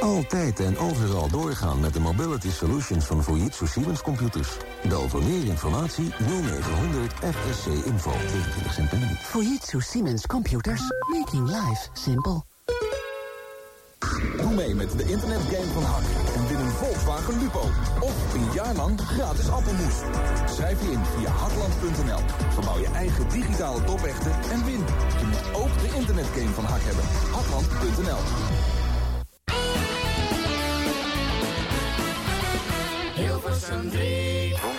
Altijd en overal doorgaan met de mobility solutions van Fujitsu Siemens Computers. Bel voor meer informatie 0900 FSC Info. 22 cent per minuut. Fujitsu Siemens Computers. Making life simple. Doe mee met de internetgame van Hak Volkswagen Lupo. Of een jaar lang gratis appelmoes. Schrijf je in via hakland.nl. Verbouw je eigen digitale topechten en win. Je moet ook de internetgame van Hak hebben. Hakland.nl Hilversum 3.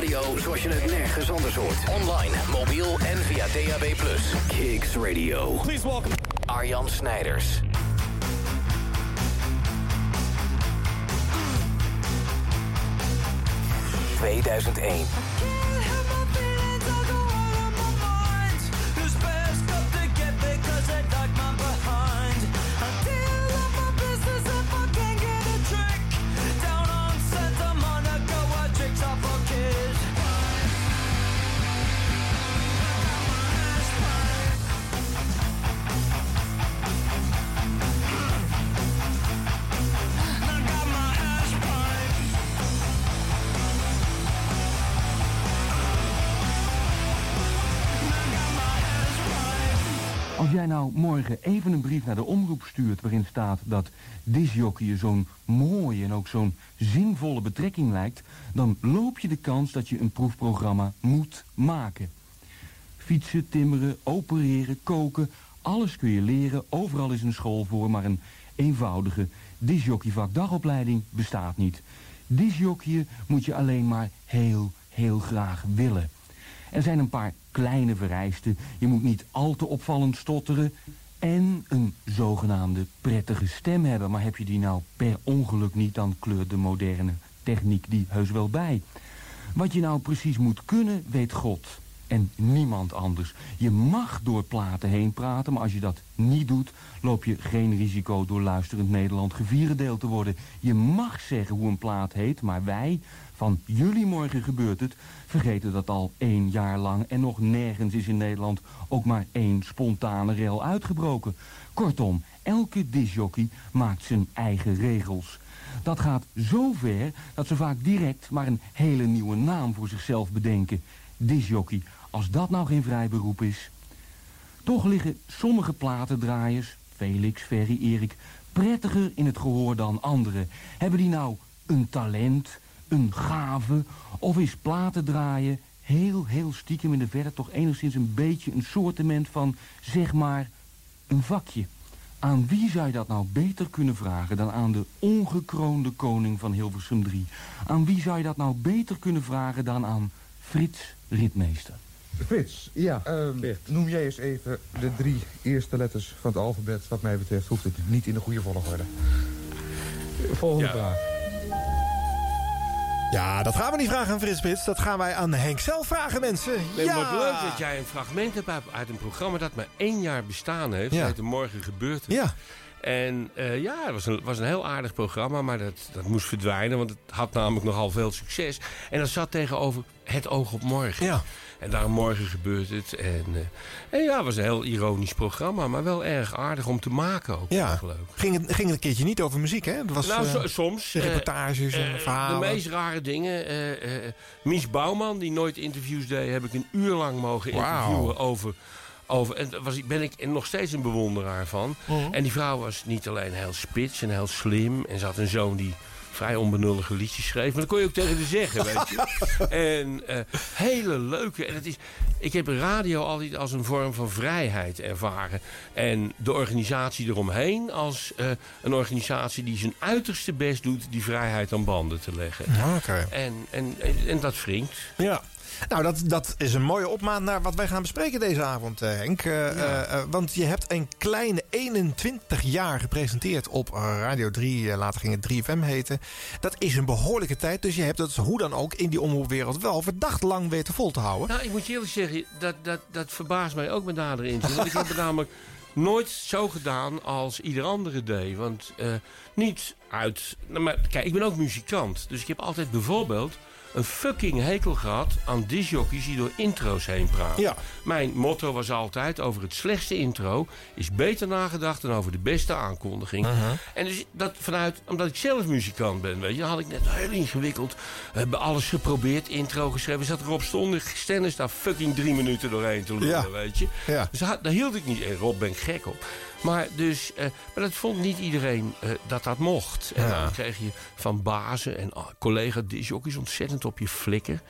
Radio zoals je het nergens anders hoort. Online, mobiel en via DAB+. Kicks Radio. Please welcome Arjan Snijders. ...2001. Als jij nou morgen even een brief naar de omroep stuurt... waarin staat dat disjockey zo'n mooie en ook zo'n zinvolle betrekking lijkt... dan loop je de kans dat je een proefprogramma moet maken. Fietsen, timmeren, opereren, koken, alles kun je leren. Overal is een school voor, maar een eenvoudige disjockeyvakdagopleiding bestaat niet. Disjockeyen moet je alleen maar heel, heel graag willen. Er zijn een paar kleine vereisten. Je moet niet al te opvallend stotteren. En een zogenaamde prettige stem hebben. Maar heb je die nou per ongeluk niet, dan kleurt de moderne techniek die heus wel bij. Wat je nou precies moet kunnen, weet God. En niemand anders. Je mag door platen heen praten, maar als je dat niet doet... loop je geen risico door luisterend Nederland gevierendeeld te worden. Je mag zeggen hoe een plaat heet, maar wij, van jullie morgen gebeurt het... vergeten dat al één jaar lang en nog nergens is in Nederland... ook maar één spontane rel uitgebroken. Kortom, elke disjockey maakt zijn eigen regels. Dat gaat zo ver dat ze vaak direct maar een hele nieuwe naam voor zichzelf bedenken. Disjockey, als dat nou geen vrij beroep is. Toch liggen sommige platendraaiers, Felix, Ferry, Erik, prettiger in het gehoor dan anderen. Hebben die nou een talent, een gave, of is platen draaien heel, heel stiekem in de verre toch enigszins een beetje een soortement van, zeg maar, een vakje. Aan wie zou je dat nou beter kunnen vragen dan aan de ongekroonde koning van Hilversum 3? Aan wie zou je dat nou beter kunnen vragen dan aan Frits Ritmeester? Frits, ja, ehm, noem jij eens even de drie eerste letters van het alfabet. Wat mij betreft hoeft het niet in de goede volgorde. Volgende Ja. vraag. Ja, dat gaan we niet vragen aan Frits. Dat gaan wij aan Henk zelf vragen, mensen. Nee, ja. Wat leuk dat jij een fragment hebt uit- uit een programma dat maar één jaar bestaan heeft. Ja. Ja. de Morgen gebeurt het. Ja. En eh, ja, het was een, was een heel aardig programma, maar dat, dat moest verdwijnen. Want het had namelijk nogal veel succes. En dat zat tegenover Het Oog op Morgen. Ja. En daarom morgen gebeurt het. En, eh, en ja, het was een heel ironisch programma, maar wel erg aardig om te maken ook. Ja. Leuk. Ging het, ging het een keertje niet over muziek, hè? Dat was, nou, eh, so- soms. eh, reportages en verhalen. De meest rare dingen. Mies Bouwman, die nooit interviews deed... heb ik een uur lang mogen interviewen over, over. En daar was, ben ik nog steeds een bewonderaar van. Mhm. En die vrouw was niet alleen heel spits en heel slim. En ze had een zoon die vrij onbenullige liedjes schreef. Maar dat kon je ook tegen haar zeggen, weet je. En eh, hele leuke. En het is, ik heb radio altijd als een vorm van vrijheid ervaren. En de organisatie eromheen als eh, een organisatie die zijn uiterste best doet... die vrijheid aan banden te leggen. Oké. En, en, en, en dat wringt. Ja. Nou, dat, dat is een mooie opmaat naar wat wij gaan bespreken deze avond, eh, Henk. Eh, eh, want je hebt een kleine 21 jaar gepresenteerd op Radio 3. eh, later ging het 3FM heten. Dat is een behoorlijke tijd. Dus je hebt het hoe dan ook in die omroepwereld wel verdacht lang weten vol te houden. Nou, ik moet je eerlijk zeggen, dat, dat, dat verbaast mij ook met nader inzien. Want ik heb het namelijk nooit zo gedaan als ieder andere deed. Want niet uit... Nou, maar kijk, ik ben ook muzikant. Dus ik heb altijd bijvoorbeeld een fucking hekel gehad aan disjockeys die door intro's heen praten. Ja. Mijn motto was altijd over het slechtste intro is beter nagedacht dan over de beste aankondiging. En dus dat vanuit, omdat ik zelf muzikant ben, weet je, had ik net heel ingewikkeld. We hebben alles geprobeerd, intro geschreven. Zat erop stonden, Stennis daar fucking drie minuten doorheen te lullen, Ja. weet je. Ja. Dus daar, daar hield ik niet. En Rob ben ik gek op. Maar, dus, eh, maar dat vond niet iedereen eh, dat dat mocht. En Ja. dan kreeg je van bazen en ah, collega disjockeys ontzettend op je flikken.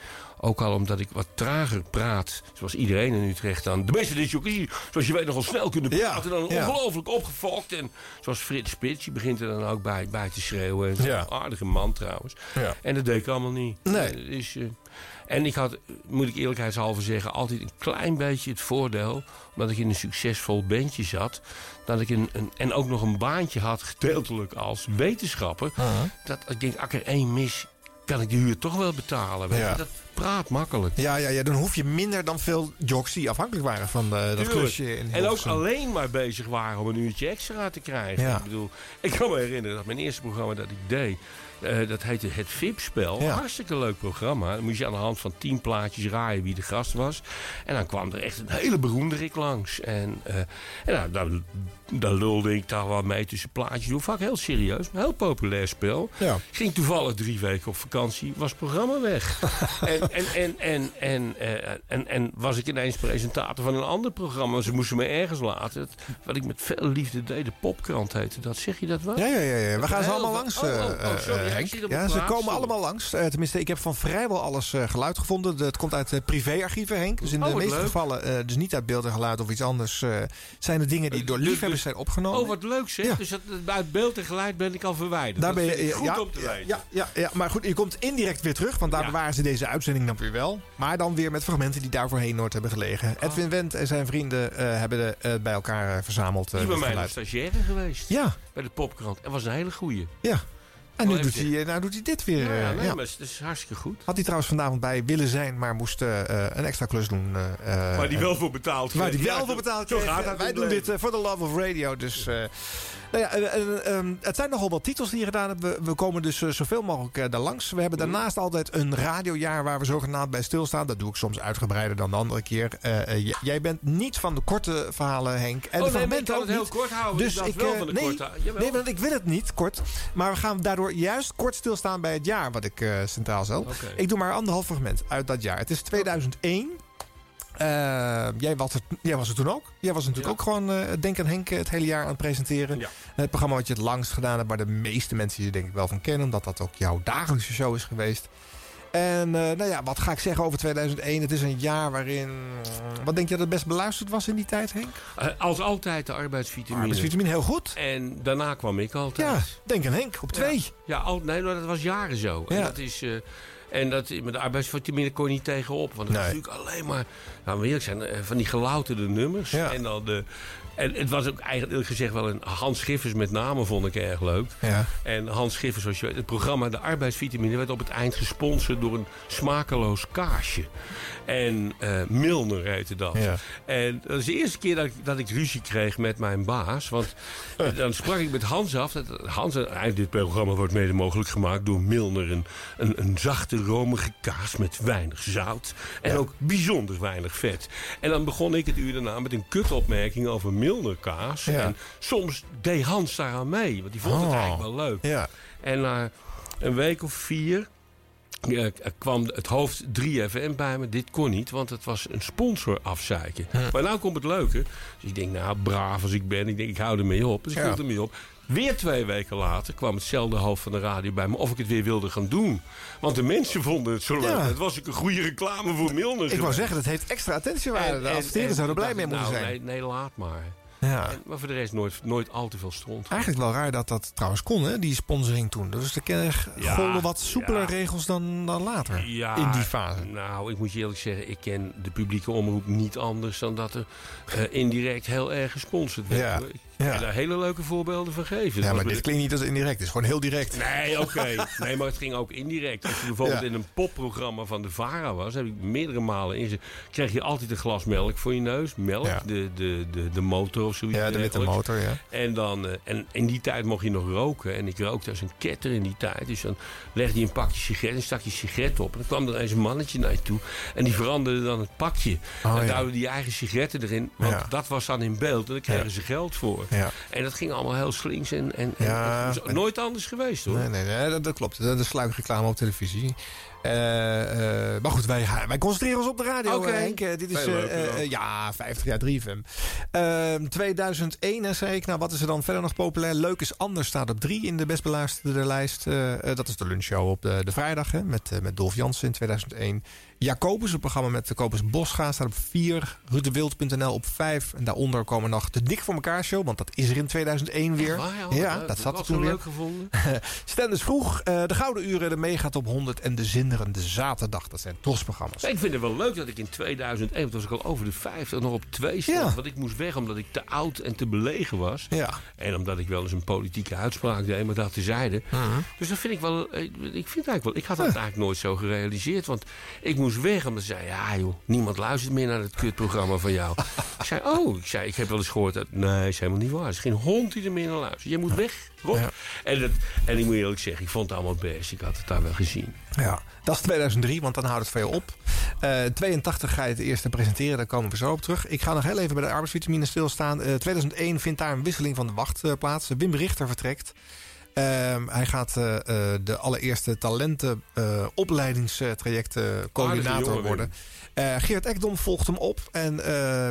Ook al omdat ik wat trager praat, zoals iedereen in Utrecht dan. De meeste disjockeys, zoals je weet, nogal snel kunnen Ja, praten. Dan ja. ongelooflijk opgefokt. En zoals Frits Spits, die begint er dan ook bij, bij te schreeuwen. En. Aardige man trouwens. Ja. En dat deed ik allemaal niet. Nee. Eh, Dus, en ik had, moet ik eerlijkheidshalve zeggen, altijd een klein beetje het voordeel. Omdat ik in een succesvol bandje zat. Dat ik een, een, en ook nog een baantje had, gedeeltelijk als wetenschapper. Dat ik denk, als ik er één mis, kan ik de huur toch wel betalen. Weet je. Ja. Dat praat makkelijk. Ja, ja, ja, dan hoef je minder dan veel jocks die afhankelijk waren van eh, dat Tuurlijk. klusje. In En ook alleen maar bezig waren om een uurtje extra te krijgen. Ja. Ik bedoel, ik kan me herinneren dat mijn eerste programma dat ik deed... eh, dat heette Het VIP-spel. Ja. Hartstikke leuk programma. Dan moest je aan de hand van tien plaatjes raaien wie de gast was. En dan kwam er echt een hele beroemderik langs. En, eh, en nou, daar lulde ik daar wel mee tussen plaatjes door. Vaak heel serieus, een heel populair spel. Ja. Ging toevallig drie weken op vakantie, was het programma weg. en, en, en, en, en, eh, en, en was ik ineens presentator van een ander programma. Ze moesten me ergens laten. Het- Wat ik met veel liefde deed, de popkrant heette dat. Zeg je dat wel? Ja, ja, ja, ja. we gaan ze allemaal langs, Oh, oh, oh, sorry, Henk. Ja, ze plaats, komen allemaal langs. Eh, tenminste, ik heb van vrijwel alles eh, geluid gevonden. De- het komt uit privéarchieven, Henk. Dus in Oh, de meeste leuk. gevallen, eh, dus niet uit beeld en geluid of iets anders... eh, zijn er dingen die door Dus- liefhebbers dus- zijn opgenomen. Oh, wat leuk zeg. Ja. Dus dat, uit beeld en geluid ben ik al verwijderd. Daar dat ben je, goed ja, om te ja, weten. ja, ja, ja, maar goed, je komt indirect weer terug, want daar Ja. bewaren ze deze uitzending dan weer wel. Maar dan weer met fragmenten die daar voorheen nooit hebben gelegen. Oh. Edwin Wendt en zijn vrienden eh, hebben de, bij elkaar verzameld. eh, Die bij mij stagiaire geweest. Ja, Bij de popkrant. En was een hele goeie. ja. En nu Oh, doet, hij, eh, nou doet hij dit weer. Ja, eh, ja, nee, ja. maar het is hartstikke goed. Had hij trouwens vanavond bij willen zijn, maar moest eh, een extra klus doen. eh, eh, Waar die wel voor betaald Waar die wel Ja, voor betaald zo gaat het Wij doen dit voor the love of radio. Dus, eh, nou ja, eh, eh, eh, het zijn nogal wat titels die je gedaan hebben. We, we komen dus eh, zoveel mogelijk eh, daar langs. We hebben daarnaast altijd een radiojaar waar we zogenaamd bij stilstaan. Dat doe ik soms uitgebreider dan de andere keer. Eh, jij bent niet van de korte verhalen, Henk. En Oh de nee, ik kan het heel kort houden. Dus ik wel van de nee, korte. Jawel. nee, want ik wil het niet kort. Maar we gaan daardoor juist kort stilstaan bij het jaar wat ik centraal stel. Ik doe maar anderhalf fragment uit dat jaar. Het is 2001. Eh, jij, was er, jij was er toen ook. Jij was natuurlijk Ja. ook gewoon eh, Denk aan Henk eh, het hele jaar aan het presenteren. Ja. Het programma wat je het langst gedaan hebt, waar de meeste mensen je denk ik wel van kennen. Omdat dat ook jouw dagelijkse show is geweest. En eh, nou ja, wat ga ik zeggen over 2001? Het is een jaar waarin... mm, Wat denk je dat het best beluisterd was in die tijd, Henk? Eh, Als altijd de arbeidsvitamine. Arbeidsvitamine, heel goed. En daarna kwam ik altijd. Ja, Denk aan Henk, op twee. Ja, al, nee, maar dat was jaren zo. En dat is... eh, en dat, met de arbeidsvitamine kon je niet tegenop. Want het was Nee. natuurlijk alleen maar... Nou, we eerlijk zijn, eh, van die gelouterde nummers. Ja. En, dan de, en het was ook eigenlijk gezegd wel een... Hans Schiffers met name vond ik erg leuk. Ja. En Hans Schiffers, zoals je weet, het programma De Arbeidsvitamine werd op het eind gesponsord door een smakeloos kaasje. En eh, Milner heette dat. Ja. En dat is de eerste keer dat ik, dat ik ruzie kreeg met mijn baas. Want eh, dan sprak ik met Hans af. Dat, Hans, en dit programma wordt mede mogelijk gemaakt door Milner. Een, een, een zachte, romige kaas met weinig zout. En ook bijzonder weinig vet. En dan begon ik het uur daarna met een kutopmerking over Milner kaas. Ja. En soms deed Hans daaraan mee. Want die vond het Oh. eigenlijk wel leuk. Ja. En na een week of vier eh, kwam het hoofd 3FM bij me. Dit kon niet, want het was een sponsor afzeiken. Maar nou komt het leuke. Dus ik denk, nou, braaf als ik ben. Ik denk, ik hou ermee op. Dus ik Ja. hield ermee op. Weer twee weken later kwam hetzelfde hoofd van de radio bij me of ik het weer wilde gaan doen. Want de mensen vonden het zo leuk. Ja. Het was ook een goede reclame voor Milner. Ik wou zeggen, dat heeft extra attentiewaarde. En- De adverteerders en zouden blij mee dacht, moeten nou, zijn. Nee, nee, laat maar. Ja. En- maar voor de rest nooit, nooit al te veel stond. Eigenlijk wel raar dat dat trouwens kon, hè, die sponsoring toen. Dus er Ja, golden wat soepeler ja. regels dan, dan later. Ja, in die fase. Nou, ik moet je eerlijk zeggen, ik ken de publieke omroep niet anders dan dat er eh, indirect heel erg gesponsord werd. Ja, hoor. Ik ja. daar hele leuke voorbeelden van geven. Ja, Dat maar dit klinkt niet als indirect. Het is gewoon heel direct. Nee, oké. Nee, maar het ging ook indirect. Als je bijvoorbeeld Ja. in een popprogramma van de VARA was, heb ik meerdere malen in kreeg je altijd een glas melk voor je neus. Melk, Ja. de, de, de, de motor of zoiets. Ja, de witte motor, ja. En, dan, eh, en in die tijd mocht je nog roken. En ik rookte als een ketter in die tijd. Dus dan legde je een pakje sigaret en stak je sigaret op. En dan kwam er eens een mannetje naar je toe. En die veranderde dan het pakje. Oh, en ja. duwde die eigen sigaretten erin. Want Ja. dat was dan in beeld. En daar kregen Ja. ze geld voor. Ja. En dat ging allemaal heel slinks. En, en, Ja, en- nooit anders geweest hoor. Nee, nee, nee dat, dat klopt. Dat is sluikreclame op televisie. Eh, eh, maar goed, wij, wij concentreren ons op de radio, Oké. eh, Henk. Dit is ja, 50 jaar 3FM. Ehm 2001, hè, zei ik. Nou, wat is er dan verder nog populair? Leuk is anders staat op 3 in de best beluisterde lijst. Dat is de lunchshow op de, de vrijdag hè, met, met Dolf Jansen in 2001. Jacobus, het programma met de Kobus Bosga, staat op 4. Rutewild.nl op 5. En daaronder komen nog de Dik voor elkaar show, want dat is er in 2001 weer. Ja, dat zat er toen weer. leuk gevonden. Stenders vroeg, eh, de Gouden Uren, de Mega Top 100 en de Zinderende Zaterdag. Dat zijn TOS-programma's. Ik vind het wel leuk dat ik in 2001, toen was ik al over de 50, nog op 2 stond. Ja. Want ik moest weg omdat ik te oud en te belegen was. Ja. En omdat ik wel eens een politieke uitspraak deed, maar dat tezijde. Mhm. Dus dat vind ik wel, eh, ik vind eigenlijk wel, ik had dat eigenlijk nooit zo gerealiseerd. Want ik moest weg omdat ze zei, ja joh, niemand luistert meer naar het kutprogramma van jou. ik zei, oh, ik, zei, ik heb wel eens gehoord dat, nee, is helemaal niet waar. Er is geen hond die er meer naar luistert. Jij moet weg, Rob. Ja. En, dat, en ik moet eerlijk zeggen, ik vond het allemaal best. Ik had het daar wel gezien. Ja, dat is 2003, want dan houdt het van je op. Eh 82 ga je het eerste presenteren, daar komen we zo op terug. Ik ga nog heel even bij de arbeidsvitamine stilstaan. Eh 2001 vindt daar een wisseling van de wacht eh, plaats. Wim Richter vertrekt. Ehm, hij gaat de allereerste talentenopleidingstrajecten coördinator worden. Geert Ekdom volgt hem op en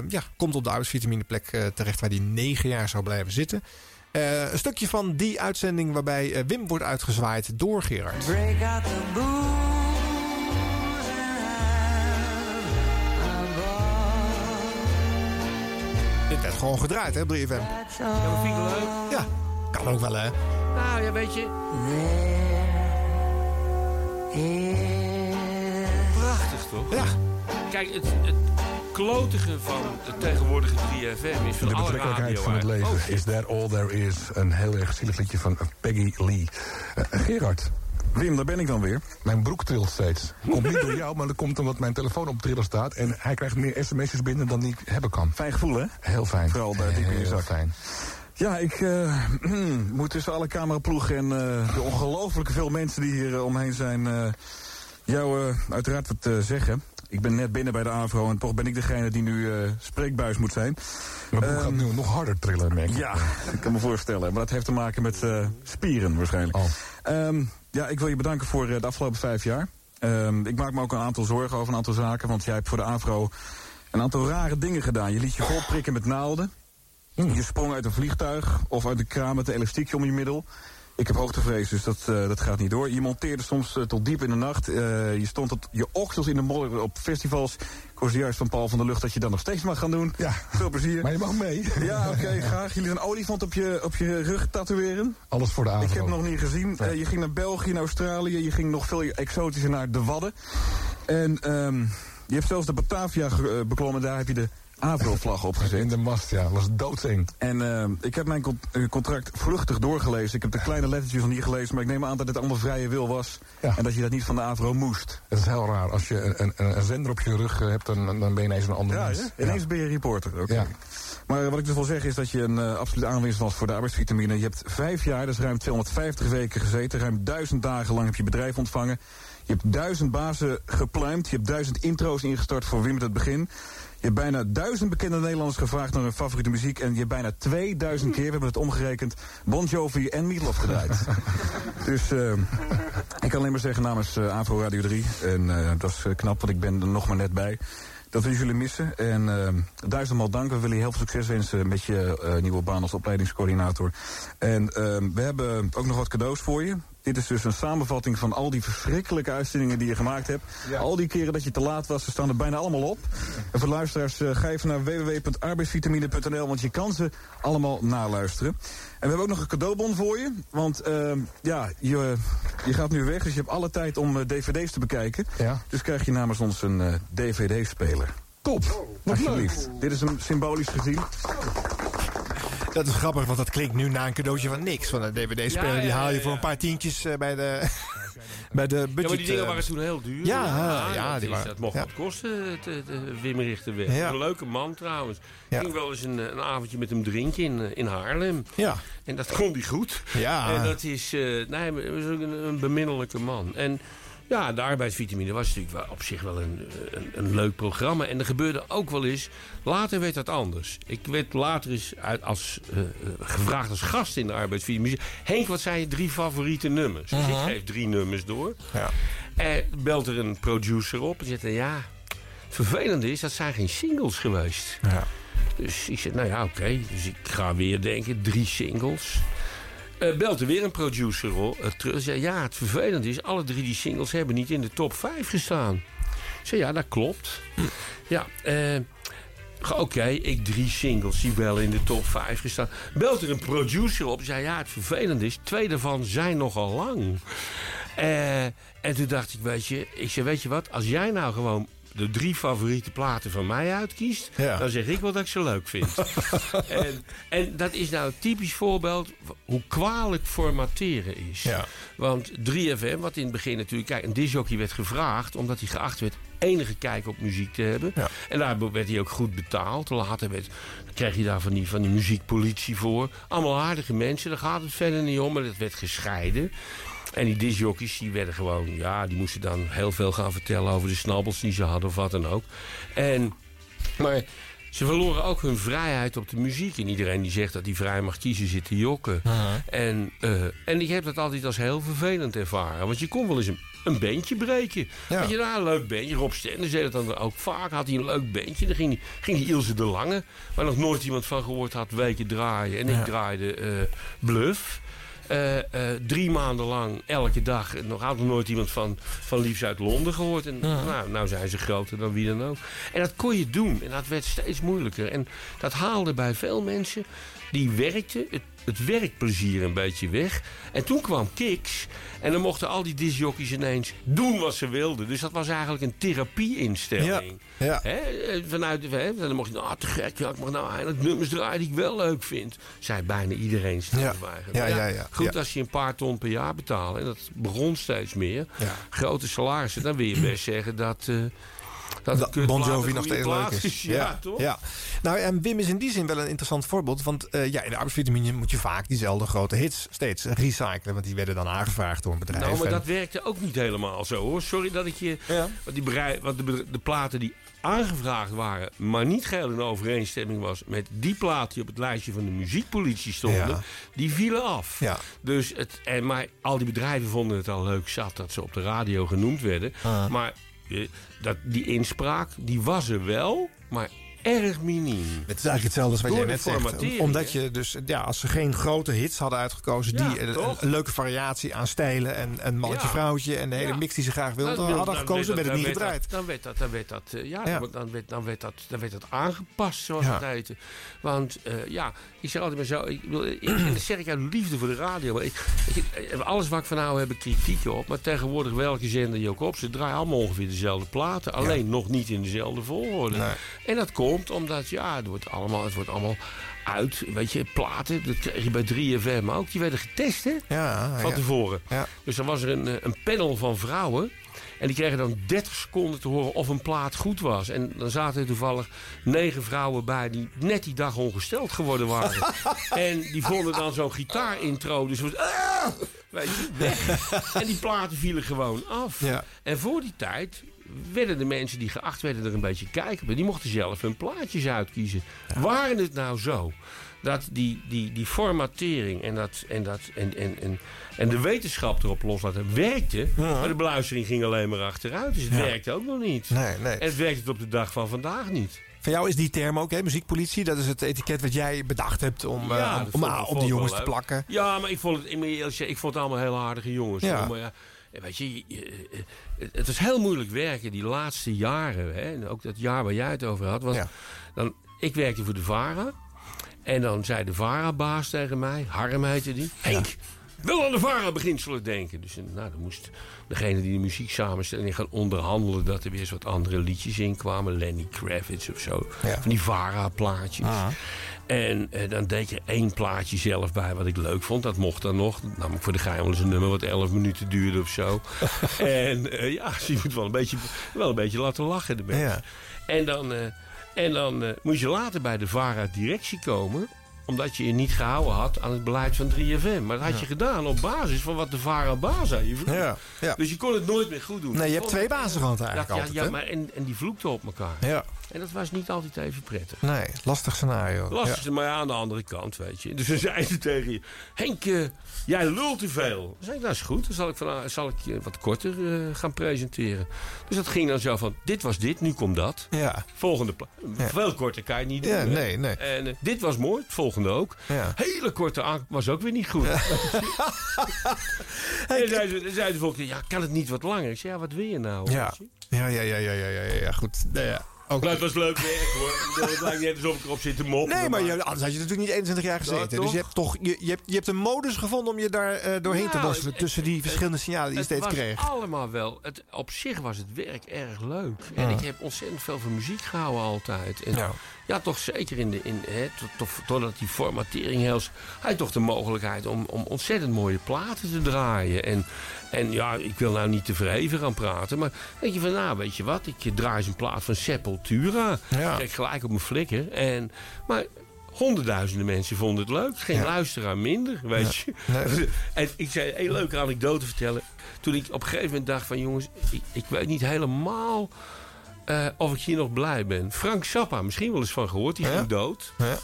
ja, komt op de arbeidsvitamineplek terecht waar hij negen jaar zou blijven zitten. Eh, een stukje van die uitzending waarbij eh, Wim wordt uitgezwaaid door Gerard. Break out the booze Dit werd gewoon gedraaid, hè, 3FM? Ja, dat vind ik leuk. Ja, kan ook wel, hè? Nou ja, weet je, prachtig toch? Ja. Kijk, het, het klotige van de tegenwoordige 3FM is van De betrekkelijkheid van het leven. Oh, is that all there is? Een heel erg zielig liedje van Peggy Lee. Eh, Gerard. Wim, daar ben ik dan weer. Mijn broek trilt steeds. Komt niet door jou, maar dat komt omdat mijn telefoon op trillen staat. En hij krijgt meer sms'jes binnen dan die ik hebben kan. Fijn gevoel, hè? Heel fijn. Vooral bij diep in zak. fijn. Ja, ik eh, moet tussen alle cameraploegen en eh, de ongelooflijke veel mensen die hier omheen zijn... eh, jou eh, uiteraard wat zeggen. Ik ben net binnen bij de AVRO en toch ben ik degene die nu eh, spreekbuis moet zijn. Mijn broek Ehm, gaat nu nog harder trillen, merk ik. Ja, ik kan me voorstellen. Maar dat heeft te maken met eh, spieren waarschijnlijk. Oh. Ehm, ja, ik wil je bedanken voor eh, de afgelopen vijf jaar. Ehm, ik maak me ook een aantal zorgen over een aantal zaken. Want jij hebt voor de AVRO een aantal rare dingen gedaan. Je liet je vol prikken met naalden. Je sprong uit een vliegtuig of uit de kraan met een elastiekje om je middel. Ik heb hoogtevrees, dus dat, eh, dat gaat niet door. Je monteerde soms eh, tot diep in de nacht. Eh, je stond tot je oksels in de modder op festivals. Ik hoorde juist van Paul van der Lucht dat je dat nog steeds mag gaan doen. Ja. Veel plezier. Maar je mag mee. Ja, oké, graag. Jullie een olifant op je, op je rug tatoeëren? Alles voor de avond. Ik heb nog niet gezien. Je ging naar België, naar Australië. Je ging nog veel exotischer naar de Wadden. En ehm, je hebt zelfs de Batavia beklommen. Daar heb je de AVRO-vlag opgezet. In de mast, ja. Dat was doodseng. En ehm, ik heb mijn con- eh, contract vluchtig doorgelezen. Ik heb de kleine lettertjes nog niet gelezen. Maar ik neem aan dat het allemaal vrije wil was. Ja. En dat je dat niet van de AVRO moest. Het is heel raar. Als je een, een, een zender op je rug eh, hebt, dan, dan ben je ineens een ander Ja, mens. ineens ben je reporter. Oké. Ja. Maar wat ik dus wil zeggen is dat je een eh, absoluut aanwinst was voor de arbeidsvitamine. Je hebt vijf jaar, dus ruim 250 weken gezeten. Ruim duizend dagen lang heb je bedrijf ontvangen. Je hebt duizend bazen gepluimd. Je hebt duizend intro's ingestart voor Wim met het begin. Je hebt bijna duizend bekende Nederlanders gevraagd naar hun favoriete muziek. En je hebt bijna 2000 keer, we hebben het omgerekend, Bon Jovi en Meatloaf gedraaid. dus uh, ik kan alleen maar zeggen namens uh, Avro Radio 3. En uh, dat is knap, want ik ben er nog maar net bij. Dat we jullie missen. En uh, duizendmaal dank. We willen je heel veel succes wensen met je nieuwe baan als opleidingscoördinator. En we hebben ook nog wat cadeaus voor je. Dit is dus een samenvatting van al die verschrikkelijke uitzendingen die je gemaakt hebt. Ja. Al die keren dat je te laat was, ze staan er bijna allemaal op. En voor luisteraars, uh, ga even naar www.arbeidsvitamine.nl, want je kan ze allemaal naluisteren. En we hebben ook nog een cadeaubon voor je. Want uh, ja, je, je gaat nu weg, dus je hebt alle tijd om uh, dvd's te bekijken. Ja. Dus krijg je namens ons een uh, dvd-speler. Top, wat Alsjeblieft. Dit is hem symbolisch gezien. Dat is grappig, want dat klinkt nu na een cadeautje van niks. Van een dvd-speler, ja, ja, die haal je voor een paar tientjes uh, bij de, bij de budget. Ja, maar die dingen waren toen heel duur. Ja, ja, ja dat, die is, waren, dat mocht wat kosten, de, de Wim Richterweg. Een leuke man trouwens. Ik ging wel eens een, een, avondje met hem drinken in, in Haarlem. Ja. En dat kon hij goed. Ja. En dat is, uh, nee, was ook een, een beminnelijke man. En ja, de arbeidsvitamine was natuurlijk op zich wel een, een, een, leuk programma. En er gebeurde ook wel eens... Later werd dat anders. Ik werd later eens uit als, uh, gevraagd als gast in de arbeidsvitamine. Henk, wat zijn je drie favoriete nummers? Uh -huh. Dus ik geef drie nummers door. Ja. En belt er een producer op en zegt... Ja, het vervelende is, dat zijn geen singles geweest. Ja. Dus ik zeg, nou ja, oké. Okay. Dus ik ga weer denken, drie singles... Uh, belt er weer een producer uh, terug. Zei, ja, het vervelende is, alle drie die singles hebben niet in de top 5 gestaan. Zei, ja, dat klopt. Ja, uh, Oké, okay, ik drie singles die wel in de top 5 gestaan. Belt er een producer op. Zei, ja, het vervelende is, twee daarvan zijn nogal lang. Uh, en toen dacht ik, weet je, ik zei, weet je wat, als jij nou gewoon de drie favoriete platen van mij uitkiest... Ja. dan zeg ik wel dat ik ze leuk vind. en, en dat is nou een typisch voorbeeld hoe kwalijk formateren is. Ja. Want 3FM, wat in het begin natuurlijk... Kijk, een disjockey werd gevraagd omdat hij geacht werd enige kijk op muziek te hebben. Ja. En daar werd hij ook goed betaald. Later werd, kreeg je daar van die, van die muziekpolitie voor. Allemaal aardige mensen, daar gaat het verder niet om. Maar dat werd gescheiden. En die disjockeys die werden gewoon, ja, die moesten dan heel veel gaan vertellen over de snabbels die ze hadden of wat dan ook. En, maar ze verloren ook hun vrijheid op de muziek. En iedereen die zegt dat hij vrij mag kiezen zit te jokken. Uh -huh. En, uh, en ik heb dat altijd als heel vervelend ervaren. Want je kon wel eens een, een bandje breken. Ja. Had je daar een leuk bandje. Rob Stender zei dat dan ook vaak. Had hij een leuk bandje. Dan ging, ging die Ilse de Lange, waar nog nooit iemand van gehoord had, weken draaien. En Ja. ik draaide uh, Bluff. Uh, uh, drie maanden lang, elke dag. Nog had nog nooit iemand van, van Liefs uit Londen gehoord. En Ja. nou, nou zijn ze groter dan wie dan ook. En dat kon je doen. En dat werd steeds moeilijker. En dat haalde bij veel mensen die werkten het, het werkplezier een beetje weg. En toen kwam Kiks. En dan mochten al die disjockeys ineens doen wat ze wilden. Dus dat was eigenlijk een therapie-instelling. Ja, ja. Eh, vanuit dan mocht je, nou, te gek, ja, ik mag nou eindelijk nummers draaien die ik wel leuk vind. Zei bijna iedereen zelf Ja. Ja, ja, ja. Goed, als je een paar ton per jaar betaalt, en dat begon steeds meer, grote salarissen, dan wil je best zeggen dat... eh dat Bon Jovi nog steeds leuk is. Ja, toch? Ja. Nou, en Wim is in die zin wel een interessant voorbeeld. Want uh, ja, in de arbeidsvitamine moet je vaak diezelfde grote hits steeds recyclen. Want die werden dan aangevraagd door een bedrijf. Nou, maar En- dat werkte ook niet helemaal zo hoor. Sorry dat ik je. Ja. Want, die want de, de platen die aangevraagd waren, maar niet geheel in overeenstemming was met die plaat die op het lijstje van de muziekpolitie stonden, Ja. die vielen af. Ja. Dus het, en, maar al die bedrijven vonden het al leuk zat dat ze op de radio genoemd werden. Ah. Maar eh, dat, die inspraak, die was er wel, maar erg miniem. Het is eigenlijk hetzelfde als wat Door jij net zegt. Omdat je dus, ja, als ze geen grote hits hadden uitgekozen... Ja, die een, leuke variatie aan stijlen en een mannetje, Ja. vrouwtje... en de hele Ja. mix die ze graag wilden Dan- hadden dan gekozen, werd het niet dan gedraaid. Dan werd dat, dan werd dat, eh, ja. Dan, werd, dan, werd dat, dan werd dat aangepast, zoals Ja. het heette. Want eh, ja, ik zeg altijd maar zo, ik, wil- ik, en dat zeg ik uit liefde voor de radio. Maar ik, ik, eh, alles wat ik van nou heb, ik kritiek op. Maar tegenwoordig welke zender je ook op, ze draaien allemaal ongeveer dezelfde platen. Alleen nog niet in dezelfde volgorde. Nee. En dat komt omdat, ja, het wordt allemaal, het wordt allemaal uit. Weet je, platen, dat kreeg je bij 3FM ook. Die werden getest, hè? Ja, van ja. tevoren. Ja. Dus dan was er een, eh, een panel van vrouwen. En die kregen dan 30 seconden te horen of een plaat goed was. En dan zaten er toevallig negen vrouwen bij die net die dag ongesteld geworden waren. en die vonden dan zo'n gitaarintro. Dus was, ah! weet je, weg. En die platen vielen gewoon af. Ja. En voor die tijd werden de mensen die geacht werden er een beetje kijken. Maar die mochten zelf hun plaatjes uitkiezen. Waren het nou zo dat die, die, die formatering en, dat, en, dat, en, en, en, en de wetenschap erop loslaten werkte. Maar de beluistering ging alleen maar achteruit. Dus het Ja. werkte ook nog niet. Nee, nee. En het werkt het op de dag van vandaag niet. Van jou is die term ook, hè? Muziekpolitie. Dat is het etiket wat jij bedacht hebt om, eh, Ja, om, dat om, ik die jongens te plakken. Ja, maar ik vond het, ik, vond het allemaal heel aardige jongens. Maar ja, weet je, je- je- het- is heel moeilijk werken die laatste jaren. Hè? En ook dat jaar waar jij het over had. Want dan, ik werkte voor de VARA. En dan zei de VARA-baas tegen mij, Harm heette die. Henk, wil aan de VARA-beginselen denken. Dus eh, nou, dan moest degene die de muziek samenstelde gaan onderhandelen... dat er weer eens wat andere liedjes in kwamen. Lenny Kravitz of zo. Van die VARA-plaatjes. En eh, dan deed je één plaatje zelf bij wat ik leuk vond. Dat mocht dan nog. Dan nam ik voor de eens een nummer wat 11 minuten duurde of zo. en eh, ja, ze moet wel een beetje, wel een beetje laten lachen de mensen. En dan, eh, en dan moest je later bij de VARA-directie komen omdat je je niet gehouden had aan het beleid van 3FM. Maar dat had je gedaan op basis van wat de VARA-baas aan je vroeg. Ja, ja. Dus je kon het nooit meer goed doen. Nee, je hebt twee bazen gehad eigenlijk ja, ja, altijd, ja, maar en, en die vloekten op elkaar. Ja. En dat was niet altijd even prettig. Nee, lastig scenario. Lastig, Ja. maar ja, aan de andere kant, weet je. Dus ze zeiden tegen je... Henk, eh, jij lult te veel. Dan zei ik, dat is goed. Dan zal ik, van, zal ik je wat korter eh, gaan presenteren. Dus dat ging dan zo van... Dit was dit, nu komt dat. Ja. Volgende Veel korter kan je niet doen. Ja, nee, nee. En eh, dit was mooi, het volgende ook. Ja. Hele korte aan was ook weer niet goed. en dan zeiden ze, dan zeiden ze volgende ja, kan het niet wat langer? Ik zei, ja, wat wil je nou? Ja. Ja, ja, ja, ja, ja, ja, ja, goed. Nee, ja. Ook. Maar het was leuk werk hoor. Het lijkt niet alsof ik erop zit te moppen. Nee, maar je, anders had je natuurlijk niet 21 jaar gezeten. Ja, dus je hebt toch je, je, hebt, je hebt een modus gevonden om je daar eh, doorheen te Nou, worstelen. het- Tussen die het- verschillende signalen die je het steeds was kreeg. allemaal wel. Het, op zich was het werk erg leuk. En ik heb ontzettend veel van muziek gehouden altijd. En Ja. Ja, toch zeker in de, in, hè, tot, tot, totdat die formatering heel... Hij toch de mogelijkheid om, om ontzettend mooie platen te draaien. En, en ja, ik wil nou niet te verheven gaan praten. Maar denk je van, nou, weet je wat? Ik draai een plaat van Sepultura. Ja. Kijk gelijk op mijn flikker. En, maar honderdduizenden mensen vonden het leuk. Geen Ja. luisteraar minder, weet je. Nee. En ik zei een leuke anekdote vertellen. Toen ik op een gegeven moment dacht van... jongens, ik, ik weet niet helemaal eh, of ik hier nog blij ben. Frank Zappa, misschien wel eens van gehoord. Die Ja. ging dood. Ja.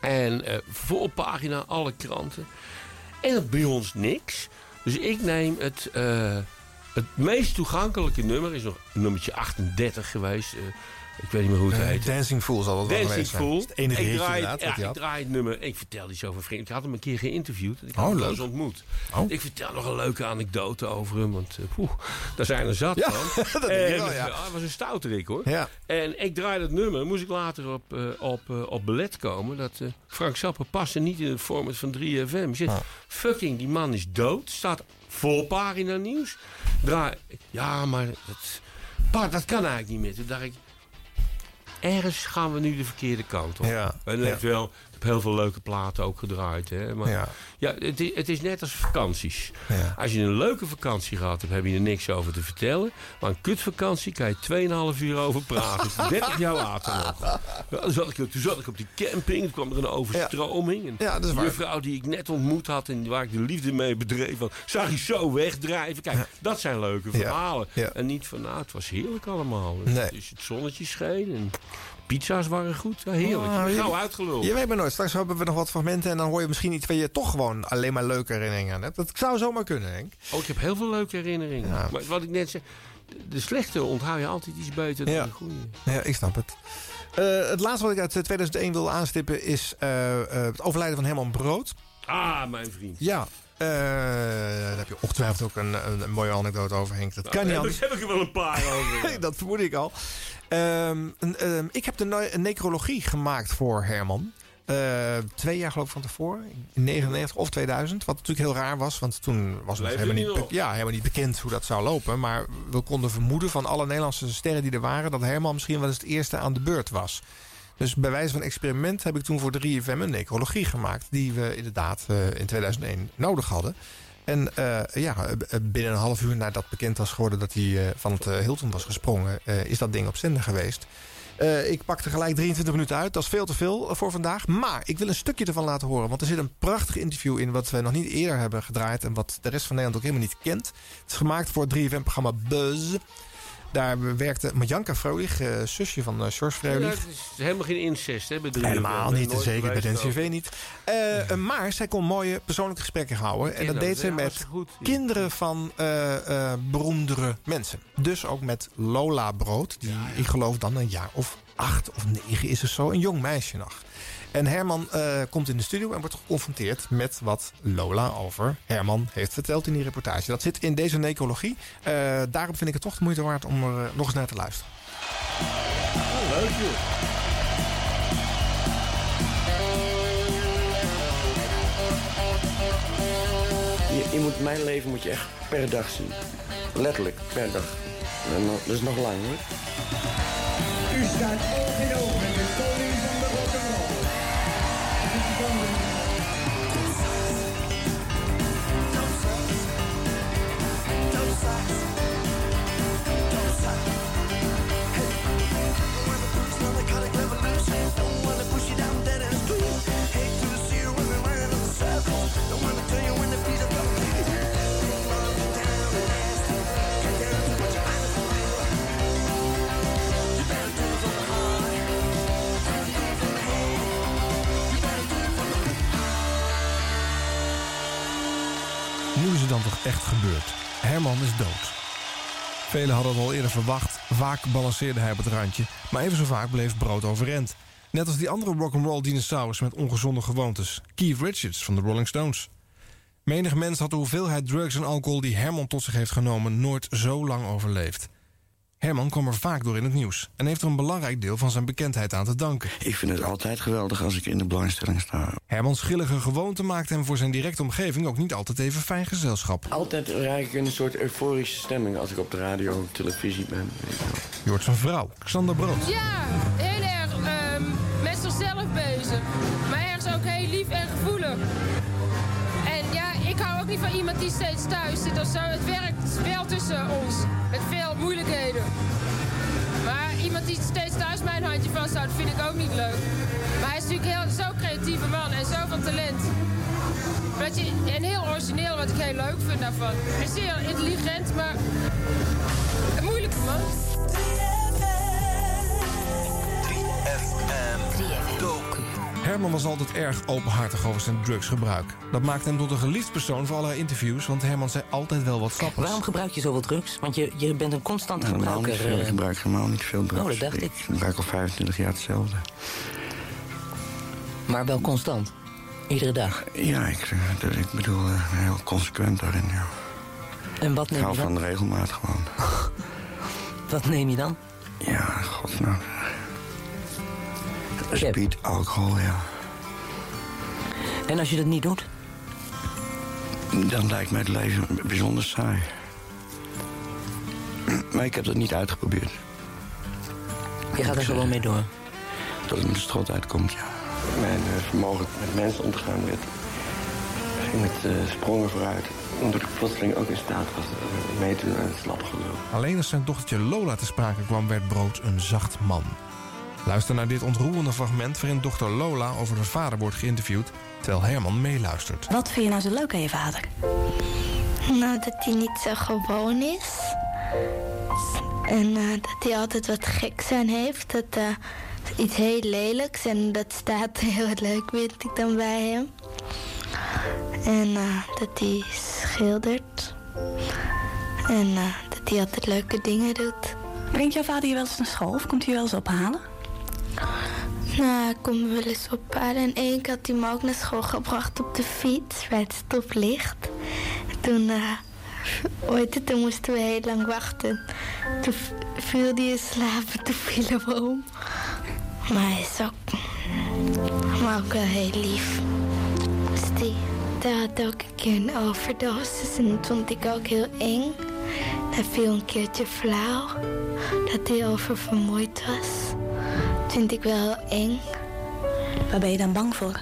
En eh voorpagina, alle kranten. En bij ons niks. Dus ik neem het... eh, het meest toegankelijke nummer is nog nummertje 38 geweest. Ik weet niet meer hoe het Eh, heet. Dancing Fool zal dat wel Dancing geweest. Fool. Het enige ik draai, wat ja, ik draai het nummer. Ik vertel iets over vriend. Ik had hem een keer geïnterviewd. Ik had Oh, hem leuk. ontmoet. Oh. Ik vertel nog een leuke anekdote over hem. Want eh, poeh, daar zijn er zat Ja, van. dat En, wel, ja. eh, Hij was een stouterik hoor. Ja. En ik draai dat nummer. Moest ik later op, op, op belet komen. Dat eh, Frank Zappa paste niet in het format van 3FM. Ik zeg, Ah. fucking, die man is dood. Staat voorpagina nieuws. Draai, ja, maar dat, pa, dat kan eigenlijk niet meer. Toen dacht ik, ergens gaan we nu de verkeerde kant op. Ja, En wel, heb heel veel leuke platen ook gedraaid. Hè? Maar ja. Ja. het, is, het is net als vakanties. Ja. Als je een leuke vakantie gehad hebt, heb je er niks over te vertellen. Maar een kutvakantie kan je 2,5 uur over praten. 30 jaar later nog. Ja, toen, zat ik, toen zat ik op die camping, toen kwam er een overstroming. En Ja, dat is de juffrouw die ik net ontmoet had en waar ik de liefde mee bedreef, zag je zo wegdrijven. Kijk, dat zijn leuke verhalen. En niet van, nou, het was heerlijk allemaal. Nee. Dus het zonnetje scheen en pizza's waren goed. Ja, heerlijk. Ah, Gauw je- uitgeluld. Je weet maar nooit. Straks hebben we nog wat fragmenten en dan hoor je misschien iets waar je toch gewoon alleen maar leuke herinneringen aan hebt. Dat zou zomaar kunnen, Henk. Oh, ik heb heel veel leuke herinneringen. Ja. Maar wat ik net zei, de- slechte onthoud je altijd iets beter dan Ja. de goede. Ja, ik snap het. Eh, het laatste wat ik uit eh, 2001 wil aanstippen is eh, eh, het overlijden van Herman Brood. Ah, mijn vriend. Ja, eh, daar heb je ongetwijfeld ook een, een, een mooie anekdote over, Henk. Dat kan Daar niet ik- heb ik er wel een paar over. dat vermoed ik al. Ehm, ehm, ik heb de ne- necrologie gemaakt voor Herman. Eh, twee jaar geloof ik van tevoren. In 99 of 2000. Wat natuurlijk heel raar was. Want toen was het helemaal niet, ja, helemaal niet bekend hoe dat zou lopen. Maar we konden vermoeden van alle Nederlandse sterren die er waren... dat Herman misschien wel eens het eerste aan de beurt was. Dus bij wijze van experiment heb ik toen voor 3FM een necrologie gemaakt. Die we inderdaad eh, in 2001 nodig hadden. En eh, ja, eh, binnen een half uur nadat bekend was geworden dat hij eh, van het eh, Hilton was gesprongen, eh, is dat ding op zender geweest. Eh, ik pakte gelijk 23 minuten uit. Dat is veel te veel eh, voor vandaag. Maar ik wil een stukje ervan laten horen. Want er zit een prachtig interview in wat we nog niet eerder hebben gedraaid. En wat de rest van Nederland ook helemaal niet kent. Het is gemaakt voor het 3FM-programma Buzz. Daar werkte Marjanka Vrolich, eh, zusje van uh, George Ja, het is helemaal geen incest, hè? bij 3FM. Helemaal niet, nooit zeker bij de NCV niet. Eh, maar zij kon mooie persoonlijke gesprekken houden. En dat dat, deed ze met goed. kinderen van beroemdere mensen. Dus ook met Lola Brood, die ik geloof dan een jaar of acht of negen is of zo. Een jong meisje nog. En Herman eh, komt in de studio en wordt geconfronteerd met wat Lola over Herman heeft verteld in die reportage. Dat zit in deze necrologie. Eh, daarom vind ik het toch de moeite waard om er eh, nog eens naar te luisteren. leuk joh. Je, je moet mijn leven moet je echt per dag zien. Letterlijk, per dag. Dat is nog lang hoor. U staat oog in oog Nu is het dan toch echt gebeurd. Herman is dood. Velen hadden het al eerder verwacht. Vaak balanceerde hij op het randje. Maar even zo vaak bleef brood overeind. Net als die andere rock'n'roll dinosaurus met ongezonde gewoontes. Keith Richards van de Rolling Stones. Menig mens had de hoeveelheid drugs en alcohol die Herman tot zich heeft genomen nooit zo lang overleefd. Herman kwam er vaak door in het nieuws en heeft er een belangrijk deel van zijn bekendheid aan te danken. Ik vind het altijd geweldig als ik in de belangstelling sta. Hermans grillige gewoonte maakte hem voor zijn directe omgeving ook niet altijd even fijn gezelschap. Altijd raak ik in een soort euforische stemming als ik op de radio of televisie ben. Je hoort zijn vrouw, Xander Brood. Ja, heel erg ehm, met zichzelf bezig. Niet van iemand die steeds thuis zit of zo. Het werkt wel tussen ons. Met veel moeilijkheden. Maar iemand die steeds thuis mijn handje vasthoudt, vind ik ook niet leuk. Maar hij is natuurlijk heel, zo'n creatieve man en zo van talent. Weet je, en heel origineel, wat ik heel leuk vind daarvan. Hij is zeer intelligent, maar een moeilijke man. Herman was altijd erg openhartig over zijn drugsgebruik. Dat maakte hem tot een geliefd persoon voor allerlei interviews... want Herman zei altijd wel wat grappigs. Waarom gebruik je zoveel drugs? Want je, je bent een constante Helemaal niet gebruiker. veel. Ik eh. gebruik helemaal niet veel drugs. Oh, dat dacht ik. Ik gebruik al 25 jaar hetzelfde. Maar wel constant. Iedere dag. Ja, ik, eh, dus ik bedoel, eh, heel consequent daarin, ja. En wat Ik neem hou je van dan? de regelmaat gewoon. Wat neem je dan? Ja, god nou. Speed, alcohol, ja. En als je dat niet doet? Dan lijkt mij het leven bijzonder saai. Maar ik heb dat niet uitgeprobeerd. Je gaat er gewoon mee door. Tot het met de strot uitkomt, ja. Mijn eh, vermogen met mensen om te gaan werd, ging met eh, sprongen vooruit. Omdat ik plotseling ook in staat was eh, mee te doen aan het slappe gelul. Alleen als zijn dochtertje Lola te sprake kwam, werd Brood een zacht man. Luister naar dit ontroerende fragment waarin dochter Lola over haar vader wordt geïnterviewd... terwijl Herman meeluistert. Wat vind je nou zo leuk aan je vader? Nou, dat hij niet zo gewoon is. En eh, dat hij altijd wat geks aan heeft. Dat eh, iets heel lelijks. En dat staat heel leuk, vind ik dan bij hem. En eh, dat hij schildert. En eh, dat hij altijd leuke dingen doet. Brengt jouw vader je wel eens naar school of komt hij je wel eens ophalen? Nou, hij komt me wel eens ophalen. En één keer had hij me ook naar school gebracht op de fiets bij het stoplicht. En toen, eh, ooit, toen moesten we heel lang wachten. Toen viel hij in slaap en toen vielen we om. Maar hij is ook, maar ook wel heel lief. Dus die, daar had ook een keer een overdosis en dat vond ik ook heel eng. Hij viel een keertje flauw, dat hij oververmoeid was. Dat vind ik wel eng. Waar ben je dan bang voor?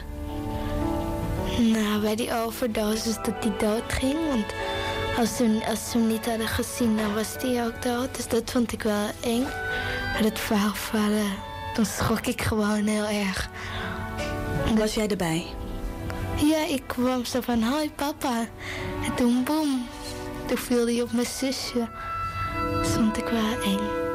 Nou, bij die overdosis dat hij dood ging. Want als ze, als ze hem niet hadden gezien, dan was hij ook dood. Dus dat vond ik wel eng. Maar dat flauw vallen, toen schrok ik gewoon heel erg. Was jij erbij? Ja, ik kwam zo van, hoi papa. En toen boem, toen viel hij op mijn zusje. vond ik wel eng.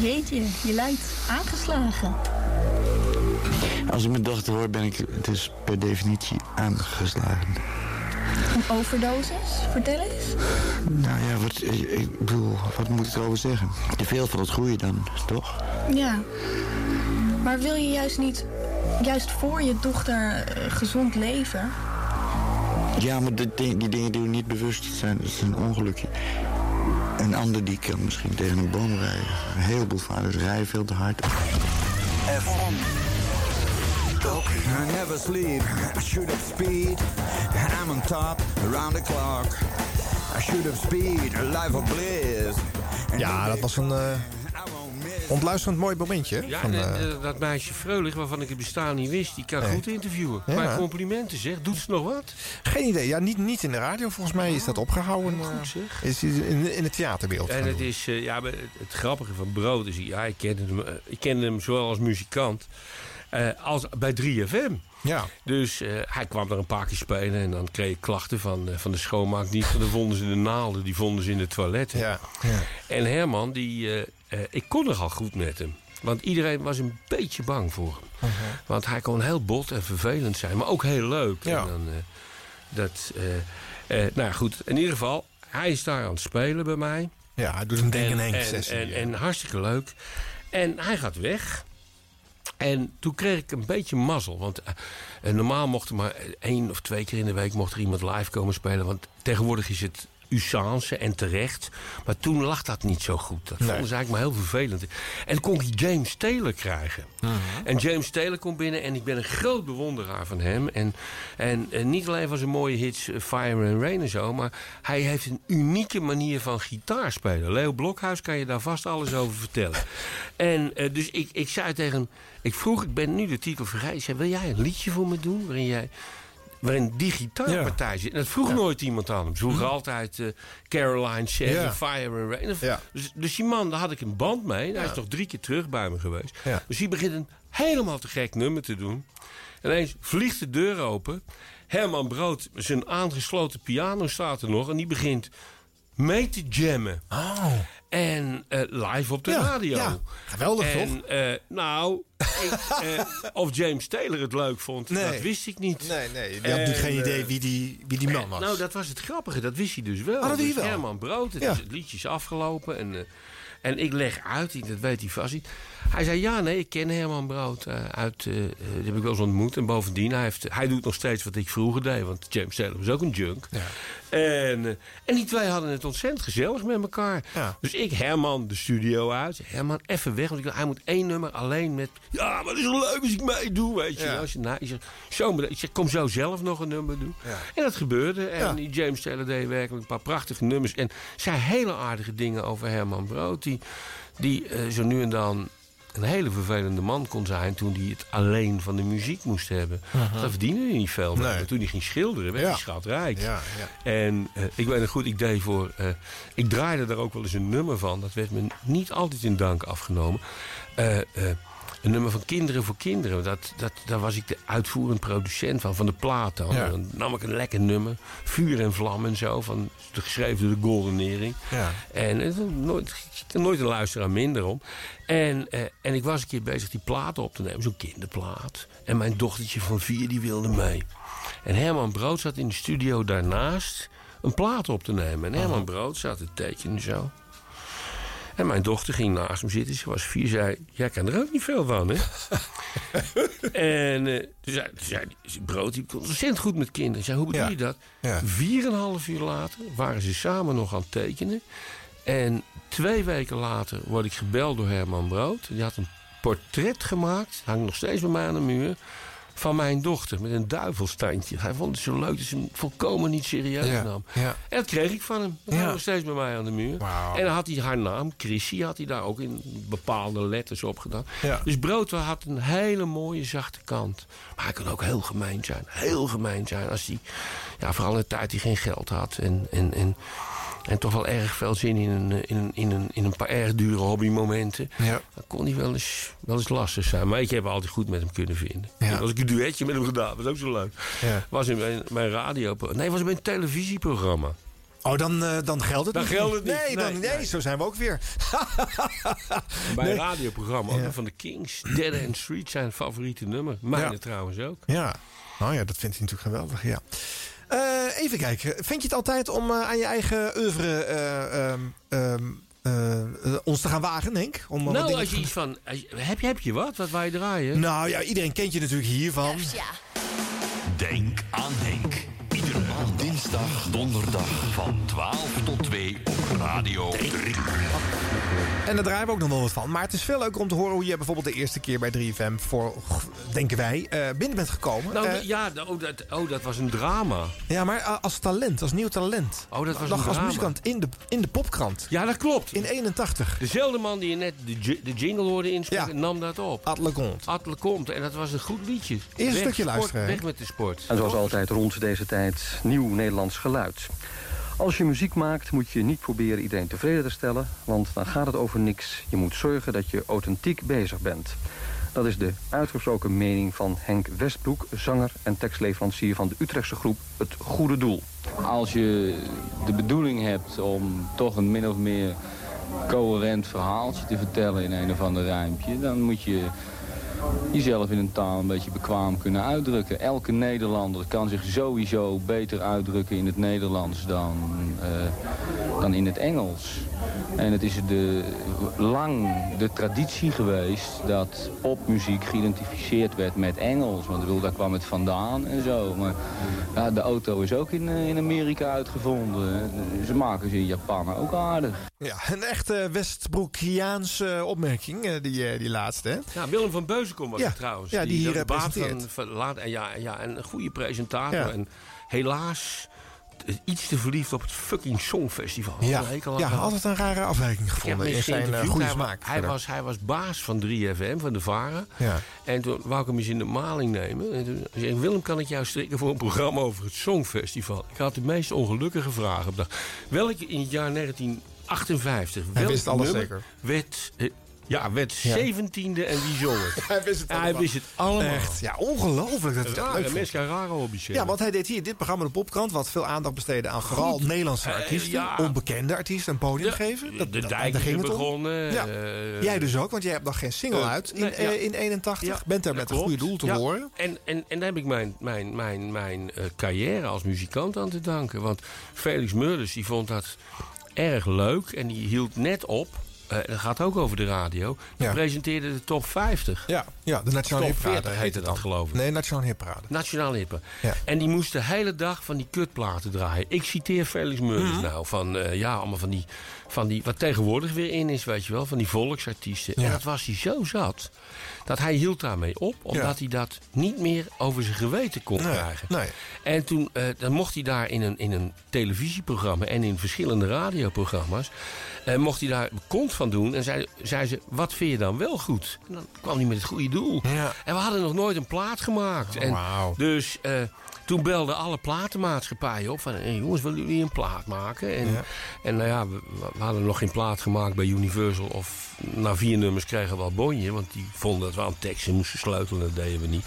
Jeetje, je lijkt aangeslagen. Als ik mijn dochter hoor, ben ik dus per definitie aangeslagen. Een overdosis? Vertel eens. Nou ja, wat, ik bedoel, wat moet ik erover zeggen? Te veel van het goede dan, toch? Ja. Maar wil je juist niet, juist voor je dochter eh, gezond leven? Ja, maar die, die dingen die we niet bewust zijn, dat is een ongelukje. Een ander die kan misschien tegen een boom rijden. Een heleboel vaders rijden veel te hard. FM. I never sleep, I shoot up speed. I'm on top, around the clock. I shoot up speed, a life of bliss. Ja, dat was een eh, ontluisterend mooi momentje. Ja, van, en, eh, eh, dat meisje Freulich, waarvan ik het bestaan niet wist, die kan Nee. goed interviewen. Ja. Maar complimenten zeg, doet ze nog wat? geen idee. Ja, niet, niet in de radio. Volgens mij is dat opgehouden. eh, is in, in de theaterbeeld. En het doen. is, eh, ja, het, het grappige van Brood is, ja, ik kende hem, ik kende hem zowel als muzikant als bij 3FM. Ja. Dus hij kwam er een paar keer spelen en dan kreeg ik klachten van, eh, van de schoonmaakdienst. Dan vonden ze de naalden, die vonden ze in de toiletten. Ja. ja. En Herman, die, eh, ik kon nogal goed met hem. Want iedereen was een beetje bang voor hem. Uh-huh. Want hij kon heel bot en vervelend zijn, maar ook heel leuk. Ja. En dan, eh, dat, eh, nou goed, in ieder geval, hij is daar aan het spelen bij mij. Ja, hij doet een ding in En- één en, sessie. En, ja. en hartstikke leuk. En hij gaat weg. En toen kreeg ik een beetje mazzel. Want normaal mocht er maar één of twee keer in de week mocht er iemand live komen spelen. Want tegenwoordig is het usance en terecht. Maar toen lag dat niet zo goed. Dat vonden ze eigenlijk maar heel vervelend. En toen kon ik James Taylor krijgen. En James Taylor komt binnen en ik ben een groot bewonderaar van hem. En, en, en niet alleen van zijn mooie hits eh, Fire and Rain en zo... maar hij heeft een unieke manier van gitaar spelen. Leo Blokhuis kan je daar vast alles over vertellen. En eh, dus ik, ik zei tegen hem... Ik vroeg, ik ben nu de titel vergeten. Ik zei, wil jij een liedje voor me doen... waarin jij waarin die gitaarpartij zit. En dat vroeg nooit iemand aan hem. Ze vroegen altijd eh, Caroline en Fire and Rain. Ja. Dus, dus die man, daar had ik een band mee. Hij is toch drie keer terug bij me geweest. Dus die begint een helemaal te gek nummer te doen. En ineens vliegt de deur open. Herman Brood, zijn aangesloten piano staat er nog. En die begint mee te jammen. Oh. En eh, live op de Ja, radio. ja. Geweldig, en, toch? eh, nou, ik, eh, of James Taylor het leuk vond, Nee. dat wist ik niet. Nee, nee. Je had nu En, geen idee wie die, wie die man was. Nou, dat was het grappige. Dat wist hij dus wel. Oh, dat Dus wel. Herman Brood, het, Ja. is, het liedje is afgelopen. En, en ik leg uit, dat weet hij vast niet. Hij zei, ja, nee, ik ken Herman Brood eh, uit... die heb ik wel eens ontmoet. En bovendien, hij, heeft, hij doet nog steeds wat ik vroeger deed. Want James Taylor was ook een junk. En, eh, en die twee hadden het ontzettend gezellig met elkaar. Ja. Dus ik, Herman, de studio uit. Herman, even weg. Want ik, hij moet één nummer alleen met... Ja, maar het is wel leuk als ik meedoe, weet je. Ja. Als je, nou, ik, zeg, zo, maar- ik zeg, kom zo zelf nog een nummer doen. Ja. En dat gebeurde. En Ja. die James Taylor deed werkelijk een paar prachtige nummers. En zei hele aardige dingen over Herman Brood. Die, die zo nu en dan een hele vervelende man kon zijn... toen hij het alleen van de muziek moest hebben. Daar verdiende hij niet veel. Nee. Toen hij ging schilderen, werd Ja. hij schatrijk. Ja, ja. En eh, ik weet nog goed, ik deed voor... eh, ik draaide daar ook wel eens een nummer van. Dat werd me niet altijd in dank afgenomen. Een nummer van Kinderen voor Kinderen. Dat, dat, daar was ik de uitvoerend producent van, van de plaat dan. Ja. Dan nam ik een lekker nummer. Vuur en vlam en zo. Van, geschreven door de Golden Nering. Ja. En eh, nooit, nooit een luisteraar minder om. En, eh, en ik was een keer bezig die platen op te nemen. Zo'n kinderplaat. En mijn dochtertje van vier die wilde mee. En Herman Brood zat in de studio daarnaast een plaat op te nemen. En Herman Brood zat te tekenen zo. En mijn dochter ging naast hem zitten. Ze was vier. Zei, jij kan er ook niet veel van, hè? en eh, toen zei, zei Brood, die kon ontzettend goed met kinderen. Ik zei, hoe bedoel Ja. je dat? Ja. Vier en een half uur later waren ze samen nog aan het tekenen. En twee weken later word ik gebeld door Herman Brood. Die had een portret gemaakt, hangt nog steeds bij mij aan de muur... van mijn dochter met een duivelstandje. Hij vond het zo leuk dat ze hem volkomen niet serieus Ja, nam. ja. En dat kreeg ik van hem. Dat Ja. nog steeds bij mij aan de muur. En dan had hij haar naam, Chrissy, had hij daar ook in bepaalde letters op gedaan. Dus Brood had een hele mooie zachte kant. Maar hij kon ook heel gemeen zijn. Heel gemeen zijn. Als hij, ja, vooral in de tijd hij geen geld had. En, en, en En toch wel erg veel zin in een, eh, in een, in een, in een paar erg dure hobbymomenten. Ja. Dan kon hij wel eens, wel eens lastig zijn. Maar ik heb altijd goed met hem kunnen vinden. Als ik een duetje met hem gedaan, was ook zo leuk. Ja. Was in mijn, mijn radio... Nee, was in mijn televisieprogramma. Oh, dan, eh, dan geldt het Dan niet. geldt het niet. Nee, dan, Nee, nee, zo zijn we ook weer. Bij Nee. een radioprogramma, Ja. van de Kings. Dead End Street zijn favoriete nummer. Mijne Ja. trouwens ook. Ja, nou ja, dat vindt hij natuurlijk geweldig, ja. Eh, even kijken. Vind je het altijd om eh, aan je eigen oeuvre eh, ehm, ehm, eh, eh, ons te gaan wagen, Henk? Om wat Nou, als te je iets van... je- heb, je, heb je wat? Wat wij draaien? Nou ja, iedereen kent je natuurlijk hiervan. Denk aan Henk. Dinsdag, donderdag van 12 tot 2 op Radio 3. En daar draaien we ook nog wel wat van. Maar het is veel leuker om te horen hoe je bijvoorbeeld de eerste keer bij 3FM voor, denken wij, eh, binnen bent gekomen. Nou, Eh, ja, oh dat, oh, dat was een drama. ja, maar eh, als talent, als nieuw talent. Oh, dat was Nog een als drama. muzikant in de, in de popkrant. Ja, dat klopt. In 81. Dezelfde man die je net de, de jingle hoorde inspreken, nam dat op. Atle Komt. Atle Komt. En dat was een goed liedje. een Weg stukje sport, luisteren? Weg met de sport. En zoals altijd rond deze tijd nieuw Nederlands geluid. Als je muziek maakt moet je niet proberen iedereen tevreden te stellen... want dan gaat het over niks. Je moet zorgen dat je authentiek bezig bent. Dat is de uitgesproken mening van Henk Westbroek... zanger en tekstleverancier van de Utrechtse groep Het Goede Doel. Als je de bedoeling hebt om toch een min of meer coherent verhaaltje te vertellen in een of ander rijmpje, dan moet je jezelf in een taal een beetje bekwaam kunnen uitdrukken. Elke Nederlander kan zich sowieso beter uitdrukken in het Nederlands dan, eh, dan in het Engels. En het is de, lang de traditie geweest dat popmuziek geïdentificeerd werd met Engels. Want bedoel, daar kwam het vandaan en zo. Maar ja, de auto is ook in, eh, in Amerika uitgevonden. Ze maken ze in Japan ook aardig. Ja, een echte Westbroekiaanse opmerking, eh, die, die laatste. Hè? Ja, Willem van Was Ja, het trouwens. ja, die hier, presenteert. van, van laat, en ja, ja, en een goede presentator. Ja. En helaas iets te verliefd op het fucking Songfestival. Ja, Een altijd een rare afwijking Ik heb gevonden in zijn eh, goede hij, smaak. Hij verder. was, hij was baas van 3FM, van de Varen. Ja. En toen wou ik hem eens in de maling nemen. En toen zei ik, Willem, kan ik jou strikken voor een programma over het Songfestival? Ik had de meest ongelukkige vragen op dag. Welke in het jaar 1958, Hij wist alles zeker. werd, ja, werd Ja. 17e en wie zong het? Hij wist het Ja, hij allemaal. wist het allemaal. Echt, ja, ongelooflijk dat Rare mensen, rare hobby's. Ja, want hij deed hier dit programma de Popkrant... wat veel aandacht besteedde aan vooral Goed. Nederlandse Eh, artiesten... ja. onbekende artiesten een podium geven. Dat, de dat- dijk daar is ging het begonnen. Ja. eh, Jij dus ook, want jij hebt nog geen single eh, uit in, nee, ja. in 81. Ja, Bent daar met een goede doel te Ja, horen. En, en, en daar heb ik mijn, mijn, mijn, mijn eh, carrière als muzikant aan te danken. Want Felix Meurders die vond dat erg leuk. En die hield net op. eh, dat gaat ook over de radio. Die Ja. presenteerde de top 50. Ja, ja de Nationale Top Hitparade 40 heette dat, geloof ik. Nee, Nationale Hitparade. Nationaal hippen. Ja. En die moest de hele dag van die kutplaten draaien. Ik citeer Felix Meurders Mhm. nou. Van, eh, ja, allemaal van die, van die... Wat tegenwoordig weer in is, weet je wel. Van die volksartiesten. Ja. En dat was hij zo zat. Dat hij hield daarmee op. Omdat hij dat niet meer over zijn geweten kon Nee, krijgen. nee. En toen eh, dan mocht hij daar in een, in een televisieprogramma... en in verschillende radioprogramma's... eh, mocht hij daar kont van doen. En zei, zei ze, wat vind je dan wel goed? En dan kwam hij met het goede doel. Ja. En we hadden nog nooit een plaat gemaakt. en. Dus eh, toen belden alle platenmaatschappijen op van... Hey, jongens, willen jullie een plaat maken? En, Ja. en nou ja, we, we hadden nog geen plaat gemaakt bij Universal. Of na vier nummers kregen we al bonje. Want die vonden dat we aan teksten moesten sleutelen. Dat deden we niet.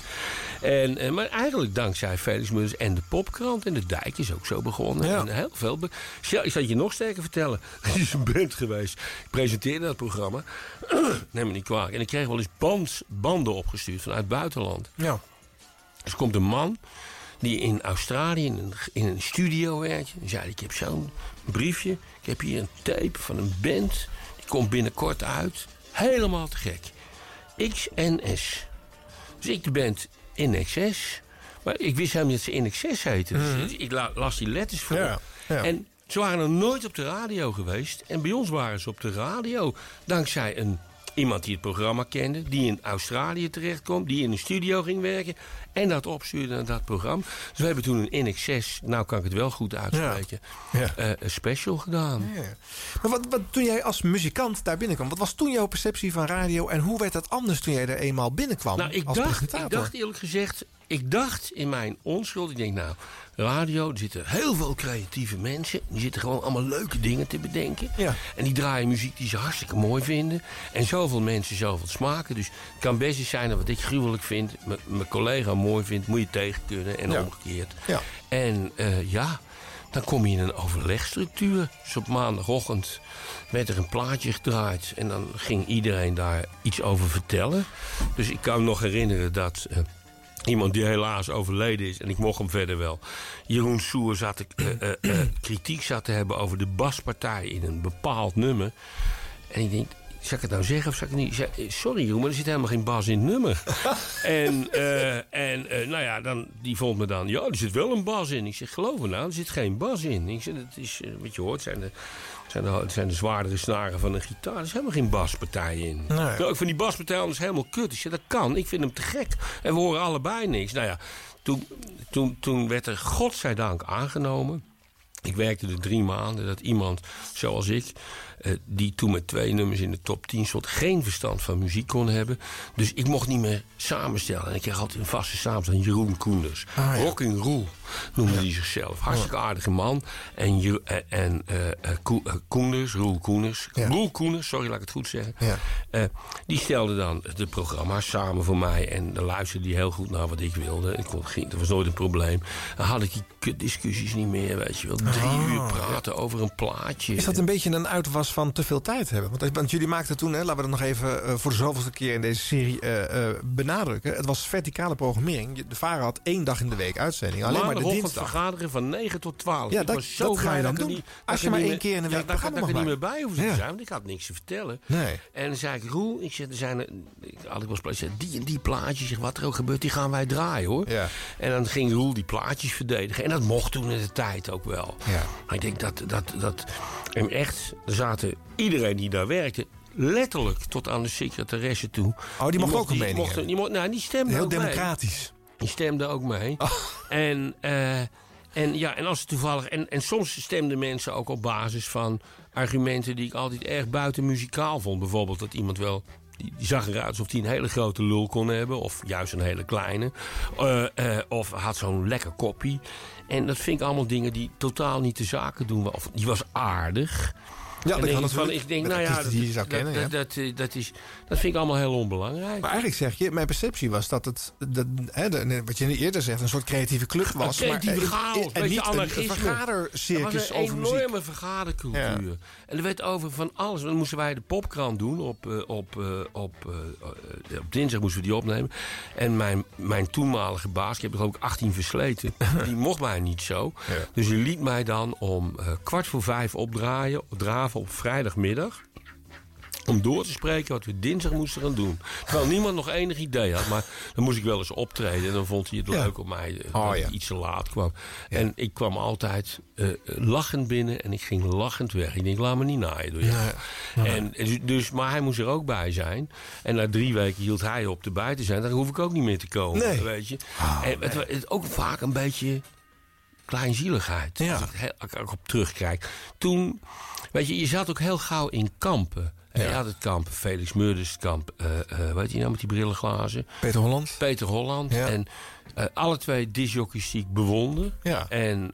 En, eh, maar eigenlijk dankzij Felix en de Popkrant. En de Dijk is ook zo begonnen. Ja. En heel veel. ik zal je nog sterker vertellen. Het is een band geweest. Ik presenteerde dat programma. Neem me niet kwalijk. En ik kreeg wel eens band, banden opgestuurd vanuit het buitenland. Ja. Dus komt een man die in Australië in een, in een studio werkt. Die zei, ik heb zo'n briefje. Ik heb hier een tape van een band. Die komt binnenkort uit. Helemaal te gek. XNS. Dus ik de band InXS. Maar ik wist helemaal niet dat ze InXS heette. Dus ik la- las die letters voor. Ja, ja. En ze waren nog nooit op de radio geweest. En bij ons waren ze op de radio. Dankzij een, iemand die het programma kende. Die in Australië terechtkomt. Die in een studio ging werken. En dat opstuurde naar dat programma. Dus we hebben toen een NX6. Nou kan ik het wel goed uitspreken. Ja. eh, een special gedaan. Ja. Maar wat, wat, toen jij als muzikant daar binnenkwam, wat was toen jouw perceptie van radio en hoe werd dat anders toen jij er eenmaal binnenkwam Nou, ik als dacht, presentator? ik dacht eerlijk gezegd ik dacht in mijn onschuld, ik denk nou, radio, er zitten heel veel creatieve mensen. Die zitten gewoon allemaal leuke dingen te bedenken. Ja. En die draaien muziek die ze hartstikke mooi vinden. En zoveel mensen, zoveel smaken. Dus het kan best eens zijn dat wat ik gruwelijk vind, mijn collega mooi vindt, moet je tegen kunnen en Ja. omgekeerd. Ja. En eh, ja, dan kom je in een overlegstructuur. Dus op maandagochtend werd er een plaatje gedraaid. En dan ging iedereen daar iets over vertellen. Dus ik kan me nog herinneren dat... eh, Iemand die helaas overleden is, en ik mocht hem verder wel. Jeroen Soer zat te- eh, eh, eh, kritiek zat te hebben over de baspartij in een bepaald nummer. En ik denk, zal ik het nou zeggen of zal ik het niet? Sorry Jeroen, maar er zit helemaal geen bas in het nummer. en en nou ja, dan, die vond me dan, ja, er zit wel een bas in. Ik zeg, geloof me nou, er zit geen bas in. Ik zeg, dat is, wat je hoort, zijn de, zijn de, het zijn de zwaardere snaren van een gitaar. Er is helemaal geen baspartij in. Nee. Nou, ik vind die baspartij anders helemaal kut. Ik zeg, dat kan. Ik vind hem te gek. En we horen allebei niks. Nou ja, toen, toen, toen werd er godzijdank aangenomen. Ik werkte er drie maanden dat iemand zoals ik, eh, die toen met twee nummers in de top 10 stond, geen verstand van muziek kon hebben. Dus ik mocht niet meer samenstellen. En ik kreeg altijd een vaste samenstelling, Jeroen Koenders. Ah, ja. Rocking Roel noemde hij zichzelf. Hartstikke aardige man. En, Je- eh, en eh, eh, eh, Koenders, Roel Koenders, Roel sorry, laat ik het goed zeggen. Die stelde dan de programma's samen voor mij. En dan luisterde hij heel goed naar wat ik wilde. Ik kon, ging, dat was nooit een probleem. Dan had ik die kutdiscussies niet meer, weet je wel. Drie Ah, uur praten over een plaatje. Is dat een beetje een uitwas van te veel tijd hebben? Want, want jullie maakten toen, hè, laten we dat nog even voor de zoveelste keer in deze serie benadrukken. Het was verticale programmering. De VARA had één dag in de week uitzending. Alleen maar de Dinsdag. vergaderen van 9 tot 12. Ja, dat- zo dat ga je dan doen. niet- Als je maar één keer in de week ja, programma dat ik er niet meer bij te Ja. zijn, want ik had niks te vertellen. Nee. En dan zei ik, Roel, ik zeg, er zijn er, had ik wel eens die en die plaatjes, zeg, wat er ook gebeurt, die gaan wij draaien hoor. Ja. En dan ging Roel die plaatjes verdedigen. En dat mocht toen in de tijd ook wel. Ja. Maar ik denk dat, dat, dat en echt, er zaten iedereen die daar werkte, letterlijk tot aan de secretaresse toe. Oh, die mocht ook een die mening mocht, die mocht, Nou, die stemde Heel mee. Die stemde ook mee. Oh. En, eh, en, ja, en als het toevallig. En, en soms stemden mensen ook op basis van argumenten die ik altijd erg buiten muzikaal vond. Bijvoorbeeld dat iemand wel. Die, die zag eruit alsof hij een hele grote lul kon hebben. Of juist een hele kleine. Eh, eh, of had zo'n lekker koppie. En dat vind ik allemaal dingen die totaal niet de zaken doen. Of die was aardig. Ja, En dat kan ik van, ik denk, nou ja, die je zou dat, kennen, dat, ja. dat, dat is, dat vind ik allemaal heel onbelangrijk. Maar eigenlijk zeg je, mijn perceptie was dat het, dat, hè, wat je eerder zegt, een soort creatieve club was. Een creatieve maar, eh, chaos, en beetje niet een, een anarchisme. vergadercircus Er was een over muziek. enorme vergadercultuur. Ja. En er werd over van alles. Dan moesten wij de popkrant doen. Op, eh, op, eh, op, eh, eh, op dinsdag moesten we die opnemen. En mijn, mijn toenmalige baas, ik heb er ik 18 versleten. die mocht mij niet zo. Ja. Dus die liet mij dan om eh, kwart voor vijf opdraaien, draven op vrijdagmiddag. Om door te spreken wat we dinsdag moesten gaan doen. Terwijl niemand nog enig idee had. Maar dan moest ik wel eens optreden. En dan vond hij het Ja. leuk op mij eh, Oh, dat ja. iets te laat kwam. En ik kwam altijd eh, lachend binnen. En ik ging lachend weg. Ik denk, laat me niet naaien door jou. En, dus- dus, maar hij moest er ook bij zijn. En na drie weken hield hij op erbij te zijn. Dan hoef ik ook niet meer te komen. Nee. Weet je. en het, ook vaak een beetje kleinzieligheid. Als, ik, heel- als ik ook op terugkijk. Toen, weet je, je zat ook heel gauw in kampen. En Je had het kamp, Felix Meurders kamp, eh eh, weet je nou met die brillenglazen? Peter Holland. Peter Holland. Ja. En eh, alle twee disjockeys die ik bewonder. Ja. En,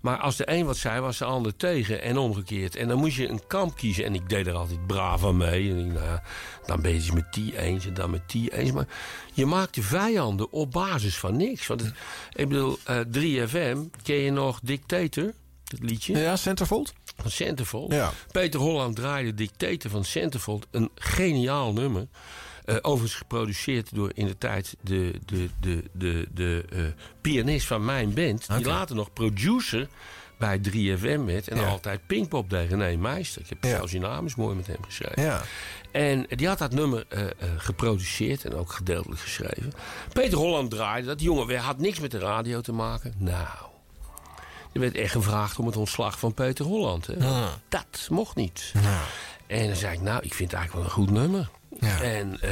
maar als de een wat zei, was de ander tegen en omgekeerd. En dan moest je een kamp kiezen. En ik deed er altijd braaf aan mee. En ik, nou, ja, dan ben je het met die eens en dan met die eens. Maar je maakte vijanden op basis van niks. Want het, ik bedoel, eh 3FM, ken je nog Dictator? Het liedje? Ja, Centerfold. Van Centerfold. Ja. Peter Holland draaide Dictator van Centerfold. Een geniaal nummer. Eh, overigens geproduceerd door in de tijd de, de, de, de, de eh, pianist van mijn band. Die later nog producer bij 3FM werd. En Ja. altijd Pinkpop deed, René Meister. Ik heb Ja. zelfs die naam is mooi met hem geschreven. Ja. En die had dat nummer eh, geproduceerd en ook gedeeltelijk geschreven. Peter Holland draaide dat. Die jongen had niks met de radio te maken. Nou, er werd echt gevraagd om het ontslag van Peter Holland. Hè. Ah. Dat mocht niet. En dan zei ik, nou, ik vind het eigenlijk wel een goed nummer. Ja. En eh,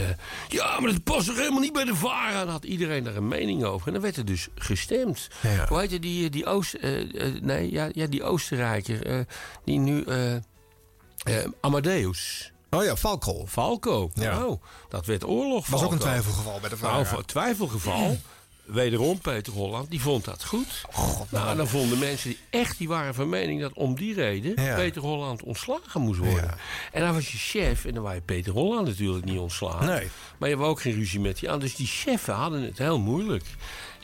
ja, maar dat past toch helemaal niet bij de VARA? Dan had iedereen daar een mening over. En dan werd er dus gestemd. Ja. Hoe heet je die, die Oost... eh, eh, nee, ja, ja, die Oostenrijker. die nu... Amadeus. Oh ja, Falco. Falco. Ja. Oh, dat werd oorlog. Was ook een twijfelgeval bij de VARA. Nou, twijfelgeval. Wederom Peter Holland, die vond dat goed. nou, dan vonden mensen die echt die waren van mening dat om die reden Ja. Peter Holland ontslagen moest worden. En dan was je chef en dan was je Peter Holland natuurlijk niet ontslagen. Nee. Maar je had ook geen ruzie met die aan. Dus die cheffen hadden het heel moeilijk.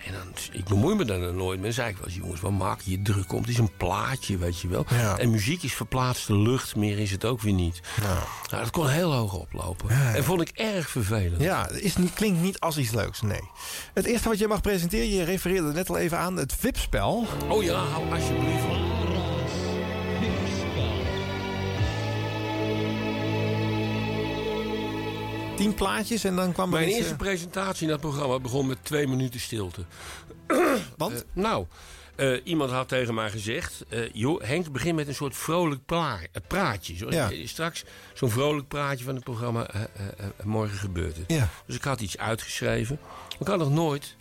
En dan, ik bemoei me daar dan nooit mee. Dan zei ik wel eens, jongens, wat maak je druk om? Het is een plaatje, weet je wel. Ja. En muziek is verplaatste lucht, meer is het ook weer niet. Nou, dat kon heel hoog oplopen. En vond ik erg vervelend. Ja, het is niet, klinkt niet als iets leuks, nee. Het eerste wat je mag presenteren, je refereerde net al even aan, het VIP-spel. Oh ja, hou alsjeblieft. Tien plaatjes en dan kwam er Mijn eerste eh, presentatie in dat programma begon met twee minuten stilte. Want? nou, eh, iemand had tegen mij gezegd... eh, joh, Henk, begin met een soort vrolijk eh, praatje. Zoals Ja. eh, straks zo'n vrolijk praatje van het programma eh, eh, eh, Morgen gebeurt het. Ja. Dus ik had iets uitgeschreven. Ik had nog nooit...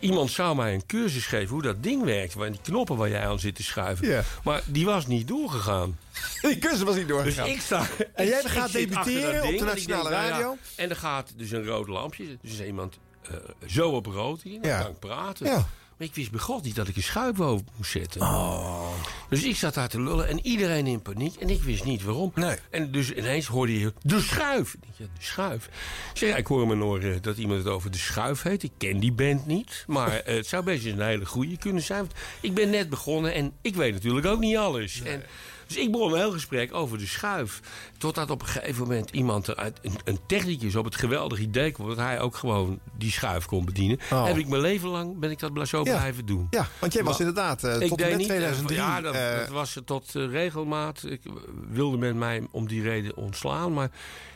Iemand zou mij een cursus geven hoe dat ding werkt. Waar die knoppen waar jij aan zit te schuiven. Ja. Maar die was niet doorgegaan. Die cursus was niet doorgegaan. Dus ik sta. En jij gaat debuteren op de en Nationale denk, nou ja, Radio? en er gaat dus een rood lampje. Dus is iemand eh, zo op rood in. Dan Ja. kan ik praten. Ja. Maar ik wist bij God niet dat ik een schuif over moest zetten. Oh. Dus ik zat daar te lullen en iedereen in paniek. En ik wist niet waarom. Nee. En dus ineens hoorde je de schuif. Ja, de schuif. Ik zeg, ik hoor me nog eh, dat iemand het over de schuif heet. Ik ken die band niet. Maar eh, het zou best eens een hele goede kunnen zijn. Want ik ben net begonnen en ik weet natuurlijk ook niet alles. En, dus ik begon een heel gesprek over de schuif. Totdat op een gegeven moment iemand eruit, een, een technicus op het geweldige idee kwam... dat hij ook gewoon die schuif kon bedienen. Oh. Heb ik mijn leven lang ben ik dat zo Ja. blijven doen. Ja, want jij was Maar- inderdaad eh, tot eh, 2003... Ja, dat, eh, dat was tot eh, regelmaat. Ik wilde men mij om die reden ontslaan. Maar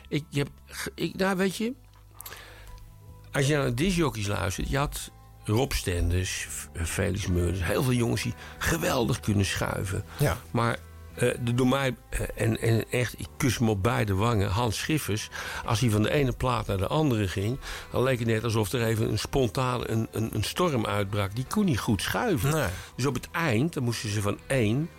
ik heb... Ik, nou, weet je... Als je naar de discjockeys luistert... Je had Rob Stenders, Felix Meurders... Heel veel jongens die geweldig kunnen schuiven. Ja. Maar eh, de door mij, eh, en, en echt, ik kus hem op beide wangen, Hans Schiffers... als hij van de ene plaat naar de andere ging... dan leek het net alsof er even een spontaan een, een, een storm uitbrak. Die kon niet goed schuiven. Nee. Dus op het eind, dan moesten ze van één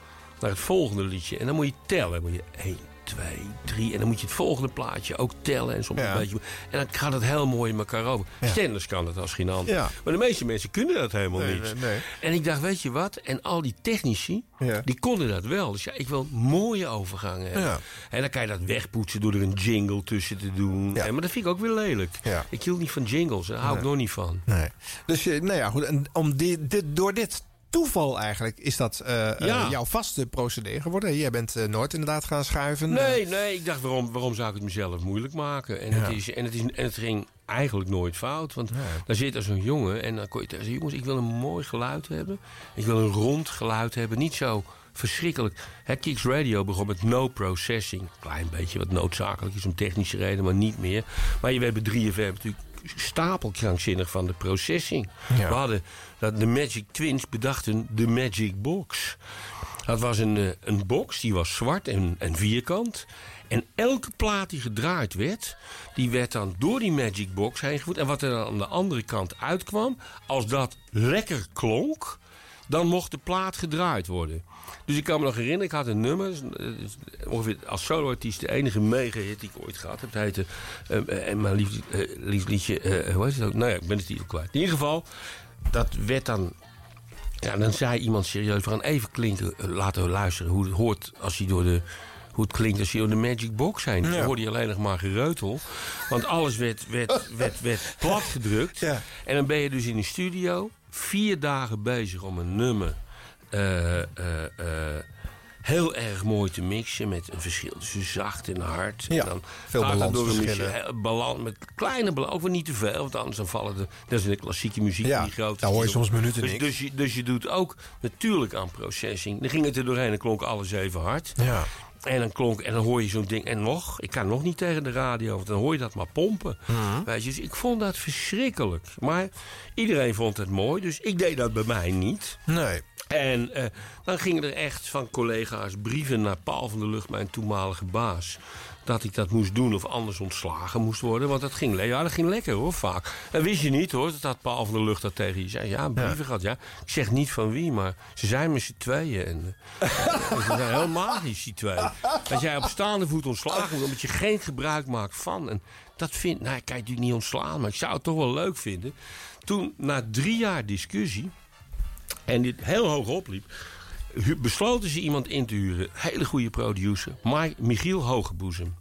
naar het volgende liedje. En dan moet je tellen. Moet je één, twee, drie. En dan moet je het volgende plaatje ook tellen. En soms Ja. een beetje. En dan gaat het heel mooi in elkaar over. Ja. Stenders kan het als geen ander. Ja. Maar de meeste mensen kunnen dat helemaal Nee, niet. nee, nee. En ik dacht, weet je wat? En al die technici, die konden dat wel. Dus ja, ik wil mooie overgangen hebben. En dan kan je dat wegpoetsen door er een jingle tussen te doen. En, maar dat vind ik ook weer lelijk. Ik hield niet van jingles. Daar hou ik nog niet van. Nee. Dus je, nou ja, goed. En om dit, door dit toeval eigenlijk is dat eh, eh, Ja. jouw vaste procedé geworden. Jij bent eh, nooit inderdaad gaan schuiven. Nee, nee, ik dacht, waarom, waarom zou ik het mezelf moeilijk maken? En, Ja. het, is, en, het, is, en het ging eigenlijk nooit fout. Want daar zit er zo'n jongen en dan kon je tegen zeggen... jongens, ik wil een mooi geluid hebben. Ik wil een rond geluid hebben. Niet zo verschrikkelijk. Kicks Radio begon met no processing. Klein beetje wat noodzakelijk is om technische reden, maar niet meer. Maar je weet bij 3FM natuurlijk stapelkrankzinnig van de processing. Ja. We hadden dat de Magic Twins bedachten de Magic Box. Dat was een, eh, een box, die was zwart en, en vierkant. En elke plaat die gedraaid werd, die werd dan door die Magic Box heen gevoerd. En wat er dan aan de andere kant uitkwam, als dat lekker klonk, dan mocht de plaat gedraaid worden. Dus ik kan me nog herinneren, ik had een nummer, eh, ongeveer als soloartiest de enige mega-hit die ik ooit gehad heb. Het heette, eh, eh, en mijn lief, lief liedje, hoe heet het ook? Nou ja, ik ben de titel kwijt. In ieder geval, dat werd dan ja, dan zei iemand serieus, we gaan even klinken, laten luisteren hoe het hoort als hij door de. Hoe het klinkt als je door de Magic Box heen. Dan Ja. hoorde je alleen nog maar gereutel. Want alles werd, werd, werd, werd platgedrukt. Ja. En dan ben je dus in een studio vier dagen bezig om een nummer eh, eh, eh, heel erg mooi te mixen. Met een verschil tussen zacht en hard. Ja, en dan veel balansverschillen. balans, met kleine balans, ook niet te veel. Want anders dan vallen de. Dat is in de klassieke muziek Ja, die grote. dan hoor je soms minuten dus, niks. dus, je, dus je doet ook natuurlijk aan processing. Dan ging het er doorheen en klonk alles even hard. Ja. En dan klonk, en dan hoor je zo'n ding. En nog, ik kan nog niet tegen de radio, want dan hoor je dat maar pompen. Mhm. Weet je, dus ik vond dat verschrikkelijk. Maar iedereen vond het mooi, dus ik deed dat bij mij niet. Nee. En eh, dan gingen er echt van collega's brieven naar Paul van der Lucht, mijn toenmalige baas. Dat ik dat moest doen of anders ontslagen moest worden. Want dat ging, ja, dat ging lekker hoor, vaak. En wist je niet hoor, dat had Paul van der Lucht dat tegen je zei. Ja, brieven gehad, ja. Ik zeg niet van wie, maar ze zijn met z'n tweeën. En, eh, ze zijn heel magisch, die twee. Dat jij op staande voet ontslagen wordt, omdat je geen gebruik maakt van. En dat vind, nou, ik kan je natuurlijk niet ontslaan, maar ik zou het toch wel leuk vinden. Toen, na drie jaar discussie, en dit heel hoog opliep, besloten ze iemand in te huren. Hele goede producer, Mike, Michiel Hogeboezem.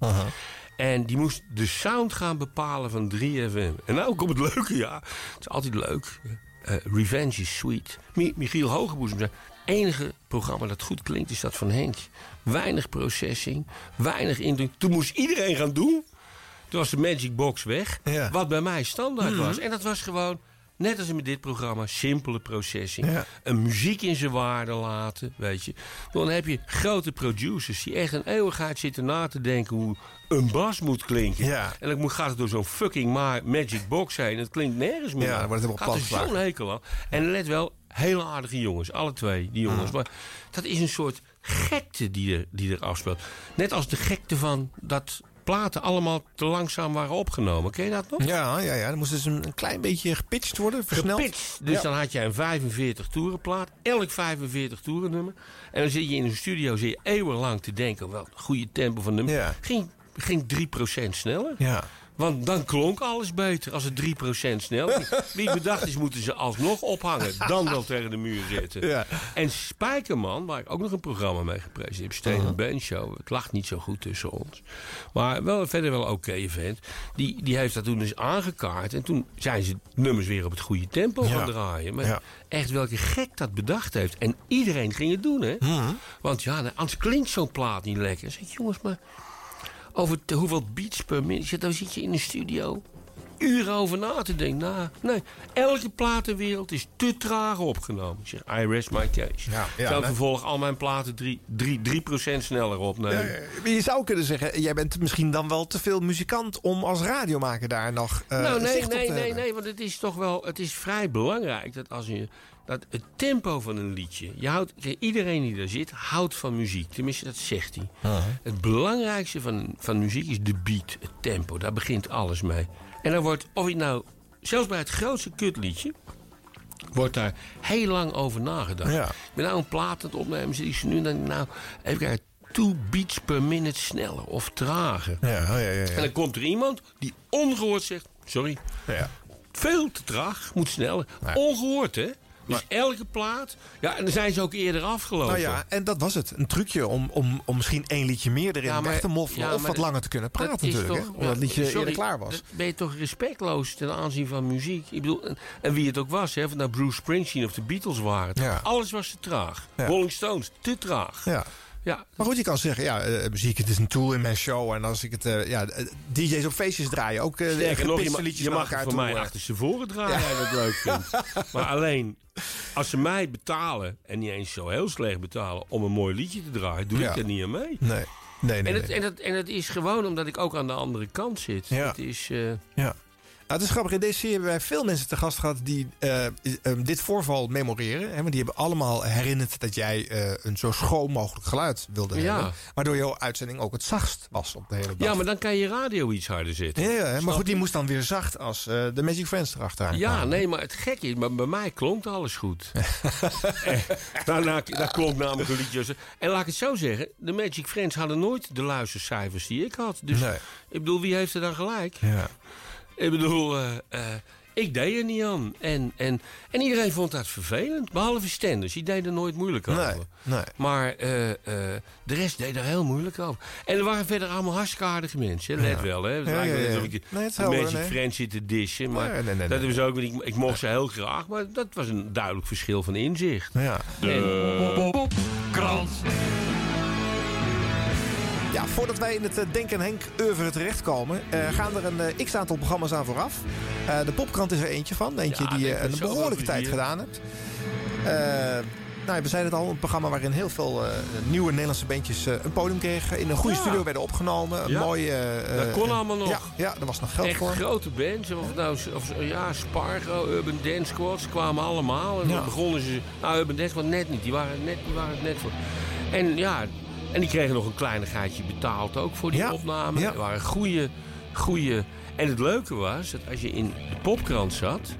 En die moest de sound gaan bepalen van 3FM. En nou komt het leuke, ja. Het is altijd leuk. Eh, Revenge is sweet. Mi- Michiel Hogeboezem zei... enige programma dat goed klinkt is dat van Henk. Weinig processing, weinig indruk. Toen moest iedereen gaan doen. Toen was de Magic Box weg. Wat bij mij standaard Mhm. was. En dat was gewoon, net als met dit programma, simpele processing. Een muziek in zijn waarde laten, weet je. Dan heb je grote producers die echt een eeuwigheid zitten na te denken hoe een bas moet klinken. En dan moet- gaat het door zo'n fucking ma- Magic Box heen. Het klinkt nergens meer. Ja, dan wordt het helemaal er platgeslagen. zo'n hekel aan. En let wel, hele aardige jongens. Alle twee, die jongens. Maar dat is een soort gekte die er, die er afspeelt. Net als de gekte van dat platen allemaal te langzaam waren opgenomen. Ken je dat nog? Ja, ja, ja. Dan moest dus een, een klein beetje gepitcht worden, versneld. Gepitcht. Dus Ja. dan had je een 45 toerenplaat. Elk 45 toeren nummer. En dan zit je in een studio zit je eeuwenlang te denken... wel, goede tempo van nummer. Ging, ging 3% sneller. Ja. Want dan klonk alles beter als het 3% sneller. Wie bedacht is, moeten ze alsnog ophangen. Dan wel tegen de muur zetten. Ja. En Spijkerman, waar ik ook nog een programma mee gepresenteerd heb... Steen Uh-huh. en Ben Show. Het lag niet zo goed tussen ons. Maar wel, verder wel oké event. Die, die heeft dat toen eens aangekaart. En toen zijn ze nummers weer op het goede tempo Ja. gaan draaien. Maar Ja. echt welke gek dat bedacht heeft. En iedereen ging het doen, hè? Uh-huh. Want ja, anders klinkt zo'n plaat niet lekker. Zeg, jongens, maar over te- hoeveel beats per zeg, Dan zit je in de studio uren over na te denken. Nou, nee, elke platenwereld is te traag opgenomen. Zeg, I rest my case. Ja, nee. vervolgens al mijn platen 3, 3, 3% sneller opnemen. Ja, Je zou kunnen zeggen, jij bent misschien dan wel te veel muzikant om als radiomaker daar nog eh, nou, nee, zicht op nee, nee, hebben. nee, want het is toch wel, het is vrij belangrijk dat als je, dat het tempo van een liedje, je houdt, iedereen die er zit, houdt van muziek. Tenminste, dat zegt hij. Het belangrijkste van, van muziek is de beat, het tempo. Daar begint alles mee. En dan wordt, of je nou, zelfs bij het grootste kutliedje, wordt daar heel lang over nagedacht. Ja. Ik ben nou een plaat aan het opnemen, zit ik ze nu dan, nou, even kijken, two beats per minute sneller of trager. Ja, ja, ja, ja. En dan komt er iemand die ongehoord zegt, sorry, Ja. veel te traag, moet sneller. Ongehoord, hè? Dus elke plaat. Ja, en dan zijn ze ook eerder afgelopen. Nou ja, en dat was het. Een trucje om, om, om misschien één liedje meer erin Ja, maar- weg te moffelen. ja, of wat langer te kunnen praten natuurlijk. toch- hè, omdat het liedje sorry, eerder klaar was. Ben je toch respectloos ten aanzien van muziek? Ik bedoel, en, en wie het ook was, hè, het nou Bruce Springsteen of de Beatles waren. Ja. Alles was te traag. Rolling Stones, te traag. Ja. Ja. Maar goed, je kan zeggen, ja, eh, muziek het is een tool in mijn show. En als ik het, eh, ja, eh, DJ's op feestjes draaien ook uh, Sterker nog, je, ma- liedjes je mag voor toe. mij achterstevoren draaien als je dat leuk vindt. Maar alleen, als ze mij betalen, en niet eens zo heel slecht betalen... om een mooi liedje te draaien, doe Ja. ik er niet aan mee. Nee, nee, nee. en, het, nee. en, het, en het is gewoon omdat ik ook aan de andere kant zit. Ja. Het is... eh, Ja. Nou, het is grappig. In deze serie hebben wij veel mensen te gast gehad die eh, eh, dit voorval memoreren. Hè, want die hebben allemaal herinnerd dat jij eh, een zo schoon mogelijk geluid wilde Ja. hebben. Waardoor jouw uitzending ook het zachtst was op de hele dag. ja, maar dan kan je radio iets harder zetten. Ja, ja, maar Snap goed, die je? moest dan weer zacht als eh, de Magic Friends erachteraan Ja, kwamen. nee, maar het gekke is, maar bij mij klonk alles goed. Eh, Daarna daar klonk namelijk een liedje. En laat ik het zo zeggen, de Magic Friends hadden nooit de luistercijfers die ik had. Dus Nee. ik bedoel, wie heeft er dan gelijk? Ja. Ik bedoel, eh, eh, ik deed er niet aan. En, en, en iedereen vond dat vervelend, behalve Stenders. Die deed er nooit moeilijk over. Nee, nee. Maar eh, eh, de rest deed er heel moeilijk over. En er waren verder allemaal hartstikke aardige mensen. Let Ja. wel, hè. Het Ja, lijkt ja, wel ja. alsof ik Nee, het is de helder, Magic nee. Friends zit te dishen. Maar Nee, nee, nee, dat ze ook, ik, ik mocht ze heel graag. Maar dat was een duidelijk verschil van inzicht. Ja. De Popkrant. Ja, voordat wij in het eh, Denk en Henk oeuvre terechtkomen... eh, gaan er een eh, x-aantal programma's aan vooraf. De Popkrant is er eentje van. Eentje Ja, die je een behoorlijke tijd gedaan hebt. Nou, we zeiden het al, een programma waarin heel veel nieuwe Nederlandse bandjes een podium kregen. In een goede Ja. studio werden opgenomen. Een Ja. mooie... Dat kon allemaal nog. Ja, ja, er was nog geld Echt voor. grote bands. Of nou, of, ja, Spargo, Urban Dance Squads kwamen allemaal. En dan begonnen ze... Nou, Urban Dance Squad net niet. Die waren, net, die waren het net voor. En ja, en die kregen nog een kleinigheidje betaald ook voor die Ja. opname. Ja. Er waren goede, goede... En het leuke was dat als je in de popkrant zat...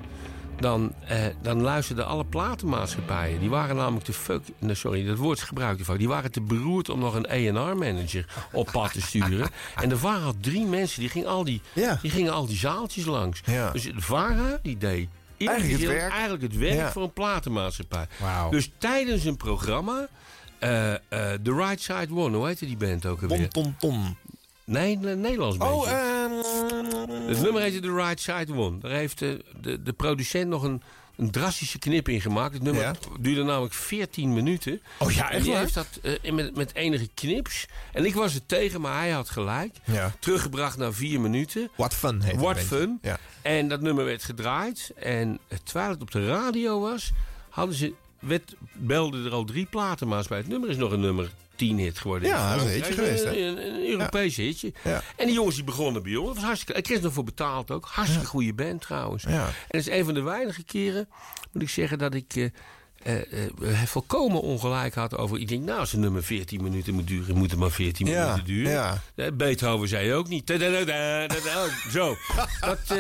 Dan, eh, dan luisterden alle platenmaatschappijen. Die waren namelijk te fuck... sorry, dat woord gebruik ik vaak. Die waren te beroerd om nog een A&R-manager op pad te sturen. en de VARA had drie mensen, die gingen al die, die, gingen al die zaaltjes langs. Dus de VARA, die deed... Eigenlijk het werk. Eigenlijk het werk voor een platenmaatschappij. Dus tijdens een programma... eh, eh, The Right Side One, hoe heette die band ook alweer? Tom Tom Tom. Nee, een Nederlands bandje. Oh, Het nummer heette The Right Side One. Daar heeft de, de, de producent nog een, een drastische knip in gemaakt. Het nummer Ja. duurde namelijk 14 minuten. Oh ja, echt En die waar? heeft dat eh, met, met enige knips. En ik was er tegen, maar hij had gelijk. Ja. Teruggebracht naar vier minuten. What Fun heet What Fun. Ja. En dat nummer werd gedraaid. En eh, terwijl het op de radio was, hadden ze, werd, belden er al drie platenmaats bij. Het nummer is nog een nummer 10 hit geworden. Ja, dat is een hitje geweest, hè? Een, een, Europees hitje. Ja. En die jongens die begonnen bij ons. Dat was hartstikke, ik kreeg er nog voor betaald ook. Hartstikke goede band trouwens. Ja. En het is een van de weinige keren, moet ik zeggen, dat ik... eh, volkomen ongelijk had over... Ik denk, nou, als een nummer 14 minuten moet duren... moet het maar 14 Ja, minuten duren. ja. Eh, Beethoven zei ook niet. Zo. Dat, eh,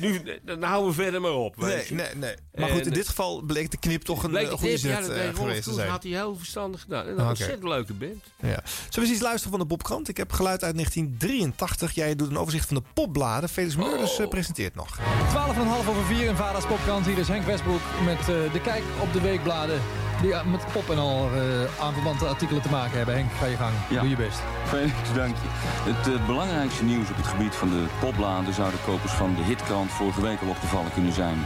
nu, dan houden we verder maar op. Nee, nee, nee. Maar goed, in dit geval bleek de knip toch een eh, goede zet eh, geweest te zijn. had hij heel verstandig gedaan. En een Oké. ontzettend leuke band. Ja. Zullen we eens iets luisteren van de Bobkrant? Ik heb geluid uit 1983. Jij doet een overzicht van de popbladen. Felix Meurders Oh. eh, presenteert nog. 12,5 over 4 in Vara's Popkrant. Hier is Henk Westbroek met eh, de kijk op de weekbladen. Die eh, met pop en al eh aanverwante artikelen te maken hebben. Henk, ga je gang. Ja. Doe je best. Felix, dank je. Het eh, belangrijkste nieuws op het gebied van de popbladen... zou de kopers van de hitkrant vorige week al opgevallen kunnen zijn.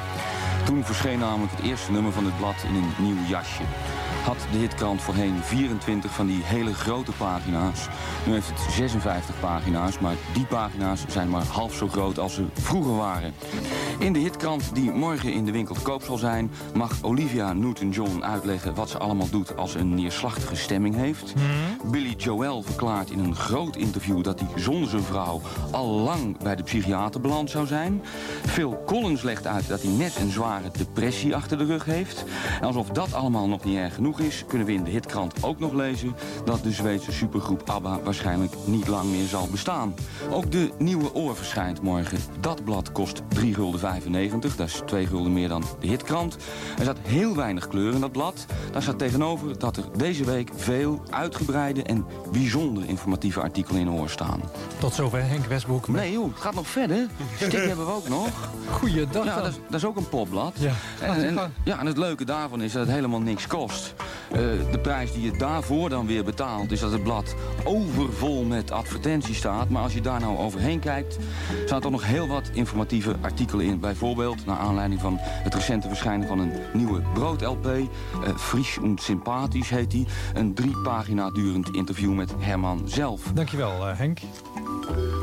Toen verscheen namelijk het eerste nummer van het blad in een nieuw jasje. Had de hitkrant voorheen 24 van die hele grote pagina's. Nu heeft het 56 pagina's, maar die pagina's zijn maar half zo groot als ze vroeger waren. In de hitkrant die morgen in de winkel te koop zal zijn... mag Olivia Newton-John uitleggen wat ze allemaal doet als een neerslachtige stemming heeft. Billy Joel verklaart in een groot interview dat hij zonder zijn vrouw al lang bij de psychiater beland zou zijn. Phil Collins legt uit dat hij net een zware depressie achter de rug heeft. En alsof dat allemaal nog niet erg genoeg is, kunnen we in de hitkrant ook nog lezen dat de Zweedse supergroep ABBA waarschijnlijk niet lang meer zal bestaan. Ook de Nieuwe Oor verschijnt morgen. Dat blad kost 3,95 gulden. Dat is 2 gulden meer dan de hitkrant. Er staat heel weinig kleur in dat blad. Daar staat tegenover dat er deze week veel uitgebreide en bijzonder informatieve artikelen in oor staan. Tot zover Henk Westbroek. Nee joh, het gaat nog verder. Stik hebben we ook nog. Goeiedag Ja, dat is, dat is ook een popblad. Ja, En, en- ja, en het leuke daarvan is dat het helemaal niks kost. Eh, de prijs die je daarvoor dan weer betaalt... is dat het blad overvol met advertenties staat. Maar als je daar nou overheen kijkt... staan er nog heel wat informatieve artikelen in. Bijvoorbeeld naar aanleiding van het recente verschijnen van een nieuwe brood-LP. eh Fries en sympathisch heet die. Een drie pagina durend interview met Herman zelf. Dankjewel eh, Henk.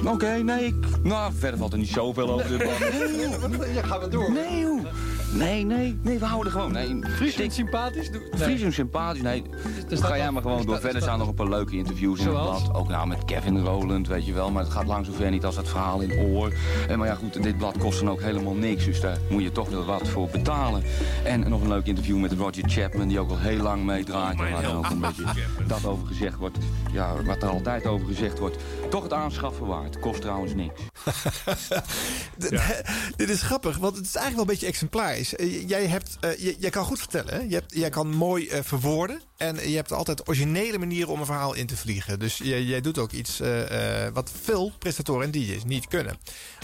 Oké, nee, ik... Nou, verder valt er niet zoveel over dit blad. Nee. Ja, gaan we door. Nee, joh. Nee, nee, nee, we houden gewoon. Nee, Fries en stik- sympathisch? Nee. Fries en sympathisch, nee. staat Ga jij maar gewoon er door. staat- Verder er staan nog een paar leuke interviews in het blad. Ook nou met Kevin Rowland, weet je wel. Maar het gaat lang zo ver niet als dat verhaal in oor. En, maar ja, goed, dit blad kost dan ook helemaal niks. Dus daar moet je toch wel wat voor betalen. En nog een leuk interview met Roger Chapman, die ook al heel lang meedraait. En waar dan ook een beetje dat over gezegd wordt. Ja, wat er altijd over gezegd wordt. Toch het aanschaffen waard. Kost trouwens niks. Dit is grappig, want het is eigenlijk wel een beetje exemplarisch. Eh, Jij, hebt, eh, je- jij kan goed vertellen. Hè? Je hebt, jij kan mooi eh, verwoorden. En je hebt altijd originele manieren om een verhaal in te vliegen. Dus jij, jij doet ook iets eh, eh, wat veel presentatoren en DJ's niet kunnen.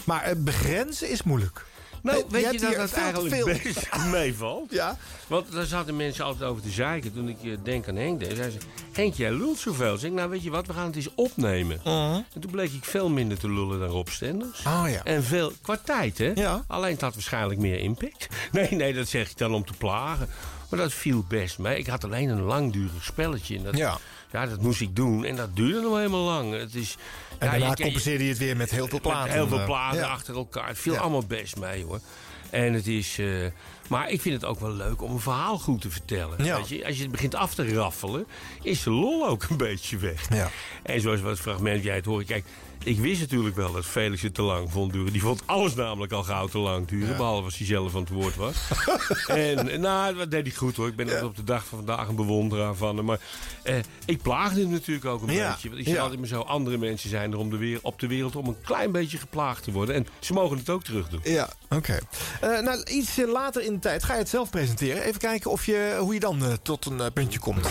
Maar begrenzen is moeilijk. Nou, weet je dat te eigenlijk veel. best meevalt? Ja. Want daar zaten mensen altijd over te zeiken toen ik eh, denk aan Henk. deed. Zei ze, Henk, jij lult zoveel. Zeg ik, nou weet je wat, we gaan het eens opnemen. En toen bleek ik veel minder te lullen dan Rob Stenders. Oh ja. En veel, qua tijd hè. Ja. Alleen het had waarschijnlijk meer impact. Nee, nee, dat zeg ik dan om te plagen. Maar dat viel best mee. Ik had alleen een langdurig spelletje. En dat, Ja. Ja, dat moest ik doen. En dat duurde nog helemaal lang. Het is, En ja, daarna je- compenseerde je het weer met heel veel platen. met heel veel eh, platen ja. achter elkaar. Het viel Ja. allemaal best mee hoor. En het is. eh, Maar ik vind het ook wel leuk om een verhaal goed te vertellen. Ja. Weet je? Als je het begint af te raffelen, is de lol ook een beetje weg. Ja. En zoals wat fragment jij het hoort. Kijk, ik wist natuurlijk wel dat Felix het te lang vond duren. Die vond alles namelijk al gauw te lang duren. Behalve als hij zelf aan het woord was. en nou, dat deed hij goed hoor. Ik ben op de dag van vandaag een bewonderaar van hem. Maar eh, ik plaagde hem natuurlijk ook een Ja. beetje. Want ik zei altijd maar zo, andere mensen zijn er om de weer, op de wereld om een klein beetje geplaagd te worden. En ze mogen het ook terug doen. Ja, oké. Eh, nou, iets eh, later in de tijd ga je het zelf presenteren. Even kijken of je, hoe je dan eh, tot een puntje komt.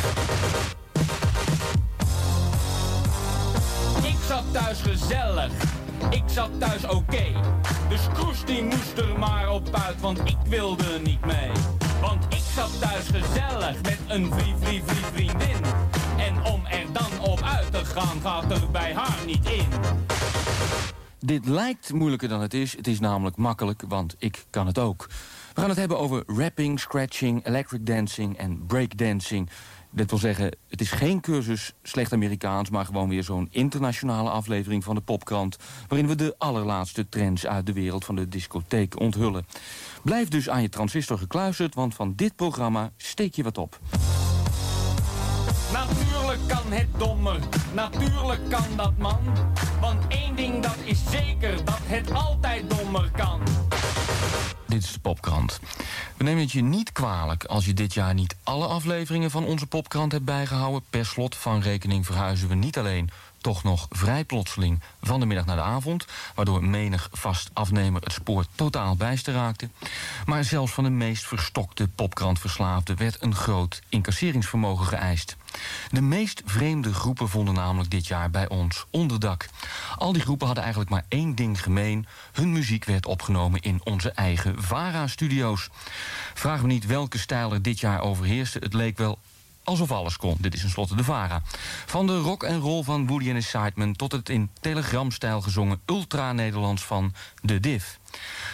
Thuis gezellig, ik zat thuis oké. Dus Kroes die moest er maar op uit, want ik wilde niet mee. Want ik zat thuis gezellig met een vrie, vrie, vrie vriendin. En om er dan op uit te gaan, gaat er bij haar niet in. Dit lijkt moeilijker dan het is. Het is namelijk makkelijk, want ik kan het ook. We gaan het hebben over rapping, scratching, electric dancing en breakdancing. Dit wil zeggen, het is geen cursus slecht Amerikaans... maar gewoon weer zo'n internationale aflevering van de Popkrant... waarin we de allerlaatste trends uit de wereld van de discotheek onthullen. Blijf dus aan je transistor gekluisterd, want van dit programma steek je wat op. Natuurlijk kan het dommer, natuurlijk kan dat man. Want één ding dat is zeker, dat het altijd dommer kan. Dit is de Popkrant. We nemen het je niet kwalijk als je dit jaar niet alle afleveringen van onze Popkrant hebt bijgehouden. Per slot van rekening verhuizen we niet alleen toch nog vrij plotseling van de middag naar de avond... waardoor menig vast afnemer het spoor totaal bijster raakte. Maar zelfs van de meest verstokte popkrantverslaafde... werd een groot incasseringsvermogen geëist. De meest vreemde groepen vonden namelijk dit jaar bij ons onderdak. Al die groepen hadden eigenlijk maar één ding gemeen. Hun muziek werd opgenomen in onze eigen VARA-studio's. Vraag me niet welke stijl er dit jaar overheerste. Het leek wel alsof alles kon. Dit is tenslotte de VARA. Van de rock en roll van Woody and Sidemen... tot het in telegramstijl gezongen ultra-Nederlands van De Div.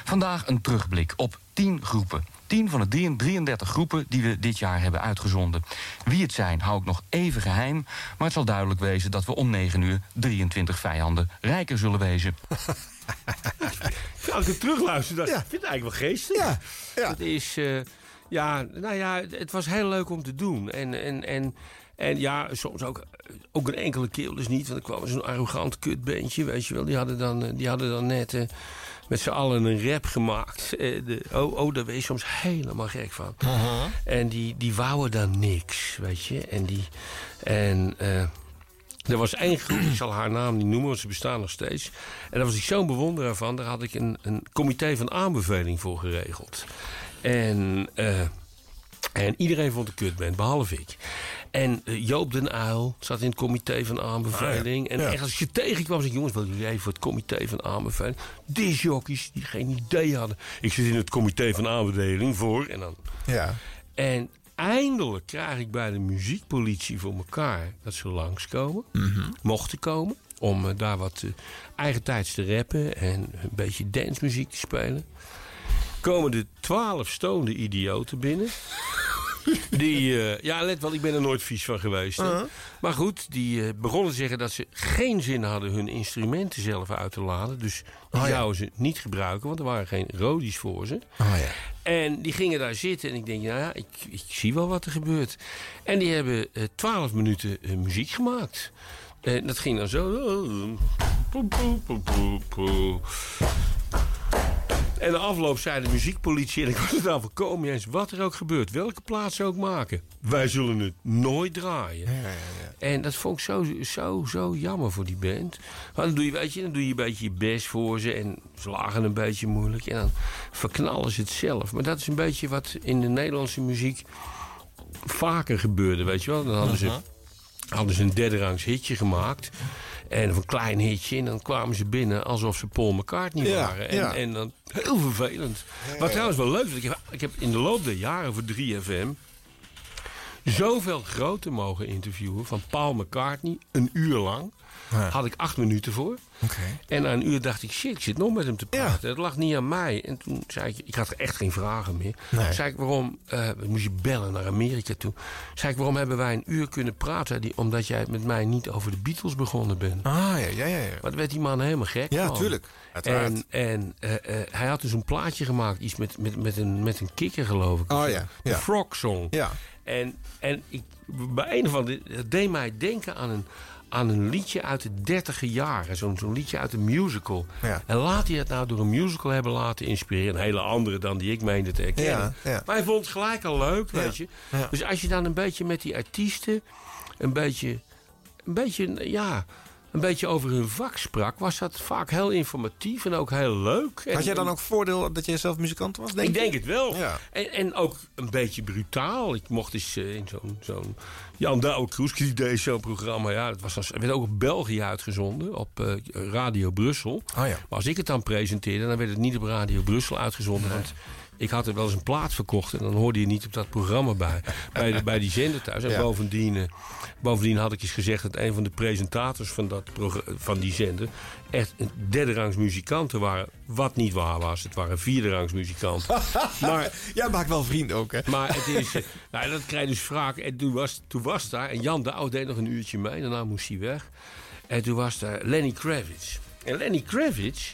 Vandaag een terugblik op 10 groepen. 10 van de 33 groepen die we dit jaar hebben uitgezonden. Wie het zijn, hou ik nog even geheim. Maar het zal duidelijk wezen dat we om 9 uur 23 vijanden rijker zullen wezen. Als ik het terugluister, dan vind ik het eigenlijk wel geestig. Ja, ja. Het is, eh, ja, nou ja, het was heel leuk om te doen. En, en, en, en ja, soms ook, ook een enkele keer dus niet. Want er kwam zo'n arrogant kutbandje, weet je wel. Die hadden dan, eh, die hadden dan net eh, met z'n allen een rap gemaakt. Eh, de, oh, oh, daar ben je soms helemaal gek van. En die, die wouden dan niks, weet je. En die... En, er was één groep, ik zal haar naam niet noemen, want ze bestaan nog steeds. En daar was ik zo'n bewonderaar van. Daar had ik een, een comité van aanbeveling voor geregeld. En, eh, en iedereen vond een kutband, behalve ik. En eh, Joop den Uil zat in het comité van aanbeveling. En Ja. echt, als ze tegenkwam, zei ik... jongens, wil jullie even voor het comité van aanbeveling? Disjockeys die geen idee hadden. Ik zit in het comité van aanbeveling voor. En dan Ja. en eindelijk krijg ik bij de muziekpolitie voor elkaar dat ze langskomen. Mochten komen. Om eh, daar wat eigentijds te rappen en een beetje dancemuziek te spelen. Komen de twaalf stonde idioten binnen. Die, eh, ja, let wel, ik ben er nooit vies van geweest. Uh-huh. Maar goed, die eh, begonnen te zeggen dat ze geen zin hadden hun instrumenten zelf uit te laden. Dus die Oh ja. zouden ze niet gebruiken, want er waren geen rodies voor ze. Oh ja. En die gingen daar zitten en ik denk, nou ja, ik, ik zie wel wat er gebeurt. En die hebben eh, twaalf minuten muziek gemaakt. En dat ging dan zo. En de afloop zei de muziekpolitie, en ik was het daar volkomen mee eens, wat er ook gebeurt, welke plaats ze ook maken. Wij zullen het nooit draaien. En dat vond ik zo, zo, zo jammer voor die band. Maar dan doe je, weet je, dan doe je een beetje je best voor ze en ze lagen een beetje moeilijk. En dan verknallen ze het zelf. Maar dat is een beetje wat in de Nederlandse muziek vaker gebeurde, weet je wel. Dan hadden ze, hadden ze een derde rangs hitje gemaakt. En of een klein hitje. En dan kwamen ze binnen alsof ze Paul McCartney Ja, waren. En, ja. en dan heel vervelend. Wat trouwens wel leuk is. Ik heb, ik heb in de loop der jaren voor 3FM... zoveel groter mogen interviewen van Paul McCartney, een uur lang. Ja. Had ik acht minuten voor. En na een uur dacht ik, shit, ik zit nog met hem te praten. Het lag niet aan mij. En toen zei ik, ik had er echt geen vragen meer. Nee. Zei ik, waarom, eh moest je bellen naar Amerika toe. Zei ik, waarom hebben wij een uur kunnen praten? Die, omdat jij met mij niet over de Beatles begonnen bent. Ah, ja, ja, ja. ja. Maar toen werd die man helemaal gek. Ja, van. tuurlijk. Uiteraard. En, en eh, eh, hij had dus een plaatje gemaakt, iets met, met, met, een, met een kikker geloof ik. Oh, ja, De ja. Frog Song. Ja. En, en ik, bij een van de, het deed mij denken aan een, aan een liedje uit de dertiger jaren. Zo'n zo'n liedje uit een musical. Ja. En laat hij het nou door een musical hebben laten inspireren. Een hele andere dan die ik meende te herkennen. Ja, ja. Maar hij vond het gelijk al leuk, weet je. Dus als je dan een beetje met die artiesten... een beetje, een beetje, ja... Een beetje over hun vak sprak, was dat vaak heel informatief en ook heel leuk. En- Had jij dan ook voordeel dat jij zelf muzikant was? Denk ik je? denk het wel. Ja. En, en ook een beetje brutaal. Ik mocht eens eh, in zo'n... zo'n Jan Douwe Kroeske die deed zo'n programma. Ja, dat was, als- werd ook op België uitgezonden. Op eh, Radio Brussel. Oh ja. Maar als ik het dan presenteerde, dan werd het niet op Radio Brussel uitgezonden. Want ik had er wel eens een plaat verkocht. En dan hoorde je niet op dat programma bij. bij, de- bij die zender thuis. En Ja. bovendien, eh, bovendien had ik eens gezegd dat een van de presentators van, dat van die zender. echt een derde rangs muzikanten waren. Wat niet waar was. Het waren vierde rangs muzikanten. maar Jij maakt wel vrienden ook, hè? maar het is. eh, nou, dat krijg je dus vraag. En toen was, toen was daar. En Jan de Oude deed nog een uurtje mee. Daarna moest hij weg. En toen was daar Lenny Kravitz. En Lenny Kravitz.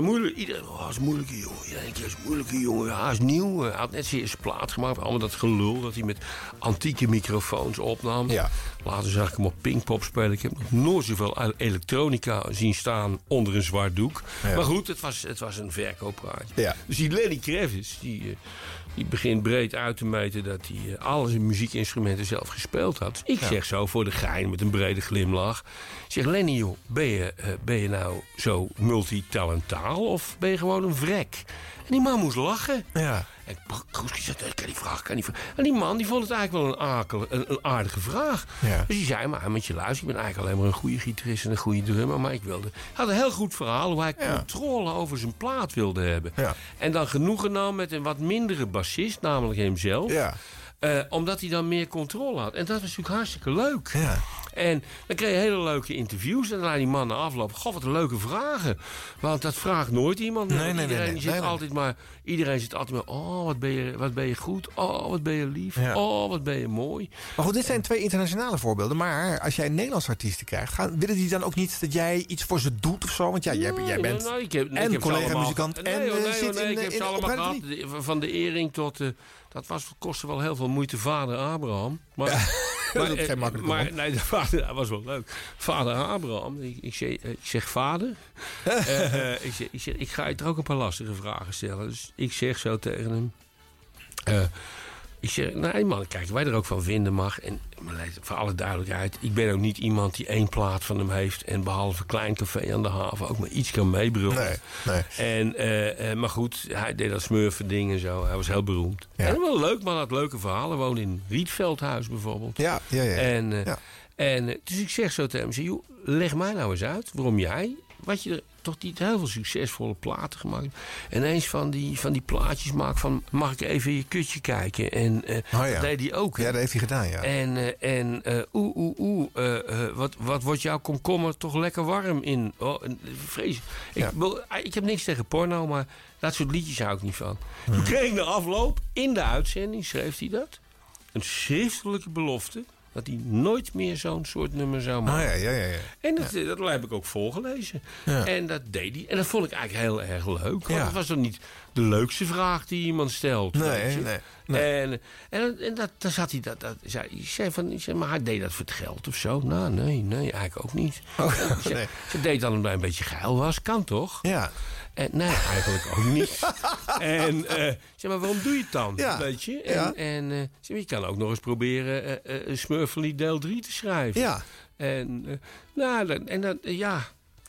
Moeilijk, iedereen, oh, is een moeilijke jongen. Ja, ik is een moeilijke jongen. Ja, hij is nieuw. Hij had net zijn eerste plaat gemaakt. Allemaal dat gelul dat hij met antieke microfoons opnam. Ja. Later zag ik hem op Pinkpop spelen. Ik heb nog nooit zoveel elektronica zien staan onder een zwart doek. Ja. Maar goed, het was, het was een verkooppraatje. Ja. Dus die Lenny Kravitz, die, eh, die begint breed uit te meten dat hij eh, alle zijn muziekinstrumenten zelf gespeeld had. Dus ik Ja. zeg zo voor de gein met een brede glimlach. Ik zeg, Lenny joh, ben je, eh, ben je nou zo multitalentaal of ben je gewoon een vrek? En die man moest lachen. Ja. En zei, ik kan die vraag, kan die vraag. En die man die vond het eigenlijk wel een, akel, een, een aardige vraag. Ja. Dus die zei, maar moet je luisteren, ik ben eigenlijk alleen maar een goede gitarist en een goede drummer. Maar ik wilde, hij had een heel goed verhaal hoe hij Ja. controle over zijn plaat wilde hebben. Ja. En dan genoegen nam met een wat mindere bassist, namelijk hemzelf. Ja. Eh, omdat hij dan meer controle had. En dat was natuurlijk hartstikke leuk. Ja. En dan kreeg je hele leuke interviews. En dan laat die man na afloop. Goh, wat een leuke vragen. Want dat vraagt nooit iemand. Nee, nee, nee, iedereen nee. zit Nee, nee. altijd maar. Iedereen zit altijd maar. Oh, wat ben je, wat ben je goed. Oh, wat ben je lief. Ja. Oh, wat ben je mooi. Maar goed, dit zijn twee internationale voorbeelden. Maar als jij Nederlandse artiesten krijgt, gaan, willen die dan ook niet dat jij iets voor ze doet of zo? Want ja, jij, jij bent ik heb, nee, en heb collega-muzikant en hoor, eh, nee, zit nee, in, ik de- heb in ze de allemaal gehad. De- Van de Ering tot. eh, dat was, kostte wel heel veel moeite. Vader Abraham. Maar, dat is geen makkelijke Maar man. nee, dat was wel leuk. Vader Abraham. Ik, ik, zeg, eh, ik zeg vader. Eh, eh, ik, zeg, ik, zeg, ik ga je toch ook een paar lastige vragen stellen. Dus ik zeg zo tegen hem. eh, ik zeg, nee man, kijk, wij er ook van vinden mag. En maar voor alle duidelijkheid, ik ben ook niet iemand die één plaat van hem heeft. En behalve Klein Café aan de haven ook maar iets kan meebrullen. Nee, nee. En, eh, eh, maar goed, hij deed dat smurfen ding en zo. Hij was heel beroemd. Ja. En wel leuk, man had leuke verhalen. Woonde in Rietveldhuis bijvoorbeeld. Ja, ja, ja. ja. En, eh, Ja. en dus ik zeg zo tegen hem, zeg, joh, leg mij nou eens uit waarom jij, wat je er toch niet heel veel succesvolle platen gemaakt hebt, ineens van die, van die plaatjes maakt van, mag ik even in je kutje kijken? En eh, Oh ja. dat deed hij ook. hè? Ja, dat heeft hij gedaan, ja. En, eh, en eh, oeh, oeh, oeh, eh, eh, wat, wat wordt jouw komkommer toch lekker warm in? Oh, en, vrees. Ik, Ja. ah, ik heb niks tegen porno, maar dat soort liedjes hou ik niet van. Toen kreeg ik de afloop, in de uitzending schreef hij dat. Een schriftelijke belofte dat hij nooit meer zo'n soort nummer zou Ah, maken. ja, ja, ja. ja. En dat, eh, dat heb ik ook voorgelezen. Ja. En dat deed hij. En dat vond ik eigenlijk heel erg leuk. Want het was toch niet de leukste vraag die iemand stelt. Nee, nee, nee. En, en, en dat, dan zat hij dat. dat zei, ik zei van, ik zei, maar hij deed dat voor het geld of zo? Nou, nee, nee, eigenlijk ook niet. Oh, nee. Ze deed dan omdat hij een beetje geil was. Kan toch? Ja. En, nee, eigenlijk ook niet. en eh, zeg maar, waarom doe je het dan? Ja. Weet je? En, Ja. en eh, zeg maar, je kan ook nog eens proberen eh, een Smurfely deel 3 te schrijven. Ja. En, eh, nou, dan- en dan, ja,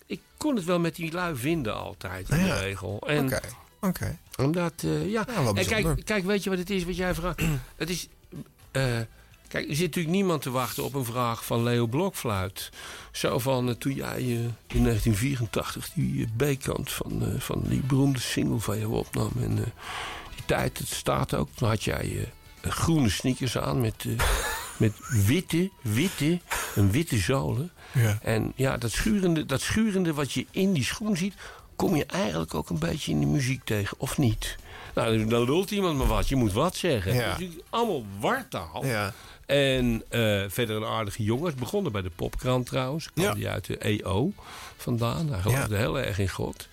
ik kon het wel met die lui vinden altijd, in de regel. Oké, oké. Omdat, ja. En kijk, kijk, weet je wat het is wat jij vraagt? het is, kijk, er zit natuurlijk niemand te wachten op een vraag van Leo Blokfluit. Zo van, eh, toen jij eh, in 1984 die eh, B-kant van, van die beroemde single van jou opnam. En die tijd, het staat ook, toen had jij... groene sneakers aan met, met witte, witte, een witte zolen. Ja. En ja, dat schurende, dat schurende wat je in die schoen ziet... kom je eigenlijk ook een beetje in de muziek tegen, of niet? Nou, dan lult iemand maar wat. Je moet wat zeggen. Ja. Dus allemaal wartaal. Ja. En eh, verder een aardige jongen. Is begonnen bij de popkrant trouwens. Kwam die uit de EO vandaan. Hij geloofde heel erg in God.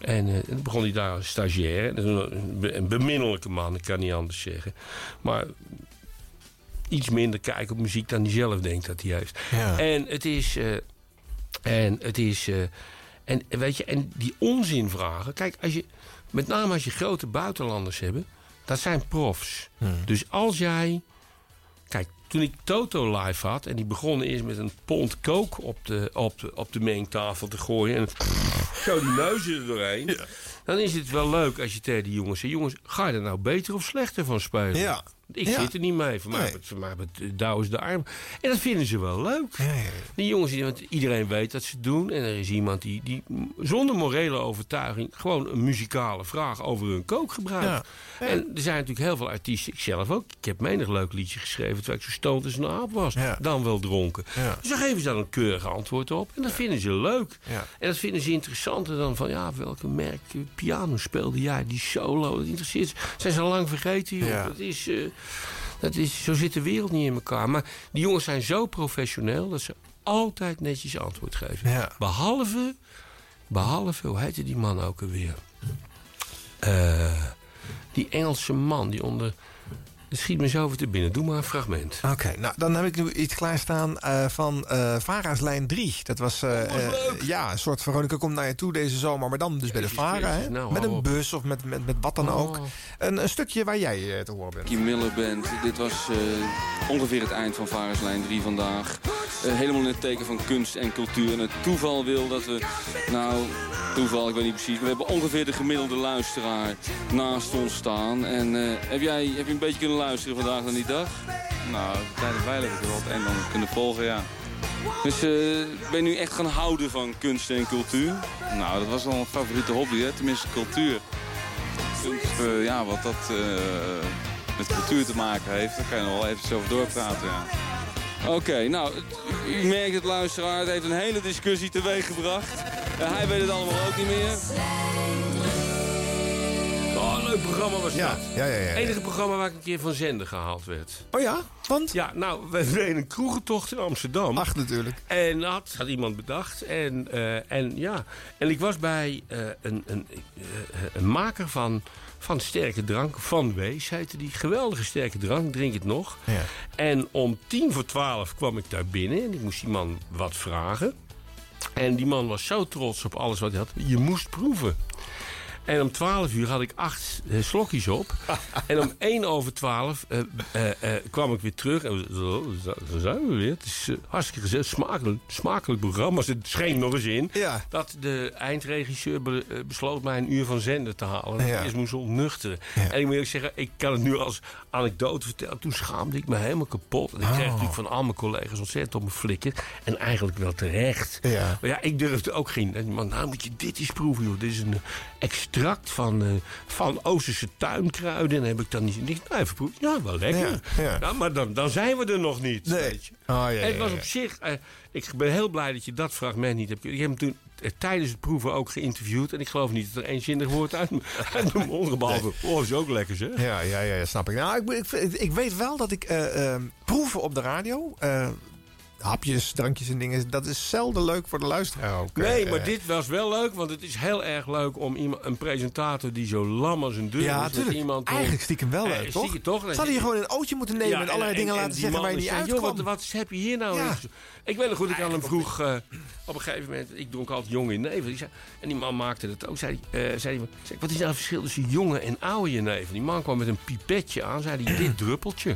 En eh, dan begon hij daar als stagiair. Een, be- een beminnelijke man, ik kan niet anders zeggen. Maar iets minder kijken op muziek dan hij zelf denkt dat hij heeft. Ja. En het is... eh, en het is... en weet je, en die onzinvragen. Kijk, als je, met name als je grote buitenlanders hebben, dat zijn profs. Dus als jij. Kijk, toen ik Toto live had en die begonnen eerst met een pond kook op de, op de, op de mengtafel te gooien. En zo die neuzen er doorheen. Dan is het wel leuk als je tegen die jongens zegt: jongens, ga je er nou beter of slechter van spelen? Ja. Ik Ja. zit er niet mee. Voor mij, voor mij het is de arm. En dat vinden ze wel leuk. Die jongens, want iedereen weet dat ze het doen. En er is iemand die, die zonder morele overtuiging... gewoon een muzikale vraag over hun kook gebruikt. En er zijn natuurlijk heel veel artiesten, ik zelf ook. Ik heb menig leuk liedje geschreven terwijl ik zo stoned als een aap was. Dan wel dronken. Dus dan geven ze daar een keurig antwoord op. En dat vinden ze leuk. En dat vinden ze interessanter dan van... ja, welke merk eh, piano speelde jij? Die solo, dat interesseert ze. Zijn ze al lang vergeten, joh. Ja. Dat is... eh, dat is, zo zit de wereld niet in elkaar. Maar die jongens zijn zo professioneel dat ze altijd netjes antwoord geven. Ja. Behalve, behalve, hoe heette die man ook alweer? Eh, die Engelse man die onder. Het schiet me zo over te binnen. Doe maar een fragment. Oké, nou dan heb ik nu iets klaarstaan eh van eh Vara's lijn 3. Dat was eh, eh, ja, een soort Veronica komt naar je toe deze zomer, maar dan dus bij de Vara. Hè? nou, met een op. bus of met, met, met wat dan ook. Een, een stukje waar jij eh, te horen bent. Kim Miller Band. Dit was eh, ongeveer het eind van Varenslijn 3 vandaag. Eh, helemaal in het teken van kunst en cultuur. En het toeval wil dat we, nou, toeval, ik weet niet precies. maar We hebben ongeveer de gemiddelde luisteraar naast ons staan. En eh, heb, jij, heb je een beetje kunnen luisteren vandaag naar die dag? Nou, tijdens er wat en dan kunnen volgen, ja. Dus eh, ben je nu echt gaan houden van kunst en cultuur? Nou, dat was wel een favoriete hobby, hè? tenminste cultuur. Kunst, eh, ja, wat dat eh, met cultuur te maken heeft, daar kan je nog wel even over doorpraten, ja. Oké, nou, u merkt het luisteraar, het heeft een hele discussie teweeggebracht. Uh, hij weet het allemaal ook niet meer. Oh, leuk programma was Ja, dat. ja, ja, ja, ja. enige programma waar ik een keer van zender gehaald werd. Oh ja? Want? Ja, nou, we deden een kroegentocht in Amsterdam. Ach, natuurlijk. En dat had iemand bedacht. En, eh, en ja, en ik was bij eh, een, een, eh, een maker van, van sterke drank. Van Wees heette die. Geweldige sterke drank, drink het nog. Ja. En om tien voor twaalf kwam ik daar binnen. En ik moest die man wat vragen. En die man was zo trots op alles wat hij had. Je moest proeven. En om 12 uur had ik acht eh, slokjes op. en om 1 over 12 eh, eh, kwam ik weer terug. En zo, zo, zijn we weer. Het is hartstikke gezellig. Smakelijk, smakelijk programma. Het scheen nog eens in. Ja. Dat de eindregisseur be- besloot mij een uur van zender te halen. Dat Ja. moest ontnuchteren. En ik moet eerlijk zeggen, ik kan het nu als anekdote vertellen. Toen schaamde ik me helemaal kapot. En ik kreeg Oh. natuurlijk van al mijn collega's ontzettend op mijn flikker. En eigenlijk wel terecht. Ja. Maar ja, ik durfde ook geen. Maar nou moet je dit eens proeven, joh. Dit is een extract van, eh, van Oosterse tuinkruiden. En heb ik dan niet. Nou, even proeven. Ja, wel lekker. Ja, ja. Nou, maar dan, dan zijn we er nog niet. Nee. Weet je. Oh, ja, het was op zich. eh, ik ben heel blij dat je dat fragment niet hebt. Ik heb hem toen eh, tijdens het proeven ook geïnterviewd. En ik geloof niet dat er één zinnig woord uit, uit mijn mond behalve. Oh, is ook lekker, zeg. Ja, ja, ja, snap ik. Nou, ik, ik, ik weet wel dat ik proeven op de radio. Hapjes, drankjes en dingen. Dat is zelden leuk voor de luisteraar ook. Nee, maar dit was wel leuk, want het is heel erg leuk om iemand, een presentator die zo lam als een deur Ja, is. tuurlijk. Iemand Eigenlijk stiekem wel leuk, Eh, toch? stiekem toch? Ze hier gewoon een ootje moeten nemen en allerlei dingen laten zeggen waar je niet uitkwam. joh, wat, wat heb je hier nou? Ja. Ik weet nog goed, ik aan hem vroeg eh, op een gegeven moment... Ik dronk altijd jonge jenever. Die zei, en die man maakte het ook. Zei, eh, hij, zei, wat is nou het verschil tussen jonge en oude jenever? Die man kwam met een pipetje aan. Zei hij, dit druppeltje.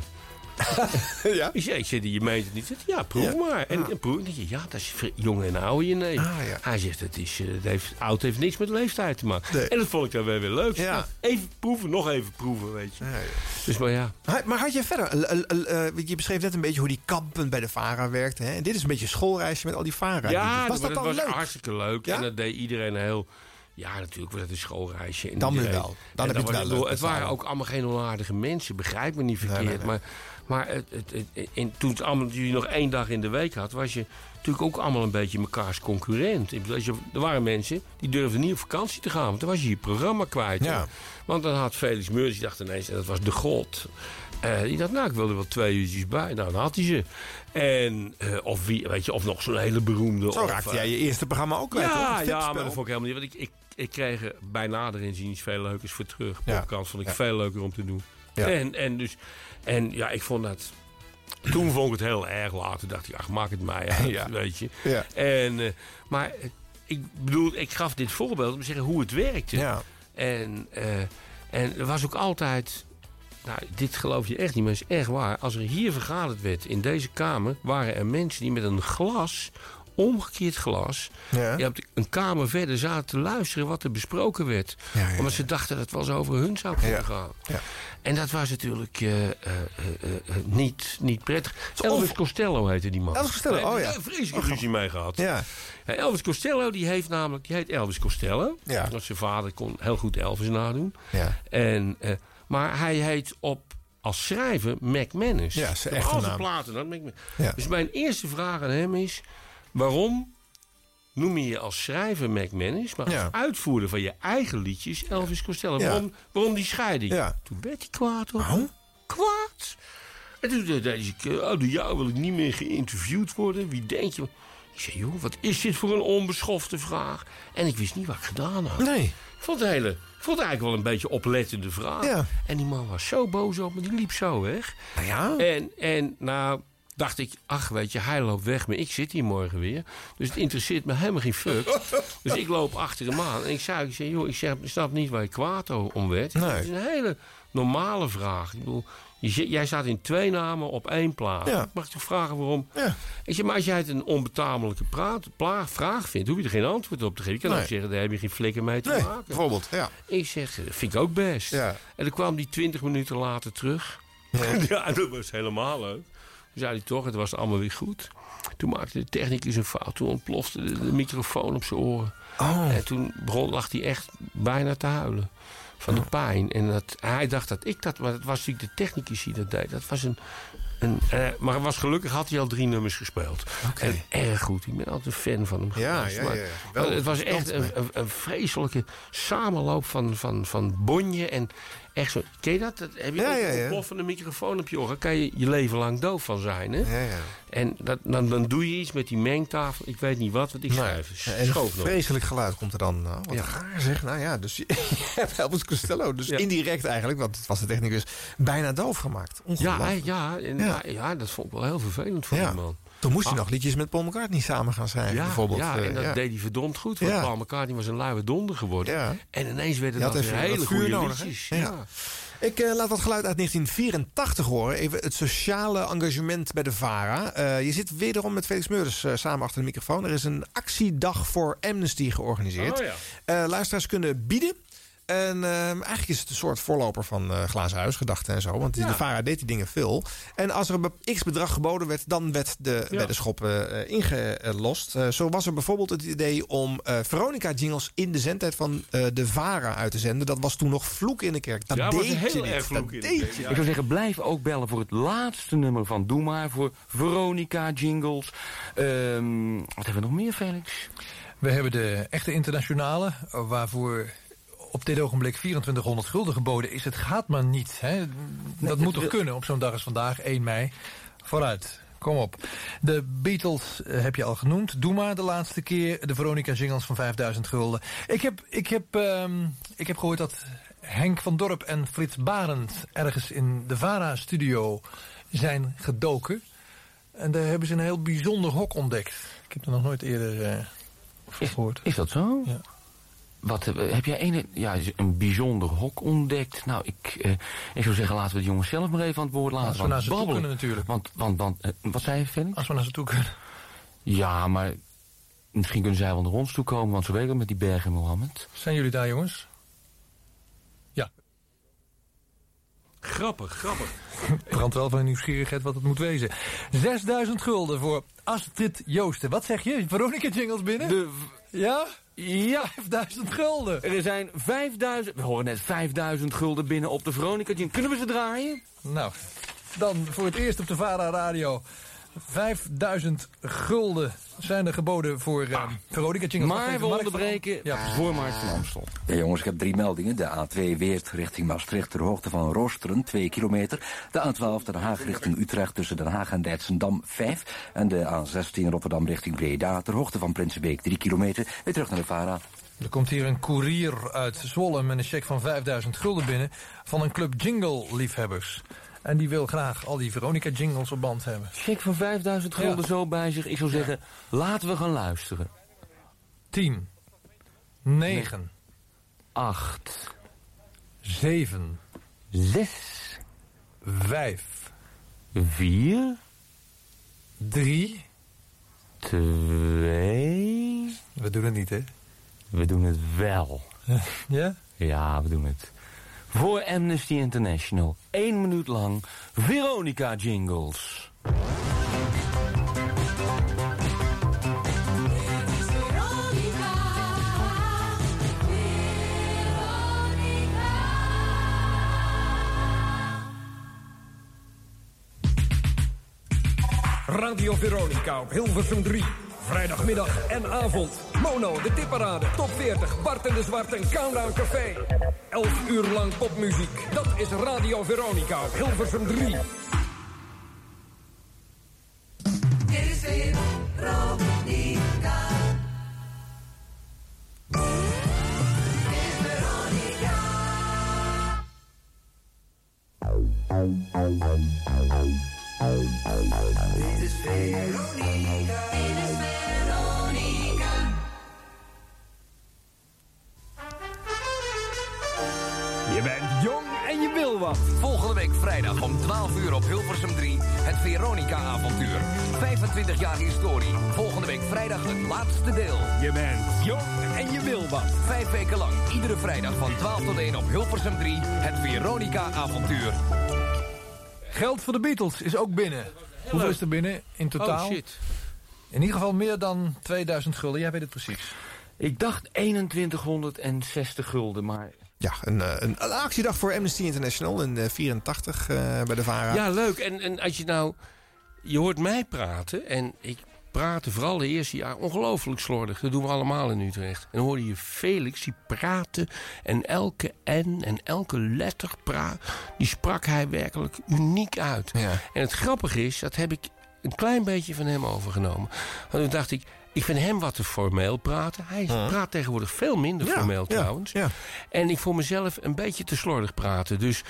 ja? Ik zei, ik zei, je meent het niet. Zei, Ja, proef maar. En, en proef. Ik zei, ja, dat is jonge en oude jenever. Ah, ja. Hij zegt, het is, eh, het heeft, oud heeft niks met leeftijd te maken. Nee. En dat vond ik dan weer weer leuk. Ja. Nou, Even proeven, nog even proeven, weet je. Dus maar ja. Maar- Maar had je verder, eh, eh, je beschreef net een beetje hoe die kampen bij de VARA werkten. Hè? En dit is een beetje een schoolreisje met al die VARA. Ja, was dat dan was leuk? hartstikke leuk. Ja? En dat deed iedereen heel... Ja, natuurlijk was het een schoolreisje. En Dan wel. Dan en heb je het wel leuk Het waren ook allemaal geen onaardige mensen, begrijp me niet verkeerd. nee, nee. Maar, maar het, het, het- en toen het allemaal, jullie nog één dag in de week had, was je natuurlijk ook allemaal een beetje mekaars concurrent. Ik bedoel, je, er waren mensen die durfden niet op vakantie te gaan, want dan was je je programma kwijt. Ja. Want dan had Felix Meurs, die dacht ineens, en dat was de god. Eh, die dacht, nou, ik wil er wel twee uurtjes bij. Nou, dan had hij ze. En, eh, of, wie, weet je, of nog zo'n hele beroemde. Zo of, raakte eh, jij je eerste programma ook kwijt, ja, ja, maar dat vond ik helemaal niet. Want ik, ik, ik kreeg er bij nader inziens veel leukers voor terug. Ja. Podcast vond ik Ja. veel leuker om te doen. Ja. En, en, dus, en ja, ik vond dat... Toen vond ik het heel erg later. dacht ik, ach, maak het mij uit, Ja. weet je. Ja. En, eh, maar eh, ik bedoel, ik gaf dit voorbeeld om te zeggen hoe het werkte. Ja. En, eh, en er was ook altijd... Nou, dit geloof je echt niet, maar het is echt waar. Als er hier vergaderd werd in deze kamer... waren er mensen die met een glas, omgekeerd glas... Ja. op de- een kamer verder zaten te luisteren wat er besproken werd. Ja, ja, Omdat ze dachten dat het wel eens over hun zou kunnen gaan. Ja. En dat was natuurlijk eh, eh, eh, niet, niet prettig. Elvis Costello heette die man. Elvis Costello, oh ik ja. een vreselijke ruzie mee gehad. Ja. Elvis Costello die heeft namelijk, die heet Elvis Costello. Ja. Want zijn vader kon heel goed Elvis nadoen. Ja. En, maar hij heet op als schrijver McManus. Ja, zijn echte al zijn naam. platen dan McManus. Ja. Dus mijn eerste vraag aan hem is: waarom noem je je als schrijver McManus, maar als Ja. uitvoerder van je eigen liedjes Elvis Costello? Ja. Waarom, waarom die scheiding? Toen werd hij kwaad me. Kwaad. En toen zei hij, oh, door jou wil ik niet meer geïnterviewd worden. Wie denk je? Ik zei, joh, wat is dit voor een onbeschofte vraag? En ik wist niet wat ik gedaan had. Nee. Ik vond het, hele, ik vond het eigenlijk wel een beetje oplettende vraag. Ja. En die man was zo boos op me, die liep zo weg. Nou ja. En, en nou dacht ik, ach weet je, hij loopt weg, maar ik zit hier morgen weer. Dus het interesseert me helemaal geen fuck. dus ik loop achter hem aan. En ik zei, ik zei joh, ik, zeg, ik snap niet waar je kwaad om werd. Nee. Het is een hele normale vraag. Ik bedoel, je, jij staat in twee namen op één plaat. Ja. Ik mag toch vragen waarom? Ja. Ik zeg, maar als jij het een onbetamelijke praat, pla- vraag vindt, hoef je er geen antwoord op te geven. Je kan Nee. ook zeggen, daar heb je geen flikker mee te Nee, maken. bijvoorbeeld. Ja. Ik zeg, dat vind ik ook best. Ja. En dan kwam die twintig minuten later terug. Ja. dat was helemaal leuk. Toen zei hij toch, het was allemaal weer goed. Toen maakte de technicus een fout. Toen ontplofte de, de microfoon op zijn oren. Oh. En toen begon, lag hij echt bijna te huilen. Van de pijn. En dat, hij dacht dat ik dat... Maar het was natuurlijk de technicus die dat deed. Dat was een... een eh, maar was gelukkig had hij al drie nummers gespeeld. En erg goed. Ik ben altijd een fan van hem Ja, geweest. ja, Maar- ja, maar het was echt een, een vreselijke samenloop van, van, van bonje en echt zo. Ken je dat? dat heb je Ja, ook ja, een ja. ontploffende microfoon op je oor. Daar kan je je leven lang doof van zijn. Hè? Ja, ja. En dat, dan, dan doe je iets met die mengtafel. Ik weet niet wat, want ik schrijf. Ja, en een schoof nog. vreselijk geluid komt er dan. Nou, wat Ja. raar zeg. Nou ja, dus je, je hebt Elvis Costello. Dus Ja. indirect eigenlijk, want het was de technicus, bijna doof gemaakt. Ja, ja, en, Ja. ja. ja, dat vond ik wel heel vervelend voor Ja. die man. Toen moest hij nog liedjes met Paul McCartney samen gaan schrijven, Ja, bijvoorbeeld. ja, Eh, en dat ja. deed hij verdomd goed. Want. Paul McCartney was een luie donder geworden. En ineens werden dat weer hele goede nodig, liedjes. Ja. Ik eh, laat wat geluid uit 1984 horen. Even het sociale engagement bij de VARA. Eh, je zit wederom met Felix Meurders eh, samen achter de microfoon. Er is een actiedag voor Amnesty georganiseerd. Oh ja. Eh, luisteraars kunnen bieden. En eh, eigenlijk is het een soort voorloper van eh Glazen Huis, gedachten en zo. Want de VARA deed die dingen veel. En als er een be- x-bedrag geboden werd, dan werd de Ja. weddenschap eh, ingelost. Eh, zo was er bijvoorbeeld het idee om eh, Veronica-jingles in de zendtijd van eh, de VARA uit te zenden. Dat was toen nog vloek in de kerk. Dat Ja, deed was je heel erg vloek Dat in de deed kerk, ja. Ik zou zeggen, blijf ook bellen voor het laatste nummer van Doe Maar. Voor Veronica Jingles. Ehm, wat hebben we nog meer, Felix? We hebben de echte internationale, waarvoor op dit ogenblik 2400 gulden geboden is. Het gaat maar niet. Hè? Dat moet toch kunnen op zo'n dag als vandaag, 1 mei. Vooruit. Kom op. De Beatles eh, heb je al genoemd. Doe maar de laatste keer. De Veronica Jingles van 5000 gulden. Ik heb, ik heb, ehm, ik heb gehoord dat Henk van Dorp en Frits Barend... ergens in de VARA-studio zijn gedoken. En daar hebben ze een heel bijzonder hok ontdekt. Ik heb er nog nooit eerder eh gehoord. Is dat zo? Ja. Wat, eh, heb jij een, ja, een bijzonder hok ontdekt? Nou, ik, eh, ik zou zeggen, laten we de jongens zelf maar even aan het woord laten. Als we naar ze toe babbelen. kunnen natuurlijk. Want, want, want eh, wat zei je, Felix? Als we naar ze toe kunnen. Ja, maar misschien kunnen zij wel naar ons toe komen, want ze weten met die bergen, Mohammed. Zijn jullie daar, jongens? Ja. Grappig, grappig. Brandt wel van nieuwsgierigheid wat het moet wezen. 6000 gulden voor Astrid Joosten. Wat zeg je? Veronica Jingles binnen? De, Ja? Ja. 5000 gulden. Er zijn 5000... We horen net 5000 gulden binnen op de Veronica. Kunnen we ze draaien? Nou, dan voor het eerst op de VARA Radio. 5000 gulden zijn er geboden voor uh, Veronica Jingle. Maar we onderbreken Ja. voor Mark van Amstel. Ja, jongens, ik heb drie meldingen. De A2 Weert richting Maastricht ter hoogte van Roosteren, 2 kilometer. De A12 Den Haag richting Utrecht tussen Den Haag en Leidsendam, 5. En de A16 Rotterdam richting Breda ter hoogte van Prinsenbeek, 3 kilometer. Weer terug naar de VARA. Er komt hier een koerier uit Zwolle met een cheque van 5000 gulden binnen... van een club jingle-liefhebbers. En die wil graag al die Veronica-jingles op band hebben. Check van 5000 gulden zo bij zich. Ik zou zeggen, laten we gaan luisteren. 10, 9, 8, 7, 6, 5, 4, 3... 2... We doen het niet, hè? We doen het wel. Ja? Ja, we doen het. Voor Amnesty International. Eén minuut lang Veronica Jingles. Radio Veronica op Hilversum 3. Vrijdagmiddag en avond. Mono, de tipparade, top 40, Bart en de Zwart en Countdown Café. 11 uur lang popmuziek. Dat is Radio Veronica op Hilversum 3. Dit is Veronica. Dit is Veronica. Dit is Veronica. Dit is Veronica. Vrijdag om 12 uur op Hilversum 3. Het Veronica-avontuur. 25 jaar historie. Volgende week vrijdag het laatste deel. Je bent jong en je wil wat. Vijf weken lang, iedere vrijdag van 12 tot 1 op Hilversum 3. Het Veronica-avontuur. Geld voor de Beatles is ook binnen. Hoeveel is er binnen in totaal? Oh, shit. In ieder geval meer dan 2000 gulden. Jij weet het precies. Ik dacht 2160 gulden, maar... Ja, een, eh, een, een actiedag voor Amnesty International in eh, 84 eh, bij de VARA. Ja, leuk. En, en als je nou... Je hoort mij praten en ik praatte vooral de eerste jaar ongelooflijk slordig. Dat doen we allemaal in Utrecht. En dan hoorde je Felix, die praatte en elke N en elke letter pra die sprak hij werkelijk uniek uit. En het grappige is, dat heb ik een klein beetje van hem overgenomen. Want toen dacht ik, ik vind hem wat te formeel praten. Hij praat tegenwoordig veel minder Ja, formeel ja, trouwens. En ik voor mezelf een beetje te slordig praten. Dus,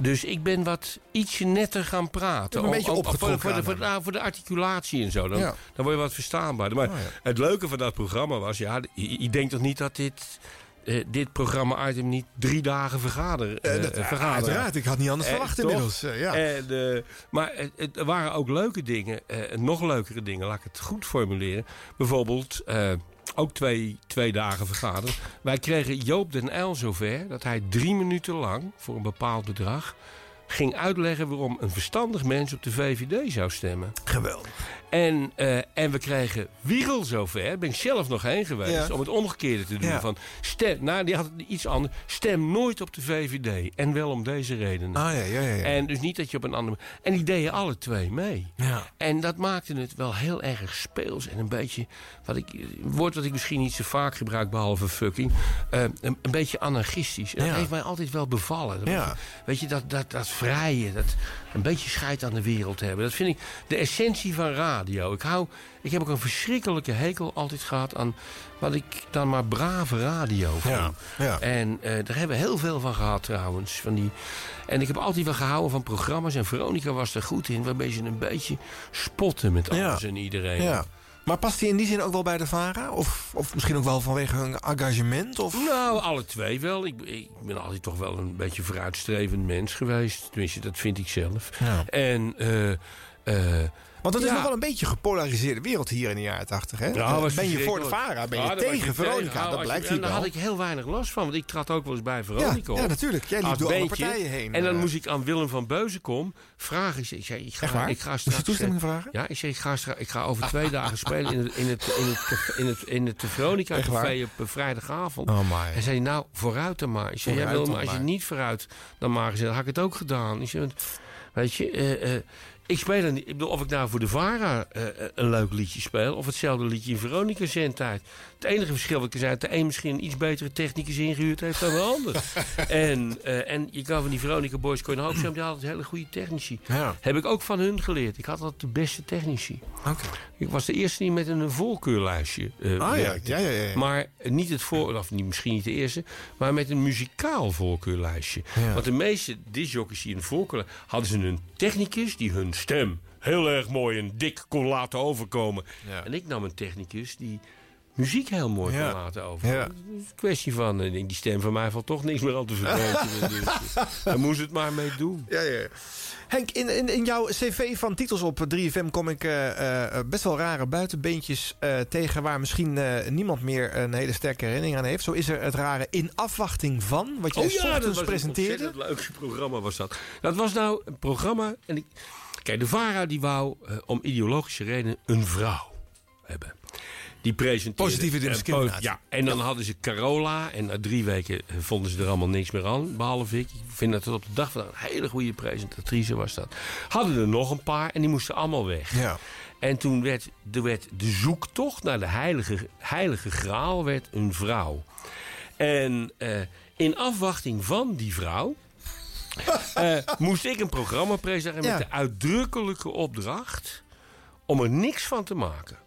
dus ik ben wat ietsje netter gaan praten. Een beetje voor, opgetrokken voor, voor, de, nou, voor de articulatie en zo. Dan, Ja. dan word je wat verstaanbaarder. Maar Oh, ja. het leuke van dat programma was... Ja, je, je denkt toch niet dat dit... eh, dit programma-item niet drie dagen Eh, eh, dat- vergaderen. uiteraard, ik had niet anders verwacht inmiddels, ja. En, maar het, er waren ook leuke dingen, nog leukere dingen, laat ik het goed formuleren. Bijvoorbeeld, ook twee, twee dagen vergaderen. Wij kregen Joop den Uyl zover dat hij drie minuten lang, voor een bepaald bedrag... ging uitleggen waarom een verstandig mens op de VVD zou stemmen. Geweldig. En, eh, en we kregen Wiegel zover, ben ik zelf nog heen geweest, Ja. om het omgekeerde te doen. Ja. Van stem, nou, die had iets anders. Stem nooit op de VVD. En wel om deze redenen. Ah, ja, ja, ja, ja. En dus niet dat je op een andere. En die deden alle twee mee. Ja. En dat maakte het wel heel erg speels en een beetje. Wat ik, een woord wat ik misschien niet zo vaak gebruik, behalve fucking. eh, een, een beetje anarchistisch. En dat heeft mij altijd wel bevallen. Dat Ja. Weet je, dat, dat, dat vrije, dat een beetje scheid aan de wereld hebben. Dat vind ik de essentie van radio. Ik, hou, ik heb ook een verschrikkelijke hekel altijd gehad aan wat ik dan maar brave radio vond. Ja, ja. En eh, daar hebben we heel veel van gehad trouwens. Van die, en ik heb altijd wel gehouden van programma's. En Veronica was er goed in. Waarbij ze een beetje spotten met alles en iedereen. Ja. Maar past hij in die zin ook wel bij de VARA? Of, of misschien ook wel vanwege hun engagement? Of? Nou, alle twee wel. Ik, ik ben altijd toch wel een beetje vooruitstrevend mens geweest. Tenminste, dat vind ik zelf. Ja. En, eh, Eh, Want het is ja. nog wel een beetje een gepolariseerde wereld hier in de jaren 80. Hè? Ja, ben je voor de. Vara, ben je Ja, tegen Veronica? Dat blijkt hier En daar had ik heel weinig last van, want ik trad ook wel eens bij Veronica Ja, op. ja, natuurlijk. Jij liep door alle partijen heen, En dan eh. moest ik aan Willem van Beuzenkom vragen. Ik zei, ik ga? Ik ga straks, toestemming eh, vragen? Ja, ik zei, ik ga, ik ga over twee dagen spelen in het, in het, in het, in het, in het Veronica café op een vrijdagavond. Oh my. Hij zei, nou, vooruit dan maar. Ik zei, Willem, dan maar als je niet vooruit dan maar dan had ik het ook gedaan. Ik zei, want, weet je, eh, eh, ik speel er niet. Ik bedoel, of ik nou voor de VARA eh, een leuk liedje speel... of hetzelfde liedje in Veronica zendtijd. Het enige verschil dat ik zei... dat de een misschien een iets betere technicus ingehuurd heeft dan de ander. en, eh, en je kan van die Veronica Boys kon je hoop zeggen... die hadden hele goede technici. Ja. Heb ik ook van hun geleerd. Ik had altijd de beste technici. Oké. Ik was de eerste die met een voorkeurlijstje eh Ah, ja. Ja, ja. Maar niet het voor, of niet, misschien niet de eerste, maar met een muzikaal voorkeurlijstje. Want de meeste discjockeys die een voorkeur hadden ze een technicus die hun stem heel erg mooi en dik kon laten overkomen. En ik nam een technicus die muziek heel mooi Ja. laten overkomen. Ja. Het is een kwestie van, eh, die stem van mij valt toch niks meer aan te verbeteren. dus, eh, daar moest het maar mee doen. Ja, ja. Henk, in, in, in jouw cv van titels op 3FM kom ik eh, best wel rare buitenbeentjes tegen... waar misschien niemand meer een hele sterke herinnering aan heeft. Zo is er het rare In Afwachting Van, wat jij Oh ja, dat was een presenteerde. ontzettend leuk programma was dat. Dat was nou een programma... En ik, kijk, de VARA die wou om ideologische redenen een vrouw hebben. Die presenteerde... Positieve discriminatie. ja, en dan hadden ze Carola. En na drie weken eh, vonden ze er allemaal niks meer aan. Behalve ik. Ik vind dat het op de dag van een hele goede presentatrice was dat. Hadden er nog een paar en die moesten allemaal weg. Ja. En toen werd, er werd de zoektocht naar de heilige, heilige graal werd een vrouw. En eh, in afwachting van die vrouw... eh, moest ik een programma presenteren Ja. met de uitdrukkelijke opdracht... om er niks van te maken.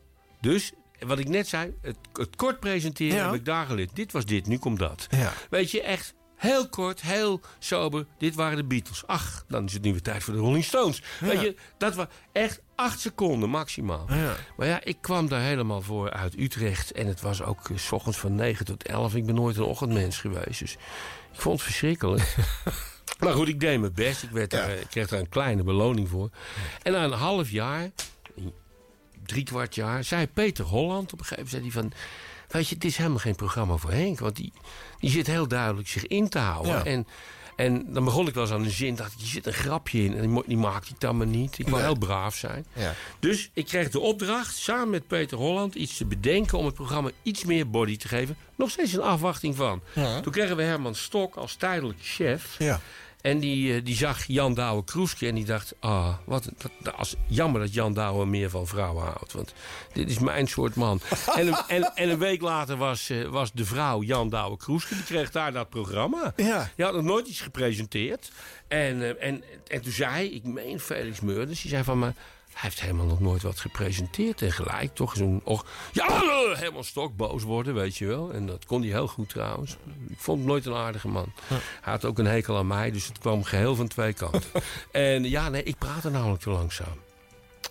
Dus, wat ik net zei, het, het kort presenteren Ja. heb ik daar geleerd. Dit was dit, nu komt dat. Ja. Weet je, echt heel kort, heel sober. Dit waren de Beatles. Ach, dan is het nu weer tijd voor de Rolling Stones. Weet je, dat was echt acht seconden maximaal. Ja. Maar ja, ik kwam daar helemaal voor uit Utrecht. En het was ook eh, s ochtends van 9 tot 11. Ik ben nooit een ochtendmens geweest. Dus ik vond het verschrikkelijk. maar goed, ik deed mijn best. Ik, werd daar, ik kreeg daar een kleine beloning voor. En na een half jaar, drie kwart jaar, zei Peter Holland op een gegeven moment... Zei van, weet je, het is helemaal geen programma voor Henk. Want die, die zit heel duidelijk zich in te houden. Ja. En, en dan begon ik wel eens aan een zin. dacht ik, je zit een grapje in. En die, die maakte ik dan maar niet. Ik Nee. heel braaf zijn. Ja. Dus ik kreeg de opdracht samen met Peter Holland iets te bedenken om het programma iets meer body te geven. Nog steeds een afwachting van. Ja. Toen kregen we Herman Stok als tijdelijke chef. Ja. En die, eh, die zag Jan Douwe Kroeske en die dacht... Ah, wat, dat, als, jammer dat Jan Douwe meer van vrouwen houdt. Want dit is mijn soort man. en, een, en, en een week later was, eh, was de vrouw Jan Douwe Kroeske. Die kreeg daar dat programma. Ja. Die had nog nooit iets gepresenteerd. En, eh, en, en toen zei, ik meen Felix Meurders... die zei van me... Hij heeft helemaal nog nooit wat gepresenteerd. En gelijk toch zo'n... Och, ja, eh, helemaal stok boos worden, weet je wel. En dat kon hij heel goed trouwens. Ik vond hem nooit een aardige man. Hij had ook een hekel aan mij, dus het kwam geheel van twee kanten. en ja, nee, ik praatte namelijk te langzaam.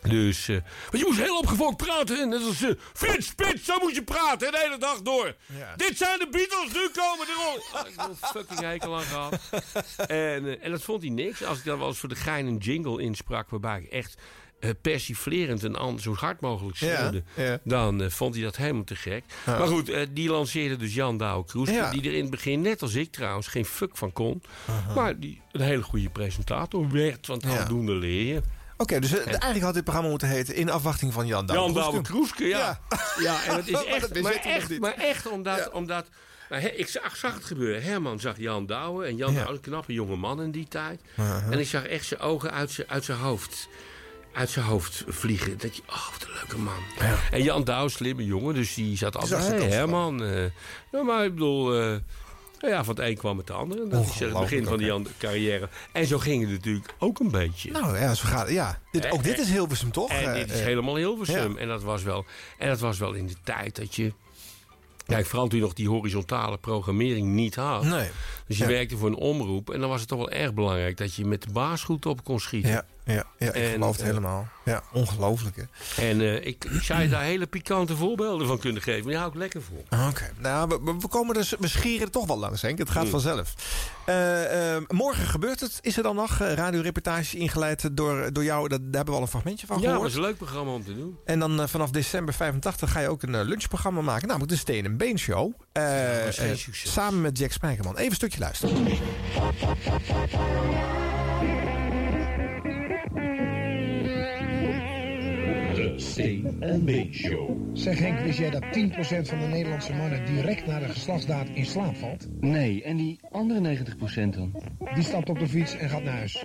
Dus, want je moest heel opgefokt praten. hè. Net als uh, Frits Spits, zo moet je praten de hele dag door. Dit zijn de Beatles, nu komen de. Ah, ik heb een fucking hekel aan gehad. en, en dat vond hij niks. Als ik dan wel eens voor de gein een jingle insprak... waarbij ik echt persiflerend en zo hard mogelijk schreeuwde... ja. dan eh, vond hij dat helemaal te gek. Ja. Maar goed, eh, die lanceerde dus Jan Douwe Kroeske... Ja. die er in het begin, net als ik trouwens, geen fuck van kon. Maar die een hele goede presentator werd. Want aldoende leer je. Oké, dus eh, eigenlijk had dit programma moeten heten... In Afwachting van Jan Douwe Jan Douwe Kroeske. Ja. ja. en het is echt, maar echt, maar echt omdat... omdat nou, ik zag, zag het gebeuren. Herman zag Jan Douwe. En Jan Ja. Douwe, een knappe jonge man in die tijd. En ik zag echt zijn ogen uit zijn hoofd. Uit zijn hoofd vliegen. Dat je, oh, wat een leuke man. En Jan Douwe, slimme jongen. Dus die zat altijd, de hey, kans Herman. eh, ja, maar ik bedoel... eh, nou ja, van het een kwam het ander. En dat is het begin van die carrière. En zo ging het natuurlijk ook een beetje. Nou ja, zo gaat ja. Dit, ook dit is Hilversum toch? En dit is eh, helemaal Hilversum. ja. En, dat was wel, en dat was wel in de tijd dat je... Kijk, vooral toen je nog die horizontale programmering niet had. Nee. Dus je Ja. werkte voor een omroep. En dan was het toch wel erg belangrijk dat je met de baas goed op kon schieten. Ja. Ja, ja ik En, geloof het eh, helemaal. Ja, ongelooflijk hè. En eh, ik, ik zou je daar hele pikante voorbeelden van kunnen geven. Maar die hou ik lekker voor. Oké, nou, we- we, komen dus, we schieren er toch wel langs, Henk. Het gaat Hmm. vanzelf. Eh, eh, morgen gebeurt het. Is er dan nog uh, radioreportage ingeleid door, door jou? Dat, daar hebben we al een fragmentje van Ja, gehoord. dat was een leuk programma om te doen. En dan vanaf december 85 ga je ook een lunchprogramma maken. Namelijk de Steen en Been Show. Samen met Jack Spijkerman. Even een stukje luisteren. Steen en Been Show. Zeg Henk, wist jij dat 10% van de Nederlandse mannen direct na de geslachtsdaad in slaap valt? Nee, en die andere 90% dan? Die stapt op de fiets en gaat naar huis.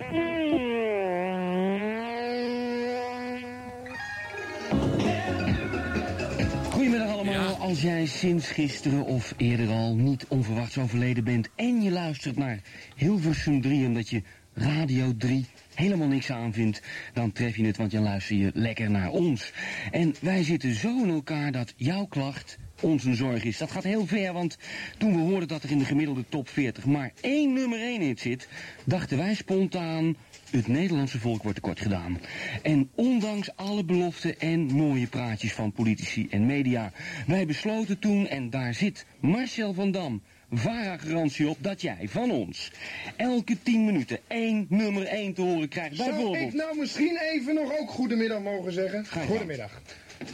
Goedemiddag allemaal. Als jij sinds gisteren of eerder al niet onverwachts overleden bent... en je luistert naar Hilversum 3 omdat je Radio 3 helemaal niks aanvindt... dan tref je het, want dan luister je lekker naar ons. En wij zitten zo in elkaar dat jouw klacht ons een zorg is. Dat gaat heel ver, want toen we hoorden dat er in de gemiddelde top 40 maar één nummer 1 hit zit... dachten wij spontaan... Het Nederlandse volk wordt tekort gedaan. En ondanks alle beloften en mooie praatjes van politici en media... wij besloten toen, en daar zit Marcel van Dam... VARA-garantie op dat jij van ons elke 10 minuten één nummer 1 te horen krijgt. Zou Bijvoorbeeld. ik nou misschien even nog ook goedemiddag mogen zeggen? Goedemiddag.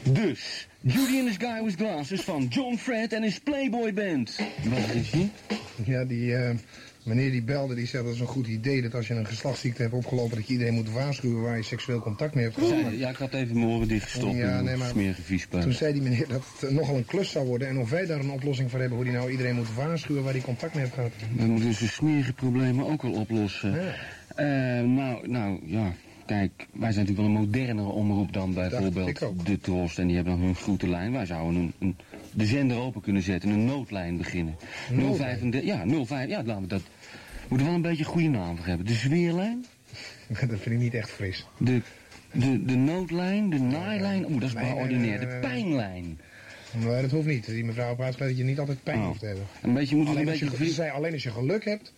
Dus, Judy and the Guy with Glasses van John Fred en his Playboy Band. Wat is die? Ja, die eh, meneer die belde, die zei dat is een goed idee dat als je een geslachtsziekte hebt opgelopen, dat je iedereen moet waarschuwen waar je seksueel contact mee hebt gehad. Ja, ik had even mijn oren dichtgestopt. Ja, Ja, nee, maar-. Toen zei die meneer dat het nogal een klus zou worden en of wij daar een oplossing voor hebben, hoe die nou iedereen moet waarschuwen waar hij contact mee heeft gehad. We moeten dus de smerige problemen ook wel oplossen. Eh, nou, nou, ja. Kijk, wij zijn natuurlijk wel een modernere omroep dan bijvoorbeeld de Trost. En die hebben dan hun groetelijn. Wij zouden een, een, de zender open kunnen zetten, een noodlijn beginnen. Noodlijn? 035, ja, 05, ja, laten we dat. We moeten wel een beetje een goede naam voor hebben. De zweerlijn, Dat vind ik niet echt fris. de, de, de noodlijn, de naailijn. Oeh, dat is Nee, nee, ordinair. nee, De nee, nee. pijnlijn. Maar dat hoeft niet. Die mevrouw praat dat je niet altijd pijn Oh. hoeft te hebben. Een beetje moeten we alleen een als je, beetje zei, alleen als je geluk hebt,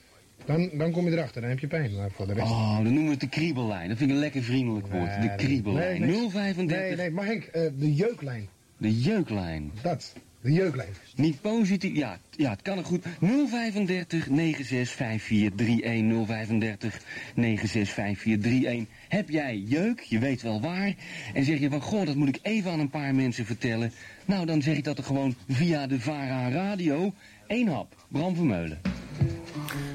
dan, dan kom je erachter. Dan heb je pijn. Maar voor de rest... Oh, dan noemen we het de kriebellijn. Dat vind ik een lekker vriendelijk woord. Nee, de kriebellijn. nee, niks. 035. Nee, nee, maar Henk, eh, de jeuklijn. De jeuklijn. Dat, de. Niet positief, ja, ja, het kan er goed. 035 965431 035 965431. Heb jij jeuk, je weet wel waar, en zeg je van, goh, dat moet ik even aan een paar mensen vertellen. Nou, dan zeg ik dat er gewoon via de VARA Radio. één hap, Bram Vermeulen.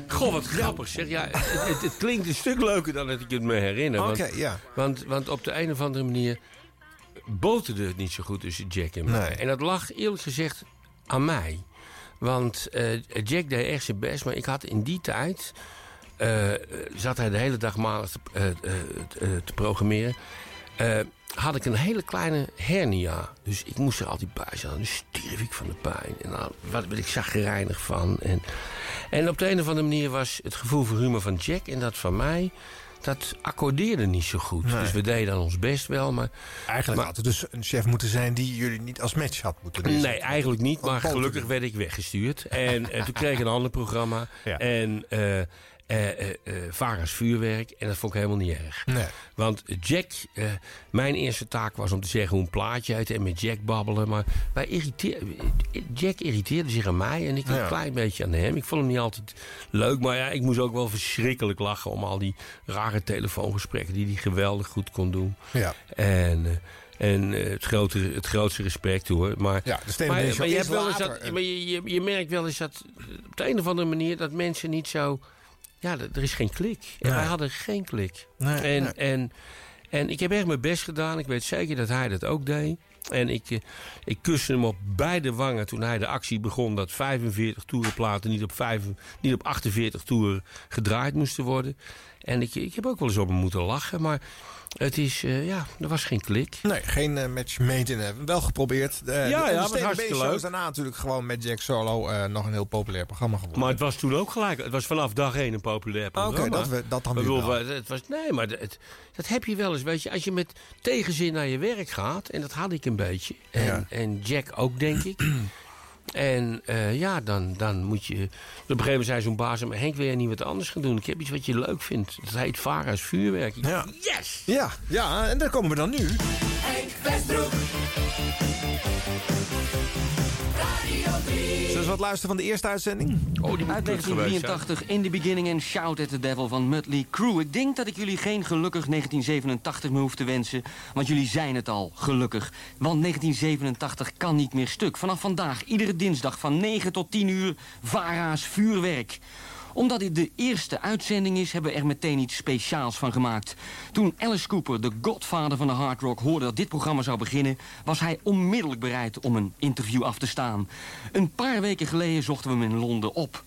Goh, wat grappig zeg. Ja, het, het, het klinkt een stuk leuker dan dat ik het me herinner. Want, Oké, ja. want, want op de een of andere manier boterde het niet zo goed tussen Jack en mij. Nee. En dat lag eerlijk gezegd aan mij. Want eh, Jack deed echt zijn best, maar ik had in die tijd... eh, zat hij de hele dag maandag te, eh, te- programmeren... had ik een hele kleine hernia. Dus ik moest er altijd bij zijn. Dus stierf ik van de pijn. En dan wat ik zagrijnig van. En, en op de een of andere manier was het gevoel voor humor van Jack... en dat van mij, dat accordeerde niet zo goed. Nee. Dus we deden dan ons best wel, maar... Eigenlijk maar, had het dus een chef moeten zijn die jullie niet als match had moeten doen. Nee, eigenlijk niet. Maar gelukkig werd ik weggestuurd. En, en toen kreeg ik een ander programma. Ja. En eh eh eh, eh, Vara's vuurwerk. En dat vond ik helemaal niet erg. Nee. Want Jack, mijn eerste taak was om te zeggen hoe een plaatje heette. En met Jack babbelen. Maar wij irriteer, Jack irriteerde zich aan mij. En ik een klein beetje aan hem. Ik vond hem niet altijd leuk. Maar ja, ik moest ook wel verschrikkelijk lachen. Om al die rare telefoongesprekken die hij geweldig goed kon doen. Ja. En... en het, grote, het grootste respect hoor. Maar, Ja, de maar, maar je, hebt wel eens dat, maar je, je, je merkt wel eens dat op de een of andere manier dat mensen niet zo. Ja, er is geen klik. En Nee. wij hadden geen klik. Nee, en, nee. En, en ik heb echt mijn best gedaan. Ik weet zeker dat hij dat ook deed. En ik, eh, ik kuste hem op beide wangen toen hij de actie begon... dat 45 toerenplaten niet op, vijf, niet op 48 toeren gedraaid moesten worden. En ik, ik heb ook wel eens op hem moeten lachen. Maar het is, eh, ja, er was geen klik. Nee, geen eh, match made in heaven. Wel geprobeerd. Eh, Ja, de, ja, de hartstikke leuk. is daarna natuurlijk gewoon met Jack Solo nog een heel populair programma geworden. Maar het was toen ook gelijk. Het was vanaf dag één een populair Oké, programma. dat we- dat dan Ik weer bedoel, wel. Het was, nee, maar het, dat heb je wel eens. Weet je, als je met tegenzin naar je werk gaat, en dat had ik een beetje. En, Ja. en Jack ook, denk ik. En eh, ja, dan, dan moet je... Op een gegeven moment zei zo'n baas... Maar Henk, wil jij niet wat anders gaan doen? Ik heb iets wat je leuk vindt. Dat heet Vara's Vuurwerk. Ik Ja. Yes! Ja, ja, en daar komen we dan nu. Henk Westbroek. Radio 3. Wat luisteren van de eerste uitzending? Oh, die Uit 1983 In the Beginning and Shout at the Devil van Mötley Crüe. Ik denk dat ik jullie geen gelukkig 1987 meer hoef te wensen. Want jullie zijn het al, gelukkig. Want 1987 kan niet meer stuk. Vanaf vandaag, iedere dinsdag van 9 tot 10 uur, VARA's vuurwerk omdat dit de eerste uitzending is, hebben we er meteen iets speciaals van gemaakt. Toen Alice Cooper, de godvader van de hard rock, hoorde dat dit programma zou beginnen... was hij onmiddellijk bereid om een interview af te staan. Een paar weken geleden zochten we hem in Londen op.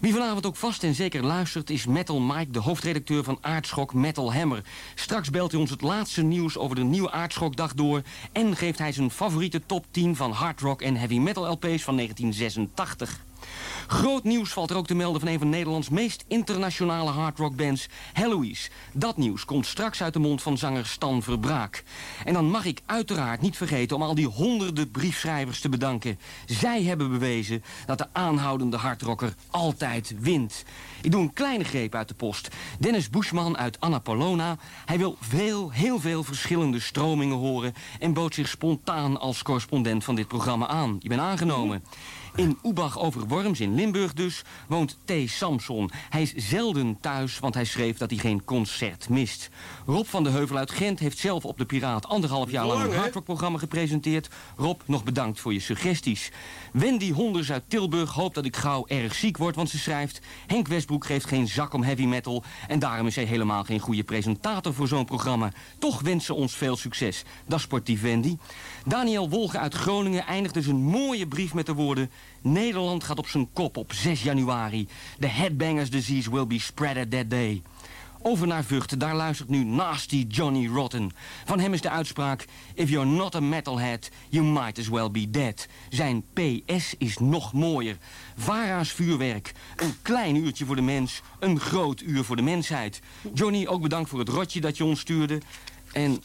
Wie vanavond ook vast en zeker luistert is Metal Mike, de hoofdredacteur van Aardschok Metal Hammer. Straks belt hij ons het laatste nieuws over de nieuwe Aardschokdag door... en geeft hij zijn favoriete top 10 van hard rock en heavy metal LP's van 1986. Groot nieuws valt er ook te melden van een van Nederlands meest internationale hardrockbands, Heloise. Dat nieuws komt straks uit de mond van zanger Stan Verbraak. En dan mag ik uiteraard niet vergeten om al die honderden briefschrijvers te bedanken. Zij hebben bewezen dat de aanhoudende hardrocker altijd wint. Ik doe een kleine greep uit de post. Dennis Buschman uit Annapolona. Hij wil veel, heel veel verschillende stromingen horen... en bood zich spontaan als correspondent van dit programma aan. Je bent aangenomen. In Oebach over Worms, in Limburg dus, woont T. Samson. Hij is zelden thuis, want hij schreef dat hij geen concert mist. Rob van de Heuvel uit Gent heeft zelf op de Piraat... anderhalf jaar lang een hardrockprogramma gepresenteerd. Rob, nog bedankt voor je suggesties. Wendy Honders uit Tilburg hoopt dat ik gauw erg ziek word... want ze schrijft... Henk Westbroek geeft geen zak om heavy metal... en daarom is hij helemaal geen goede presentator voor zo'n programma. Toch wenst ze ons veel succes. Dat is sportief, Wendy. Daniel Wolge uit Groningen eindigt zijn mooie brief met de woorden... Nederland gaat op zijn kop op 6 januari. The headbangers disease will be spreaded that day. Over naar Vught, daar luistert nu Nasty Johnny Rotten. Van hem is de uitspraak... If you're not a metalhead, you might as well be dead. Zijn PS is nog mooier. Vara's vuurwerk. Een klein uurtje voor de mens, een groot uur voor de mensheid. Johnny, ook bedankt voor het rotje dat je ons stuurde. En...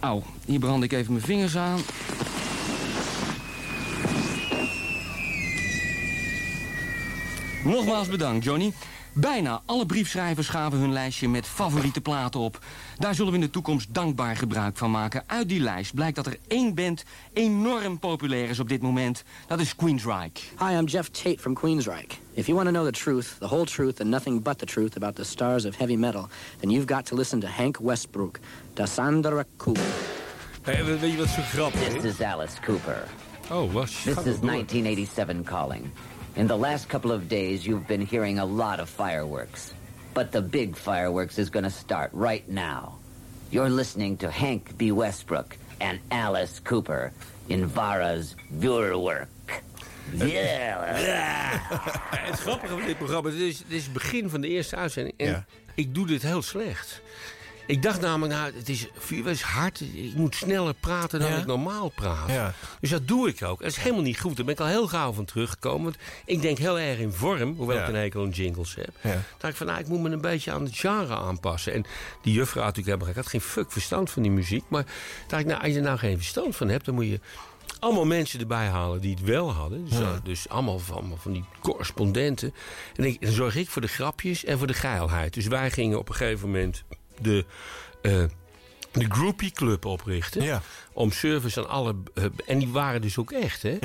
Auw, hier brand ik even mijn vingers aan. Nogmaals bedankt, Johnny. Bijna alle briefschrijvers gaven hun lijstje met favoriete platen op. Daar zullen we in de toekomst dankbaar gebruik van maken. Uit die lijst blijkt dat er één band enorm populair is op dit moment. Dat is Queensryche. Hi, I'm Jeff Tate from Queensryche. If you want to know the truth, the whole truth, and nothing but the truth about the stars of heavy metal, then you've got to listen to Hank Westbrook, Dasandra Cooper. Hey, weet je wat zo grappig is? This is Alice Cooper. Oh, was This is 1987 calling. In the last couple of days, you've been hearing a lot of fireworks. But the big fireworks is going to start right now. You're listening to Hank B. Westbrook and Alice Cooper in Vara's Vuurwerk. Eh, eh. Yeah. Het grappige van dit programma, dit is, dit is het begin van de eerste uitzending. En ik doe dit heel slecht. Ik dacht namelijk, nou, het is, vuurwerk is hard. Ik moet sneller praten dan Ja. ik normaal praat. Ja. Dus dat doe ik ook. Dat is helemaal niet goed. Daar ben ik al heel gauw van teruggekomen. Want ik denk heel erg in vorm, hoewel Ja. ik een hekel aan jingles heb. Ja. dacht ik van, nou, ik moet me een beetje aan het genre aanpassen. En die juffrouw had natuurlijk helemaal. Ik had geen fuck verstand van die muziek. Maar dacht ik, nou, als je er nou geen verstand van hebt, dan moet je allemaal mensen erbij halen die het wel hadden. Dus, Ja. dus allemaal van, allemaal van die correspondenten. En ik, dan zorg ik voor de grapjes en voor de geilheid. Dus wij gingen op een gegeven moment de, eh, de Groupie Club oprichten. Om service aan alle... eh, en die waren dus ook echt, hè?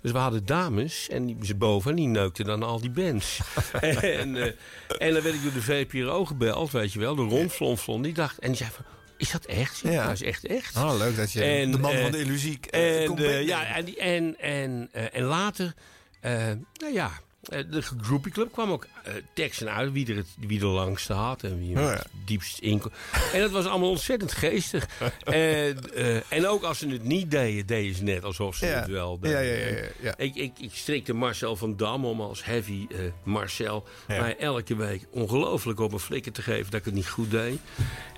Dus we hadden dames en die ze boven en die neukten dan al die bands. en, eh, en dan werd ik door de VPRO gebeld, weet je wel. De Ron Flonflon, die dacht... En die zei van... Is dat echt? Ja, dat is echt echt. Oh, leuk dat je de man van de illusie en, ja, en, en, en, en later, nou ja, de groupie club kwam ook eh, teksten uit wie er het wie er langste had en wie Oh, het diepst in. En dat was allemaal ontzettend geestig. en, eh, en ook als ze het niet deden, deden ze net alsof ze Ja. het wel deden. ja, ja, ja, ja. Ik, ik, ik strikte Marcel van Dam om als heavy eh, Marcel mij elke week ongelooflijk op een flikker te geven dat ik het niet goed deed.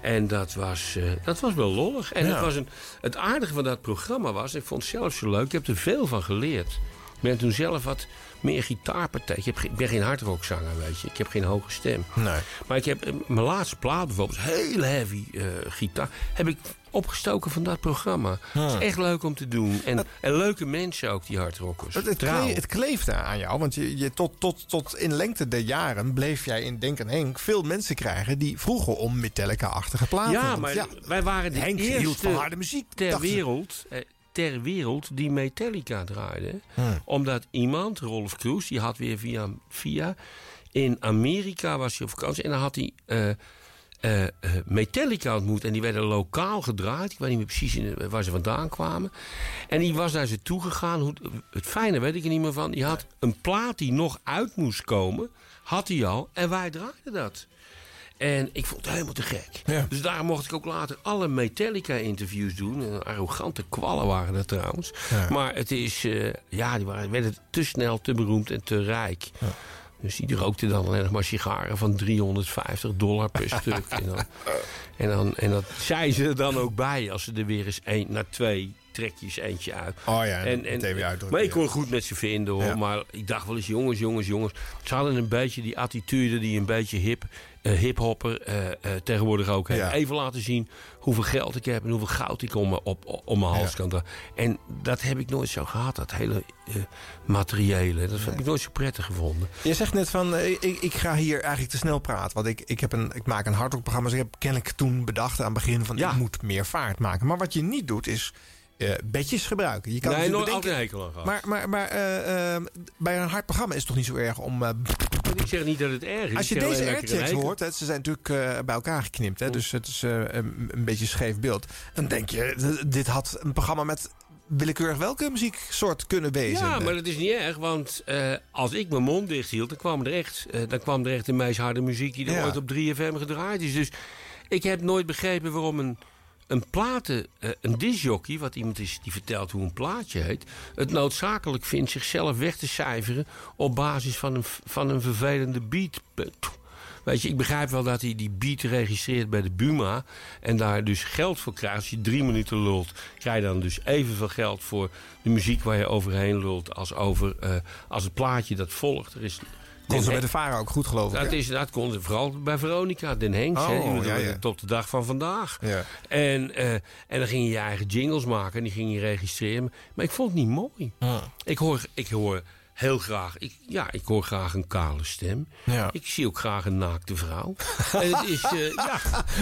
En dat was, eh, dat was wel lollig. En het, was een, het aardige van dat programma was, ik vond het zelf zo leuk, ik heb er veel van geleerd. Ik ben toen zelf wat meer gitaarpartij. Ik, heb, ik ben geen hardrockzanger, weet je. Ik heb geen hoge stem. Nee. Maar ik heb eh, mijn laatste plaat bijvoorbeeld, heel heavy eh, gitaar. Heb ik opgestoken van dat programma. Het is echt leuk om te doen. En, en leuke mensen ook, die hardrockers. Het, het, Trouw. kle- het kleefde aan jou, want je, je, tot, tot, tot in lengte der jaren bleef jij in Denk en Henk veel mensen krijgen die vroegen om Metallica-achtige platen. Ja, maar wij waren de Henk eerste hield van harde muziek. ter wereld, eh, ter wereld die Metallica draaide. Hmm. Omdat iemand, Rolf Kroes, die had weer via, via... In Amerika was hij op vakantie en dan had hij eh, Metallica ontmoet. En die werden lokaal gedraaid. Ik weet niet meer precies in, waar ze vandaan kwamen. En die was naar ze toegegaan. Hoe, het fijne weet ik er niet meer van. Die had een plaat die nog uit moest komen. Had hij al. En wij draaiden dat. En ik vond het helemaal te gek. Dus daar mocht ik ook later alle Metallica-interviews doen. En arrogante kwallen waren dat trouwens. Maar het is, eh, ja, die waren, werden te snel, te beroemd en te rijk. Dus die rookte dan alleen nog maar sigaren van 350 dollar per stuk. En, dan, en, dan, en dat zei ze er dan ook bij als ze er weer eens één, na twee trekjes eentje uit. Oh ja, en Maar ik ja. kon goed met ze vinden hoor. Ja. Maar ik dacht wel eens, jongens, jongens, jongens. Ze hadden een beetje die attitude die een beetje hip, eh hiphopper eh, eh, tegenwoordig ook heeft. Ja. Even laten zien hoeveel geld ik heb en hoeveel goud ik om, op, om mijn hals kan dragen. En dat heb ik nooit zo gehad, dat hele materiële. Dat heb ik nooit zo prettig gevonden. Je zegt net van, ik, ik ga hier eigenlijk te snel praten. Want ik, ik, heb een, ik maak een hardrockprogramma. Dus ik heb kennelijk toen bedacht aan het begin van... ik moet meer vaart maken. Maar wat je niet doet is bedjes gebruiken. Je kan nee, nooit bedenken- altijd een hekel aan gehad. Maar, maar, maar eh, eh, bij een hard programma is het toch niet zo erg om... eh, ik zeg niet dat het erg is. Als je deze airchecks hoort, hè, ze zijn natuurlijk eh, bij elkaar geknipt. Hè, dus het is eh, een, beetje scheef beeld. Dan denk je, dit had een programma met willekeurig welke muzieksoort kunnen wezen. Ja, maar dat is niet erg, want eh, als ik mijn mond dicht hield, dan kwam er echt, eh, dan kwam er echt de meest harde muziek die er Ja. ooit op 3FM gedraaid is. Dus ik heb nooit begrepen waarom een, een platen, eh, een disjockey, wat iemand is die vertelt hoe een plaatje heet, het noodzakelijk vindt zichzelf weg te cijferen op basis van een, van een vervelende beat. Weet je, ik begrijp wel dat hij die beat registreert bij de Buma. En daar dus geld voor krijgt. Als je drie minuten lult, krijg je dan dus evenveel geld voor de muziek waar je overheen lult. Als, over, eh, als het plaatje dat volgt. Er is, Kon ze bij de Vara ook goed geloof ik. dat, is, dat kon vooral bij Veronica, Den Henks. Oh, doen ja. Tot de dag van vandaag. Ja. En, eh, en dan ging je je eigen jingles maken en die ging je registreren. Maar ik vond het niet mooi. Ik, hoor, ik hoor heel graag, ik, ja, ik hoor graag een kale stem. Ja. Ik zie ook graag een naakte vrouw. en het is, eh, ja.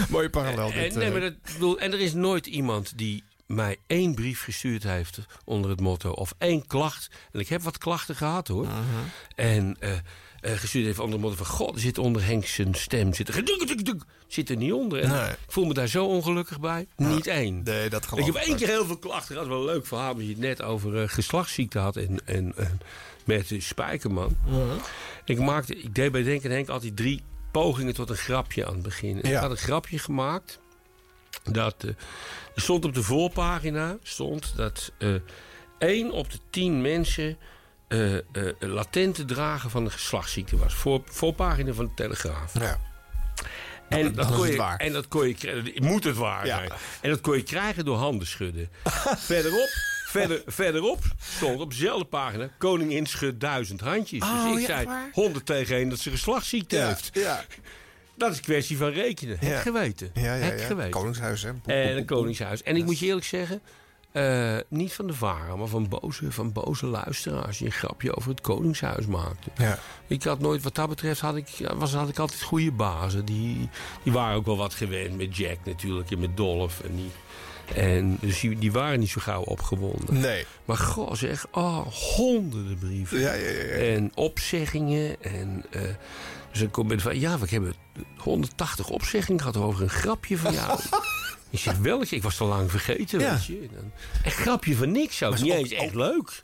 Mooie parallel En, dit. nee, eh. maar dat, ik bedoel, en er is nooit iemand die mij één brief gestuurd heeft onder het motto. Of één klacht. En ik heb wat klachten gehad hoor. Mhm. En eh, gestuurd heeft onder het motto van... God, er zit onder Henk zijn stem. Zit er, geduk, duk, duk, zit er niet onder. En Nee. Ik voel me daar zo ongelukkig bij. Niet één. Nee, dat geloof ik heb één keer heel veel klachten gehad. Wel een leuk verhaal. omdat je het net over eh, geslachtsziekte had. En, en, met de Spijkerman. Ik, maakte, ik deed bij Denk en Henk altijd drie pogingen tot een grapje aan het begin. En Ja. Ik had een grapje gemaakt. Dat, eh, er stond op de voorpagina stond dat één op de tien mensen eh, eh, latente dragen van een geslachtsziekte was. Voor, voorpagina van de Telegraaf. Ja. En dat, kon het je, waar. en dat kon je krijgen. Moet het waar Ja. zijn. En dat kon je krijgen door handen schudden. verderop, verder, verderop stond op dezelfde pagina... Koningin schudt duizend handjes. Oh, dus ik ja, zei waar? 100 tegen 1 dat ze geslachtsziekte Ja, heeft. ja. Dat is een kwestie van rekenen. Het geweten. Ja, ja, Het ja. geweten. Koningshuis, hè? En een koningshuis. En ik moet je eerlijk zeggen... eh, niet van de varen, maar van boze, van boze luisteraars... die een grapje over het koningshuis maakten. Ja. Ik had nooit, wat dat betreft, had ik, was, had ik altijd goede bazen. Die, die waren ook wel wat gewend met Jack natuurlijk en met Dolph. En die, en dus die, die waren niet zo gauw opgewonden. Nee. Maar goh zeg, oh, honderden brieven. Ja, ja, ja, ja. En opzeggingen. En, eh, dus dan kom ik van, ja, we hebben 180 opzeggingen gehad over een grapje van jou. Ik zeg, welke? Ik was te lang vergeten, Ja. weet je. Een grapje van niks ook. Maar Niet is ook- eens echt leuk.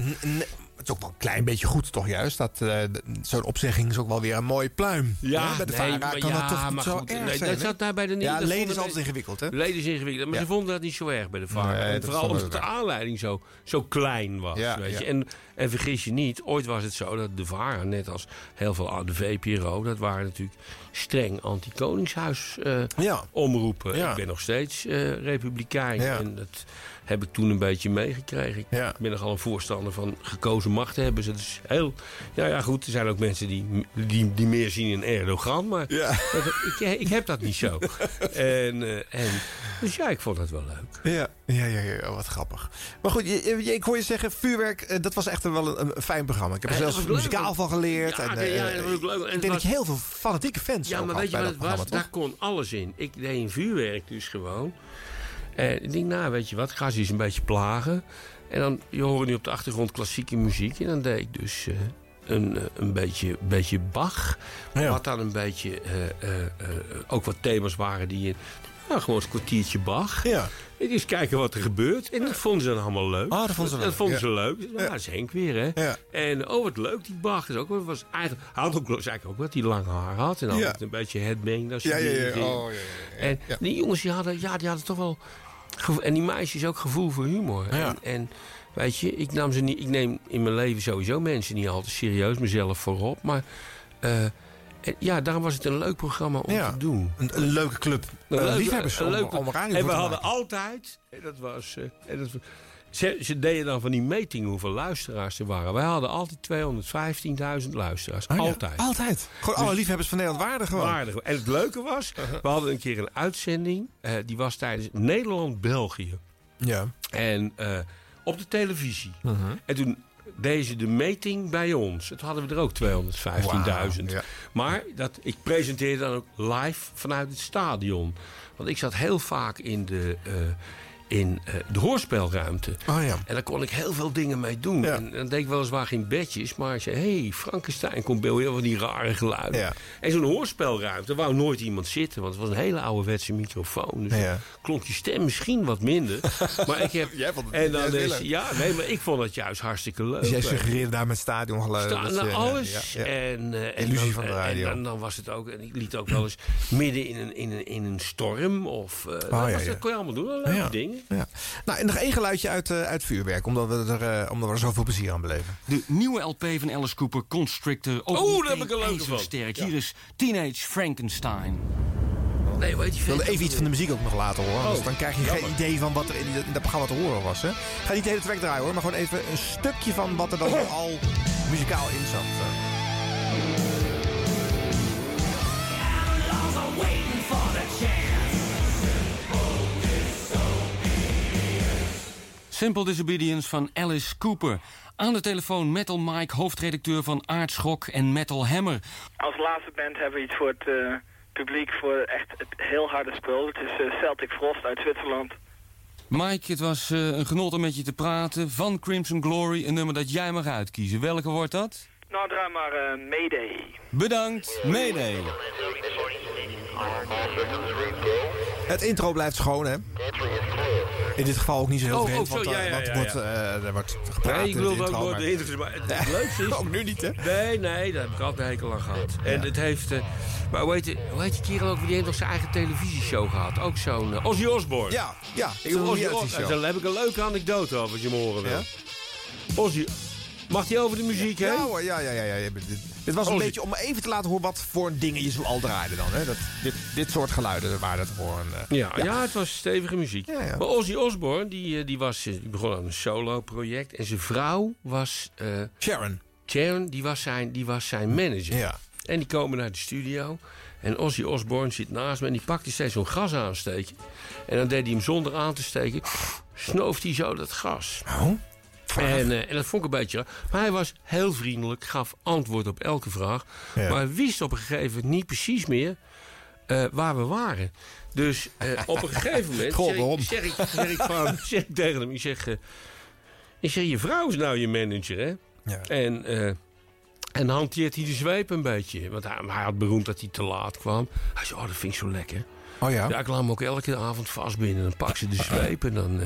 Het is ook wel een klein beetje goed, toch juist? Dat eh, Zo'n opzegging is ook wel weer een mooie pluim. Ja, Hè? bij de nee, Vara kan ja, dat toch niet zo goed, erg nee, zijn, dat zat daar bij de- Ja, leden is altijd ingewikkeld, hè? Leden is ingewikkeld. Maar Ja. ze vonden dat niet zo erg bij de VARA. Nee, En dat vooral omdat de aanleiding zo, zo klein was. Ja, weet je. En, en vergis je niet, ooit was het zo dat de VARA, net als heel veel oude VPRO... dat waren natuurlijk streng anti-koningshuis eh, omroepen. Ik ben nog steeds eh, republikein. Ja. En dat heb ik toen een beetje meegekregen. Ik ben nogal een voorstander van gekozen machthebbers. Het is heel... Ja, ja, goed, er zijn ook mensen die, die, die meer zien in Erdogan. Maar dat- ik, ik heb dat niet zo. en, eh, en, dus ja, ik vond dat wel leuk. Ja, ja, ja, ja, wat grappig. Maar goed, je, je- ik hoor je zeggen, vuurwerk, eh, dat was echt een- wel een, een fijn programma. Ik heb er zelfs leuk, muzikaal want- van geleerd. Ja, en, ja, eh, dat was ook leuk. En Ik denk dat je was- heel veel fanatieke fans Ja, maar weet je wat het was? Daar kon alles in. Ik deed een vuurwerk dus gewoon. En ik denk, nou, weet je wat, ik ga ze eens een beetje plagen. En dan, je hoort nu op de achtergrond klassieke muziek. En dan deed ik dus eh, een, eh, een beetje, beetje Bach. Wat dan een beetje, eh, eh, eh, ook wat thema's waren die in... Nou, gewoon een kwartiertje Bach. Ja. En eens kijken wat er gebeurt. En dat vonden ze dan allemaal leuk. Ah, dat vonden ze leuk, vonden ja. ze leuk. Nou, dat is Henk weer, hè. En oh, wat leuk, die Bach. Dat is ook, was eigenlijk, had ook, ik ook dat hij lang haar had. En altijd een beetje headbang. Dat soort Ja, ja, ja. dingen. Oh, ja, ja, ja. En die jongens, die hadden, ja, die hadden toch wel... En die meisjes ook gevoel voor humor. En, en weet je, ik, nam ze niet, ik neem in mijn leven sowieso mensen niet altijd serieus. Mezelf voorop. Maar eh, ja, daarom was het een leuk programma om Ja. te doen. Een, een leuke club. Een eh, leuke- liefhebbers een om, leuke- om radio En we hadden maken. altijd... En dat was... eh, en dat, ze, ze deden dan van die metingen hoeveel luisteraars er waren. Wij hadden altijd 215.000 luisteraars. Ah, ja. Altijd. Altijd. Gewoon alle Dus- liefhebbers van Nederland waarden gewoon. Waardig. En het leuke was, we hadden een keer een uitzending. eh, die was tijdens Nederland-België. Ja. En eh, op de televisie. Mhm. En toen deden ze de meting bij ons. Toen hadden we er ook 215.000. Wauw, ja. Maar dat, ik presenteerde dan ook live vanuit het stadion. Want ik zat heel vaak in de, eh, in, eh, de hoorspelruimte. Oh ja. En daar kon ik heel veel dingen mee doen. En dan deed ik weliswaar geen bedjes. Maar ik zei, hé, hey, Frankenstein komt bij heel van die rare geluiden. Ja. En zo'n hoorspelruimte wou nooit iemand zitten. Want het was een hele ouderwetse microfoon. Dus klonk je stem misschien wat minder. maar ik heb... Jij vond het en dan is, ja, nee, maar ik vond het juist hartstikke leuk. Dus jij suggereerde daar met stadiongeluiden. Naar je- alles. En, eh, en Illusie dan, van de radio. En, dan, dan was het ook. En ik liet ook wel eens midden in een, in een, in een storm. Of, eh, dat, Oh, was- dat kon je allemaal doen. Leuke dingen. Ja. Nou, en nog één geluidje uit, eh, uit vuurwerk, omdat we, er, eh, omdat we er zoveel plezier aan beleven. De nieuwe LP van Alice Cooper, Constrictor. Oeh, daar heb ik een leuke van. Ja. Hier is Teenage Frankenstein. Nee, weet je Ik wilde even iets van de muziek ook nog laten horen. anders Oh, dan krijg je jammer. geen idee van wat er in, dat programma te horen was. Hè? Ga niet de hele track draaien hoor, maar gewoon even een stukje van wat er dan al muzikaal in zat. eh. Simple Disobedience van Alice Cooper. Aan de telefoon Metal Mike, hoofdredacteur van Aardschok en Metal Hammer. Als laatste band hebben we iets voor het eh, publiek voor echt het heel harde spul. Het is eh, Celtic Frost uit Zwitserland. Mike, het was eh, een genot om met je te praten. Van Crimson Glory, een nummer dat jij mag uitkiezen. Welke wordt dat? Nou, draai maar eh, Mayday. Bedankt, Mayday. Het intro blijft schoon, hè? In dit geval ook niet zo heel Oh, vreemd, oh, zo, want, eh, ja, ja, want ja, wordt, eh, er wordt gepraat Nee, ik in het wilde ook intro, nooit maar- de intro, maar het, het leukste is... Ook nu niet, hè? Nee, nee, daar heb ik altijd een hekel aan gehad. En het heeft... eh, maar hoe heet, die- hoe heet die kerel ook? Die heeft nog zijn eigen televisieshow gehad. Ook zo'n... eh, Ozzy Osbourne. Ja, ja. Ik Ozzy reality Osbourne. Daar heb ik een leuke anekdote over, als je me horen wil. Ozzy... Mag die over de muziek heen? Ja hoor, ja, ja, ja. ja. Dit, dit was een Ozzy. beetje om even te laten horen wat voor dingen je zo al draaide dan. Hè? Dat, dit, dit soort geluiden waren dat voor een... eh, Ja, ja. het was stevige muziek. Ja, ja. Maar Ozzy Osbourne, die, eh, die, was, eh, die begon aan een solo-project. En zijn vrouw was... eh, Sharon. Sharon, die was zijn, die was zijn manager. Ja. En die komen naar de studio. En Ozzy Osbourne zit naast me en die pakte steeds zo'n gas aansteken. En dan deed hij hem zonder aan te steken. Snooft hij zo dat gas. Oh. En, eh, en dat vond ik een beetje raar. Maar hij was heel vriendelijk, gaf antwoord op elke vraag. Ja. Maar hij wist op een gegeven moment niet precies meer eh, waar we waren. Dus eh, op een gegeven moment zeg, ik, waarom? zeg, ik, zeg, ik van, zeg ik tegen hem, ik zeg, ik zeg, je vrouw is nou je manager, hè? Ja. En, en hanteert hij de zweep een beetje. Want hij, hij had beroemd dat hij te laat kwam. Hij zei, oh, dat vind ik zo lekker. Oh ja? Ja, ik laat hem ook elke avond vastbinden. Dan pakt ze de zweep en dan... eh,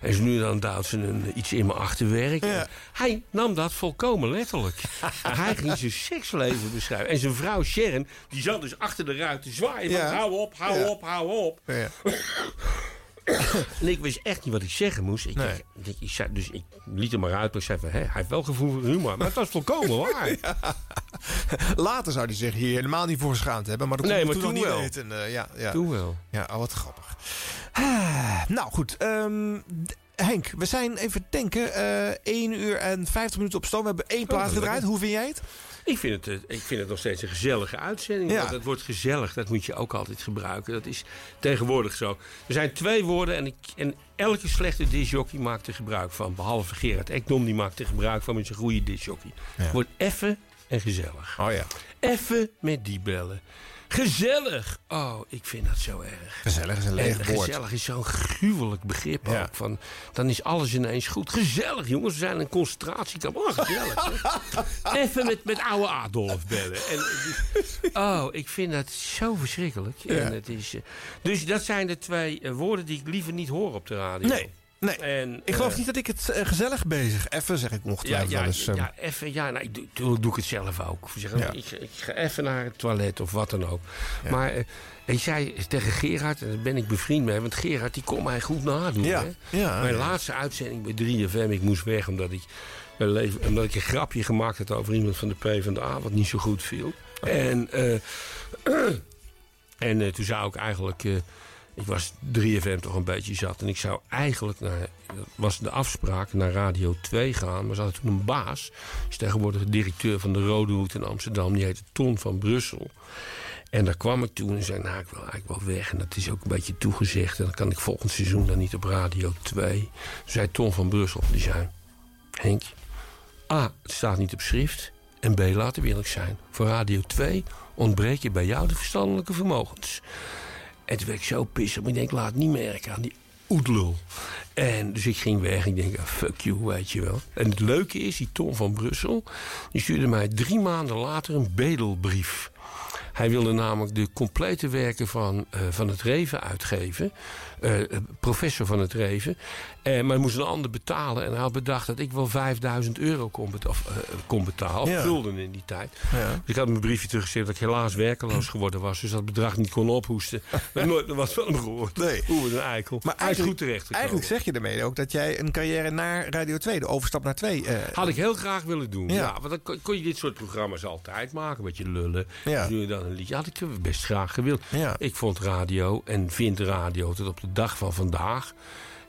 en zo nu dan duwt ze een, iets in mijn achterwerk. Ja. Hij nam dat volkomen letterlijk. hij ging zijn seksleven beschrijven. En zijn vrouw Sharon, die zat dus achter de ruit te zwaaien. van, hou op, hou op, hou op. En ik wist echt niet wat ik zeggen moest. Ik, Nee. ik, ik zei, dus ik liet hem maar uit. Maar ik zei van, hè, hij heeft wel gevoel voor humor. Maar het was volkomen waar. Later zou hij zich hier helemaal niet voor geschaamd hebben. Maar dat Nee, maar toen toen niet wel. weten. eh, ja, ja. Toen wel. Ja, oh, wat grappig. Ah, nou goed. ehm, Henk, we zijn even denken. eh 1 uur en 50 minuten op stoom. We hebben één plaat gedraaid. lekker. Hoe vind jij het? Ik vind, het, eh, ik vind het nog steeds een gezellige uitzending. Ja. Want het wordt gezellig, dat moet je ook altijd gebruiken. Dat is tegenwoordig zo. Er zijn twee woorden en, ik, en elke slechte disjockey maakt er gebruik van. Behalve Gerard Ekdom, die maakt er gebruik van met zijn goede disjockey. Het wordt effen en gezellig. Oh ja. Effen met die bellen. Gezellig! Oh, ik vind dat zo erg. Gezellig is een leeg en woord. gezellig is zo'n gruwelijk begrip Ja. ook. Van, dan is alles ineens goed. Gezellig, jongens. We zijn een concentratiekamp. Oh, gezellig. Even met, met oude Adolf bellen. En, is- oh, ik vind dat zo verschrikkelijk. Ja. En het is, eh, dus dat zijn de twee eh, woorden die ik liever niet hoor op de radio. Nee, nee. En, Ik geloof eh, niet dat ik het eh, gezellig bezig. Even zeg ik ja, ongetwijfeld ja, wel eens. ehm, ja, even, ja nou, ik doe, doe, doe ik het zelf ook. Ik, zeg, Ja. ik, ik ga even naar het toilet of wat dan ook. Maar eh, ik zei tegen Gerard, en daar ben ik bevriend mee... want Gerard die kon mij goed nadoen. Ja, Hè? ja, Mijn ja. laatste uitzending bij 3FM, ik moest weg omdat ik, omdat ik een grapje gemaakt had... over iemand van de PvdA, wat niet zo goed viel. En, eh, en eh, toen zou ik eigenlijk... eh, ik was 3FM toch een beetje zat. En ik zou eigenlijk naar, dat was de afspraak, naar Radio 2 gaan. Maar ze hadden toen een baas. Is tegenwoordig directeur van de Rode Hoed in Amsterdam. Die heette Ton van Brussel. En daar kwam ik toen en zei, nou, ik wil eigenlijk wel weg. En dat is ook een beetje toegezegd. En dan kan ik volgend seizoen dan niet op Radio 2. Toen zei Ton van Brussel, die zei... Henk, A, het staat niet op schrift. En B, laten we eerlijk zijn. Voor Radio 2 ontbreek je bij jou de verstandelijke vermogens. En toen werd ik zo pissig. Maar ik denk, laat het niet merken aan die oedlul. En dus ik ging weg. Ik denk, ah, fuck you, weet je wel. En het leuke is, die Tom van Brussel... die stuurde mij drie maanden later een bedelbrief. Hij wilde namelijk de complete werken van, eh, van het Reven uitgeven. Eh, professor van het Reven. Eh, maar hij moest een ander betalen. En hij had bedacht dat ik wel 5000 euro kon, of, kon betalen. Of Ja. gulden in die tijd. Ja. Dus ik had mijn briefje teruggeschreven dat ik helaas werkeloos geworden was. Dus dat bedrag niet kon ophoesten. Maar nooit meer wat van hem gehoord. Nee. Hoe een eikel. Maar hij is goed eigenlijk, terecht eigenlijk zeg je ermee ook dat jij een carrière naar Radio 2, de overstap naar 2. eh, Had ik heel graag willen doen. Ja. Ja. want dan kon- je dit soort programma's altijd maken. Een beetje lullen. Ja. Dus je dan een liedje. Had ik best graag gewild. Ja. Ik vond radio en vind radio tot op de dag van vandaag.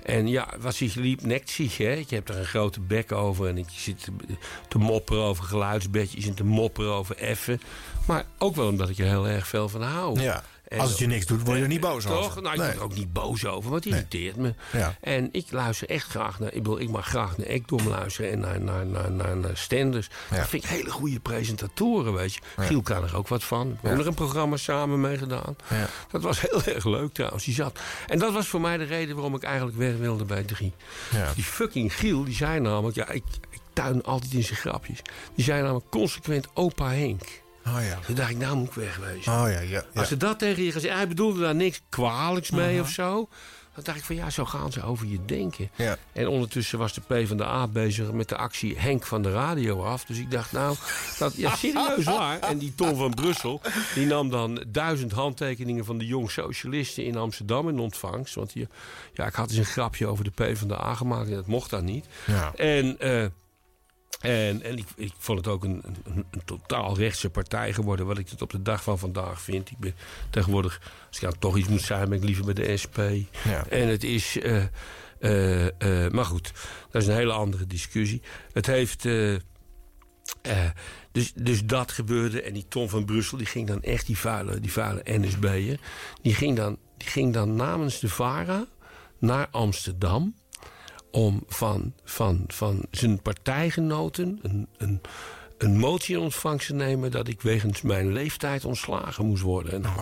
En ja, wat zich liep, nekt zich. Hè? Je hebt er een grote bek over. En ik zit te, te mopperen over geluidsbedjes. En te mopperen over effen. Maar ook wel omdat ik er heel erg veel van hou. Ja. En- Als het je niks doet, word je er niet boos Toch? over. Nou, ik Nee. word er ook niet boos over, want het irriteert me. Ja. En ik luister echt graag naar... Ik, bedoel, ik mag graag naar Ekdom luisteren en naar, naar, naar, naar, naar Stenders. Dat vind ik hele goede presentatoren, weet je. Ja. Giel kan er ook wat van. We hebben er een programma samen mee gedaan. Ja. Dat was heel erg leuk trouwens. Die zat. En dat was voor mij de reden waarom ik eigenlijk weg wilde bij drie. Ja. Die fucking Giel, die zei namelijk... Ja, ik, ik tuin altijd in zijn grapjes. Die zei namelijk consequent opa Henk. Oh ja. Toen dacht ik, nou moet ik wegwezen. Oh ja, ja. Als ze dat tegen je gaan zeggen, hij bedoelde daar niks kwalijks mee Mhm. of zo. Dan dacht ik van ja, zo gaan ze over je denken. Ja. En ondertussen was de PvdA bezig met de actie Henk van de radio af. Dus ik dacht nou, dat, ja serieus waar. En die Ton van Brussel, die nam dan duizend handtekeningen van de jong socialisten in Amsterdam in ontvangst. Want die, ja, ik had eens een grapje over de PvdA gemaakt en dat mocht dan niet. Ja. En... eh, en, en ik, ik vond het ook een, een, een totaal rechtse partij geworden, wat ik het op de dag van vandaag vind. Ik ben tegenwoordig, als ik nou toch iets moet zijn, ben ik liever bij de SP. Ja. En het is. eh, eh, eh, maar goed, dat is een hele andere discussie. Het heeft. dus, dus dat gebeurde. En die Tom van Brussel, die ging dan echt die vuile, die vuile NSB'er. Die ging dan, die ging dan namens de VARA naar Amsterdam om van, van, van zijn partijgenoten een, een, een motie in ontvangst te nemen... dat ik wegens mijn leeftijd ontslagen moest worden. En dan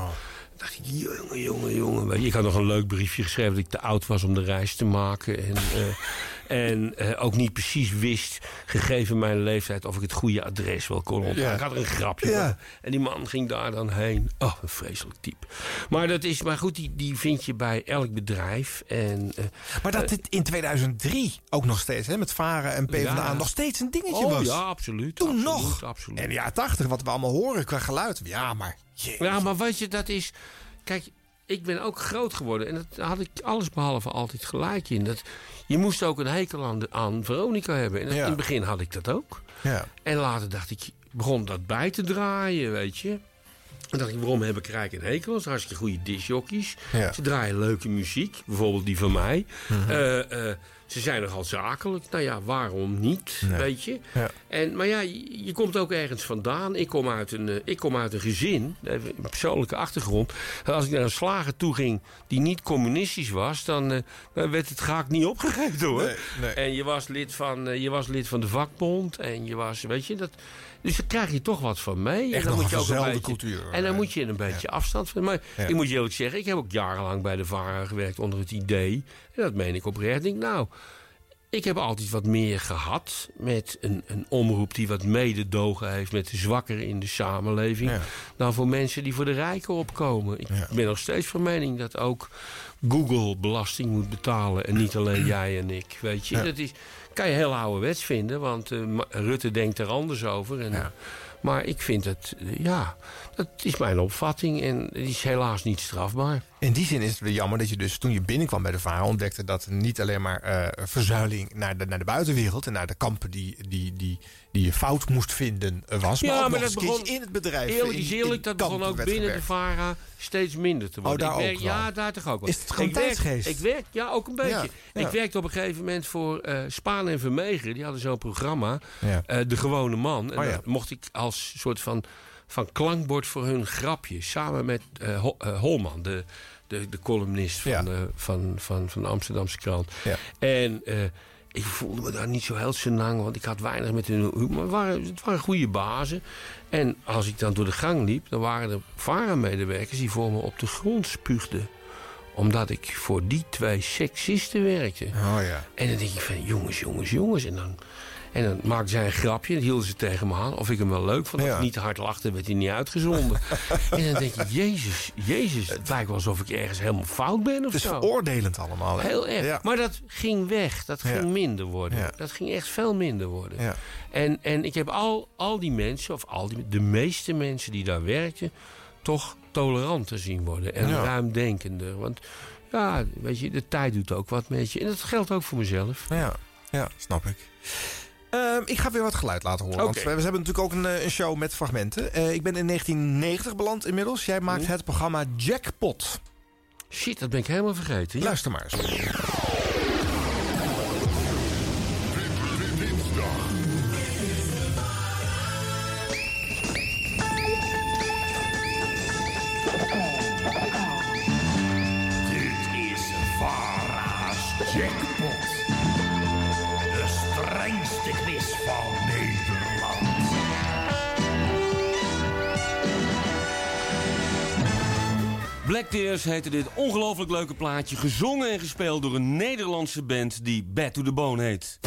dacht ik, jongen, jongen, jongen. Ik had nog een leuk briefje geschreven dat ik te oud was om de reis te maken. En, eh, en eh, ook niet precies wist, gegeven mijn leeftijd... of ik het goede adres wel kon ontvangen. Ja. Ik had er een grapje Ja. En die man ging daar dan heen. Oh, een vreselijk type. Maar, dat is, maar goed, die, die vind je bij elk bedrijf. En, eh, Maar dat dit in 2003 ook nog steeds, hè, met Varen en PvdA, Ja. nog steeds een dingetje oh, was. ja, absoluut. Toen absoluut, nog. Absoluut. En de jaren 80, wat we allemaal horen qua geluid. Ja, maar... Ja, maar weet je, dat is... Kijk, ik ben ook groot geworden. En dat had ik alles behalve altijd gelijk in. Dat, je moest ook een hekel aan, de, aan Veronica hebben. En dat- Ja. in het begin had ik dat ook. Ja. En later dacht ik, begon dat bij te draaien, weet je. En dacht ik, waarom heb ik rijk een hekel? Dat hartstikke goede discjockeys. Ja. Ze draaien leuke muziek. Bijvoorbeeld die van mij. Mhm. Eh, eh, ze zijn nogal zakelijk. Nou ja, waarom niet, weet je? Ja. En, maar ja, je, je komt ook ergens vandaan. Ik kom uit een, eh, ik kom uit een gezin, een persoonlijke achtergrond. Als ik naar een slager toe ging die niet communistisch was... dan, eh, dan werd het graag niet opgegeten, hoor. Nee, nee. En je was, lid van, eh, je was lid van de vakbond. En je was, weet je, dat... Dus daar krijg je toch wat van mee. Echt en dan moet je ook een beetje, cultuur, En dan eh, moet je een beetje afstand van. Maar Ja. ik moet je eerlijk zeggen, ik heb ook jarenlang bij de VARA gewerkt onder het idee. En dat meen ik oprecht. Ik denk, nou, ik heb altijd wat meer gehad met een, een omroep die wat mededogen heeft met de zwakkeren in de samenleving. Ja. Dan voor mensen die voor de rijken opkomen. Ik ben nog steeds van mening dat ook Google belasting moet betalen en niet alleen jij en ik. Weet je, Ja. dat is, kan je heel ouderwets vinden, want eh, Rutte denkt er anders over. En, Maar ik vind het, eh, ja, dat is mijn opvatting en het is helaas niet strafbaar. In die zin is het weer jammer dat je dus toen je binnenkwam bij de VARA ontdekte dat niet alleen maar eh, verzuiling naar de, naar de buitenwereld en naar de kampen die, die, die, die je fout moest vinden eh, was. maar ook eens een keertje in het bedrijf. Eerlijk is eerlijk, dat begon ook binnen de. VARA steeds minder te worden. Oh, daar werk, ook. Ja, daar toch ook wel. Is het gewoon ik werk? Ik werk, ja, ook een beetje. Ja, ja. Ik werkte op een gegeven moment voor eh Spaan en Vermeger. Die hadden zo'n programma, Ja. eh, De Gewone Man. En Oh, ja. mocht ik als soort van, van klankbord voor hun grapje... samen met Ho- eh, Holman, de, de, de columnist van, de, van, van, van de Amsterdamse krant. Ja. En ik voelde me daar niet zo heel senang, want ik had weinig met hun humor. Maar het waren, het waren goede bazen. En als ik dan door de gang liep, dan waren er VARA-medewerkers die voor me op de grond spuugden omdat ik voor die twee seksisten werkte. Oh ja. En dan denk ik van, jongens, jongens, jongens. En dan, en dan maakten zij een grapje, dat hielden ze tegen me aan. Of ik hem wel leuk vond. Als Ja. ik niet hard lachte, werd hij niet uitgezonden. en dan denk ik, jezus, jezus. Het lijkt wel alsof ik ergens helemaal fout ben of Het is zo. veroordelend allemaal. hè? Heel erg. Ja. Maar dat ging weg. Dat ging Ja. minder worden. Dat ging echt veel minder worden. Ja. En, en ik heb al, al die mensen, of al die, de meeste mensen die daar werkten... toch toleranter zien worden. En ruimdenkender. Want ja, weet je, de tijd doet ook wat met je. En dat geldt ook voor mezelf. Ja, ja snap ik. Ehm, ik ga weer wat geluid laten horen. Want we, we hebben natuurlijk ook een, eh, een show met fragmenten. Eh, ik ben in 1990 beland inmiddels. Jij maakt het programma Jackpot. Shit, dat ben ik helemaal vergeten. Ja. Luister maar eens. Black Tears heette dit ongelooflijk leuke plaatje. Gezongen en gespeeld door een Nederlandse band die Bad to the Bone heet.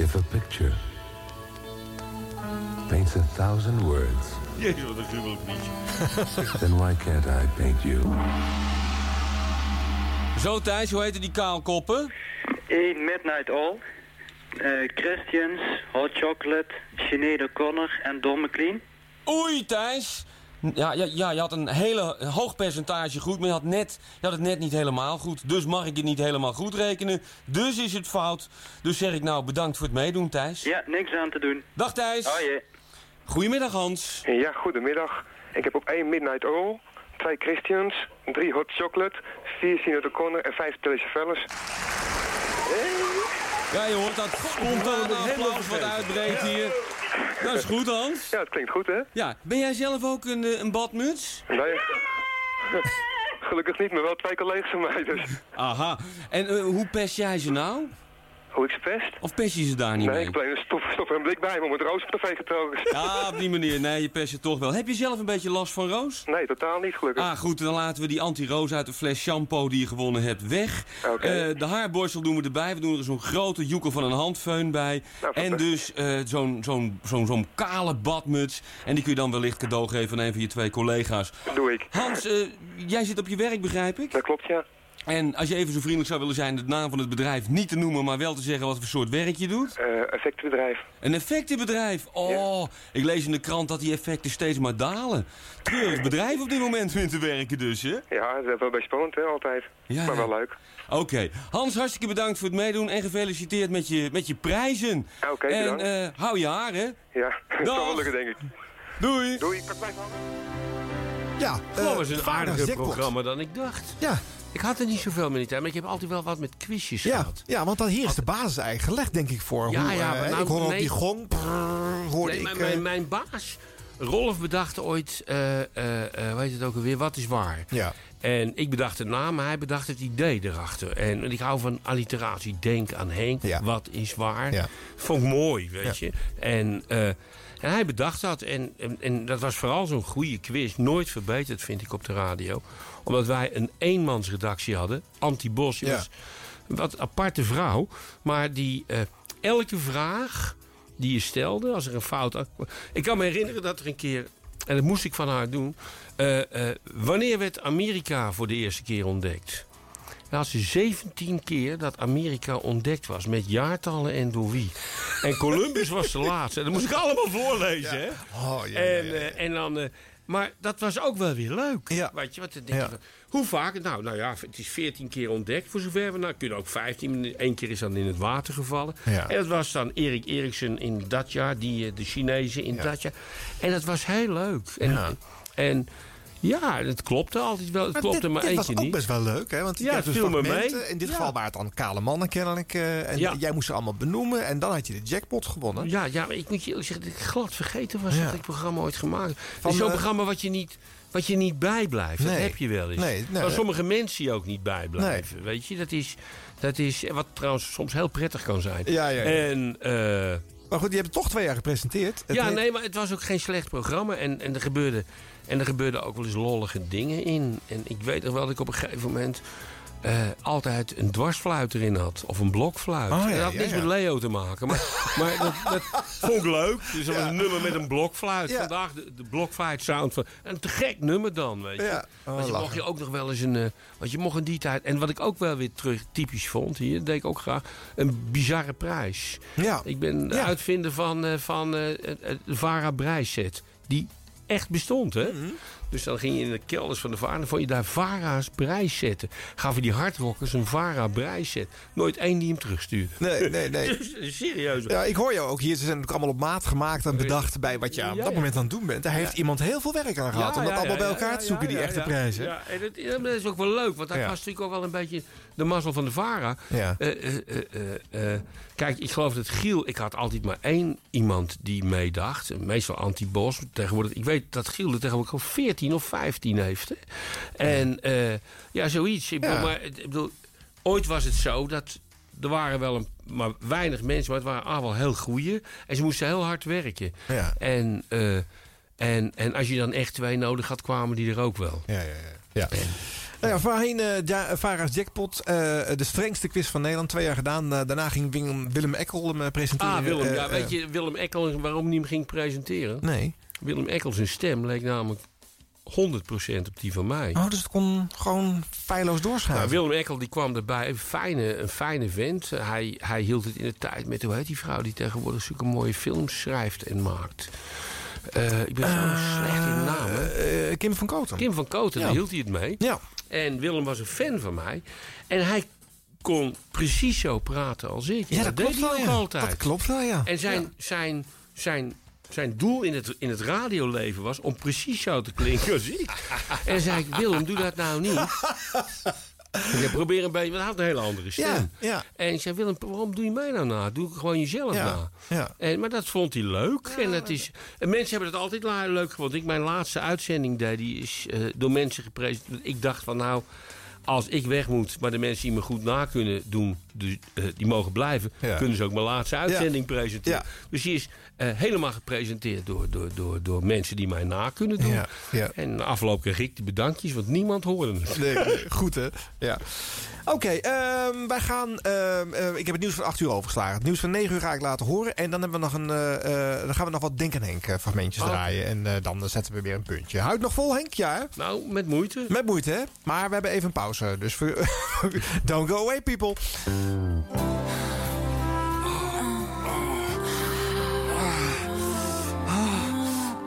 If a picture paints a thousand words, Jezus, wat een gruwelijk liedje. then why can't I paint you? Zo Thijs, hoe heette die kaalkoppen? Eén Midnight All, eh, Christians, Hot Chocolate, Sinead O'Connor en Don McLean. Oei Thijs! Ja, ja, ja, je had een hele hoog percentage goed, maar je had, net, je had het net niet helemaal goed. Dus mag ik het niet helemaal goed rekenen. Dus is het fout. Dus zeg ik nou bedankt voor het meedoen, Thijs. Ja, niks aan te doen. Dag Thijs. Oh. Goedemiddag Hans. Ja, goedemiddag. Ik heb op één Midnight Oil, twee Christians, drie Hot Chocolate, vier Sinead O'Connor en vijf Telesavelles. Ja, je hoort dat spontane applaus wat uitbreekt hier. Dat is goed, Hans. Ja, het klinkt goed, hè? Ja, ben jij zelf ook een, eh, een badmuts? Nee. Gelukkig niet, maar wel twee collega's van mij, dus. Aha. En eh, hoe pest jij ze nou? Hoe ik ze pest? Of pest je ze daar niet Nee, mee? ik alleen een stof, stof en een blik bij me om het roos op de getrokken. Ja, op die manier. Nee, je pest je toch wel. Heb je zelf een beetje last van roos? Nee, totaal niet, gelukkig. Ah, goed, dan laten we die anti-roos uit de fles shampoo die je gewonnen hebt weg. Oké. Eh, de haarborstel doen we erbij. We doen er zo'n grote joekel van een handfeun bij. Nou, en dus eh, zo'n zo'n zo'n zo'n kale badmuts. En die kun je dan wellicht cadeau geven aan een van je twee collega's. Doe ik. Hans, eh, jij zit op je werk, begrijp ik? Dat klopt, ja. En als je even zo vriendelijk zou willen zijn... de naam van het bedrijf niet te noemen... maar wel te zeggen wat voor soort werk je doet. Eh, effectenbedrijf. Een effectenbedrijf. Oh, ik lees in de krant dat die effecten steeds maar dalen. Treurig bedrijf op dit moment vindt te werken dus, hè? Ja, dat is wel bij spannend, hè, altijd. Ja, maar ja. wel leuk. Oké. Hans, hartstikke bedankt voor het meedoen en gefeliciteerd met je, met je prijzen. Oké, en bedankt. eh, hou je haar, hè? Ja, dat zal wel lukken, denk ik. Doei. Doei. Ja, Dat was een Vader aardiger Jackpot. programma dan ik dacht. Ja. Ik had er niet zoveel meer maar ik heb altijd wel wat met quizjes Ja, gehad. ja, want dan hier is de basis eigenlijk gelegd, denk ik, voor. Ja, hoe, ja, eh, maar nou, ik hoor ook nee. die gong. brrr, hoorde Nee, ik. mijn, eh, mijn, baas, Rolf, bedacht ooit, eh eh eh, weet het ook alweer, wat is waar? Ja. En ik bedacht de naam, maar hij bedacht het idee erachter. En, en ik hou van alliteratie. Denk aan Henk, wat is waar? Ja. Vond ik mooi, weet Ja. je. En, en hij bedacht dat. En, en, en dat was vooral zo'n goede quiz. Nooit verbeterd, vind ik, op de radio. Omdat wij een eenmansredactie hadden. Anti Bos Ja. een wat aparte vrouw. Maar die eh, elke vraag die je stelde, als er een fout... Ik kan me herinneren dat er een keer... En dat moest ik van haar doen. eh, eh, wanneer werd Amerika voor de eerste keer ontdekt? Dan had ze 17 keer dat Amerika ontdekt was. Met jaartallen en door wie. En Columbus was de laatste. En dat moest ik allemaal voorlezen. Hè? Oh, ja, en, ja, en dan... maar dat was ook wel weer leuk. Ja. Weet je, wat dan denk je Ja. van, hoe vaak? Nou, nou ja, het is 14 keer ontdekt voor zover we... Nou, kunnen ook 15. Eén keer is dan in het water gevallen. Ja. En dat was dan Erik Eriksen in dat jaar. Die, eh, de Chinezen in dat jaar. En dat was heel leuk. En, en ja, het klopte altijd wel. Het Maar klopte dit, maar dit één was ook niet. best wel leuk, hè? Want Ja, dus het viel me fragmenten. mee. In dit Ja. geval waren het dan kale mannen kennelijk. eh, en Ja. jij moest ze allemaal benoemen. En dan had je de jackpot gewonnen. Ja, ja, maar ik moet je zeggen dat ik glad vergeten was Ja. dat ik programma ooit gemaakt heb. Het Van, is zo'n eh, programma wat je niet, wat je niet bijblijft. Dat Nee. heb je wel eens. Nee, nee. maar sommige mensen ook niet bijblijven. Weet je, dat is, dat is wat trouwens soms heel prettig kan zijn. Ja, ja, ja. En, eh, Maar goed, je hebt toch twee jaar gepresenteerd. Het ja, heet- nee, maar het was ook geen slecht programma. En, en, er gebeurde, en er gebeurden ook wel eens lollige dingen in. En ik weet nog wel dat ik op een gegeven moment... eh, altijd een dwarsfluit erin had. Of een blokfluit. Oh, ja, dat had niks ja. met Leo te maken. Maar, maar dat, dat vond ik leuk. Dus dat was een nummer met een blokfluit. Vandaag de, de blokfluit sound van... Een te gek nummer dan, weet je. Ja. Oh, want je lachen. mocht je ook nog wel eens een... eh, want je mocht in die tijd... En wat ik ook wel weer terug typisch vond hier... Dat deed ik ook graag. Een bizarre prijs. Ja. Ik ben de Ja. uitvinder van, eh, van het- het Vara Brijset. Die echt bestond, hè? Mhm. Dus dan ging je in de kelders van de Vara... en dan vond je daar Vara's Brijzetten. Gaven die hardrockers een Vara Brijzet. Nooit één die hem terugstuurde. Nee, nee, nee. Dus, serieus. Ja, ik hoor jou ook hier. Ze zijn ook allemaal op maat gemaakt en bedacht bij wat je aan Ja, dat ja. moment aan het doen bent. Daar heeft iemand heel veel werk aan gehad om dat ja, allemaal ja, bij ja, elkaar ja, te zoeken, ja, die ja, echte ja. prijzen. Ja, en dat, dat is ook wel leuk, want dat Ja. was natuurlijk ook wel een beetje de mazzel van de Vara. Ja. Eh, eh, eh, kijk, ik geloof dat Giel, ik had altijd maar één iemand die meedacht. Meestal Anti-Bos. Tegenwoordig, ik weet dat Giel er tegenwoordig al 14 of 15 heeft. Hè. En ja, zoiets. Ik bedoel, maar, ik bedoel, ooit was het zo dat er waren wel een, maar weinig mensen, maar het waren ah, wel heel goeie. En ze moesten heel hard werken. Ja. En, en, en als je dan echt twee nodig had, kwamen die er ook wel. Ja, ja, ja. ja. Nou ja, voorheen eh ja, Vara's Jackpot, eh, de strengste quiz van Nederland, twee jaar gedaan. Eh, daarna ging Willem, Willem Eckel hem presenteren. Ah, Willem. Ja, weet je Willem Eckel waarom hij hem ging presenteren? Nee. Willem Eckel zijn stem leek namelijk 100% op die van mij. Oh, dus het kon gewoon feilloos doorschuiven. Nou, Willem Eckel die kwam erbij, een fijne, een fijne vent. Hij, hij hield het in de tijd met, hoe heet die vrouw die tegenwoordig zulke mooie films schrijft en maakt. Ik ben zo slecht in namen. Eh, Kim van Koten. Kim van Koten, Ja. daar hield hij het mee. Ja. En Willem was een fan van mij. En hij kon precies zo praten als ik. Ja, dat deed klopt hij wel, ook ja. altijd. Dat klopt wel, ja. En zijn, zijn, zijn, zijn doel in het, in het radioleven was om precies zo te klinken als ik. en zei ik, Willem, doe dat nou niet. Ik probeer een beetje, want hij had een hele andere stem. Ja, ja. En ik zei, Willem, waarom doe je mij nou na? Doe gewoon jezelf Ja, na. ja. En, maar dat vond hij leuk. en, dat is, en mensen hebben het altijd leuk gevonden. Ik mijn laatste uitzending deed, die is eh, door mensen gepresenteerd. Ik dacht van nou, als ik weg moet, maar de mensen die me goed na kunnen doen, dus, eh, die mogen blijven, kunnen ze ook mijn laatste uitzending presenteren. Ja. Dus die is eh, helemaal gepresenteerd door, door, door, door mensen die mij na kunnen doen. Ja, ja. En na afloop kreeg ik die bedankjes, want niemand hoorde het. Nee, goed hè. Ja. Oké, ehm, wij gaan... ehm, eh, ik heb het nieuws van 8 uur overgeslagen. Het nieuws van 9 uur ga ik laten horen. En dan, hebben we nog een, eh, dan gaan we nog wat Denk en Henk fragmentjes Oké. draaien. En dan zetten we weer een puntje. Houdt nog vol, Henk? Ja, hè? Nou, met moeite. Met moeite, hè? Maar we hebben even een pauze. Dus don't go away, people.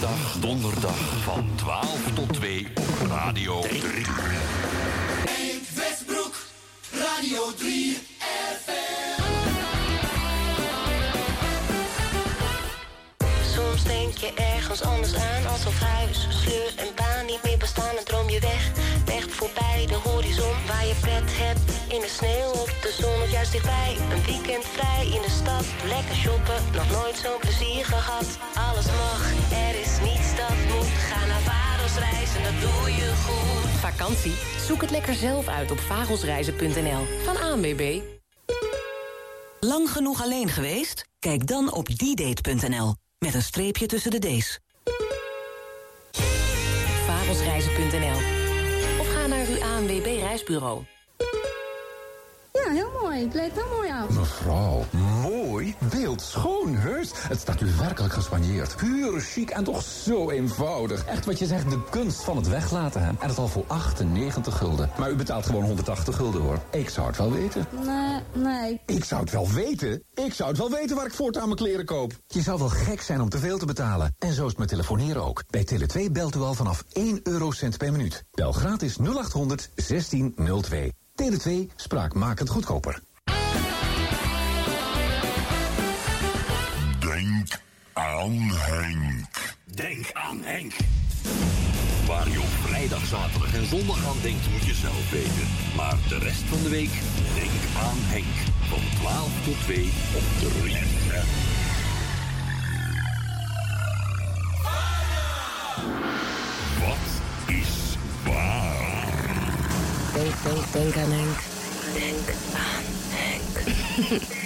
dinsdag, donderdag van 12 tot 2 op Radio 3. Henk Westbroek, Radio 3 Soms denk je ergens anders aan alsof huis, sleur en baan niet meer bestaan en droom je weg. Weg voorbij de horizon waar je pret hebt in de sneeuw op juist dichtbij. Een weekend vrij in de stad, lekker shoppen, nog nooit zo'n plezier gehad. Alles mag, er is niets dat moet. Ga naar Varos reizen, dat doe je goed. Vakantie? Zoek het lekker zelf uit op vagelsreizen.nl. Van ANWB. Lang genoeg alleen geweest? Kijk dan op ddate.nl. Met een streepje tussen de D's. Vagelsreizen.nl. Of ga naar uw ANWB reisbureau. Ja, heel mooi. Het leek wel mooi af. Mevrouw, mooi, beeldschoon, heus. Het staat u werkelijk gespanjeerd. Pure chic en toch zo eenvoudig. Echt wat je zegt, de kunst van het weglaten. Hè? En dat al voor 98 gulden. Maar u betaalt gewoon 180 gulden, hoor. Ik zou het wel weten. Nee, nee. Ik zou het wel weten. Ik zou het wel weten waar ik voortaan mijn kleren koop. Je zou wel gek zijn om te veel te betalen. En zo is het met telefoneren ook. Bij Tele2 belt u al vanaf 1 eurocent per minuut. Bel gratis 0800 1602. Tele2 spraakmakend goedkoper. Denk aan Henk. Denk aan Henk. Waar je op vrijdag, zaterdag en zondag aan denkt, moet je zelf weten. Maar de rest van de week, denk aan Henk. Van 12 tot 2 op de 3. Wat is waar? Denk, denk, denk aan Henk. Denk aan Henk.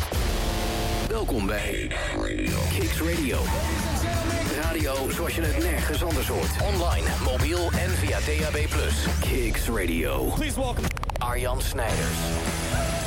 Welkom bij Kicks Radio. Radio zoals je het nergens anders hoort. Online, mobiel en via DAB+. Kicks Radio. Please welcome Arjan Snijders.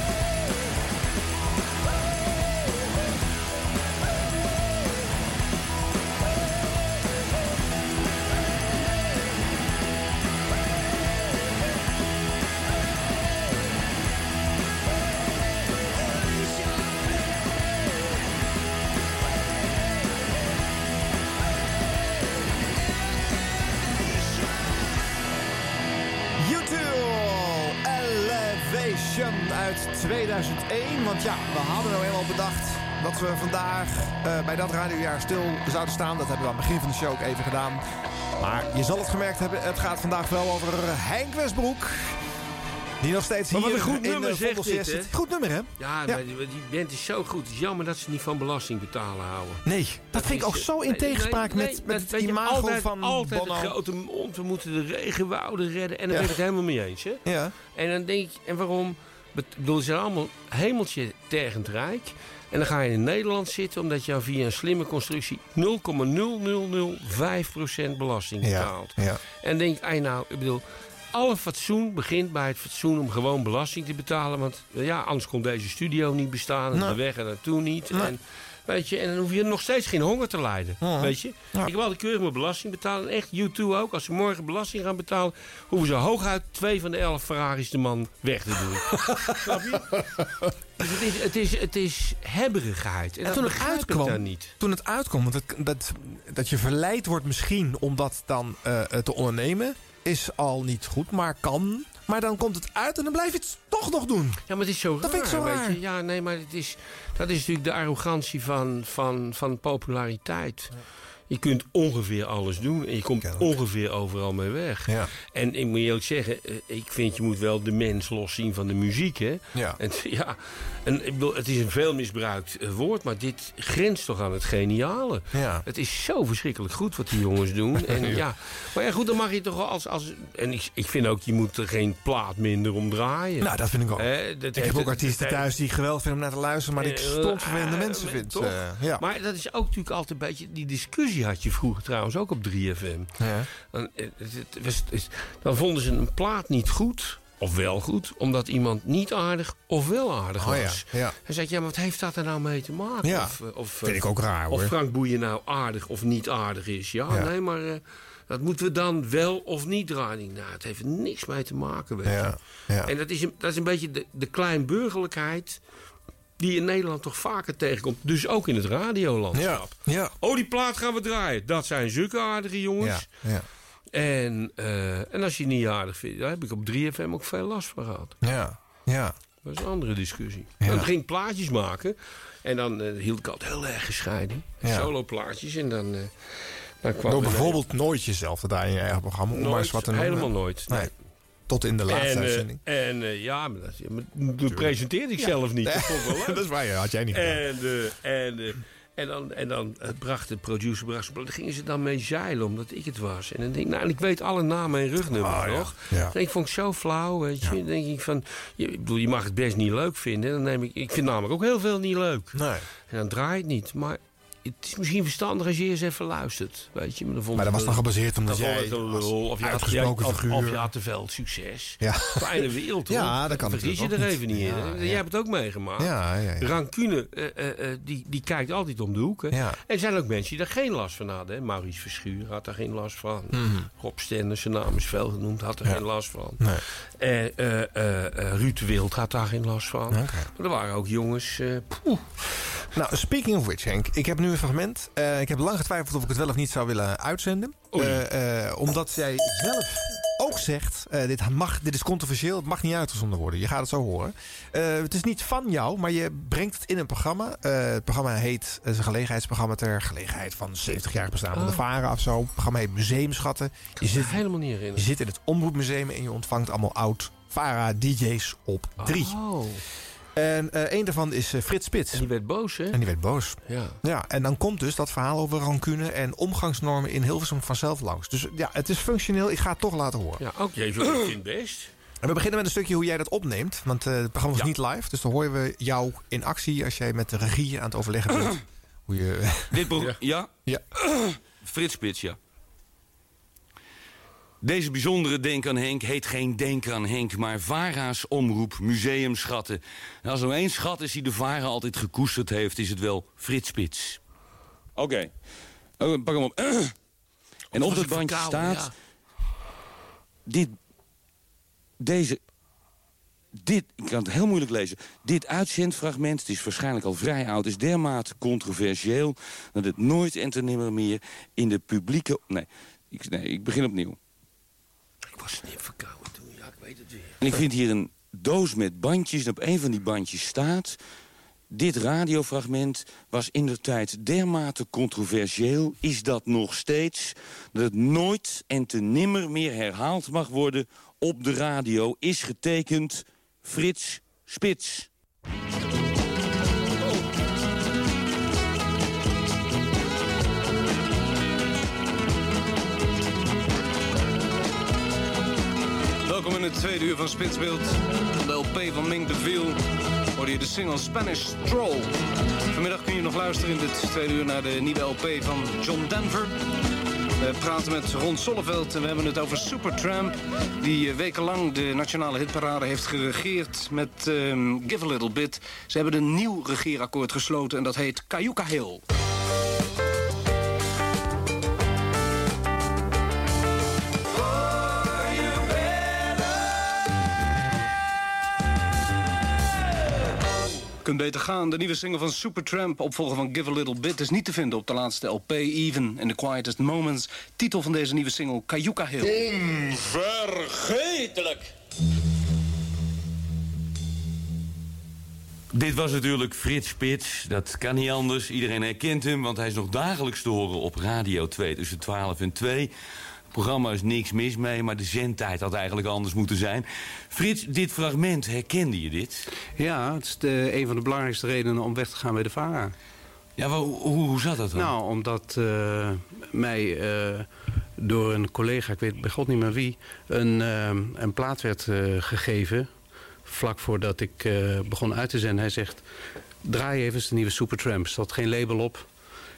Ja, we hadden nou helemaal bedacht dat we vandaag eh, bij dat radiojaar stil zouden staan. Dat hebben we aan het begin van de show ook even gedaan. Maar je zal het gemerkt hebben, het gaat vandaag wel over Henk Westbroek. Die nog steeds Maar hier wat een goed in nummer de zegt dit, hè? zit. Goed nummer, hè? Ja, Ja. Maar die, die band is zo goed. Het is jammer dat ze niet van belasting betalen houden. Nee, dat vind ik ook zo in tegenspraak met- met het weet je, imago altijd, van altijd Bono. de grote mond, we moeten de regenwouden redden. En daar Ja. ben ik het helemaal mee eens, hè? Ja. En dan denk ik, en waarom? Ik bedoel, ze zijn allemaal hemeltje tergend rijk. En dan ga je in Nederland zitten omdat je via een slimme constructie 0,0005% belasting betaalt. ja. En denk, ei nou, ik bedoel, alle fatsoen begint bij het fatsoen om gewoon belasting te betalen. Want ja, anders kon deze studio niet bestaan. En Nee. de weg er naartoe niet. En Weet je, en dan hoef je nog steeds geen honger te lijden. Ja. Weet je? Ja. Ik wil altijd keurig mijn belasting betalen. En echt, U2 ook. Als ze morgen belasting gaan betalen, hoeven ze hooguit twee van de elf Ferraris de man weg te doen. Snap je? Dus het is, het is, het is hebberigheid. En, En toen het uitkwam, niet. toen het uitkwam want het, dat, dat je verleid wordt misschien om dat dan eh, te ondernemen, is al niet goed, maar kan. Maar dan komt het uit en dan blijf je het toch nog doen. Ja, maar het is zo Dat raar, vind ik zo weet raar. je. Ja, nee, maar het is, dat is natuurlijk de arrogantie van, van, van populariteit. Je kunt ongeveer alles doen en je komt ongeveer overal mee weg. Ja. En ik moet je eerlijk zeggen, eh, ik vind je moet wel de mens loszien van de muziek. Hè? Ja. En, ja, en ik bedoel, het is een veel misbruikt eh, woord, maar dit grenst toch aan het geniale. Ja. Het is zo verschrikkelijk goed wat die jongens doen. En, Ja. Maar ja, goed, dan mag je toch als... als en ik, ik vind ook, je moet er geen plaat minder om draaien. Nou, dat vind ik ook. Ik heb ook artiesten thuis die geweldig vinden om naar te luisteren, maar die ik eh, stomvervelende eh, mensen eh, vind. eh, ja. Maar dat is ook natuurlijk altijd een beetje... Die discussie had je vroeger trouwens ook op 3FM. Ja. Dan, eh, was- dan vonden ze een plaat niet goed... Of wel goed, omdat iemand niet aardig of wel aardig Oh ja, was. ja. Hij zei, ja, maar wat heeft dat er nou mee te maken? Ja, of, eh, of, vind eh, ik ook raar, Of hoor. Frank Boeien nou aardig of niet aardig is. Ja, Ja. nee, maar eh, dat moeten we dan wel of niet draaien. Nou, het heeft niks mee te maken, weet je. En dat is, een, dat is een beetje de, de kleinburgerlijkheid... die je in Nederland toch vaker tegenkomt. Dus ook in het radiolandschap. Ja, ja. Oh, die plaat gaan we draaien. Dat zijn zulke aardige jongens. Ja, ja. En, eh, en als je het niet aardig vindt... daar heb ik op 3FM ook veel last van gehad. Ja, ja. Dat is een andere discussie. Ja. Dan ging ik plaatjes maken. En dan eh, hield ik altijd heel erg gescheiden. Ja. Solo plaatjes. En dan, eh, dan kwam Door bijvoorbeeld nooit jezelf te draaien in je eigen programma. Om maar Nooit, eens wat te noemen. helemaal nooit. Nee. Tot in de laatste en, eh, uitzending. en eh, ja, maar dat, ja, maar dat presenteerde ik zelf niet. Dat wel is waar, had jij niet gedaan. En, eh, en, en dan, en dan bracht de producer bracht, daar gingen ze dan mee zeilen omdat ik het was. En dan denk ik, nou, en ik weet alle namen en rugnummers Ah, nog. Ja. Dan ik, vond ik zo flauw, weet je. Dan denk ik van, je, ik bedoel, je mag het best niet leuk vinden. Dan neem ik, ik vind namelijk ook heel veel niet leuk. Nee. En dan draai je het niet. Maar het is misschien verstandig als je eens even luistert, weet je. Maar, dan vond Maar dat was dan gebaseerd omdat dan jij. Of je, had, uitgesproken of, figuur- of je had te veel succes. Ja. Fijne wereld, hoor. Ja, dat kan Vergis je er even niet. in. Ja, ja. Jij hebt het ook meegemaakt. Ja. Rancune, eh, eh, eh, die, die kijkt altijd om de hoek. hè. En er zijn ook mensen die daar geen last van hadden. hè. Maurice Verschuur had daar geen last van. Mhm. Rob Stennis, zijn naam is veel genoemd, had er geen last van. Nee. Eh, Ruud Wild had daar geen last van. Maar er waren ook jongens... Nou, speaking of which, Henk. Ik heb nu een fragment. Eh, ik heb lang getwijfeld of ik het wel of niet zou willen uitzenden. Eh, eh, omdat jij zelf ook zegt... dit, mag, dit is controversieel, het mag niet uitgezonden worden. Je gaat het zo horen. Het is niet van jou, maar je brengt het in een programma. Het programma heet... Het is een gelegenheidsprogramma ter gelegenheid van 70 jaar bestaan van de Oh. VARA of zo. Het programma heet Museumschatten. Je zit, helemaal niet herinneren. je zit in het Omroepmuseum en je ontvangt allemaal oud VARA-DJ's op drie. Oh. En eh een daarvan is eh, Frits Spits. En die werd boos, hè? En die werd boos. Ja. Ja, en dan komt dus dat verhaal over rancune en omgangsnormen in Hilversum vanzelf langs. Dus ja, het is functioneel. Ik ga het toch laten horen. Ja, ook jij vindt het best. En we beginnen met een stukje hoe jij dat opneemt. Want eh, het programma is Ja. niet live. Dus dan horen we jou in actie als jij met de regie aan het overleggen bent. hoe je... Dit pro- ja. Ja. Frits Spits, ja. Deze bijzondere Denk aan Henk heet geen Denk aan Henk... maar VARA's omroep Museumschatten. En als er nou één schat is die de VARA altijd gekoesterd heeft... is het wel Frits Spits. Oké. Oh, pak hem op. en op dat ik bandje staat... Dit... Deze... Dit, ik kan het heel moeilijk lezen. Dit uitzendfragment, het is waarschijnlijk al vrij oud... is dermate controversieel dat het nooit en te nimmer meer... in de publieke... Nee, ik, nee, ik begin opnieuw. Ik was niet verkouden toen. Ja, ik weet het weer. En ik vind hier een doos met bandjes. En op een van die bandjes staat... Dit radiofragment was in de tijd dermate controversieel... is dat nog steeds dat het nooit en te nimmer meer herhaald mag worden... op de radio is getekend Frits Spits. Welkom in het tweede uur van Spitsbeeld. Op de LP van Mink de Viel hoorde je de single Spanish Stroll. Vanmiddag kun je nog luisteren in dit tweede uur naar de nieuwe LP van John Denver. We praten met Ron Solleveld en we hebben het over Supertramp... die eh, wekenlang de nationale hitparade heeft geregeerd met ehm, Give a Little Bit. Ze hebben een nieuw regeerakkoord gesloten en dat heet Cayuca Hill. Kunt beter gaan. De nieuwe single van Supertramp, opvolger van Give a Little Bit... is niet te vinden op de laatste LP, Even in the Quietest Moments. Titel van deze nieuwe single, Cayuca Hill. Onvergetelijk. Dit was natuurlijk Frits Spits. Dat kan niet anders. Iedereen herkent hem, want hij is nog dagelijks te horen op Radio 2 tussen 12 en 2. Programma is niks mis mee, maar de zendtijd had eigenlijk anders moeten zijn. Frits, dit fragment, herkende je dit? Ja, het is de, een van de belangrijkste redenen om weg te gaan bij de VARA. Ja, maar hoe, hoe zat dat dan? Nou, omdat eh, mij eh, door een collega, ik weet bij god niet meer wie... een, eh, een plaat werd gegeven, vlak voordat ik begon uit te zenden. Hij zegt, draai even eens de nieuwe Supertramp. Er zat geen label op.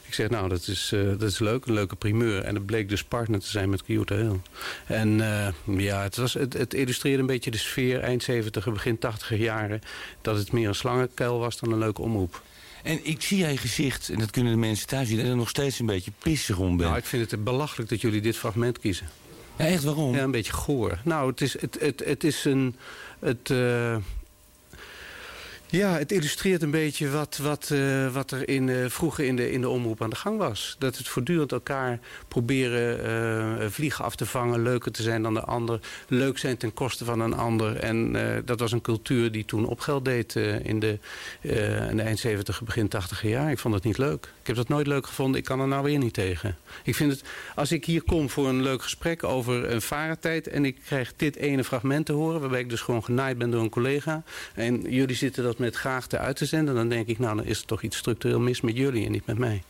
Ik zeg, nou, dat is, eh, dat is leuk, een leuke primeur. En het bleek dus partner te zijn met Kyoto Hill. En eh, ja, het, was, het, het illustreerde een beetje de sfeer eind 70 begin 80 jaren. Dat het meer een slangenkuil was dan een leuke omroep. En ik zie jij gezicht, en dat kunnen de mensen thuis zien... dat er nog steeds een beetje pissig om bent. Nou, ik vind het belachelijk dat jullie dit fragment kiezen. Ja, echt, waarom? Ja, een beetje goor. Nou, het is, het, het, het is een... Het, eh, ja, het illustreert een beetje wat, wat, eh, wat er in, eh, vroeger in de, in de omroep aan de gang was. Dat het voortdurend elkaar proberen eh, vliegen af te vangen... leuker te zijn dan de ander, leuk zijn ten koste van een ander. En dat was een cultuur die toen opgeld deed in, de, in eind 70, begin 80 jaar. Ik vond het niet leuk. Ik heb dat nooit leuk gevonden. Ik kan er nou weer niet tegen. Ik vind het, als ik hier kom voor een leuk gesprek over een varentijd... en ik krijg dit ene fragment te horen... waarbij ik dus gewoon genaaid ben door een collega... en jullie zitten dat met graagte uit te zenden... dan denk ik, nou, dan is er toch iets structureel mis met jullie en niet met mij.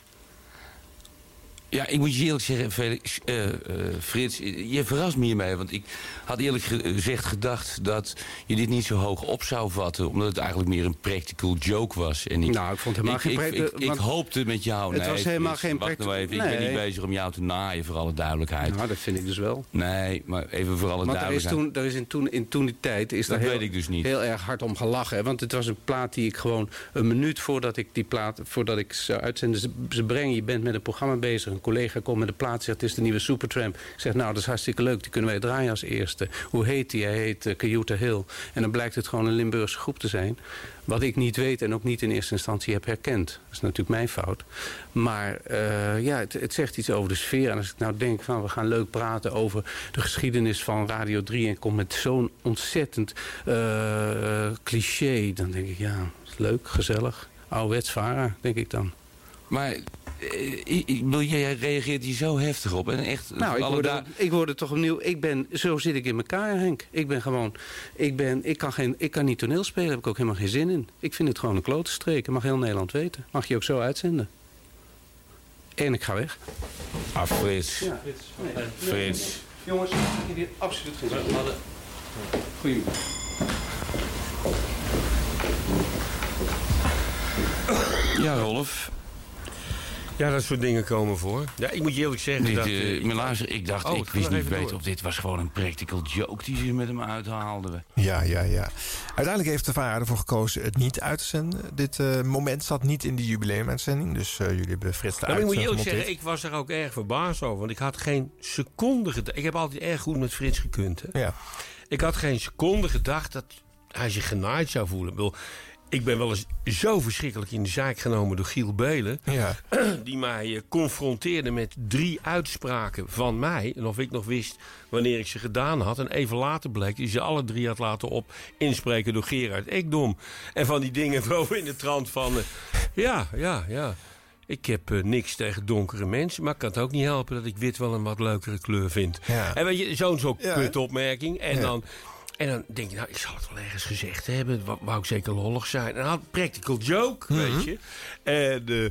Ja, ik moet je eerlijk zeggen, Felix, eh, eh, Frits, je verrast me hiermee. Want ik had eerlijk gezegd gedacht dat je dit niet zo hoog op zou vatten. Omdat het eigenlijk meer een practical joke was. En ik, Nou, ik vond helemaal ik, geen ik, ik, ik hoopte met jou... Het nee, was helemaal Frits, geen wacht practical- nou even, ik ben Nee. niet bezig om jou te naaien, voor alle duidelijkheid. Nou, dat vind ik dus wel. Nee, maar even voor alle Want er is duidelijkheid. toen, er is in, toen, in toen die tijd is Dat daar heel, weet ik dus niet. heel erg hard om gelachen. hè. Want het was een plaat die ik gewoon een minuut voordat ik die plaat, voordat ik zou uitzenden, ze, ze brengen, je bent met een programma bezig. Collega komt met een plaat, zegt het is de nieuwe Supertramp. Ik zeg nou dat is hartstikke leuk, die kunnen wij draaien als eerste. Hoe heet die? Hij heet uh, Hill. En dan blijkt het gewoon een Limburgse groep te zijn. Wat ik niet weet en ook niet in eerste instantie heb herkend. Dat is natuurlijk mijn fout. Maar eh, ja, het, zegt iets over de sfeer. En als ik nou denk van we gaan leuk praten over de geschiedenis van Radio 3... en kom met zo'n ontzettend eh, cliché... dan denk ik ja, leuk, gezellig. Ouderwets denk ik dan. Maar ik, ik bedoel, jij reageert hier zo heftig op. En echt, Nou, ik word, er, ik word er toch opnieuw. Ik ben, zo zit ik in elkaar, Henk. Ik ben gewoon. Ik, ben, ik, kan geen, ik kan niet toneel spelen, heb ik ook helemaal geen zin in. Ik vind het gewoon een klote streek. Dat mag heel Nederland weten. Mag je ook zo uitzenden. En ik ga weg. Ah, Frits. Ja, Frits. Nee. Frits. Jongens, ik heb hier absoluut geen zin in. Goedemiddag. Ja, Rolf. Ja, dat soort dingen komen voor. Ja, ik moet je eerlijk zeggen Dit, dat... eh, maar luister, ik dacht, Oh, ik wist niet beter door. of dit was gewoon een practical joke die ze met hem uithaalden. Ja, ja, ja. Uiteindelijk heeft de VARA ervoor gekozen het niet uit te zenden. Dit eh, moment zat niet in die jubileumuitzending. Dus eh, jullie hebben Frits Nou, eruit ik moet je eerlijk zeggen, ik was er ook erg verbaasd over. Want ik had geen seconde gedacht... Ik heb altijd erg goed met Frits gekund. Hè? Ja. Ik had geen seconde gedacht dat hij zich genaaid zou voelen. Ik, bedoel, ik ben wel eens zo verschrikkelijk in de zaak genomen door Giel Belen. Ja. Die mij eh, confronteerde met drie uitspraken van mij. En of ik nog wist wanneer ik ze gedaan had. En even later bleek hij ze alle drie had laten op inspreken door Gerard Ekdom. En van die dingen zo in de trant van... eh, ja, ja, ja. Ik heb eh, niks tegen donkere mensen, maar ik kan het ook niet helpen dat ik wit wel een wat leukere kleur vind. Ja. En weet je, zo'n zo'n Ja. kutopmerking. En, dan, en dan denk je, nou, ik zal het wel ergens gezegd hebben. Wou, wou ik zeker lollig zijn. En had practical joke, Mhm. weet je. En, eh,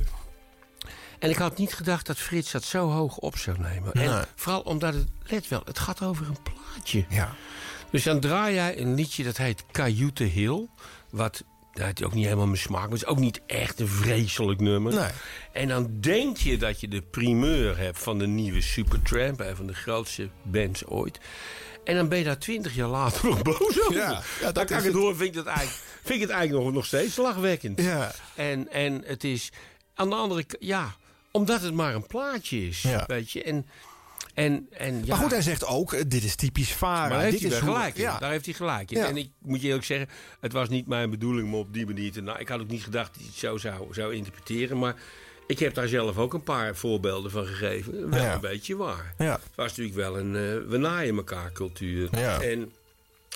en ik had niet gedacht dat Frits dat zo hoog op zou nemen. En vooral omdat het, let wel, het gaat over een plaatje. Ja. Dus dan draai jij een liedje dat heet Cayute Hill. Wat dat is ook niet helemaal mijn smaak. Maar het is ook niet echt een vreselijk nummer. Nee. En dan denk je dat je de primeur hebt van de nieuwe Supertramp. Een van de grootste bands ooit. En dan ben je daar twintig jaar later nog boos over. Ja, ja, dat dan kan ik het horen, vind ik, dat eigenlijk, vind ik het eigenlijk nog, nog steeds lachwekkend. Ja. En, en het is aan de andere kant, ja, omdat het maar een plaatje is. Ja. Weet je. En, en, en, ja. Maar goed, hij zegt ook, eh, dit is typisch. Maar daar heeft dit hij is gelijk. Ja. Daar heeft hij gelijk in. Ja. En ik moet je eerlijk zeggen, het was niet mijn bedoeling om op die manier te... Nou, ik had ook niet gedacht dat hij het zo zou, zou interpreteren. Maar ik heb daar zelf ook een paar voorbeelden van gegeven. Wel Ja. een beetje waar. Ja. Het was natuurlijk wel een eh we naaien elkaar cultuur. Ja. En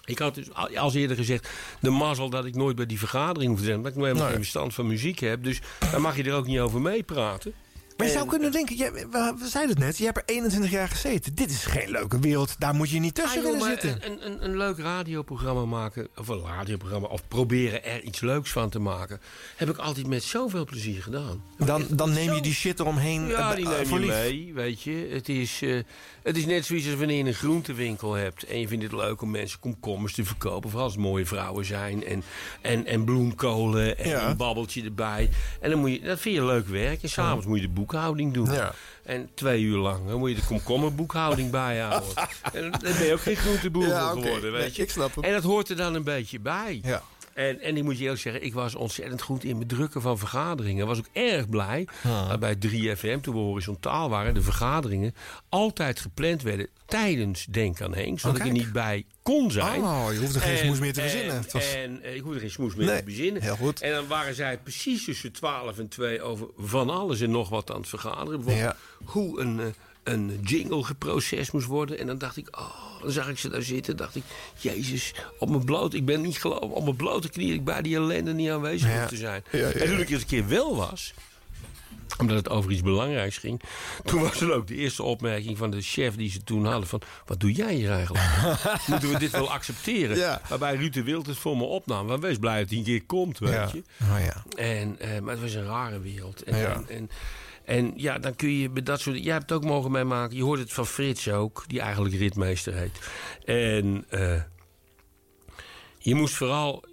ik had dus al- als eerder gezegd de mazzel dat ik nooit bij die vergadering hoef te zijn. Omdat ik nou helemaal Nee. geen verstand van muziek heb. Dus daar mag je er ook niet over meepraten. Maar je En- zou kunnen denken, jij- we, we zeiden het net, je hebt er 21 jaar gezeten. Dit is geen leuke wereld, daar moet je niet tussen Ah, willen zitten. Een, een, een leuk radioprogramma maken, of een radioprogramma, of proberen er iets leuks van te maken, heb ik altijd met zoveel plezier gedaan. Dan, dan neem je die shit eromheen Ja, eh, die eh, neem je mee, weet je. Het is, eh, het is net zoiets als wanneer je een groentewinkel hebt... en je vindt het leuk om mensen komkommers te verkopen... vooral als het mooie vrouwen zijn en, en, en bloemkolen en Ja. een babbeltje erbij. En dan moet je, dat vind je leuk werk. En s'avonds moet je de boekhouding doen. Ja. En twee uur lang dan moet je de komkommerboekhouding bijhouden. En dan ben je ook geen groenteboer Ja, geworden, weet Nee, je. ik snap het. En dat hoort er dan een beetje bij. Ja. En, en ik moet je eerlijk zeggen, ik was ontzettend goed in bedrukken van vergaderingen. Was ook erg blij dat bij 3FM, toen we horizontaal waren, de vergaderingen altijd gepland werden tijdens Denk aan Henk. Zodat Oh, ik er niet bij kon zijn. Oh, je hoefde geen En- smoes meer te en- verzinnen. Het was- En, eh, ik hoefde geen smoes meer Nee, te bezinnen. heel goed. En dan waren zij precies tussen 12 en 2 over van alles en nog wat aan het vergaderen. Bijvoorbeeld hoe een, eh, een jingle geprocessed moest worden. En dan dacht ik, oh, dan zag ik ze daar zitten. dacht ik, jezus, op mijn bloot, ik ben niet geloof, op mijn blote knieën ik bij die ellende niet aanwezig Ja. te zijn. Ja, ja, En toen ik eens een keer wel was, omdat het over iets belangrijks ging. Toen was er ook de eerste opmerking van de chef die ze toen hadden: van wat doe jij hier eigenlijk? Moeten we dit wel accepteren? Ja. Waarbij Ruud de Wild het voor me opnam. Maar wees blij dat hij een keer komt, weet Ja. je. Oh, ja. En, eh, maar het was een rare wereld. En, Ja. en, en, en ja, dan kun je bij dat soort... Jij hebt het ook mogen meemaken. Je hoort het van Frits ook, die eigenlijk ritmeester heet. En eh, je moest vooral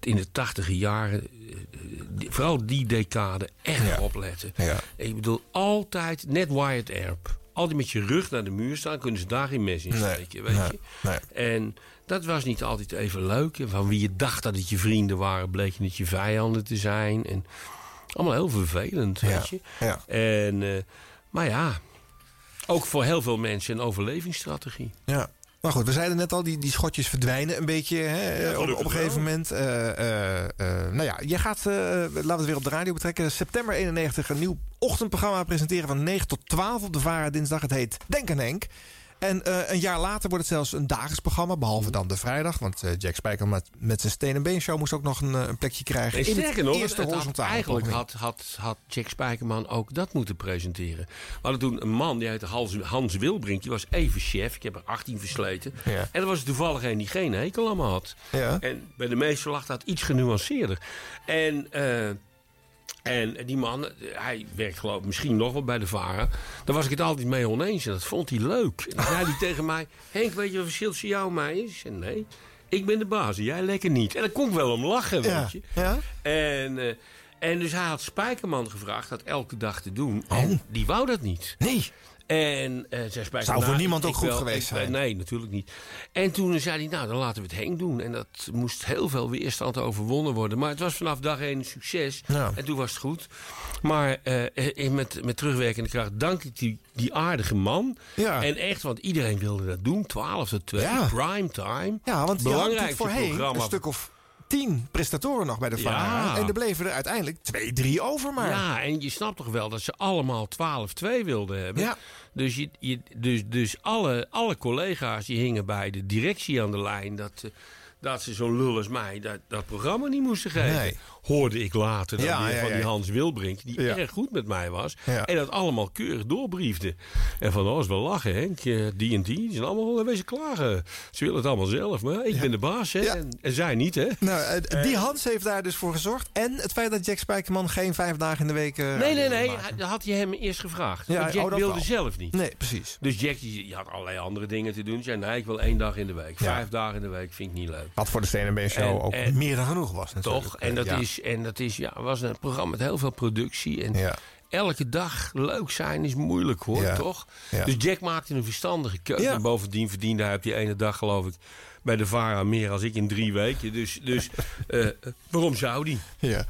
in de tachtige jaren... eh, vooral die decade echt opletten. Ja. Ik bedoel, altijd, net Wyatt Earp... altijd met je rug naar de muur staan... kunnen ze daar geen mes in Nee, steken, weet nee, je. nee. En dat was niet altijd even leuk. En Van wie je dacht dat het je vrienden waren, bleek het je vijanden te zijn. En allemaal heel vervelend, weet je. ja. En, eh, maar ja, ook voor heel veel mensen een overlevingsstrategie. Ja. Maar goed, we zeiden net al, die, die schotjes verdwijnen een beetje hè, op, op een gegeven wel. moment. Eh, eh, eh, nou ja, je gaat, eh, laten we het weer op de radio betrekken. September 91 een nieuw ochtendprogramma presenteren van 9 tot 12 op de VARA dinsdag. Het heet Denk aan Henk. En eh, een jaar later wordt het zelfs een dagelijks programma, behalve dan de vrijdag. Want eh, Jack Spijker met, met zijn Steen en Been show moest ook nog een, eh, een plekje krijgen. En in het sterker nog, het, eerste het had, eigenlijk had, had, had Jack Spijkerman ook dat moeten presenteren. We hadden toen een man, die heette Hans, Hans Wilbrink. Die was even chef. Ik heb er 18 versleten. Ja. En er was toevallig een die geen hekel aan me had. Ja. En bij de meeste lag dat iets genuanceerder. En... eh, en die man, hij werkt geloof ik misschien nog wel bij de VARA. Daar was ik het altijd mee oneens en dat vond hij leuk. En dan zei hij tegen mij... Henk, weet je wat verschil tussen jou en mij is? Zei, nee, ik ben de baas en jij lekker niet. En daar kon ik wel om lachen, Ja, weet je. ja. En, eh, en dus hij had Spijkerman gevraagd dat elke dag te doen. En die wou dat niet. Nee. En eh zei Spijkerman... Zou voor niemand ook goed wel, geweest ik- zijn. Nee, natuurlijk niet. En toen zei hij, nou, dan laten we het Henk doen. En dat moest heel veel weerstand overwonnen worden. Maar het was vanaf dag één een succes. Ja. En toen was het goed. Maar eh, eh, met, met terugwerkende kracht dank ik die, die aardige man. Ja. En echt, want iedereen wilde dat doen. 12 tot 2, Ja. prime time. Ja, want belangrijkste voorheen programma. een stuk of tien prestatoren nog bij de VARA. Ja. En er bleven er uiteindelijk twee, drie over maar. Ja, en je snapt toch wel dat ze allemaal 12-2 wilden hebben. Ja. Dus, je, dus, dus alle, alle collega's die hingen bij de directie aan de lijn... dat, dat ze zo'n lul als mij dat, dat programma niet moesten geven. Nee. Hoorde ik later dan Ja, weer ja, van die Hans Wilbrink... die erg goed met mij was. En dat allemaal keurig doorbriefde. En van, oh, is wel lachen, Henk. Eh, Die en die, die zijn allemaal wel wezen klagen. Ze willen het allemaal zelf, maar ik ben de baas, hè. En, en zij niet, hè. Nou, eh, die Hans heeft daar dus voor gezorgd. En het feit dat Jack Spijkerman geen vijf dagen in de week... eh, Nee, nee, nee. Dat had je hem eerst gevraagd. Want Jack oh, wilde wel. zelf niet. Nee, precies. Dus Jack die, had allerlei andere dingen te doen. Zei, nee, ik wil één dag in de week. Vijf dagen in de week vind ik niet leuk. Wat voor de Stenen Show En- ook en- meer dan genoeg was natuurlijk. Toch? En dat, Ja. is, en dat is, ja, was een programma met heel veel productie. En Ja. elke dag leuk zijn is moeilijk hoor, Ja. toch? Ja. Dus Jack maakte een verstandige keuze. Ja. En bovendien verdiende hij op die ene dag, geloof ik, bij de VARA meer als ik in drie weken. Dus, dus eh, waarom zou die? Ja.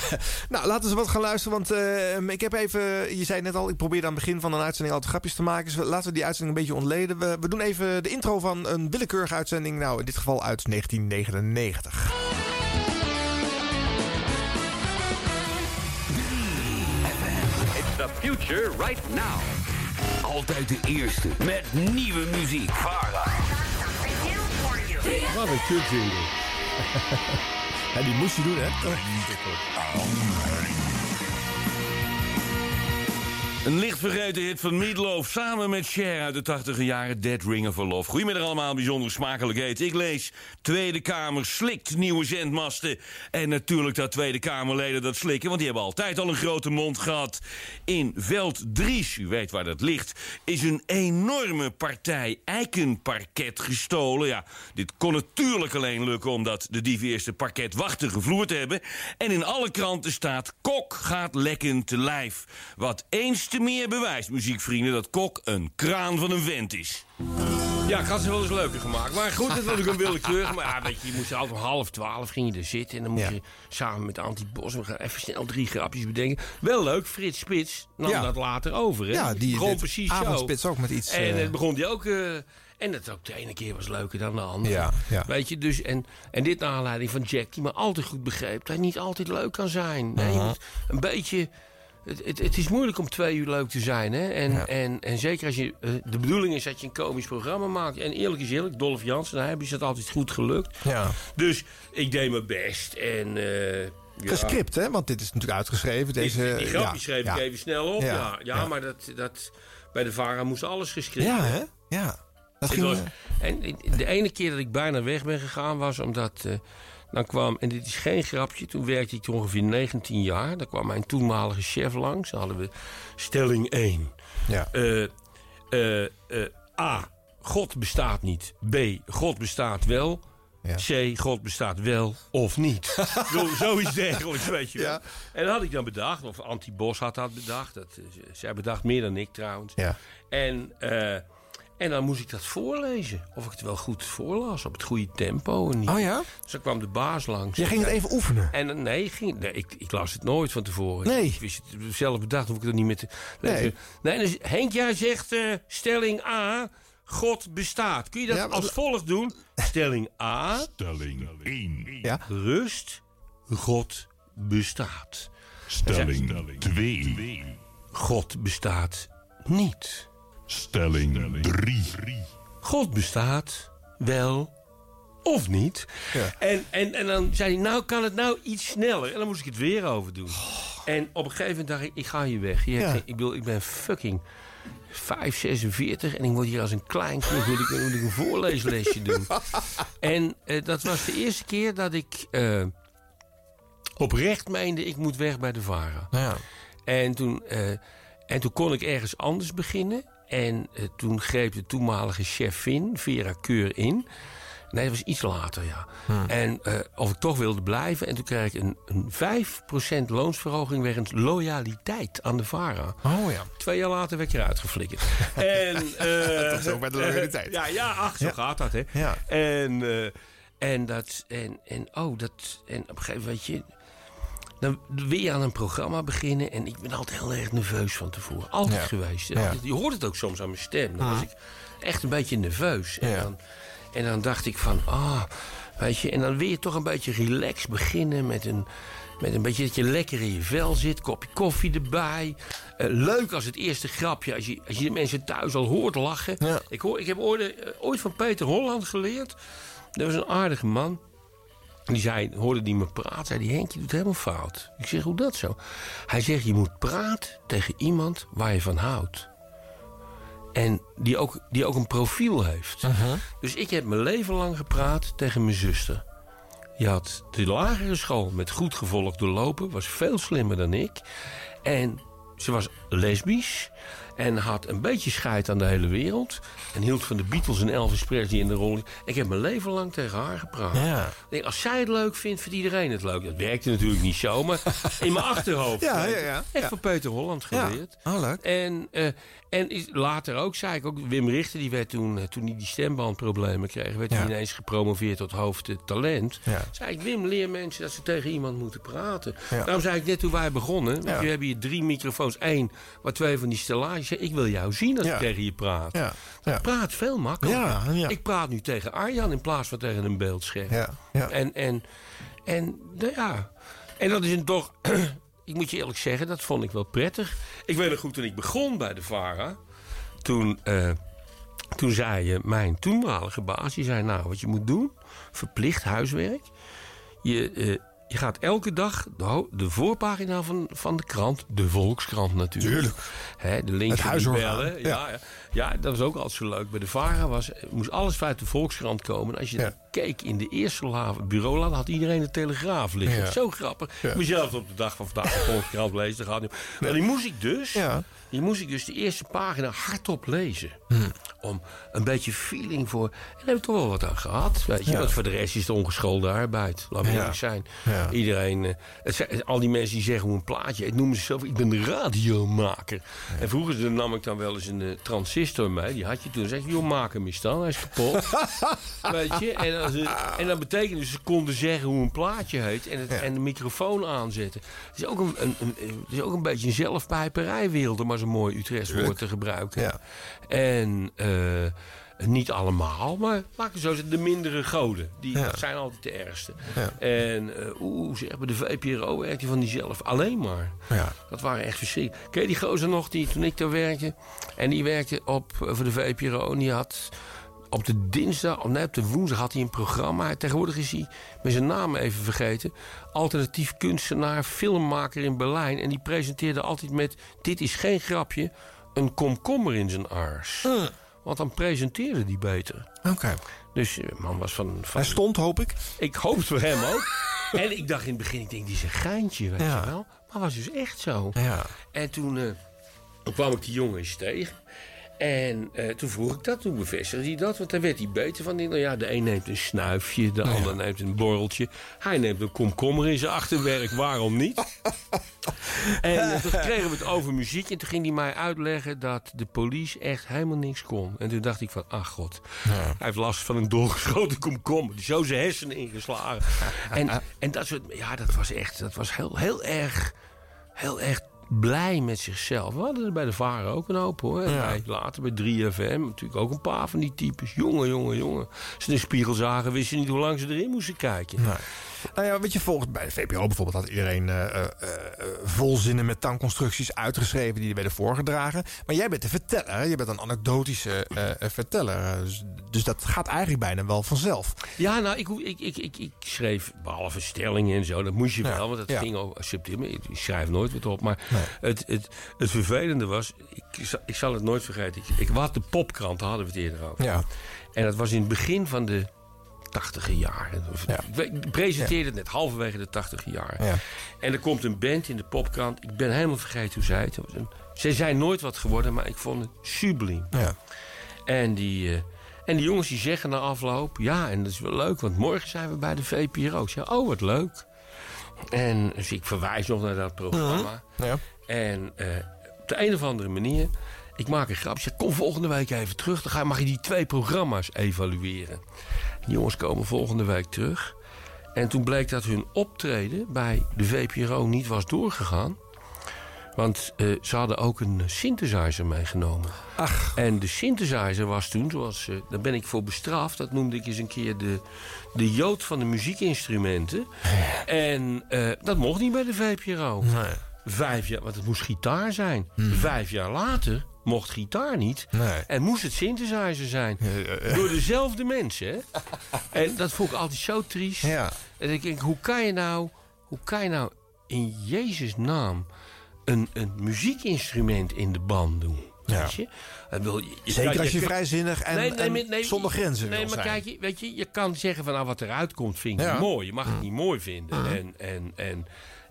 nou, laten we wat gaan luisteren. Want eh, ik heb even, je zei net al, ik probeerde aan het begin van een uitzending altijd grapjes te maken. Dus laten we die uitzending een beetje ontleden. We, we doen even de intro van een willekeurige uitzending. Nou, in dit geval uit 1999. The future right now. Altijd de eerste met nieuwe muziek. Wat een kutjingle. Ja, die moest je doen, hè? Een licht vergeten hit van Meatloaf samen met Cher uit de 80 jaren Dead Ringer Love. Goedemiddag allemaal, bijzonder smakelijk eten. Ik lees Tweede Kamer slikt nieuwe zendmasten. En natuurlijk dat Tweede Kamerleden dat slikken, want die hebben altijd al een grote mond gehad. In Veld Dries, u weet waar dat ligt, is een enorme partij eikenparket gestolen. Ja, dit kon natuurlijk alleen lukken omdat de dieven eerst het parket wachten gevloerd hebben. En in alle kranten staat Kok gaat lekken te lijf. Wat eens te meer bewijst, muziekvrienden, dat Kok een kraan van een vent is. Ja, ik had ze wel eens leuker gemaakt. Maar goed, dat was ook een willekeurig. Maar ja, weet je, je moest altijd om half twaalf ging je er zitten. En dan moest Ja. je samen met Antie Bos we gaan even snel drie grapjes bedenken. Wel leuk, Frits Spits nam Ja. dat later over. Hè? Ja, die- begon precies avondspits ook met iets, En eh, het begon die ook... eh, en dat ook de ene keer was leuker dan de andere. Ja, ja. Weet je, dus... En, en dit naar aanleiding van Jack, die me altijd goed begreep... dat hij niet altijd leuk kan zijn. Nee, een beetje... Het, het, het is moeilijk om twee uur leuk te zijn. Hè? En, Ja. en, en zeker als je... eh, de bedoeling is dat je een komisch programma maakt. En eerlijk is eerlijk, Dolph Jansen, daar hebben ze het altijd goed gelukt. Ja. Dus ik deed mijn best. En... eh, ja. Gescript, hè? Want dit is natuurlijk uitgeschreven. Deze, Die, die ja, schreef ik even snel op. Ja, Ja, maar dat, dat, bij de VARA moest alles geschreven Ja, hè? Ja. Dat ging... was- en de ene keer dat ik bijna weg ben gegaan was omdat... eh, dan kwam, en dit is geen grapje, toen werkte ik ongeveer 19 jaar. Dan kwam mijn toenmalige chef langs. Dan hadden we stelling 1. Ja. Eh, eh, eh, A. God bestaat niet. B. God bestaat wel. C. God bestaat wel of niet. Zoiets dergelijks, weet je wel. Ja. En dat had ik dan bedacht. Of Anti Bos had dat bedacht. Dat, zij bedacht meer dan ik trouwens. Ja. En, en dan moest ik dat voorlezen. Of ik het wel goed voorlas. Op het goede tempo. En niet. Oh ja? Dus dan kwam de baas langs. Je ging het even oefenen. En dan- nee, ging, nee ik, ik las het nooit van tevoren. Nee. Ik wist het zelf bedacht, hoef ik het niet meer te Nee. lezen. Nee, dus Henk, jij zegt eh, stelling A, God bestaat. Kun je dat Ja, als volgt doen? Stelling A, Stelling 1. Ja. rust, God bestaat. Stelling 2. God bestaat niet. Stelling 3. God bestaat wel of niet. Ja. En, en, en dan zei hij, nou kan het nou iets sneller. En dan moest ik het weer over doen. En op een gegeven moment dacht ik, ik ga hier weg. Ja. ik, bedoel, ik ben fucking 5, 46 en ik word hier als een klein kind moet ik, moet ik een voorleeslesje doen. En eh, dat was de eerste keer dat ik eh, oprecht meende, ik moet weg bij de VARA. Ja. En toen, eh, en toen kon ik ergens anders beginnen. En eh, toen greep de toenmalige chefin, Vera Keur, in. Nee, dat was iets later, ja. En eh, of ik toch wilde blijven. En toen kreeg ik een, een 5% loonsverhoging wegens loyaliteit aan de VARA. Oh ja. Twee jaar later werd ik eruit geflikkerd. en, eh, Toch zo bij de loyaliteit. ja, ja, ach, zo Ja. gaat dat, hè. Ja. En, en dat, en, en, oh, dat, en op een gegeven moment, weet je, dan weer aan een programma beginnen. En ik ben altijd heel erg nerveus van tevoren. Altijd Ja. geweest. Ja. Je hoort het ook soms aan mijn stem. Dan was ik echt een beetje nerveus. En, dan, en dan dacht ik van, ah, weet je. En dan wil je toch een beetje relaxed beginnen met een... Met een beetje dat je lekker in je vel zit, kopje koffie erbij. Eh, leuk als het eerste grapje, als je, als je de mensen thuis al hoort lachen. Ja. Ik, hoor, ik heb ooit, eh, ooit van Peter Holland geleerd. Dat was een aardige man. Die zei, hoorde die me praten, zei die Henk, je doet helemaal fout. Ik zeg, hoe dat zo? Hij zegt, je moet praten tegen iemand waar je van houdt. En die ook, die ook een profiel heeft. Dus ik heb mijn leven lang gepraat tegen mijn zuster. Die had de lagere school met goed gevolg doorlopen. Was veel slimmer dan ik. En ze was lesbisch. En had een beetje scheid aan de hele wereld. En hield van de Beatles en Elvis Presley in de rol. Ik heb mijn leven lang tegen haar gepraat. Ja. Ik denk, als zij het leuk vindt, vindt iedereen het leuk. Dat werkte natuurlijk niet zo, maar in mijn achterhoofd. Ja, ja, ja. Echt van Peter Holland Ja. geleerd. Oh, leuk. En, eh, en is- later ook, zei ik ook, Wim Richter, die werd toen, eh, toen hij die stembandproblemen kreeg, werd Ja. hij ineens gepromoveerd tot hoofd talent. Ja. Zei ik, Wim, leer mensen dat ze tegen iemand moeten praten. Ja. Daarom zei ik net toen wij begonnen, we hebben hier drie microfoons. één, waar twee van die stellages. Ik wil jou zien als ik tegen je praat. Ja. Praat veel makkelijker. Ik praat nu tegen Arjan in plaats van tegen een beeldscherm. Ja, ja. En, en, en, nou ja. en dat is een toch... ik moet je eerlijk zeggen, dat vond ik wel prettig. Ik weet nog goed, toen ik begon bij de VARA... toen, eh, toen zei eh, mijn toenmalige baas... die zei, nou, wat je moet doen... verplicht huiswerk... je, eh, je gaat elke dag de, de voorpagina van, van de krant... de Volkskrant natuurlijk. Tuurlijk. Hè, de links Het en die huisorgaan, bellen. ja. Ja, ja. dat was ook altijd zo leuk. Bij de VARA was, moest alles vanuit de Volkskrant komen. En als je Ja. keek in de eerste bureaula... had iedereen de Telegraaf liggen. Ja. Zo grappig. Ik mezelf op de dag van vandaag de Volkskrant lezen. gaat niet. Maar die moest ik dus... Ja. Die moest ik dus de eerste pagina hardop lezen. Hmm. Om een beetje feeling voor... En daar heb ik toch wel wat aan gehad. Weet je? Want voor de rest is het ongeschoolde arbeid. Laat me eerlijk zijn. Iedereen... eh, het zijn, al die mensen die zeggen hoe een plaatje... Het noemen zichzelf... Ik ben de radiomaker. En vroeger nam ik dan wel eens een Die had je toen. Zeg je, joh, maak hem eens dan. Hij is kapot. Weet je? En, als het- en dat betekent dus ze konden zeggen hoe een plaatje heet. En, het, Ja. en de microfoon aanzetten. Het is ook een, een, is ook een beetje een zelfpijperijwereld... om maar zo'n mooi Utrechts woord te gebruiken. Ja. En eh, niet allemaal, maar laat ik zo zeggen, de mindere goden. Die Ja. zijn altijd de ergste. Ja. En eh oeh, zeg maar, de VPRO werkte van die zelf alleen maar. Ja. Dat waren echt verschrikkelijk. Ken je die gozer nog, die toen ik daar werkte? En die werkte op, eh, voor de VPRO en die had... Op de dinsdag, of nee, op de woensdag had hij een programma. Tegenwoordig is hij met zijn naam even vergeten. Alternatief kunstenaar, filmmaker in Berlijn. En die presenteerde altijd met... Dit is geen grapje, een komkommer in zijn aars. Want dan presenteerde hij beter. Oké. Dus eh, man was van... van Hij stond, hoop ik. ik hoop het voor hem ook. en ik dacht in het begin, ik denk, die is een geintje, weet Ja. je wel. Maar was dus echt zo. Ja. En toen, eh, toen kwam ik die jongen eens tegen. En eh, toen vroeg ik dat, toen bevestigde hij dat. Want daar werd hij beter van. Nou ja, de een neemt een snuifje, de ander neemt een borreltje. Hij neemt een komkommer in zijn achterwerk, waarom niet? en eh, toen kregen we het over muziek. En toen ging hij mij uitleggen dat de police echt helemaal niks kon. En toen dacht ik van, ach god. Hij heeft last van een doorgeschoten komkommer. Die zo zijn hersenen ingeslagen. en, en dat soort, ja, dat was echt, dat was heel, heel erg, heel erg blij met zichzelf. We hadden er bij de Varen ook een hoop hoor. En Ja. bij- later bij 3FM natuurlijk ook een paar van die types. Jongen, jongen, jongen. Als ze in de spiegel zagen, wisten ze niet hoe lang ze erin moesten kijken. Nee. Nou ja, weet je, volgens bij de VPRO bijvoorbeeld had iedereen eh, eh, eh, volzinnen met tangconstructies uitgeschreven die er werden voorgedragen. Maar jij bent de verteller, je bent een anekdotische verteller. Dus, dus dat gaat eigenlijk bijna wel vanzelf. Ja, nou, ik, ik, ik, ik, ik schreef, behalve stellingen en zo, dat moest je Ja, wel, want dat ja. ging over subtiel. maar Ik, schrijf nooit wat op. Maar het, het, het vervelende was, ik, zal- ik zal het nooit vergeten. Ik, ik had de popkrant, daar hadden we het eerder over. Ja. En dat was in het begin van de tachtige jaren. Ja. Ik presenteerde het net halverwege de tachtige jaren. Ja. En er komt een band in de popkrant. Ik ben helemaal vergeten hoe zij het. Ze zijn nooit wat geworden, maar ik vond het subliem. Ja. En die, eh, en die jongens die zeggen na afloop... ja, en dat is wel leuk, want morgen zijn we bij de VPRO. Ik zeg, oh, wat leuk. En dus ik verwijs nog naar dat programma. Ja. En eh, op de een of andere manier... ik maak een grap. Ik zeg, kom volgende week even terug. Dan mag je die twee programma's evalueren. Die jongens komen volgende week terug. En toen bleek dat hun optreden bij de VPRO niet was doorgegaan. Want eh, ze hadden ook een synthesizer meegenomen. Ach. En de synthesizer was toen, zoals, eh, daar ben ik voor bestraft... dat noemde ik eens een keer de, de jood van de muziekinstrumenten. En eh, dat mocht niet bij de VPRO. Vijf jaar, want het moest gitaar zijn. Vijf jaar later mocht gitaar niet. Nee. En moest het synthesizer zijn. Door dezelfde mensen? En dat vond ik altijd zo triest. Ja. En ik denk, hoe kan je nou, hoe kan je nou in Jezus naam een, een muziekinstrument in de band doen? Ja. Weet je? Wil, je, Zeker als je vrijzinnig en- en zonder grenzen Nee, maar zijn. kijk, je- weet je, je kan zeggen van nou, wat eruit komt vind ik Ja. mooi. Je mag het niet mooi vinden. En, en, en,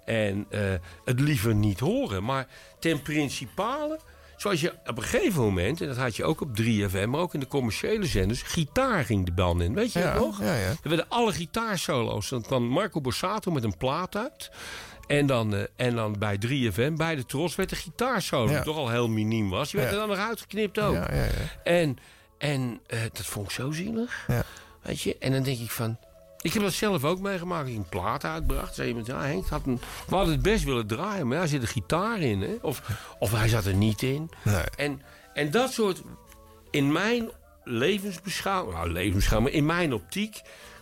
en eh, het liever niet horen. Maar ten principale zoals je op een gegeven moment, en dat had je ook op 3FM, maar ook in de commerciële zenders, gitaar ging de band in. Weet je Ja, dat nog? ja, ja. Er werden alle gitaarsolo's. Dan kwam Marco Borsato met een plaat uit. En dan, eh, en dan bij 3FM, bij de Tros, werd de gitaarsolo, die toch al heel miniem was. Die werd er dan nog uitgeknipt ook. Ja, ja, ja. En, en eh, dat vond ik zo zielig. Ja. Weet je? En dan denk ik van... Ik heb dat zelf ook meegemaakt. Ik een plaat uitbracht. Zei iemand, ja Henk, had een, we hadden het best willen draaien. Maar ja, er zit een gitaar in. Hè? Of, of hij zat er niet in. Nee. En, en dat soort... In mijn levensbeschouwing... Nou, levensbeschouwing, in mijn optiek...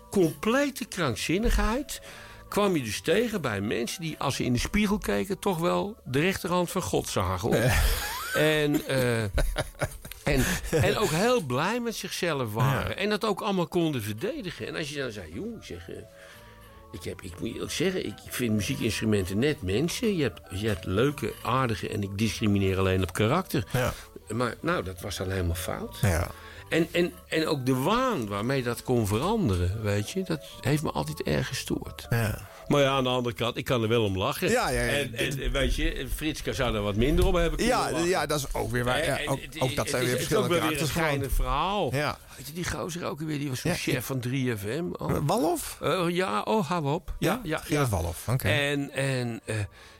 Complete krankzinnigheid kwam je dus tegen bij mensen die, als ze in de spiegel keken, toch wel de rechterhand van God zagen. hoor. En, eh, en, en ook heel blij met zichzelf waren. En dat ook allemaal konden verdedigen. En als je dan zei, joh, zeg. eh, ik, heb, ik moet eerlijk zeggen, ik vind muziekinstrumenten net mensen. Je hebt, je hebt leuke, aardige en ik discrimineer alleen op karakter. Ja. Maar nou, dat was dan helemaal fout. Ja. En, en, en ook de waan waarmee dat kon veranderen, weet je, dat heeft me altijd erg gestoord. Ja. Maar ja, aan de andere kant, ik kan er wel om lachen. Ja, ja, ja. En, en weet je, Fritska zou er wat minder om hebben kunnen Ja, lachen. ja, dat is ook weer waar. Ja, en ook, dat zijn weer het is verschillende ook weer een karakters. verhaal. Ja. Weet je, die gozer ook weer, die was zo'n Ja, chef van 3FM. Oh. Walhof? Eh, ja, oh, hou op. Ja, ja, Gerard Walhof, oké. En, en, eh,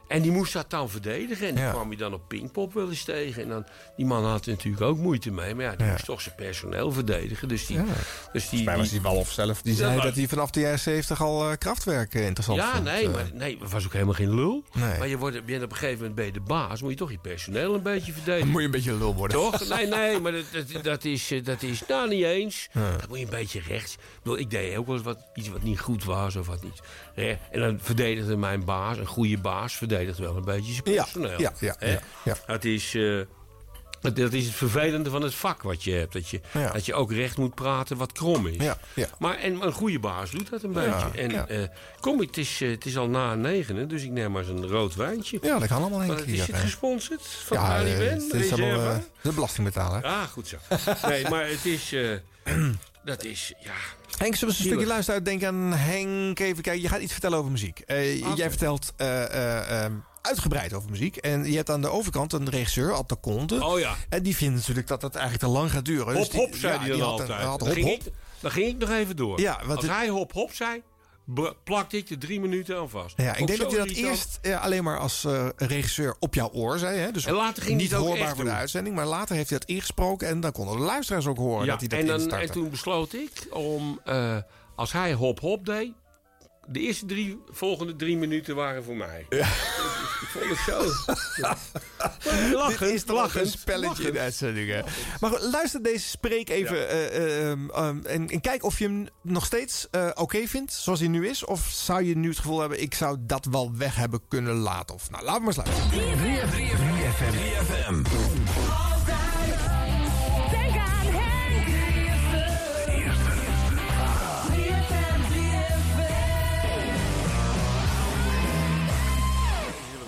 en die moest dat dan verdedigen. En die Ja. kwam je dan op Pinkpop wel eens tegen. En dan, die man had er natuurlijk ook moeite mee. Maar ja, die Ja. moest toch zijn personeel verdedigen. Dus die... Ja. Dus die, Volgens mij was die- die Walhof zelf. Die Ja, zei maar- dat hij vanaf de jaren 70 al eh, krachtwerk eh, interessant ja, vond. nee, eh. maar nee, het was ook helemaal geen lul. Nee. Maar je, wordt, je bent op een gegeven moment bij de baas. Moet je toch je personeel een beetje verdedigen. Dan moet je een beetje lul worden. Toch? Nee, nee, maar dat, dat, dat, is, dat is nou niet eens. Dat moet je een beetje rechts. Ik, bedoel, ik deed ook wel eens wat, iets wat niet goed was of wat niet. Hè? En dan verdedigde mijn baas, een goede baas, verdedigde wel een beetje zijn personeel. ja, ja, ja, ja. Dat is. eh, dat, is het vervelende van het vak wat je hebt. Dat je, Ja. dat je ook recht moet praten wat krom is. Ja, ja. Maar en, een goede baas doet dat een beetje. En ja. eh, kom, het is, eh, het is al na negenen, dus ik neem maar eens een rood wijntje. Ja, dat kan allemaal het keer. is het gesponsord van Ja, Ali Ben? het is allemaal de belastingbetaler. Ah, goed zo. Nee, maar het is... dat is, ja... Henk, zullen we een stukje luisteren uit? Denk aan Henk. Even kijken. Je gaat iets vertellen over muziek. Eh. Jij vertelt eh, eh, eh, uitgebreid over muziek. En je hebt aan de overkant een regisseur, Ad de Conte. Oh ja. En die vindt natuurlijk dat het eigenlijk te lang gaat duren. Dus Hop, die- hop, zei ja, hij dan had altijd. had dan, hop, ging hop. Ik, dan ging ik nog even door. Ja, Als hij hop, hop zei, plakte ik er drie minuten aan vast. Ja, ik denk dat je dat eerst eh, alleen maar als eh, regisseur op jouw oor zei. Hè? Dus En later ging niet hoorbaar voor de uitzending. Maar later heeft hij dat ingesproken. En dan konden de luisteraars ook horen Ja, dat hij dat en, dan, en toen besloot ik om, eh, als hij hop, hop deed de eerste drie volgende drie minuten waren voor mij. Ja. Ik, vond het zo. Ja. Lachen, Dit is toch lachen, een spelletje lachen. in de uitzendingen. Maar goed, luister deze spreek even ja. uh, um, um, en, en, kijk of je hem nog steeds uh, oké okay vindt zoals hij nu is. Of zou je nu het gevoel hebben, ik zou dat wel weg hebben kunnen laten. Of, nou, laten we maar eens luisteren. 3FM. 3FM. 3FM.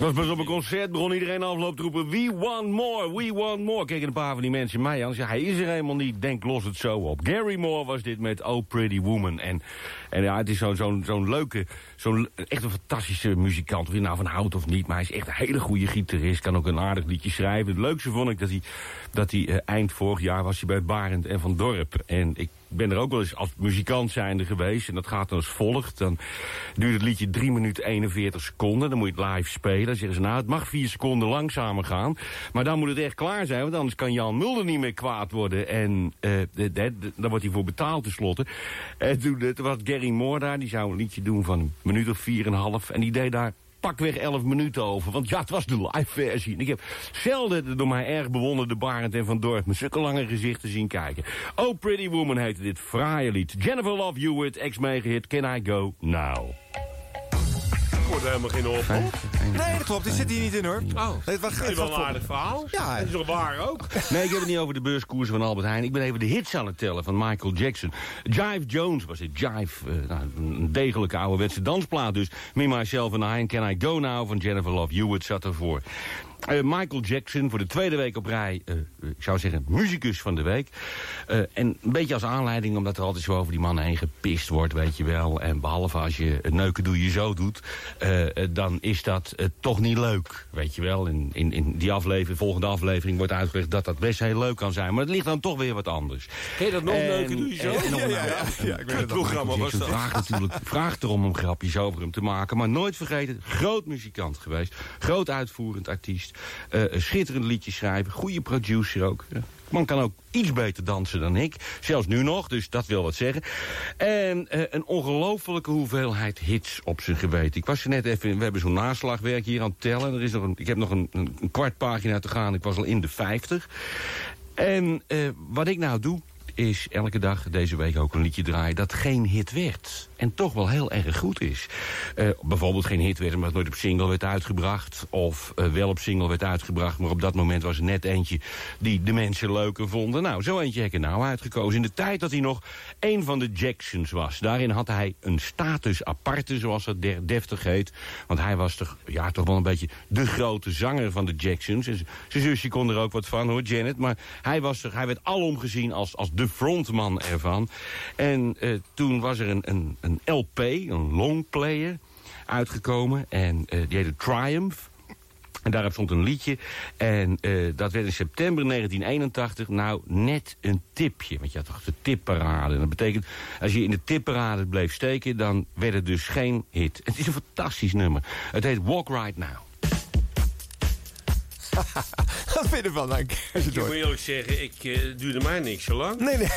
Was pas op een concert, begon iedereen afloop te roepen... We want more, we want more. Keken een paar van die mensen mij aan. Zei, hij is er helemaal niet, denk los het zo op. Gary Moore was dit met Oh Pretty Woman. En, en ja, het is zo'n zo'n leuke, zo'n echt een fantastische muzikant. Of je nou van houdt of niet, maar hij is echt een hele goede gitarist. Kan ook een aardig liedje schrijven. Het leukste vond ik dat hij, dat hij eh, eind vorig jaar was hij bij Barend en Van Dorp. En ik ben er ook wel eens als muzikant zijnde geweest. En dat gaat dan als volgt. Dan duurt het liedje 3 minuten 41 seconden. Dan moet je het live spelen. Dan zeggen ze, nou, het mag 4 seconden langzamer gaan. Maar dan moet het echt klaar zijn. Want anders kan Jan Mulder niet meer kwaad worden. En de- daar wordt hij voor betaald tenslotte. En toen, eh, was Gary Moore daar. Die zou een liedje doen van een minuut of 4,5. En die deed daar pakweg 11 minuten over. Want ja, het was de live versie. En ik heb zelden de door mij erg bewonderde Barend en Van Dorp... met zulke lange gezichten zien kijken. Oh, Pretty Woman heette dit fraaie lied. Jennifer Love Hewitt, ex-megahit Can I Go Now. Hoorde helemaal geen op. Nee, dat klopt. Die zit hier niet in, hoor. Oh, Nee, het was- het wel een aardig verhaal. Ja. Dat is toch waar ook? Nee, ik heb het niet over de beurskoersen van Albert Heijn. Ik ben even de hits aan het tellen van Michael Jackson. Jive Jones was het. Jive, eh, nou, een degelijke ouderwetse dansplaat dus. Me, Myself and I, Can I Go Now van Jennifer Love Hewitt zat ervoor. Eh, Michael Jackson voor de tweede week op rij, eh, ik zou zeggen, muzikus van de week. Eh, en een beetje als aanleiding, omdat er altijd zo over die mannen heen gepist wordt, weet je wel. En behalve als je het neuken doe je zo doet, eh, eh, dan is dat eh, toch niet leuk, weet je wel. In, in, in die aflevering, volgende aflevering wordt uitgelegd dat dat best heel leuk kan zijn. Maar het ligt dan toch weer wat anders. Ken je dat nog En- neuken doe je zo? en Ja, ik weet het programma was dat. Vraagt natuurlijk vraagt erom om grapjes over hem te maken. Maar nooit vergeten, groot muzikant geweest. Groot uitvoerend artiest. Eh, een schitterend liedje schrijven. Goede producer ook. Ja. Man kan ook iets beter dansen dan ik. Zelfs nu nog, dus dat wil wat zeggen. En eh, een ongelofelijke hoeveelheid hits op zijn geweten. Ik was er net even, we hebben zo'n naslagwerk hier aan het tellen. Er is nog een, ik heb nog een, een, een kwart pagina te gaan. Ik was al in de 50. En eh, wat ik nou doe, is elke dag deze week ook een liedje draaien... dat geen hit werd. En toch wel heel erg goed is. Eh, bijvoorbeeld geen hit werd het nooit op single werd uitgebracht. Of eh, wel op single werd uitgebracht, maar op dat moment was er net eentje... die de mensen leuker vonden. Nou, zo eentje heb ik er nou uitgekozen. In de tijd dat hij nog een van de Jacksons was. Daarin had hij een status aparte, zoals dat deftig heet. Want hij was toch, ja, toch wel een beetje de grote zanger van de Jacksons. Zijn zusje kon er ook wat van, hoor, Janet. Maar hij, was hij werd alom gezien als, als de frontman ervan. En eh, toen was er een, een LP, een longplayer, uitgekomen. En eh, die heette Triumph. En daarop stond een liedje. En eh, dat werd in september 1981 nou net een tipje. Want je had toch de tipparade. En dat betekent, als je in de tipparade bleef steken... dan werd het dus geen hit. Het is een fantastisch nummer. Het heet Walk Right Now. Wat vind je ervan, je het Ik moet eerlijk zeggen, ik eh duurde mij niks zo lang. Nee, nee.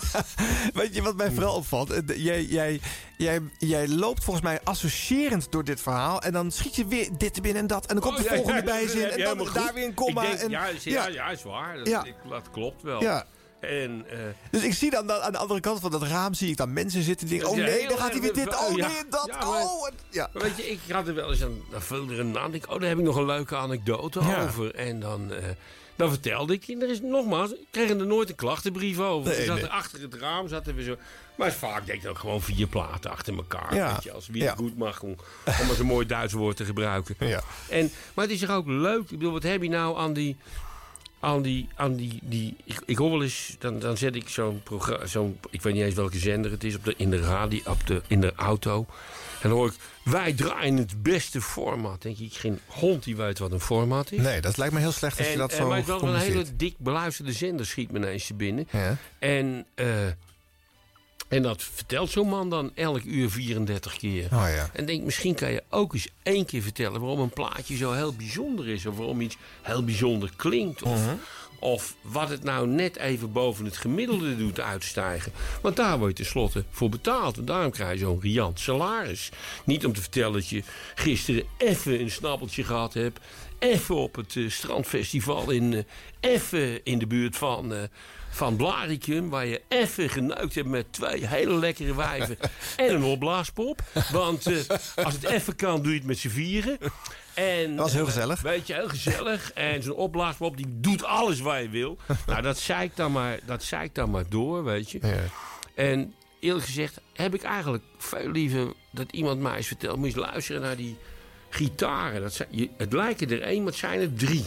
Weet je wat mij vooral opvalt? Eh, de- Jij, jij, jij, jij loopt volgens mij associërend door dit verhaal. En dan schiet je weer dit te binnen en dat. En dan komt de Oh, ja, volgende ja, dat bijzin. En dan daar goed. weer een komma. Denk, en, ja, is, ja, ja, is waar. Dat, Ja. ik- dat klopt wel. Ja. En, eh, Dus ik zie dan, dan aan de andere kant van dat raam zie ik dan mensen zitten die denken... Oh nee, dan gaat hij weer dit. Oh ja. nee, dat. Ja, maar- oh, en- ja. Weet je, ik had er wel eens aan, dan vulde er een aan. Ik, oh, daar heb ik nog een leuke anekdote Ja. over. En dan, eh, dan vertelde ik, en er is nogmaals, ik kreeg er nooit een klachtenbrief over. Nee, Ze zat nee. er achter het raam, zaten we zo. Maar vaak deed ik dan gewoon vier platen achter elkaar. Ja. Weet je, als wie Ja. het goed mag, om, om eens een mooi Duits woord te gebruiken. Ja. En, maar het is er ook leuk. Ik bedoel, wat heb je nou aan die... Aan die, aan die, die ik, ik hoor wel eens, dan, dan zet ik zo'n programma, zo'n, ik weet niet eens welke zender het is, op de, in de radio, op de, in de auto. En dan hoor ik, wij draaien het beste format. Denk ik, geen hond die weet wat een format is. Nee, dat lijkt me heel slecht als je dat en, zo maar het wel een hele dik beluisterde zender, schiet me ineens binnen. Ja. En, eh, en dat vertelt zo'n man dan elk uur 34 keer. Oh ja. En denk, misschien kan je ook eens één keer vertellen waarom een plaatje zo heel bijzonder is. Of waarom iets heel bijzonder klinkt. Of, Mhm. of wat het nou net even boven het gemiddelde doet uitstijgen. Want daar word je tenslotte voor betaald. En daarom krijg je zo'n riant salaris. Niet om te vertellen dat je gisteren even een snappeltje gehad hebt. Even op het eh, strandfestival in, eh, even in de buurt van, eh, van Blaricum. Waar je even geneukt hebt met twee hele lekkere wijven en een opblaaspop. Want eh, als het even kan, doe je het met z'n vieren. En, Dat was heel eh, gezellig. weet je, heel gezellig. En zo'n opblaaspop, die doet alles wat je wil. nou, dat zei ik dan maar, dat zei ik dan maar door, weet je. Ja. En eerlijk gezegd heb ik eigenlijk veel liever dat iemand mij eens vertelt. Moet je eens luisteren naar die gitaren. Dat zijn, je, het lijken er één, maar het zijn er drie.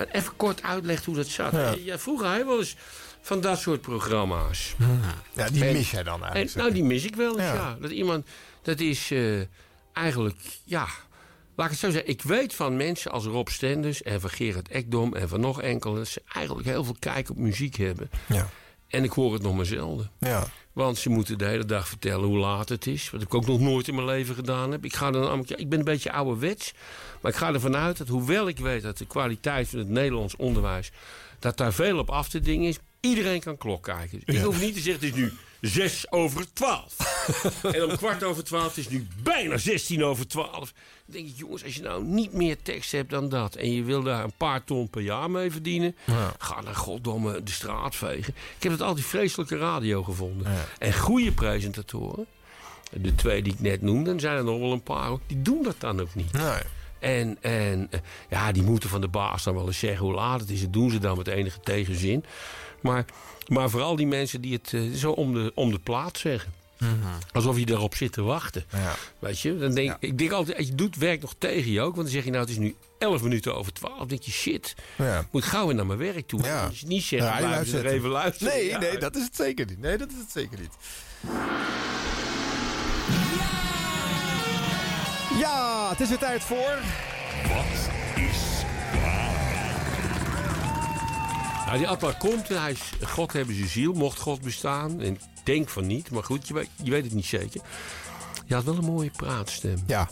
En even kort uitleggen hoe dat zat. Ja. Ja. vroeger had je wel eens van dat soort programma's. Ja, die En- mis jij dan eigenlijk. En, nou, die mis ik wel eens, Ja. ja. Dat iemand, dat is eh, eigenlijk, ja... Laat ik het zo zeggen, ik weet van mensen als Rob Stenders en van Gerard Ekdom en van nog enkele... dat ze eigenlijk heel veel kijk op muziek hebben. Ja. En ik hoor het nog maar zelden. Ja. Want ze moeten de hele dag vertellen hoe laat het is. Wat ik ook nog nooit in mijn leven gedaan heb. Ik, ga dan, namelijk- ik ben een beetje ouderwets. Maar ik ga ervan uit dat hoewel ik weet dat de kwaliteit van het Nederlands onderwijs... dat daar veel op af te dingen is. Iedereen kan klok kijken. Ik hoef niet te zeggen het is nu zes over twaalf. en om kwart over twaalf is nu bijna 16 over twaalf. Dan denk ik, jongens, als je nou niet meer tekst hebt dan dat... en je wil daar een paar ton per jaar mee verdienen... ga dan goddomme de straat vegen. Ik heb het altijd vreselijke radio gevonden. En goede presentatoren, de twee die ik net noemde... en zijn er nog wel een paar, die doen dat dan ook niet. Nee. En, en eh, ja, die moeten van de baas dan wel eens zeggen hoe laat het is. Dat doen ze dan met enige tegenzin. Maar, maar vooral die mensen die het eh, zo om de, om de plaat zeggen. Alsof je erop zit te wachten. Ja. Weet je? Dan denk, Ik denk altijd, als je doet, werkt nog tegen je ook. Want dan zeg je nou, het is nu 11 minuten over 12. Dan denk je, shit, Ja. moet gauw weer naar mijn werk toe. Ja. Als je niet blijf eens er even luisteren. Nee, Ja. nee, dat is het zeker niet. Nee, dat is het zeker niet. Ja, het is weer tijd voor... Wat is Nou, die Atla komt en hij is, God hebben zijn ziel, mocht God bestaan. En ik denk van niet, maar goed, je weet, je weet het niet zeker. Je had wel een mooie praatstem. Ja.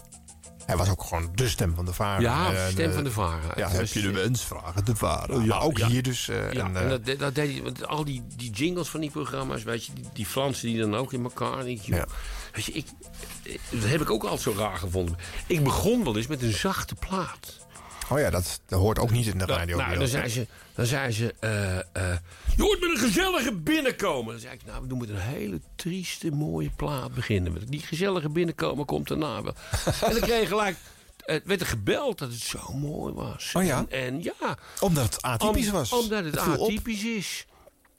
Hij was ook gewoon de stem van de varen. Ja, En, stem eh, van de varen. Ja, heb je de wens, vragen de varen. Ja, maar ook ja. hier dus. eh, Ja, en, en eh, dat, de- dat deed hij, want al die, die jingles van die programma's, weet je, die, die Fransen die dan ook in elkaar. Weet je, ik- dat heb ik ook altijd zo raar gevonden. Ik begon wel eens met een zachte plaat. Oh ja, dat, dat hoort ook niet in de radio. Nou, dan zei ze, dan zei ze eh, eh, je hoort met een gezellige binnenkomen. Dan zei ik, nou, we doen met een hele trieste, mooie plaat beginnen. Die gezellige binnenkomen komt daarna wel. en dan kreeg je gelijk, het werd er gebeld dat het zo mooi was. Oh ja? En, en ja. Omdat het atypisch Om- was. Omdat het, Het viel op. atypisch is.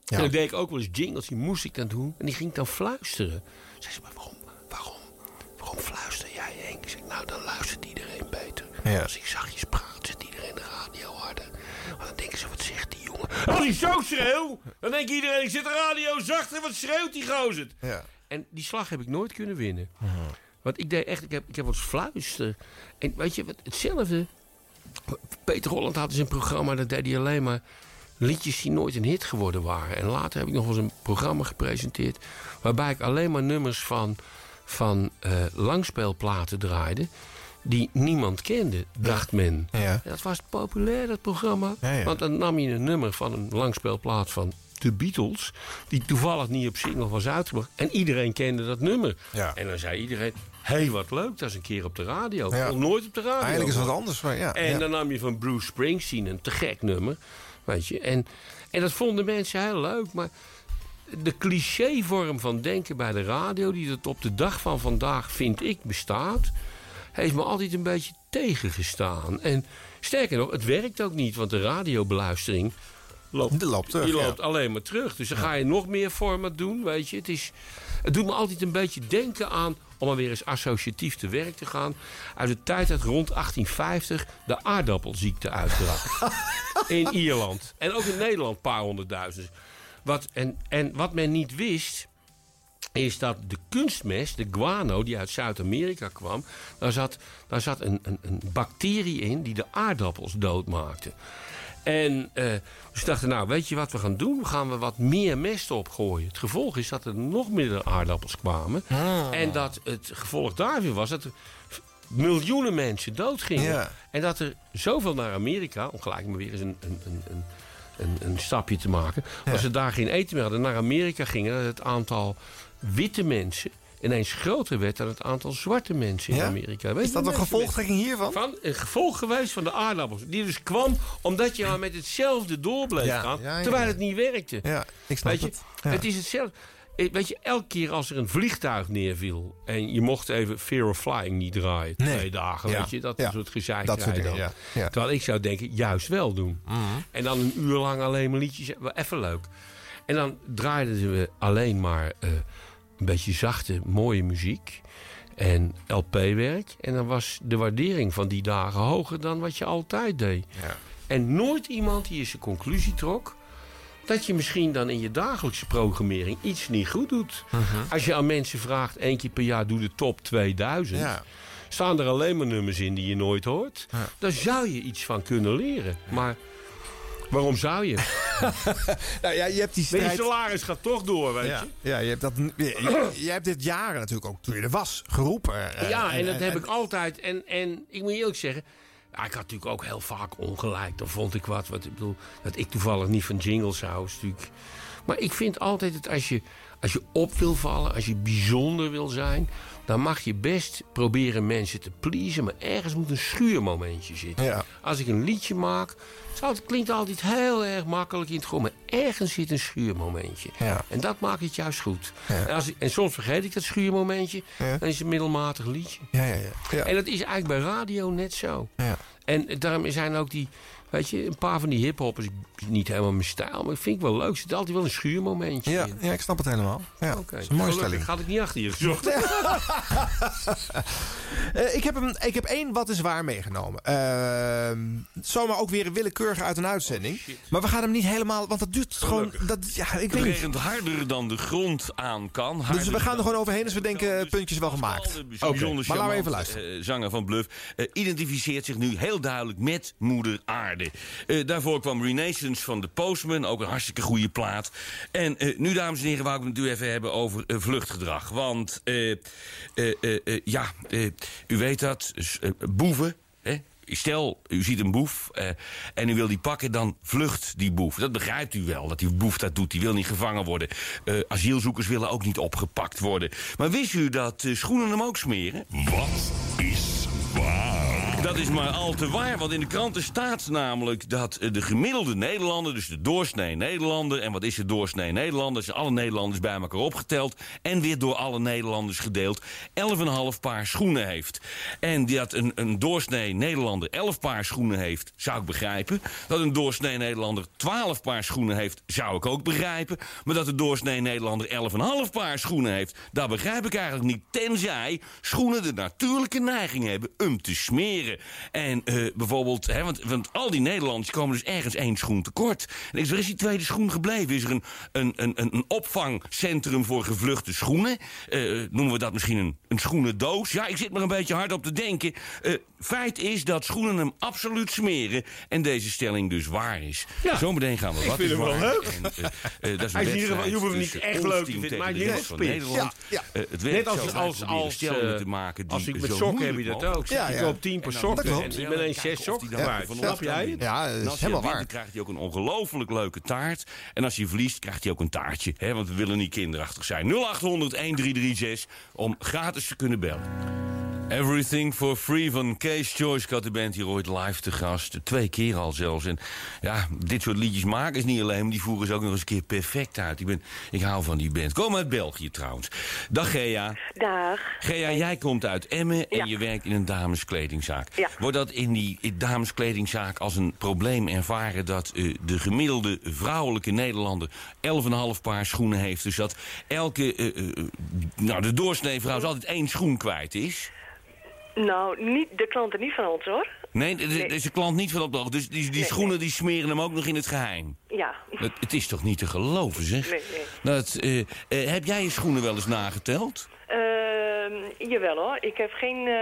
Ja. En dan deed ik ook wel eens jingles, die moest ik dan doen. En die ging ik dan fluisteren. Zei ze, maar waarom, waarom, waarom fluister jij Henk? Ik zeg, nou, dan luistert iedereen beter. Ja. Als ik zachtjes praat, zet iedereen de radio harder. Want dan denken ze, wat zegt die jongen? Als ik zo schreeuw, dan denkt iedereen, ik zet de radio zachter. Wat schreeuwt die gozer? Ja. En die slag heb ik nooit kunnen winnen. Want ik deed echt, ik heb, ik heb wat fluister. En weet je, wat, hetzelfde. Peter Holland had eens een programma, dat deed hij alleen maar liedjes die nooit een hit geworden waren. En later heb ik nog eens een programma gepresenteerd... waarbij ik alleen maar nummers van, van eh, langspeelplaten draaide... die niemand kende, dacht men. Ja. Dat was populair, dat programma. Ja. Want dan nam je een nummer van een langspeelplaat van de Beatles... die toevallig niet op single was uitgebracht. En iedereen kende dat nummer. Ja. En dan zei iedereen... Hé, hey, wat leuk, dat is een keer op de radio. Nog nooit op de radio. Eigenlijk is het wat anders. Maar ja, En dan nam je van Bruce Springsteen een te gek nummer. Weet je. En, en dat vonden mensen heel leuk. Maar de clichévorm van denken bij de radio... die het op de dag van vandaag, vind ik, bestaat... heeft me altijd een beetje tegengestaan. En sterker nog, het werkt ook niet. Want de radiobeluistering loopt, Die loopt terug, die ja. loopt alleen maar terug. Dus dan ga je nog meer format doen, weet je. Het, is, het doet me altijd een beetje denken aan... om maar weer eens associatief te werk te gaan... uit de tijd dat rond 1850 de aardappelziekte uitbrak. in Ierland. En ook in Nederland een paar honderdduizend. Wat, en, en wat men niet wist is dat de kunstmest, de guano, die uit Zuid-Amerika kwam... daar zat, daar zat een, een, een bacterie in die de aardappels doodmaakte. En eh ze dachten, nou, weet je wat we gaan doen? We gaan we wat meer mest opgooien. Het gevolg is dat er nog meer aardappels kwamen. En dat het gevolg daarvan was dat er miljoenen mensen doodgingen. Ja. En dat er zoveel naar Amerika, om gelijk maar weer eens een, een, een, een, een, een stapje te maken... als ze daar geen eten meer hadden, naar Amerika gingen... dat het aantal witte mensen ineens groter werd dan het aantal zwarte mensen in Ja? Amerika. Weet Is je dat een gevolgtrekking hiervan? Van een gevolg geweest van de aardappels. Die dus kwam omdat je maar met hetzelfde door bleef Ja, gaan. ja, terwijl het niet werkte. Ja, ik snap Weet je, het. Ja. het is hetzelfde. Eh, Weet je, elke keer als er een vliegtuig neerviel... en je mocht even Fear of Flying niet draaien, Nee. twee dagen, weet je, dat soort gezeik Dat soort dingen. Terwijl ik zou denken, juist wel doen. Mhm. En dan een uur lang alleen maar liedjes, even leuk. En dan draaiden we alleen maar eh, een beetje zachte, mooie muziek... en LP-werk. En dan was de waardering van die dagen hoger dan wat je altijd deed. Ja. En nooit iemand die eens een conclusie trok... dat je misschien dan in je dagelijkse programmering iets niet goed doet. Mhm. Als je aan mensen vraagt, één keer per jaar doe de top 2000... Ja. staan er alleen maar nummers in die je nooit hoort... Ja. daar zou je iets van kunnen leren. Maar waarom zou je? Nou ja, je hebt die Maar je strijd... salaris gaat toch door, weet Ja, je? ja je, hebt dat, je, hebt dit jaren natuurlijk ook toen je er was geroepen. eh, Ja, en dat heb ik altijd. En, en ik moet je eerlijk zeggen. Ja, ik had natuurlijk ook heel vaak ongelijk. Dan vond ik wat. wat ik bedoel, dat ik toevallig niet van jingles hou. natuurlijk. Maar ik vind altijd dat als je, als je op wil vallen, als je bijzonder wil zijn, dan mag je best proberen mensen te pleasen. Maar ergens moet een schuurmomentje zitten. Ja. Als ik een liedje maak, het klinkt altijd heel erg makkelijk in het gewoon. Maar ergens zit een schuurmomentje. Ja. En dat maakt het juist goed. Ja. En, als ik, en soms vergeet ik dat schuurmomentje. Dan is het een middelmatig liedje. Ja, ja, ja. ja. En dat is eigenlijk bij radio net zo. ja. En daarom zijn ook die Weet je, een paar van die hiphoppers, niet helemaal mijn stijl, maar ik vind ik wel leuk. Er zit altijd wel een schuurmomentje Ja, in. ja, ik snap het helemaal. Ja, Oké, dat is een mooie gelukkig stelling. had ik niet achter je gezocht. Eh, ik, heb een, ik heb één wat is waar meegenomen. Ehm zomaar ook weer willekeurig uit een uitzending. maar we gaan hem niet helemaal, want dat duurt gewoon... Dat, ja, ik Het weet niet. regent harder dan de grond aan kan. Dus we gaan er gewoon overheen als we denken puntjes wel gemaakt. Een Oké, maar laten we even luisteren. eh, zanger van Bluff eh, identificeert zich nu heel duidelijk met moeder aarde. Eh, daarvoor kwam Renaissance van de Postman, ook een hartstikke goede plaat. En eh, nu, dames en heren, wou ik het u even hebben over eh, vluchtgedrag. Want, ja, u weet dat, boeven... Hè? Stel, u ziet een boef eh, en u wil die pakken, dan vlucht die boef. Dat begrijpt u wel, dat die boef dat doet. Die wil niet gevangen worden. Eh, asielzoekers willen ook niet opgepakt worden. Maar wist u dat schoenen hem ook smeren? Wat is waar? Dat is maar al te waar, want in de kranten staat namelijk dat eh, de gemiddelde Nederlander, dus de doorsnee Nederlander, en wat is de doorsnee Nederlander? Is alle Nederlanders bij elkaar opgeteld en weer door alle Nederlanders gedeeld, 11,5 paar schoenen heeft. En dat een, een doorsnee Nederlander 11 paar schoenen heeft, zou ik begrijpen. Dat een doorsnee Nederlander 12 paar schoenen heeft, zou ik ook begrijpen. Maar dat de doorsnee Nederlander 11,5 paar schoenen heeft, dat begrijp ik eigenlijk niet. Tenzij schoenen de natuurlijke neiging hebben om te smeren. En eh, bijvoorbeeld, hè, want, want al die Nederlanders komen dus ergens één schoen tekort. En ik zeg, waar is die tweede schoen gebleven? Is er een, een, een, een opvangcentrum voor gevluchte schoenen? Eh, noemen we dat misschien een, een schoenendoos? Ja, ik zit maar een beetje hard op te denken. Eh, feit is dat schoenen hem absoluut smeren. En deze stelling dus waar is. Ja. Zometeen gaan we Ik wat vind is hem wel leuk. En, eh, dat is Hij is in ieder geval- je hoeft hem niet echt leuk te vinden, maar wel van spits. Nederland. Ja, het Net als, zo als, als, als, te maken die als ik zo met sokken heb je dat ook. Ja, ik koop tien per En dan sokken en je met een zes van Snap jij? winnen. Ja, dat is als je helemaal waar. dan krijgt hij ook een ongelooflijk leuke taart. En als je verliest, krijgt hij ook een taartje. Hè, want we willen niet kinderachtig zijn. 0800 1336 om gratis te kunnen bellen. Everything for Free van Case Choice. Ik had de band hier ooit live te gast. Twee keer al zelfs. En ja, dit soort liedjes maken is niet alleen... maar die voeren ze ook nog eens een keer perfect uit. Ik, ben, ik hou van die band. Kom uit België trouwens. Dag Gea. Dag. Gea, jij komt uit Emmen en Ja. je werkt in een dameskledingzaak. Ja. Wordt dat in die in dameskledingzaak als een probleem ervaren... dat eh, de gemiddelde vrouwelijke Nederlander 11,5 paar schoenen heeft? Dus dat elke, eh, eh, nou de doorsnee vrouw altijd één schoen kwijt is? Nou, niet, de klanten niet van ons hoor. Nee, een klant niet van op de hoogte. Dus die, die Nee, schoenen die smeren hem ook nog in het geheim. Ja. Het, het is toch niet te geloven, zeg? Nee, nee. Dat, eh, eh, heb jij je schoenen wel eens nageteld? Ehm, jawel hoor, ik heb geen eh,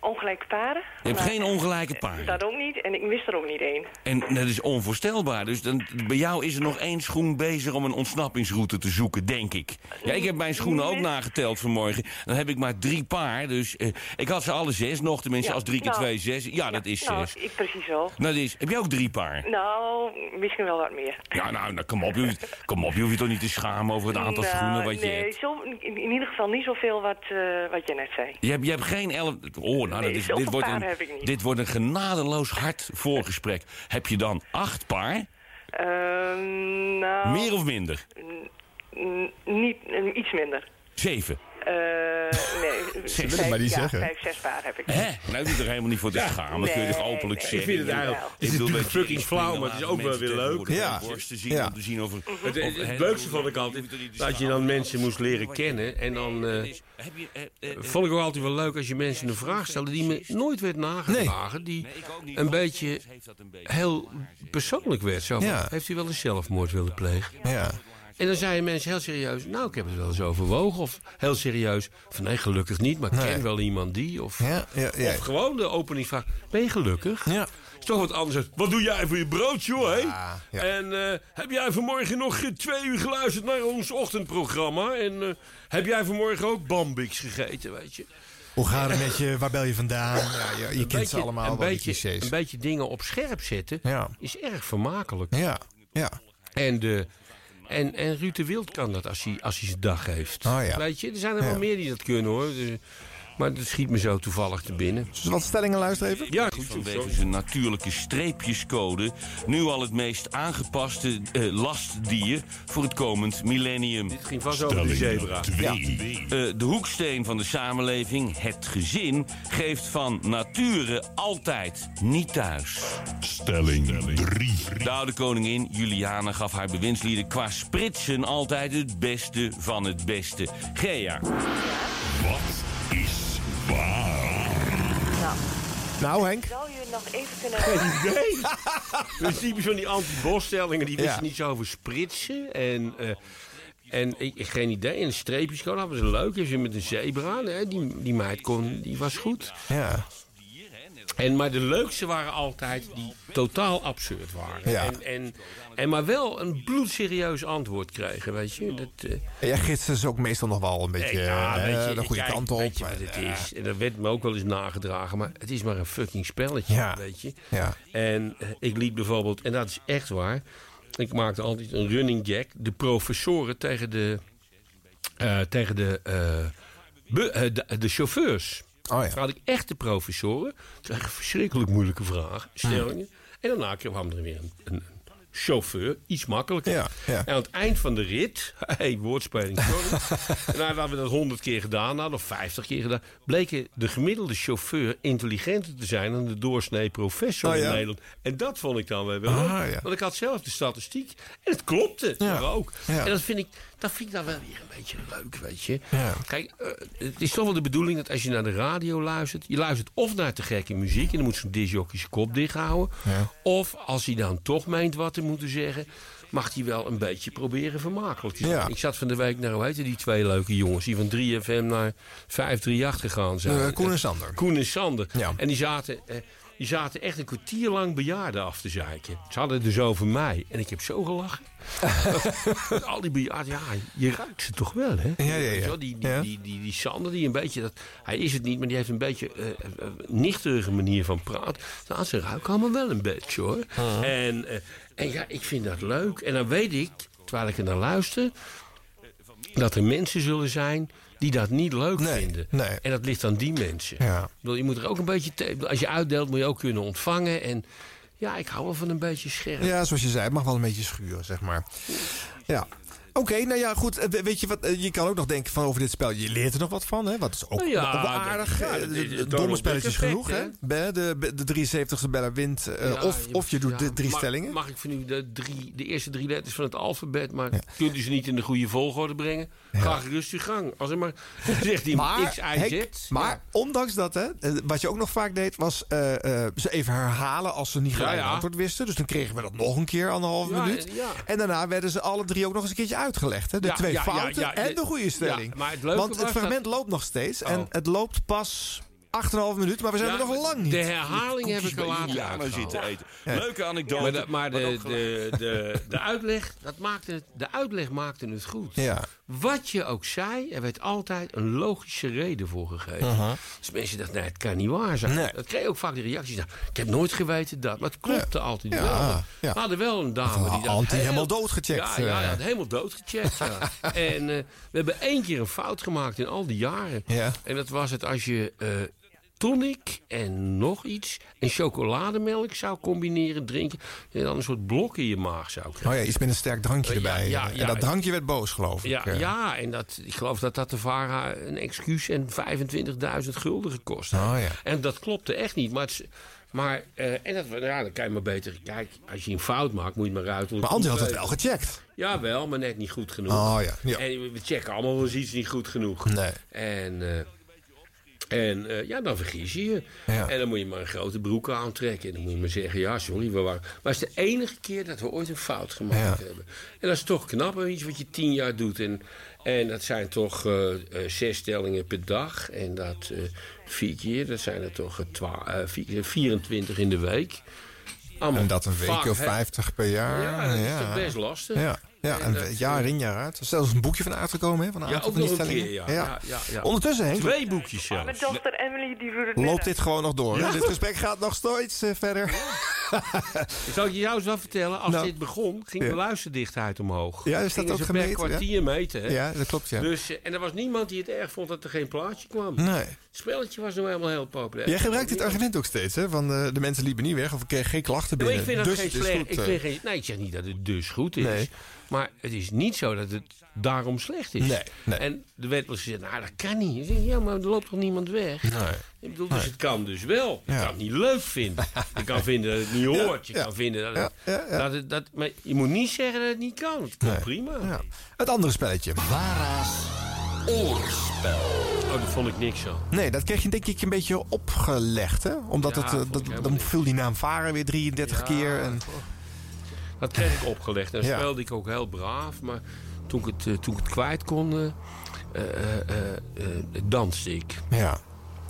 ongelijke paren. Je hebt geen ongelijke paren. Dat ook niet en ik mis er ook niet één. En dat is onvoorstelbaar. Dus dan, bij jou is er nog één schoen bezig om een ontsnappingsroute te zoeken, denk ik. Ja, ik heb mijn schoenen ook nageteld vanmorgen. Dan heb ik maar drie paar. Dus eh, ik had ze alle zes nog. Tenminste, Ja, als drie keer nou, twee zes. Ja, dat is nou, zes. ik precies wel. Nou, dat is, heb je ook drie paar? Nou, misschien wel wat meer. Ja, nou, nou kom op. Je, kom op, je hoeft je toch niet te schamen over het aantal Nou, schoenen wat je nee, hebt. Zo, in, in ieder geval niet zoveel wat, eh, wat je net zei. Je hebt, je hebt geen elf... Oh, nou, Nee, zoveel dit, wordt een, heb ik niet. dit wordt een genadeloos hard voorgesprek. Heb je dan acht paar? Ehm, nou, Meer of minder? niet, eh, iets minder. Zeven. Eh, nee, Ze willen maar niet ja, zeggen. vijf, zes paar heb ik. Hè? Nou, je er helemaal niet voor te schamen. Dat kun je toch nee, openlijk nee. zeggen. Ik vind het eigenlijk- het is natuurlijk fucking flauw, maar het is ook wel weer leuk. Ja. Te zien, Ja. om te zien of Het, het, of- het leukste vond ik altijd dat je dan mensen moest leren kennen. En dan eh, vond ik ook altijd wel leuk als je mensen een vraag stelde die me nooit werd nageslagen. Die een beetje heel persoonlijk werd. Zo van, Ja. Heeft u wel eens zelfmoord willen plegen? Ja. En dan zeiden mensen heel serieus, nou ik heb het wel eens overwogen. Of heel serieus, van nee gelukkig niet, maar ik Nee. ken wel iemand die. Of, Ja, ja, ja. of gewoon de openingsvraag, ben je gelukkig? Ja. Is toch wat anders. Wat doe jij voor je brood, joh, hè? En eh, heb jij vanmorgen nog twee uur geluisterd naar ons ochtendprogramma? En eh, heb jij vanmorgen ook Bambix gegeten, weet je? Hoe gaat het met je? Waar bel je vandaan? Ja, je, kent ze allemaal een wel, die beetje, clichés. een beetje dingen op scherp zetten Ja. is erg vermakelijk. Ja, ja. En, de, en, en Ruud de Wild kan dat als hij, als hij zijn dag heeft. Oh ja. Weet je, er zijn er wel meer die dat kunnen hoor. De- Maar dat schiet me zo toevallig te binnen. Dus wat stellingen luisteren even? Ja, goed. Vanwege zijn natuurlijke streepjescode nu al het meest aangepaste eh, lastdier voor het komend millennium. Dit ging vast over de zebra. Ja. Eh, de hoeksteen van de samenleving, het gezin, geeft van nature altijd niet thuis. Stelling 3. De oude koningin Juliana gaf haar bewindslieden qua spritsen altijd het beste van het beste. Gea. Wat? Nou, Nou, Henk. zou je nog even kunnen... Geen idee. Dat is typisch van die anti-bosstellingen. Die wisten Ja. niet zo over spritsen. En, eh, en ik, geen idee. En streepjes gewoon, dat was leuk. Als je met een zebra, hè, die, die meid kon, die was goed. Ja. En, maar de leukste waren altijd die totaal absurd waren. Ja. En, en, en maar wel een bloedserieus antwoord kregen, weet je. Dat, eh, En jij ze ook meestal nog wel een beetje ja, eh, je, de goede kijk, kant op. Weet je wat het is? En dat werd me ook wel eens nagedragen. Maar het is maar een fucking spelletje, Ja. weet je. Ja. En eh, ik liep bijvoorbeeld, en dat is echt waar... Ik maakte altijd een running jack. De professoren tegen de, eh, tegen de, eh, eh, de, de chauffeurs. Oh ja. Had ik echt de professoren. Kregen verschrikkelijk moeilijke vragen, stellingen. En daarna kwam er weer een, een chauffeur, iets makkelijker. Ja, ja. En aan het eind van de rit, hey, woordspeling, sorry. en nadat we dat honderd keer gedaan hadden, of vijftig keer gedaan, bleek de gemiddelde chauffeur intelligenter te zijn dan de doorsnee professor Oh, ja? in Nederland. En dat vond ik dan wel. Ah. Want ik had zelf de statistiek en het klopte Ja. ook. En dat vind, ik, dat vind ik dan wel weer een beetje leuk, weet je. Ja. Kijk, eh, het is toch wel de bedoeling dat als je naar de radio luistert... je luistert of naar te gekke muziek... en dan moet zo'n disjockey zijn kop dicht houden... Ja. of als hij dan toch meent wat te moeten zeggen... mag hij wel een beetje proberen vermakelijk te zijn. Ja. Ik zat van de week naar, hoe heette die twee leuke jongens... die van 3FM naar 538 gegaan zijn. Eh, Koen en Sander. Koen en Sander. Ja. En die zaten, eh, die zaten echt een kwartier lang bejaarden af te zeiken. Ze hadden het dus over mij. En ik heb zo gelachen. Al die bejaarden, ja, je ruikt ze toch wel, hè? Ja, ja, ja. Die, die, die, die, die Sander, die een beetje, dat, hij is het niet, maar die heeft een beetje eh, nichterige manier van praten. Nou, ze ruiken allemaal wel een beetje, hoor. En, eh, en ja, ik vind dat leuk. En dan weet ik, terwijl ik er naar luister, dat er mensen zullen zijn die dat niet leuk Nee, vinden. nee. En dat ligt aan die mensen. Ja. Bedoel, je moet er ook een beetje. als je uitdeelt, moet je ook kunnen ontvangen. En ja, ik hou wel van een beetje scherp. Ja, zoals je zei, het mag wel een beetje schuren, zeg maar. Ja. Oké, nou ja, goed. eh, Weet je wat? eh, Je kan ook nog denken van over dit spel. Je leert er nog wat van, hè? Wat is ook, Nou ja, aardig. ja, Eh, de- de domme Donald spelletjes genoeg, hè? Bij De, de 73ste Bella wint. eh, Ja, of, of je doet de drie mag- stellingen. Mag ik van u de, drie, de eerste drie letters van het alfabet, maar kunt u ze niet in de goede volgorde brengen? Ga gerust uw gang. Als er maar zegt iemand Maar, X, Y, Z. maar ondanks dat, hè, eh, wat je ook nog vaak deed, was eh, eh, ze even herhalen als ze niet gelijk antwoord wisten. Dus dan kregen we dat nog een keer, anderhalve minuut. En daarna werden ze alle drie ook nog eens een keertje uitgelegd. Hè? De Ja, twee ja, fouten ja, en de- de goede stelling. ja, maar het leuke Want het fragment dat- loopt nog steeds. En Oh. het loopt pas 8,5 minuten, maar we zijn Ja, er nog lang niet. De herhaling heb ik al later zitten eten. Ja. Leuke anekdote. Maar, de, maar de, de, de, uitleg, dat maakte het, de uitleg maakte het goed. Ja. Wat je ook zei, er werd altijd een logische reden voor gegeven. Dus mensen dachten, nee, het kan niet waar zijn. Nee. Dat kreeg je ook vaak de reacties. Nou, ik heb nooit geweten dat. Maar het klopte altijd Ja, wel. ja. We hadden wel een dame die dat Anti helemaal doodgecheckt, Ja, ja, eh. ja, helemaal doodgecheckt. en eh, we hebben één keer een fout gemaakt in al die jaren. Ja. En dat was het als je eh, tonic en nog iets en chocolademelk zou combineren, drinken. En dan een soort blok in je maag zou krijgen. Oh ja, iets met een sterk drankje Ja, erbij. ja, en ja. dat drankje werd boos, geloof ik. Ja, eh. ja, en dat, ik geloof dat dat de VARA een excuus en 25.000 gulden gekost Oh heeft. ja. En dat klopte echt niet. Maar, het, maar eh, en dat, ja, dan kan je maar beter... Kijk, als je een fout maakt, moet je maar uit. Maar Andy had het wel gecheckt. Ja, wel, maar net niet goed genoeg. Oh ja, ja. En we checken allemaal wel eens iets niet goed genoeg. Nee. En, eh, en eh, ja, dan vergis je je. Ja. En dan moet je maar een grote broek aantrekken. En dan moet je maar zeggen, ja, sorry, we waren... Maar het is de enige keer dat we ooit een fout gemaakt Ja. hebben. En dat is toch knap, iets wat je tien jaar doet. En, en dat zijn toch eh, eh, zes stellingen per dag. En dat vier keer, dat zijn er toch vier- 24 in de week. Allemaal En dat een week of hè. 50 per jaar. Ja, dat is toch best lastig. Ja, ja En en dat, jaar in jaar uit. Er is zelfs een boekje van uitgekomen, hè? Van een Ja, aantal van die stellingen. keer, ja. Ja, ja, ja. Ondertussen, Henk, Twee boekjes Mijn zelfs. dochter Emily die loopt dit gewoon nog door. hè? Dit gesprek gaat nog steeds eh, verder. Zal ik je jou eens wat vertellen? Als Nou. dit begon, ging Ja. de luisterdichtheid omhoog. Ja, is dat Gingen ook gemeten, per kwartier meten. Ja, dat klopt, ja. Dus, eh, en er was niemand die het erg vond dat er geen plaatje kwam. Nee. Het spelletje was nou helemaal heel populair. Jij gebruikt dit argument ook steeds, hè? Van eh, de mensen liepen niet weg of ik kreeg geen klachten maar binnen. ik vind dat dus geen slecht. goed, ik eh. vind geen, nee, ik zeg niet dat het dus goed is. Nee. Maar het is niet zo dat het daarom slecht is. Nee, nee. En er werd wel gezegd, nou dat kan niet. Ik zeg, ja, maar er loopt toch niemand weg? Nee. Ik bedoel, dus het kan dus wel. Je Ja. kan het niet leuk vinden. Je kan vinden dat het niet hoort. Je ja. kan vinden dat het... Ja, ja, ja. Dat het dat, maar je moet niet zeggen dat het niet kan. Het kan Nee. prima. Ja. Het andere spelletje. Vara's oorspel. Oh, dat vond ik niks zo. Nee, dat kreeg je denk ik een beetje opgelegd, hè? Omdat Ja, het, eh, dat, dan viel die naam Varen weer 33 Ja, keer. En, Dat kreeg ik opgelegd. En Ja. speelde ik ook heel braaf. Maar toen ik het, eh, toen ik het kwijt kon, eh, eh, eh, eh, danste ik. ja.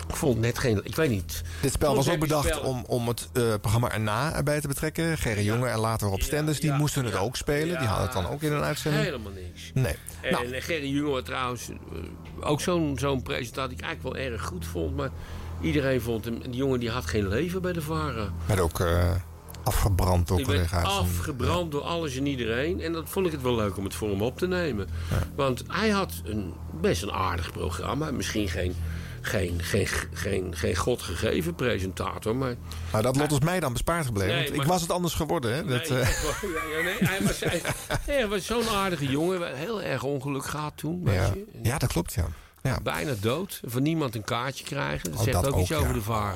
Ik vond net geen... Ik weet niet. Dit spel was ook bedacht om, om het eh, programma erna erbij te betrekken. Gerry Jonge en later Rob Stenders, die ja, moesten het ja. ook spelen. Die hadden het dan ook in een uitzending. Helemaal niks. Nee. En Nou, eh, Gerry Jungel trouwens, eh, ook zo'n zo'n presentatie die ik eigenlijk wel erg goed vond. Maar iedereen vond hem... Die jongen die had geen leven bij de VARA. werd ook eh, afgebrand door collega's. afgebrand door alles en iedereen. En dat vond ik het wel leuk om het voor hem op te nemen. Want hij had een, best een aardig programma. Misschien geen, geen, geen, geen, geen godgegeven presentator. Maar Maar dat lot is mij dan bespaard gebleven. Nee, want maar- ik was het anders geworden. Hè? Dat, Nee, eh. Ja, ja, nee, hij was, hij, hij was zo'n aardige jongen. Heel erg ongeluk gehad toen. Ja. je. ja, dat klopt, ja. ja. Bijna dood. Van niemand een kaartje krijgen. Dat Oh, zegt dat ook iets ook, over ja. de VARA.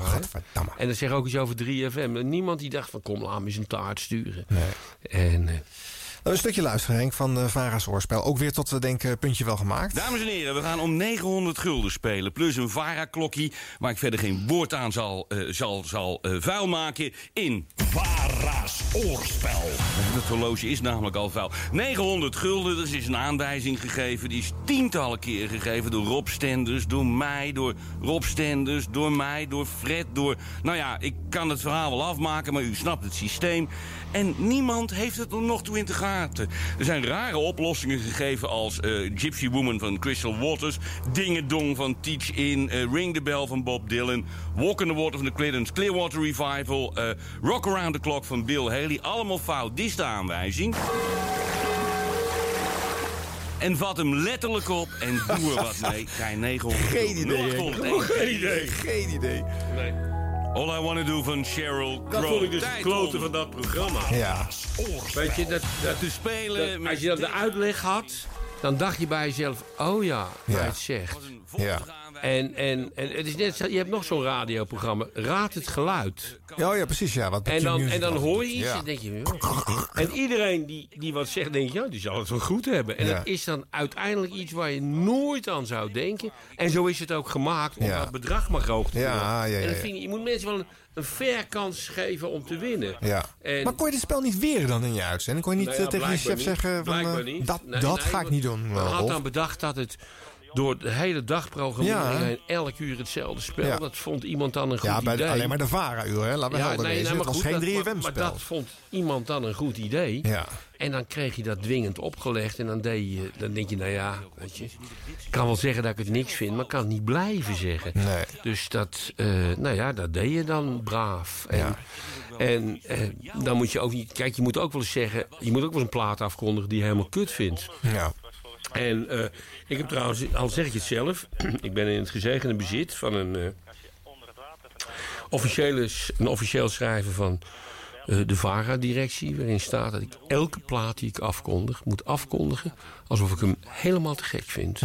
Oh. En dat zegt ook iets over 3FM. En niemand die dacht van kom, laat me eens een taart sturen. Nee. En eh, Nou, een stukje luisteren, Henk, van uh, Vara's oorspel. Ook weer tot we denken, puntje wel gemaakt. Dames en heren, we gaan om 900 gulden spelen. Plus een Vara-klokkie, waar ik verder geen woord aan zal, eh, zal, zal eh, vuil maken. In Vara's oorspel. Het horloge is namelijk al vuil. 900 gulden, er is een aanwijzing gegeven. Die is tientallen keren gegeven door Rob Stenders, door mij, door Rob Stenders, door mij, door Fred, door... Nou ja, ik kan het verhaal wel afmaken, maar u snapt het systeem. En niemand heeft het er nog toe in te gaten. Er zijn rare oplossingen gegeven als eh, Gypsy Woman van Crystal Waters... Dingedong van Teach In, eh, Ring the Bell van Bob Dylan... Walk in the Water van de Creedence Clearwater Revival... eh, Rock Around the Clock van Bill Haley. Allemaal fout, dit is de aanwijzing. En vat hem letterlijk op en doe er wat mee. Krijg 900 Geen idee. Geen idee. Geen idee. nee. All I Wanna Do van Sheryl dat Crow. vond ik dus het kloten van dat programma. Ja. Weet je, dat, dat, te spelen. dat- als je dan de uitleg had, dan dacht je bij jezelf... oh ja, waar Ja. hij het zegt. Ja. En, en, en het is net, zo- je hebt nog zo'n radioprogramma, Raad het Geluid. Ja, ja, precies. Ja, wat En dan, en dan hoor je iets Ja. en denk je... En iedereen die, die wat zegt, denkt, ja, die zal het wel goed hebben. En Ja. dat is dan uiteindelijk iets waar je nooit aan zou denken. En zo is het ook gemaakt, om Ja. dat bedrag maar hoog te Ja, ja, ja, En dan vind je, je moet mensen wel een, een fair kans geven om te winnen. Ja. En- Maar kon je dit spel niet weer dan in je uitzending? Kon je niet Nou eh, tegen je chef niet. zeggen van... Eh, niet. dat Nee, dat nee, ga ik niet doen, Men eh, had dan bedacht dat het door de hele dag programmering Ja. elk uur hetzelfde spel. Ja. Dat vond iemand dan een goed Ja, bij idee. alleen maar de VARA-uur, hè? Laten we helder wezen. maar het was goed, geen dat- 3FM-spel. Maar, maar dat vond iemand dan een goed idee. Ja. En dan kreeg je dat dwingend opgelegd. En dan, deed je, dan denk je, nou ja, weet je. Ik kan wel zeggen dat ik het niks vind, maar ik kan het niet blijven zeggen. Nee. Dus dat, eh, nou ja, dat deed je dan braaf. En, Ja. en eh, dan moet je ook niet... Kijk, je moet ook wel eens zeggen... Je moet ook wel eens een plaat afkondigen die je helemaal kut vindt. Ja. En eh, ik heb trouwens, al zeg ik het zelf... ik ben in het gezegende bezit van een... eh, officiële, een officieel schrijven van eh, de VARA-directie... waarin staat dat ik elke plaat die ik afkondig... moet afkondigen alsof ik hem helemaal te gek vind.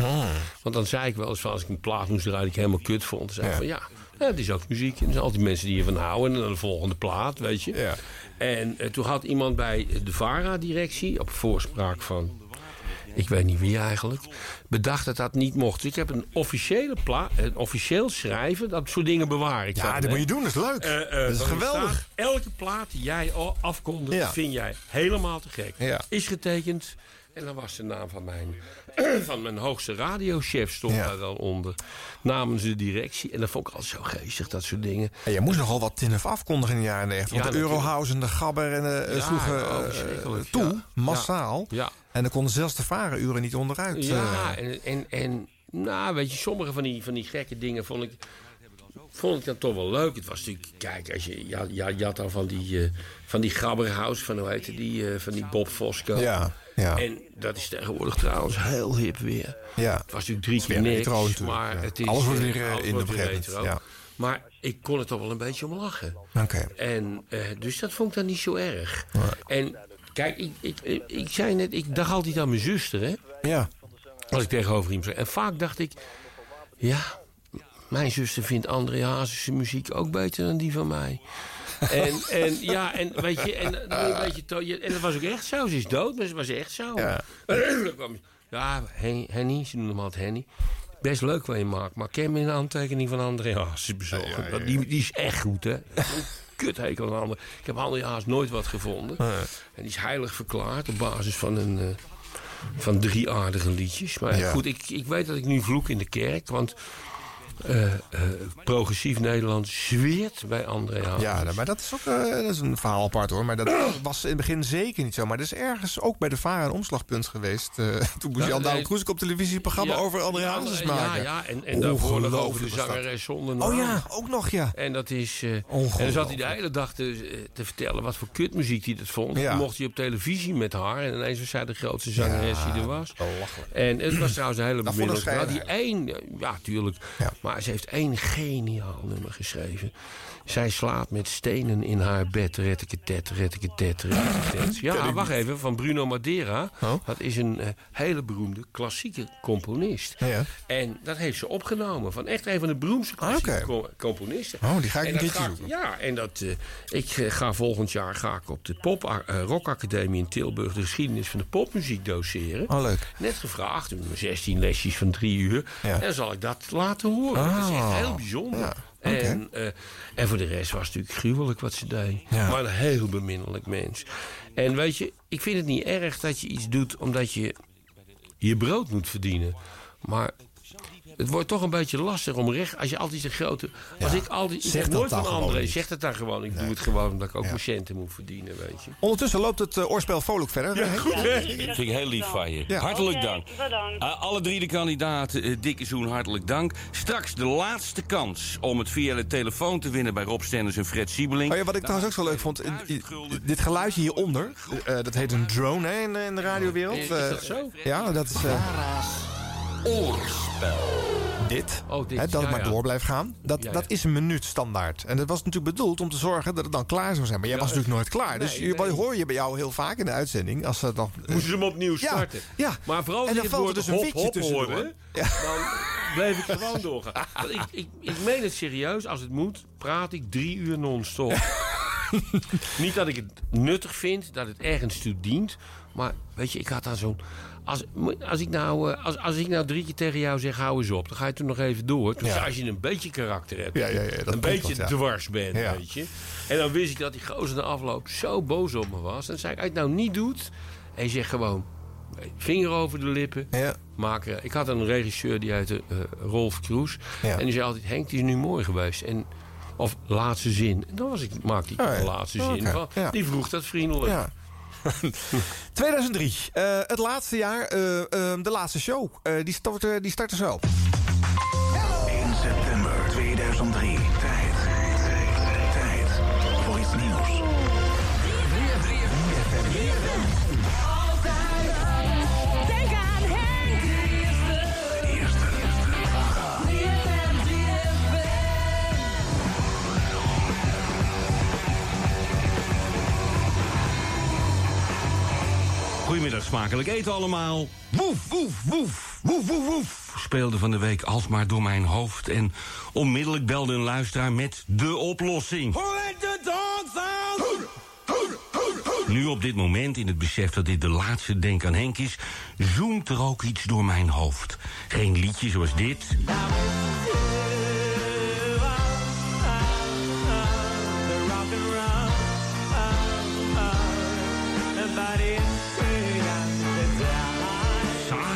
Want dan zei ik wel eens van... als ik een plaat moest draaien die ik helemaal kut vond... dan zei ik Ja. van ja, ja, het is ook muziek. En er zijn altijd mensen die ervan houden... en dan de volgende plaat, weet je. Ja. En toen had iemand bij de VARA-directie... op voorspraak van ik weet niet wie eigenlijk, bedacht dat dat niet mocht. Dus ik heb een officiële pla een officieel schrijven, dat soort dingen bewaar ik Ja, dat hè. moet je doen, dat is leuk. Eh, eh, dat is geweldig. staat, elke plaat die jij afkondigt, Ja. vind jij helemaal te gek. Ja. Is getekend. En dan was de naam van mijn, van mijn hoogste radiochef stond Ja. daar dan onder. Namens de directie. En dat vond ik altijd zo geestig, dat soort dingen. En je moest nogal wat tinnef afkondigen in de jaren 90. Want de. Eurohouse en de Gabber en de, Ja, sloegen oh, eh, toe, massaal. Ja. En dan konden zelfs de varenuren niet onderuit. Ja, eh. en, en, en nou, weet je, sommige van die, van die gekke dingen vond ik, vond ik dan toch wel leuk. Het was natuurlijk, kijk, als je, ja, ja, je had dan van die, eh van die Gabberhaus, van hoe heette die, eh, van die Bob Fosco. Ja, ja. En dat is tegenwoordig trouwens heel hip weer. Ja. Het was natuurlijk drie Het keer niks, retro maar ja. het is... Alles wordt weer, alles in moment, retro. Maar ik kon er toch wel een beetje om lachen. Oké. En dus dat vond ik dan niet zo erg. En kijk, ik, ik, ik, ik zei net, ik dacht altijd aan mijn zuster, hè? Ja. Als ik tegenover hem zei. En vaak dacht ik, ja, mijn zuster vindt André Hazes muziek ook beter dan die van mij. en, en ja, en weet je, en, je en dat was ook echt zo. Ze is dood, maar ze was echt zo. Ja. Ja, Hen- Henny, ze noemen hem altijd Henny. Best leuk wat je maakt, maar ken me een aantekening van André Hazes bezorgen. Want Die, die is echt goed, hè? Kut hekel aan André. Ik heb Hazes nooit wat gevonden. En die is heilig verklaard op basis van een... eh, van drie aardige liedjes. Maar Ja. goed, ik, ik weet dat ik nu vloek in de kerk. Want eh, eh, progressief Nederland zweert bij André Hazes. Ja, nou, maar dat is ook eh, dat is een verhaal apart hoor. Maar dat was in het begin zeker niet zo. Maar er is ergens ook bij de VARA een omslagpunt geweest. toen moest Ja, Jan Douwe. Kroesik op televisie een programma Ja, over André ja, Hazes ja, maken. Ja, en, en daarvoor over de dat. zangeres zonder naam. Oh ja, ook nog ja. En dat is. en dan zat hij de hele dag te, te vertellen wat voor kutmuziek hij dat vond. Ja. Mocht hij op televisie met haar. En ineens was zij de grootste zangeres die er was. En het was trouwens een hele Dat ik bemiddelde. Die één, ja, tuurlijk. Maar ze heeft één geniaal nummer geschreven. Zij slaapt met stenen in haar bed. Rettiketet, rettiketet, rettiketet. Ja, wacht even. Van Bruno Madeira. Oh. Dat is een eh, hele beroemde klassieke componist. Ja. En dat heeft ze opgenomen. Van echt een van de beroemdste klassieke oké. co- componisten. Oh, die ga ik En een keertje ga zoeken. Ja, en dat, eh, ik eh, ga volgend jaar ga ik op de Pop Rock Academie in Tilburg... de geschiedenis van de popmuziek doseren. Oh, leuk. Net gevraagd, met mijn 16 lesjes van drie uur. Ja. En dan zal ik dat laten horen. Dat is echt Oh. heel bijzonder. Ja. En, eh, en voor de rest was het natuurlijk gruwelijk wat ze deed. Ja. Maar een heel beminnelijk mens. En weet je, ik vind het niet erg dat je iets doet omdat je je brood moet verdienen. Maar het wordt toch een beetje lastig om recht... Als je altijd een grote... Als ik altijd... Ik zeg nooit dan van niet. zeg dat dan gewoon. Ik doe het gewoon omdat ik ook mijn centen moet verdienen, weet je. Ondertussen loopt het eh, oorspel vrolijk verder. Dat vind ik heel lief van je. Ja. Hartelijk dank. bedankt. Uh, alle drie de kandidaten, eh, dikke zoen, hartelijk dank. Straks de laatste kans om het via de telefoon te winnen bij Rob Stenders en Fred Siebeling. Oh ja, wat ik trouwens ook zo leuk vond. dit geluidje hieronder. eh, dat heet een drone hè, in, de- in de radiowereld. Is dat Eh, zo? Ja, dat is... eh, dit, Oh, dit, hè, dat het ja, maar ja. door blijft gaan. Dat, Ja, dat is een minuut standaard. En dat was natuurlijk bedoeld om te zorgen dat het dan klaar zou zijn. Maar jij was natuurlijk nooit klaar. Dus nee, je, hoor je bij jou heel vaak in de uitzending. Als ze dan, Moesten ze hem opnieuw starten. ja. Maar vooral als En dan het valt er woord dus een hop, witje hop tussendoor. hoorde, Ja. dan bleef ik gewoon doorgaan. Ik, ik, ik meen het serieus, als het moet, praat ik drie uur non-stop. Niet dat ik het nuttig vind, dat het ergens toe dient. Maar weet je, ik had dan zo'n... Als, als, ik nou, eh, als, als ik nou drie keer tegen jou zeg, hou eens op... dan ga je toen nog even door. Ja. als je een beetje karakter hebt. Ja, ja, een beetje wat, dwars bent, weet je. En dan wist ik dat die gozer na afloop zo boos op me was. En dan zei ik, als je het nou niet doet... en je zegt gewoon, vinger over de lippen... Ja. maken. Ik had een regisseur die heette eh, Rolf Kroes. En die zei altijd, Henk, die is nu mooi geweest. En, of laatste zin. En dan was ik, maakte ik Oh, een laatste zin Oké, van. Die vroeg dat vriendelijk. Ja. 2003, eh, het laatste jaar, eh, eh, de laatste show. Eh, die, start, die startte zo. 1 september 2003. Goedemiddag, smakelijk eten allemaal. Woef, woef, woef, woef, woef, woef. Speelde van de week alsmaar door mijn hoofd. En onmiddellijk belde een luisteraar met de oplossing. Nu op dit moment, in het besef dat dit de laatste Denk aan Henk is... zoemt er ook iets door mijn hoofd. Geen liedje zoals dit.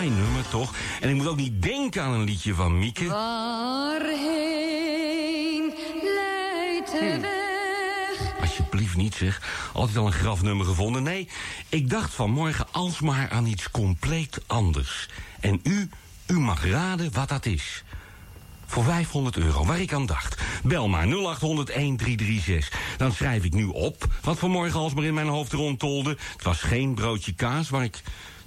Saai nummer, toch? En ik moet ook niet denken aan een liedje van Mieke. Waarheen leidt de weg? Alsjeblieft niet, zeg. Altijd al een grafnummer gevonden. Nee, ik dacht vanmorgen alsmaar aan iets compleet anders. En u, u mag raden wat dat is. voor 500 euro, waar ik aan dacht. Bel maar 0800 1336. Dan schrijf ik nu op wat vanmorgen alsmaar in mijn hoofd rondtolde. Het was geen broodje kaas, waar ik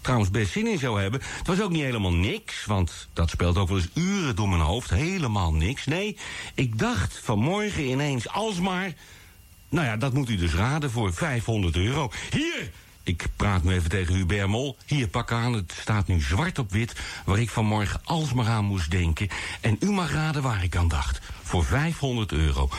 trouwens best zin in zou hebben. Het was ook niet helemaal niks, want dat speelt ook wel eens uren door mijn hoofd. Helemaal niks. Nee, ik dacht vanmorgen ineens alsmaar... Nou ja, dat moet u dus raden voor 500 euro. Hier! Ik praat nu even tegen Hubert Mol. Hier, pak aan, het staat nu zwart op wit... waar ik vanmorgen alsmaar aan moest denken. En u mag raden waar ik aan dacht. Voor 500 euro. 0800-1336.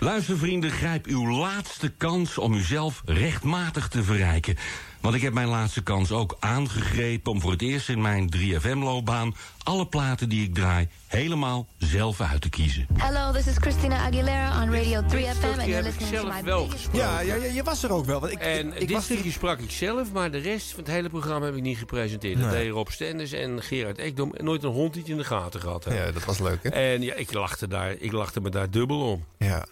Luister vrienden, grijp uw laatste kans om uzelf rechtmatig te verrijken. Want ik heb mijn laatste kans ook aangegrepen... om voor het eerst in mijn 3FM-loopbaan... alle platen die ik draai helemaal zelf uit te kiezen. Hello, this is Christina Aguilera on Radio 3FM and Die you're heb ik to zelf my wel gesproken. Ja, ja, ja, je was er ook wel. Want ik, En ik, ik dit was stukje sprak ik zelf, maar de rest van het hele programma heb ik niet gepresenteerd. Dat Nee. deed Rob Stenders en Gerard Ekdom. Nooit een hond die het in de gaten gehad hebben. Ja, dat was leuk, hè? En ja, ik lachte, daar, ik lachte me daar dubbel om. Ja.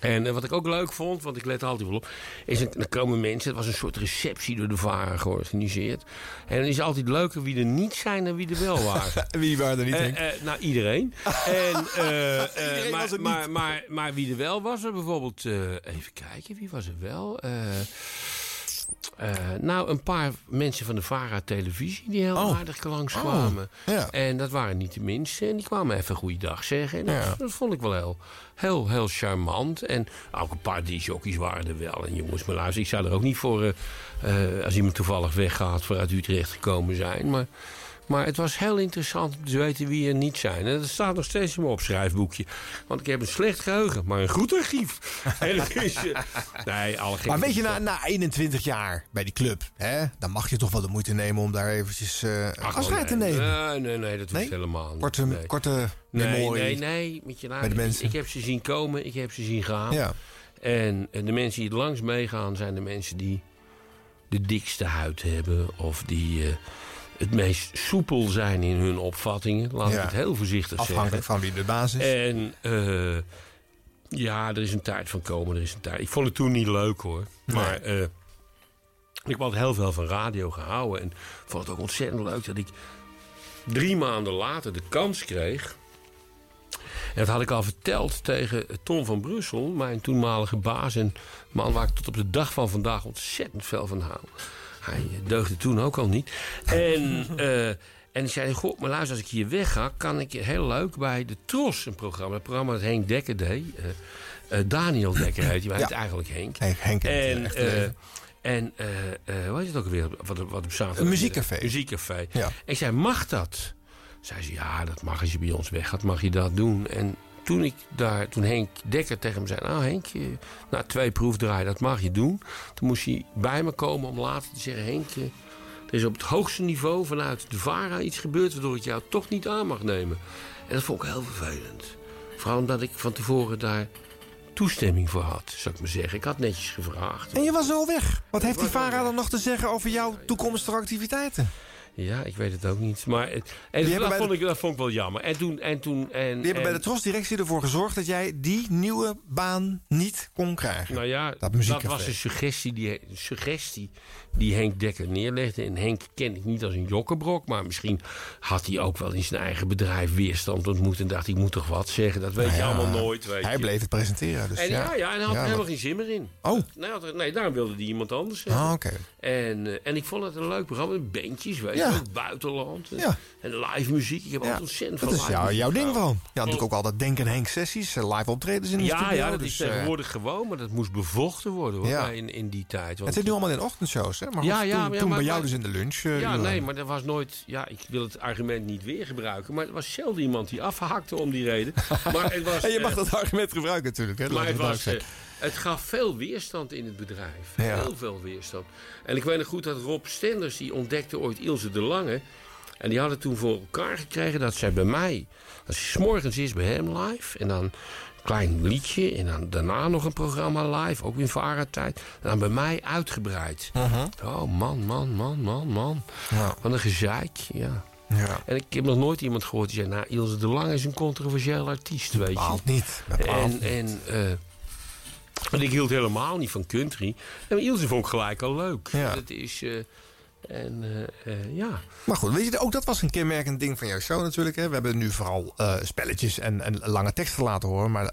En eh, wat ik ook leuk vond, want ik let er altijd wel op... is er komen mensen, het was een soort receptie door de VARA georganiseerd. En dan is het altijd leuker wie er niet zijn dan wie er wel waren. Wie waren er niet, eh, nou, iedereen. en, eh, Iedereen maar, was er maar, maar, maar wie er wel was, er bijvoorbeeld... even kijken, wie was er wel? Eh, eh, nou, een paar mensen van de VARA-televisie die heel Oh. aardig langskwamen. Oh, ja. En dat waren niet de minste. En die kwamen even goeiedag zeggen. En dat, Ja. dat vond ik wel heel, heel, heel charmant. En ook een paar disjockeys waren er wel. En jongens, maar luister, ik zou er ook niet voor... eh, als iemand toevallig weggaat voor uit Utrecht gekomen zijn. Maar, maar het was heel interessant om te weten wie er niet zijn. En dat staat nog steeds in mijn opschrijfboekje. Want ik heb een slecht geheugen, maar een goed archief. nee, alle Maar weet je, na, na 21 jaar bij die club, hè, dan mag je toch wel de moeite nemen om daar eventjes eh afscheid te nemen. Nee, nee, nee, dat hoeft Nee? helemaal niet. Korte, nee. korte Nee, nee, nee. Met je Bij de mensen. Ik heb ze zien komen, ik heb ze zien gaan. Ja. En, en de mensen die het langs meegaan zijn de mensen die de dikste huid hebben. Of die eh, het meest soepel zijn in hun opvattingen. Laat Ja. ik het heel voorzichtig Afhankelijk zeggen. van wie de baas is. En eh, ja, er is een tijd van komen, er is een tijd. Ik vond het toen niet leuk hoor. Maar eh, ik had heel veel van radio gehouden. En vond het ook ontzettend leuk dat ik drie maanden later de kans kreeg. En dat had ik al verteld tegen Tom van Brussel, mijn toenmalige baas. En man waar ik tot op de dag van vandaag ontzettend veel van hou. Hij eh, deugde toen ook al niet. En, eh, en ik zei, goh, maar luister, als ik hier wegga... kan ik heel leuk bij de Tros, een programma. Een programma dat Henk Dekker deed. Eh, Daniel Dekker heet hij, maar hij heet eigenlijk Henk. Henk, Henk in het en, en hoe heet het ook alweer? Wat, wat op zaterdag? Een muziekcafé. Muziekcafé. Ja. Ik zei, mag dat? Zei ze, ja, dat mag als je bij ons weggaat, mag je dat doen. En toen, ik daar, toen Henk Dekker tegen me zei... nou Henk, na twee proefdraaien, dat mag je doen. Toen moest hij bij me komen om later te zeggen... Henk, er is op het hoogste niveau vanuit de VARA iets gebeurd... waardoor ik jou toch niet aan mag nemen. En dat vond ik heel vervelend. Vooral omdat ik van tevoren daar toestemming voor had, zou ik maar zeggen. Ik had netjes gevraagd. En je was al weg. Wat heeft die VARA dan nog te zeggen over jouw toekomstige activiteiten? Ja, ik weet het ook niet. Maar eh, en dat, vond de- ik, dat vond ik wel jammer. En toen... En toen en, Die hebben bij de Tros-directie ervoor gezorgd dat jij die nieuwe baan niet kon krijgen. Nou ja, dat dat, was een suggestie die, suggestie die Henk Dekker neerlegde. En Henk ken ik niet als een jokkenbrok. Maar misschien had hij ook wel in zijn eigen bedrijf weerstand ontmoet. En dacht, ik moet toch wat zeggen. Dat weet Nou je allemaal nooit. Weet Hij je. bleef het presenteren. Dus en ja, ja, en hij had er helemaal geen zin meer in. Oh. Nee, er- nee daarom wilde hij iemand anders hebben. Ah, oké. En, eh, en ik vond het een leuk programma. Bandjes, weet je, buitenland. En, live muziek. Ik heb altijd ontzettend dat veel is jou, jouw ding van. Ja, natuurlijk ook altijd Denk en Henk sessies, eh, live optredens in de Ja, studio. ja, dat dus, is eh, tegenwoordig gewoon, maar dat moest bevochten worden hoor, in, in die tijd. Want Het zit nu allemaal in ochtendshows, hè? Maar Ja, goed, ja, toen, maar- bij jou dus in de lunch. eh, ja, nee, maar er was nooit... Ja, ik wil het argument niet weer gebruiken, maar er was zelden iemand die afhakte om die reden. Maar het was, En je mag eh, dat argument gebruiken natuurlijk. Hè? maar het, we was, eh, het gaf veel weerstand in het bedrijf. Ja. Heel veel weerstand. En ik weet nog goed dat Rob Stenders, die ontdekte ooit Ilse de Lange. En die hadden toen voor elkaar gekregen dat zij bij mij... Dat ze 's morgens is bij hem live. En dan klein liedje. En dan daarna nog een programma live. Ook in VARA-tijd. En dan bij mij uitgebreid. Oh, man, man, man, man, man. Ja. Wat een gezeik, ja. Ja. En ik heb nog nooit iemand gehoord die zei... nou, Ilse de Lange is een controversieel artiest, weet je. Bepaald niet. Bepaald En, niet. en, eh, en ik hield helemaal niet van country. En Ilse vond ik gelijk al leuk. Ja. Dat is... eh, En eh, eh, ja. Maar goed, weet je, ook dat was een kenmerkend ding van jouw show natuurlijk. Hè? We hebben nu vooral eh, spelletjes en, en lange teksten laten horen. Maar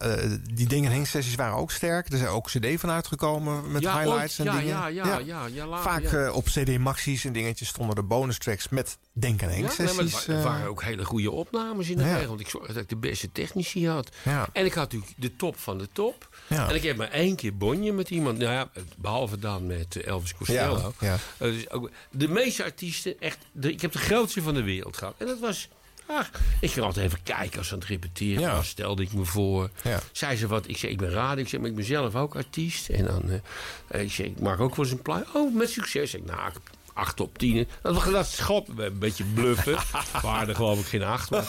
die dingen Henk sessies waren ook sterk. Er zijn ook cd van uitgekomen met Ja, highlights ooit. en Ja, dingen. ja, ja, ja, ja, later, Vaak ja. eh, op cd maxies en dingetjes stonden er bonus tracks met Denk aan Henk Ja, nee, maar waren ook hele goede opnames in de Ja. regel. Want ik zorgde dat ik de beste technici had. Ja. En ik had natuurlijk de top van de top. Ja. En ik heb maar één keer bonje met iemand. Nou ja, behalve dan met Elvis Costello. Ja, ja. Dus ook, de meeste artiesten, echt, de, ik heb de grootste van de wereld gehad. En dat was... Ach, ik ging altijd even kijken als ze aan het repeteren Ja. was. Stelde ik me voor. Ja. Zei ze wat? Ik zei, ik ben radio. Ik zei, maar ik ben zelf ook artiest. En dan, eh, ik zei, ik maak ook wel eens een plaat. Oh, met succes. Ik, nou, ik heb acht op tien. Dat was dat schop. Een beetje bluffen. er geloof ik geen acht. Maar,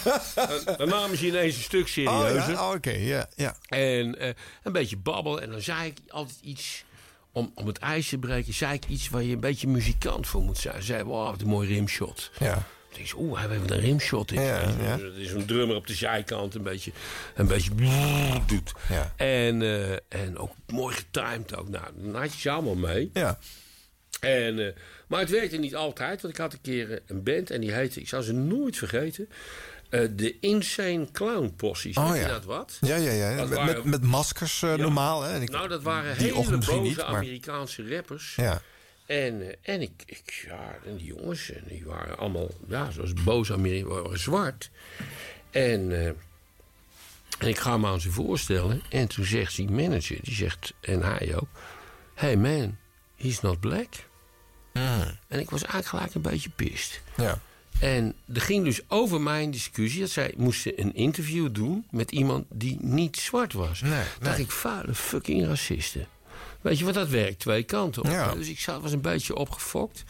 dan, namen ze ineens een stuk Oh serieuzer. ja, oh, oké, ja, ja. En eh, een beetje babbel. En dan zei ik altijd iets. Om, om het ijs te breken, zei ik iets waar je een beetje muzikant voor moet zijn. Zei, wow, wat een mooi rimshot. Ja. Ik denk, oeh, hij heeft een rimshot. in. Ja, ja. Dat is een drummer op de zijkant een beetje, een beetje doet. Ja. En, eh, en ook mooi getimed ook. Nou, dan had je ze allemaal mee. Ja. En, eh, maar het werkte niet altijd, want ik had een keer eh, een band en die heette, ik zou ze nooit vergeten, eh, de Insane Clown Posse. Oh, ja. dat wat? Ja, ja, ja. Met, waren- met, met maskers eh, normaal. Hè? Ik- nou, dat waren hele boze niet, maar- Amerikaanse rappers. Ja. En, eh, en ik, ik, ja, en die jongens, en die waren allemaal, ja, zoals boze Amerikanen, waren zwart. En, en ik ga me aan ze voorstellen. En toen zegt die manager, die zegt, en hij ook... Hey man, he's not black. En ik was eigenlijk gelijk een beetje pist. Ja. En er ging dus over mijn discussie... dat zij moesten een interview doen met iemand die niet zwart was. Nee, dacht ik, vuile fucking racisten. Weet je, want dat werkt twee kanten op. Ja. Dus ik was een beetje opgefokt.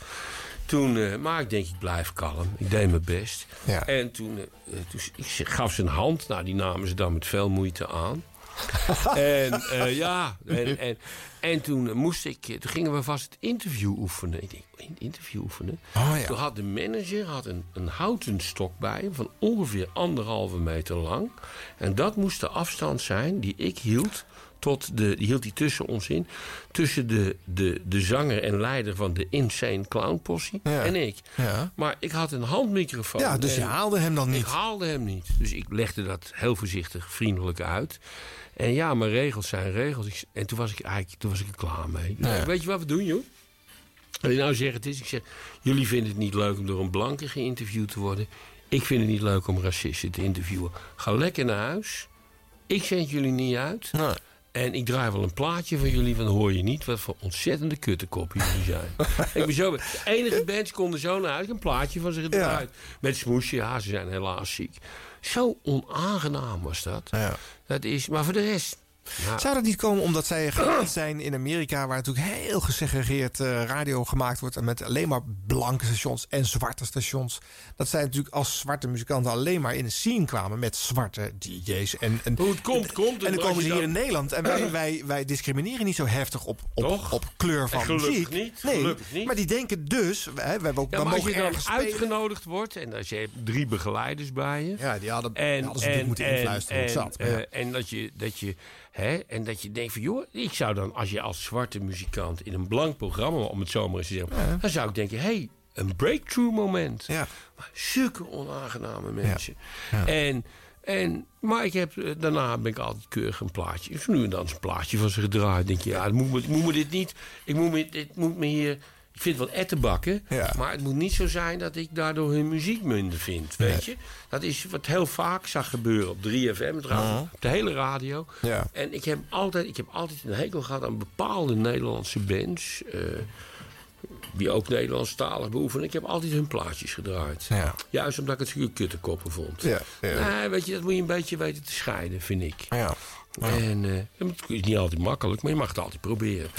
Toen, eh, maar ik denk, ik blijf kalm. Ik deed mijn best. Ja. En toen, eh, eh, toen ik gaf ze een hand. Nou, die namen ze dan met veel moeite aan. en eh, ja, en, en, en toen moest ik, eh, toen gingen we vast het interview oefenen. Ik denk, in- interview oefenen? Oh, ja. Toen had de manager had een, een houten stok bij hem van ongeveer anderhalve meter lang. En dat moest de afstand zijn die ik hield tot de, die hield hij tussen ons in. Tussen de, de, de zanger en leider van de Insane Clown Posse Ja. en ik. Ja. Maar ik had een handmicrofoon. Ja, dus je haalde hem dan niet. Ik haalde hem niet. Dus ik legde dat heel voorzichtig, vriendelijk uit. En ja, mijn regels zijn regels. En toen was ik eigenlijk toen was ik er klaar mee. Ja. Weet je wat we doen, joh? Wat ik nou zeg, het is, ik zeg, jullie vinden het niet leuk om door een blanke geïnterviewd te worden. Ik vind het niet leuk om racisten te interviewen. Ga lekker naar huis. Ik zend jullie niet uit. Nee. En ik draai wel een plaatje van jullie, van hoor je niet wat voor ontzettende kuttenkoppen jullie zijn. ik ben zo, de enige bands konden zo naar huis een plaatje van ze gedraaid. Met smoesje, ja, ze zijn helaas ziek. Zo onaangenaam was dat. Ja. Dat is, maar voor de rest. Ja, Zou dat niet komen omdat zij gewend zijn in Amerika... waar natuurlijk heel gesegregeerd eh, radio gemaakt wordt... en met alleen maar blanke stations en zwarte stations... dat zij natuurlijk als zwarte muzikanten alleen maar in de scene kwamen... met zwarte DJ's. En, en, Hoe het komt, komt. en dan komen ze hier in Nederland... en wij, wij, wij discrimineren niet zo heftig op, op, op kleur van En gelukkig muziek. niet, Nee, gelukkig niet. maar die denken dus... Hè, we, hebben ook, Ja, als mogen je dan uitgenodigd wordt en als je hebt drie begeleiders bij je. Ja, die hadden, En, die hadden ze natuurlijk moeten influisteren hoe en, zat. ja. eh, en dat je, dat je, hè, en dat je denkt van, joh, ik zou dan, als je als zwarte muzikant in een blank programma, om het zo maar eens te zeggen, dan zou ik denken, hé, hey, een breakthrough moment. Ja. Maar zulke onaangename mensen. Ja. En, en, maar ik heb, eh, daarna ben ik altijd keurig een plaatje. Dus nu en dan een plaatje van ze gedraaid. denk je, ja, het moet, moet me dit niet, ik moet me, dit moet me hier... Ik vind wel ettenbakken, Ja. maar het moet niet zo zijn dat ik daardoor hun muziek minder vind. Weet je? Dat is wat heel vaak zag gebeuren op 3FM, trouwens, op de hele radio. Ja. En ik heb, altijd, ik heb altijd een hekel gehad aan bepaalde Nederlandse bands. eh, die ook Nederlandstalig beoefenen. Ik heb altijd hun plaatjes gedraaid. Ja. Juist omdat ik het zulke kuttenkoppen vond. Ja, ja. Nee, weet je, dat moet je een beetje weten te scheiden, vind ik. Ja. En eh, het is niet altijd makkelijk, maar je mag het altijd proberen.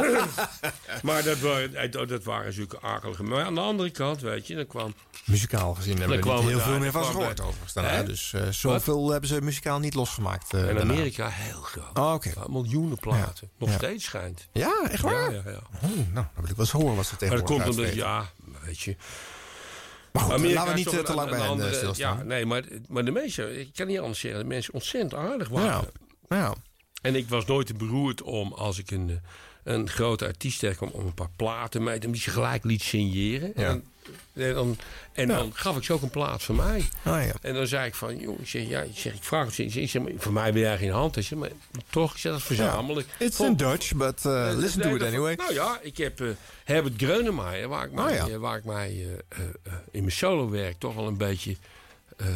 maar dat waren, eh, dat waren zulke akelige. Maar aan de andere kant, weet je, dan kwam... Muzikaal gezien hebben we heel daar- veel meer van gehoord overigens daarna. Dus eh, zoveel hebben ze muzikaal niet losgemaakt. In daarna. Amerika heel groot. Oh. Ja, miljoenen platen. Nog steeds schijnt. Ja, echt waar? Ja, ja, ja. Oh, nou, dan wil ik wel eens horen wat ze Maar dat tegenwoordig komt omdat, ja, weet je... Maar goed, Amerika laten we niet te lang bij andere- stilstaan. Ja, nee, maar, maar de meeste, ik kan niet anders zeggen, dat mensen ontzettend aardig waren. Ja. En ik was nooit te beroerd om, als ik een, eh, een grote artiest tegenkwam om een paar platen mee te die ze gelijk liet signeren. Ja. En, en dan, en Ja. dan gaf ik ze ook een plaat van mij. Ah, ja. En dan zei ik van, joh, ik zeg, ja, ik, zeg, ik vraag het, ik zeg, maar, voor mij ben jij geen hand. Ik zeg, maar toch, ik zeg, dat verzamel ik. It's Kom. in Dutch, but uh, Eh, listen nee, to it anyway. Nou ja, ik heb eh, Herbert Greunemeyer, waar ik mij, eh, waar ik mij eh, eh, eh, in mijn solowerk toch wel een beetje eh,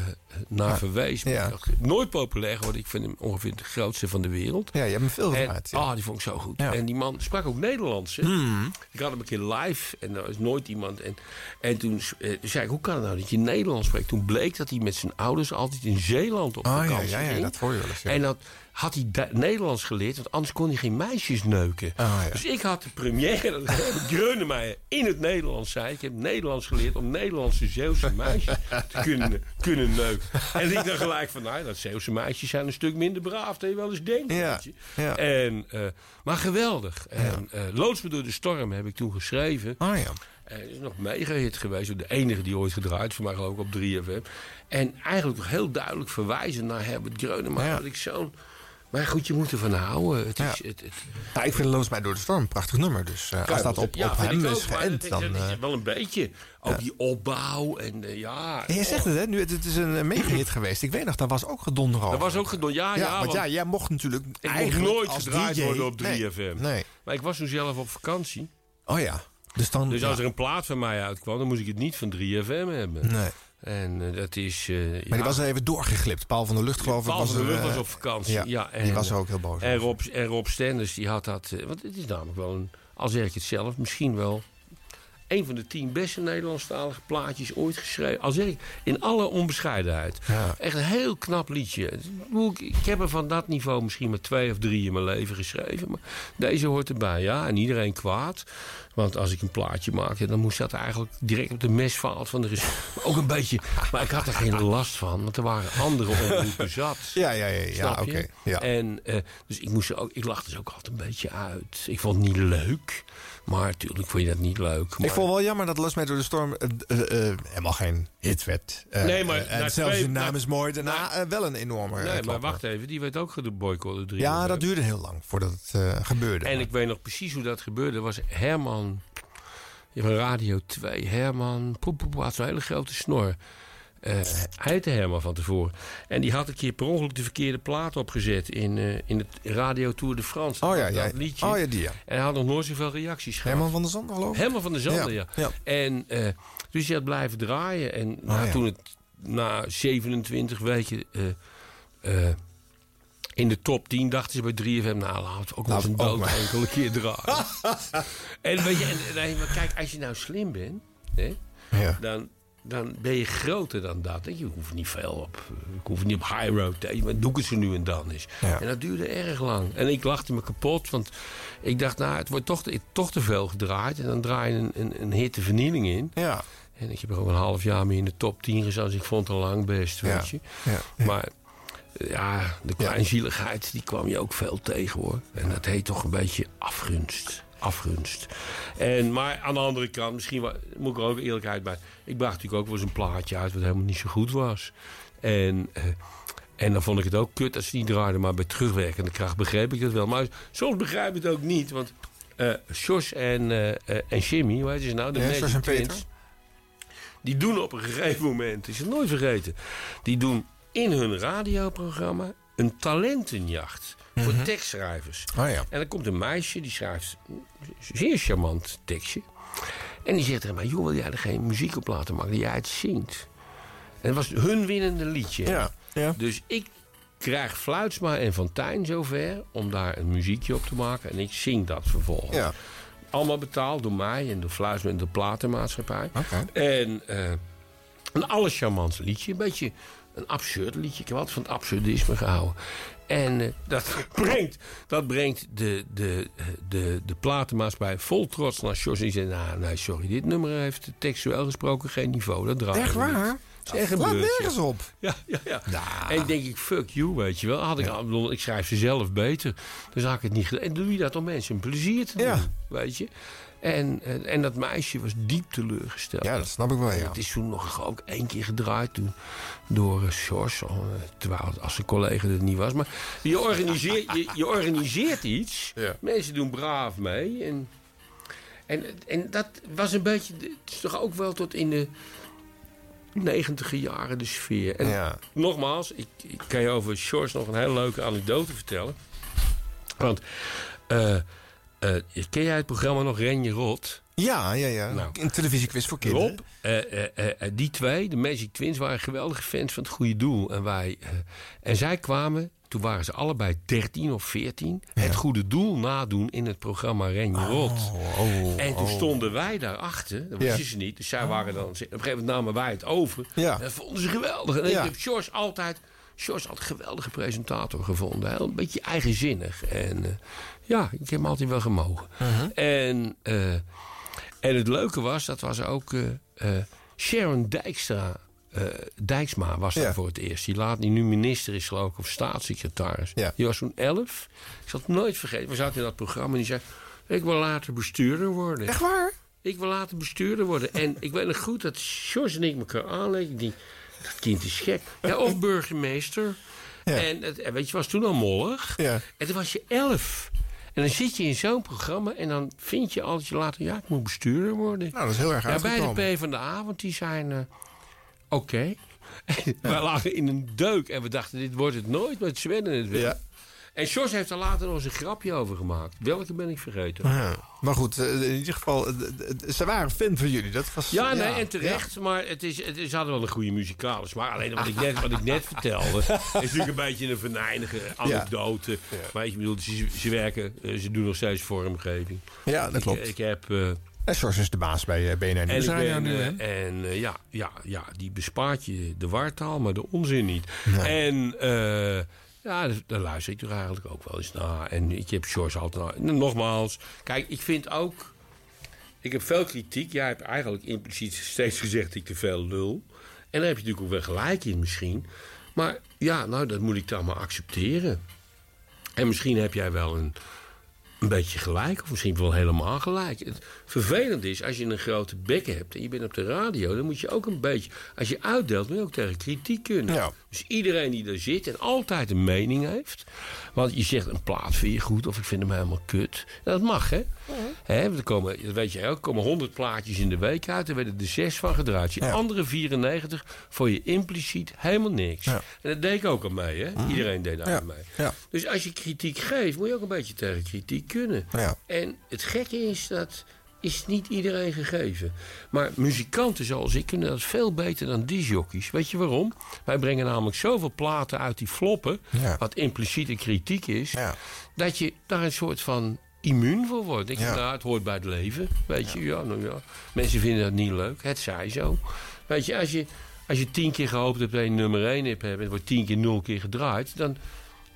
naar ja. dacht, nooit populair geworden. Ik vind hem ongeveer de grootste van de wereld. Ja, je hebt hem veel ja. ah, die vond ik zo goed. Ja. En die man sprak ook Nederlands. Hè? Hmm. Ik had hem een keer live en er was nooit iemand. En, en toen eh, zei ik, hoe kan het nou dat je Nederlands spreekt? Toen bleek dat hij met zijn ouders altijd in Zeeland op Ah, ja, vakantie ja, ja, ging. dat hoor je wel eens, ja. En dat had hij Nederlands geleerd, want anders kon hij geen meisjes neuken. Ah, ja. Dus ik had de première, Greunemeyer, in het Nederlands zei. Ik heb Nederlands geleerd om Nederlandse Zeeuwse meisjes te kunnen, kunnen neuken. En ik dacht gelijk van, nou, dat Zeeuwse meisjes zijn een stuk minder braaf dan je wel eens denkt. Ja. En, eh, maar geweldig. En, eh, Loods me door de storm heb ik toen geschreven. Ah ja. En het is nog mega hit geweest. De enige die ooit gedraaid, voor mij geloof ik op 3FM. En eigenlijk heel duidelijk verwijzen naar Herbert Greunemeyer. Dat ik zo'n... Maar goed, je moet ervan houden. Het is, Ja. het, het, ik vind Loos mij door de storm een prachtig nummer. Dus eh, als dat op, Ja, op hem is geënt, dan... eh, wel een beetje. Ook die opbouw en eh, ja... en je zegt het, hè? Nu, het, is een mega-hit geweest. Ik weet nog, daar was ook gedonder over. Dat was ook gedaan. Ja, ja, want ja, jij mocht natuurlijk ik eigenlijk nooit gedraaid DJ worden op 3FM. Nee, nee. Maar ik was toen zelf op vakantie. Oh ja. Dus dan... Dus als er een plaat van mij uitkwam, dan moest ik het niet van 3FM hebben. Nee. En eh, dat is... eh, Maar ja. die was er even doorgeglipt. Paul van der Lucht, geloof ik. Paul was van der er, Lucht eh, was op vakantie. Ja, Ja, die en, was er eh, ook heel boos En. Rob, en Rob Stenders, die had dat... eh, Want het is namelijk wel een... Al zeg ik het zelf, misschien wel... Een van de tien beste Nederlandstalige plaatjes ooit geschreven. Al zeg ik, in alle onbescheidenheid. Ja. Echt een heel knap liedje. Ik- heb er van dat niveau misschien maar twee of drie in mijn leven geschreven. Maar deze hoort erbij, ja. En iedereen kwaad. Want als ik een plaatje maakte, dan moest dat eigenlijk direct op de mesvaalt van de Ook een beetje. Maar ik had er geen last van, want er waren andere omroepen zat. Ja, ja, ja, ja, oké, ja. En eh, dus ik moest ook, ik lachte dus ook altijd een beetje uit. Ik vond het niet leuk. Maar natuurlijk vond je dat niet leuk. Maar, Ik vond wel jammer dat Los mij door de storm eh, eh, eh, helemaal geen hit werd. Eh, Nee, maar en zelfs twee- de naam na- is mooi. Daarna wel een enorme Nee, maar wacht even, die werd ook geboycott door 3FM. Ja, dat duurde heel lang voordat het eh, gebeurde. En ik weet nog precies hoe dat gebeurde. was Herman van Radio 2. Herman, poep, poep, had zo'n hele grote snor. Eh, hij heette Herman van tevoren. En die had een keer per ongeluk de verkeerde plaat opgezet... in, eh, in het Radio Tour de France. Oh ja, Dat ja. liedje. Oh ja, die ja. En hij had nog nooit zoveel reacties gehad. Herman van der Zanden, geloof ik? Herman van der Zanden, ja. En dus hij had blijven draaien. En nou, ja. toen het na 27 weken eh, eh, in de top 10 dachten ze bij 3FM... nou, laten we het ook wel eens een dood enkele keer draaien. en weet je, en, kijk, als je nou slim bent... Hè, Ja. dan, dan ben je groter dan dat. Je hoeft niet veel op... Ik hoef niet op high rotation, maar doe ik het zo nu en dan eens. Ja. En dat duurde erg lang. En ik lachte me kapot, want ik dacht, nou, het wordt toch te, toch te veel gedraaid. En dan draai je een, een, een hitte vernieling in. Ja. En ik heb ook een half jaar mee in de top 10 gestaan. Dus ik vond het al lang best, Ja. weet je. Ja. Maar ja, de kleinzieligheid, die kwam je ook veel tegen, hoor. En dat heet toch een beetje afgunst. Afgunst. En, maar aan de andere kant, misschien moet ik er ook eerlijkheid bij. Ik bracht natuurlijk ook wel eens een plaatje uit wat helemaal niet zo goed was. En, eh, en dan vond ik het ook kut als ze niet draaiden. Maar bij terugwerkende kracht begreep ik het wel. Maar soms begrijp ik het ook niet. Want Sjors en, eh, en Jimmy, hoe heet ze nou? De Ja, Sjors en Peter. Twins. Die doen op een gegeven moment, is het nooit vergeten... die doen in hun radioprogramma een talentenjacht voor Mhm. tekstschrijvers. Oh ja. En dan komt een meisje, die schrijft een zeer charmant tekstje. En die zegt tegen mij, joh, wil jij er geen muziek op laten maken, dat jij het zingt? En dat was hun winnende liedje. Ja, ja. Dus ik krijg Fluitsma en Fontijn zover om daar een muziekje op te maken. En ik zing dat vervolgens. Ja. Allemaal betaald door mij en door Fluitsma en de platenmaatschappij. Oké. En eh, een allercharmantste liedje. Een beetje een absurd liedje. Ik heb wat van het absurdisme gehouden. En eh, dat brengt, dat brengt de, de, de, de platenmaatschappij vol trots naar Jos. En die zei, nou, nee, sorry, dit nummer heeft textueel gesproken geen niveau. Dat draait Echt niet. waar? Het is echt een Laat beurtje. nergens op. Ja, ja, ja. En denk ik, fuck you, weet je wel. Had ik, bedoel, ik schrijf ze zelf beter. Dus had ik het niet gedaan. En doe je dat om mensen een plezier te doen, Ja. weet je. En, en, en dat meisje was diep teleurgesteld. Ja, dat snap ik wel, ja. Het is toen nog ook één keer gedraaid toen, door Sjors. al, eh, Terwijl het als zijn collega er niet was. Maar je organiseert, je, je organiseert iets. Mensen doen braaf mee. En, en, en dat was een beetje... Het is toch ook wel tot in de negentiger jaren de sfeer. En Ja. nogmaals, ik, ik kan je over Sjors nog een hele leuke anekdote vertellen. Want... eh, eh, ken jij het programma nog Renje Rot? Ja, ja, ja. Nou. Een televisiequiz voor kinderen. Rob, eh, eh, die twee, de Magic Twins, waren geweldige fans van het goede doel. En, wij, en zij kwamen, toen waren ze allebei 13 of 14, het goede doel nadoen in het programma Renje Rot. oh, en toen oh. stonden wij daarachter, dat Ja. wisten ze niet. Dus zij waren dan, op een gegeven moment namen wij het over. Ja. En dat vonden ze geweldig. En ik heb George altijd, George altijd een geweldige presentator gevonden. Heel, een beetje eigenzinnig. En ja, ik heb hem altijd wel gemogen. Mhm. En... eh, en het leuke was, dat was ook eh, eh, Sharon Dijkstra. Dijksma was daar Ja. voor het eerst. Die laat die nu minister is, geloof ik, of staatssecretaris. Die was toen elf. Ik zal het nooit vergeten. We zaten in dat programma en die zei... Ik wil later bestuurder worden. Echt waar? Ik wil later bestuurder worden. En ik weet nog goed dat George en ik elkaar aanleken. Die, dat kind is gek. Ja, of burgemeester. En, het, weet je, was toen al mollig. Ja. En toen was je elf. En dan zit je in zo'n programma en dan vind je altijd je later... ja, ik moet bestuurder worden. Nou, dat is heel erg ja, Bij de P van de A, want die zijn... eh, Oké. Wij lagen in een deuk en we dachten, dit wordt het nooit, maar Sven en het wel. Ja. En Jos heeft er later nog eens een grapje over gemaakt. Welke ben ik vergeten? Ja. Maar goed, eh, in ieder geval, eh, eh, ze waren fan van jullie. Dat was, Ja, nee, en terecht. Maar het is, het is, ze hadden wel een goede muzikale smaak. Alleen wat ik net, wat ik net vertelde... is natuurlijk een beetje een venijnige anekdote. Maar ik bedoel, ze, ze werken... Ze doen nog steeds vormgeving. Ja, dat klopt. Ik, heb... En George is de baas bij BNR en ben, nu, hè? en ja, ja, ja, die bespaart je de wartaal, maar de onzin niet. En ja, daar luister ik toch eigenlijk ook wel eens naar. En ik heb George altijd... Nogmaals, kijk, ik vind ook... Ik heb veel kritiek. Jij hebt eigenlijk impliciet steeds gezegd dat ik te veel lul. En daar heb je natuurlijk ook wel gelijk in misschien. Maar ja, nou, dat moet ik dan maar accepteren. En misschien heb jij wel een, een beetje gelijk, of misschien wel helemaal gelijk. Het vervelende is, als je een grote bek hebt en je bent op de radio, dan moet je ook een beetje, als je uitdeelt, moet je ook tegen kritiek kunnen. Dus iedereen die daar zit en altijd een mening heeft. Want je zegt een plaat vind je goed of ik vind hem helemaal kut. Dat mag, hè? Hè, want er komen, dat weet je ook, er komen 100 plaatjes in de week uit. Er werden er zes van gedraaid. Je andere 94 voor je impliciet helemaal niks. En dat deed ik ook al mee, hè? Iedereen deed daar Ja. aan mee. Ja. Dus als je kritiek geeft, moet je ook een beetje tegen kritiek kunnen. Ja. En het gekke is dat is niet iedereen gegeven. Maar muzikanten zoals ik kunnen dat veel beter dan disjockeys. Weet je waarom? Wij brengen namelijk zoveel platen uit die floppen... Ja. wat impliciete kritiek is... Ja. dat je daar een soort van immuun voor wordt. Je, Ja. nou, het hoort bij het leven. Weet je, ja, nou ja. Mensen vinden dat niet leuk. Het zij zo. Weet je, als je, als je tien keer gehoopt hebt dat je nummer één hebt... en het wordt tien keer nul keer gedraaid... dan,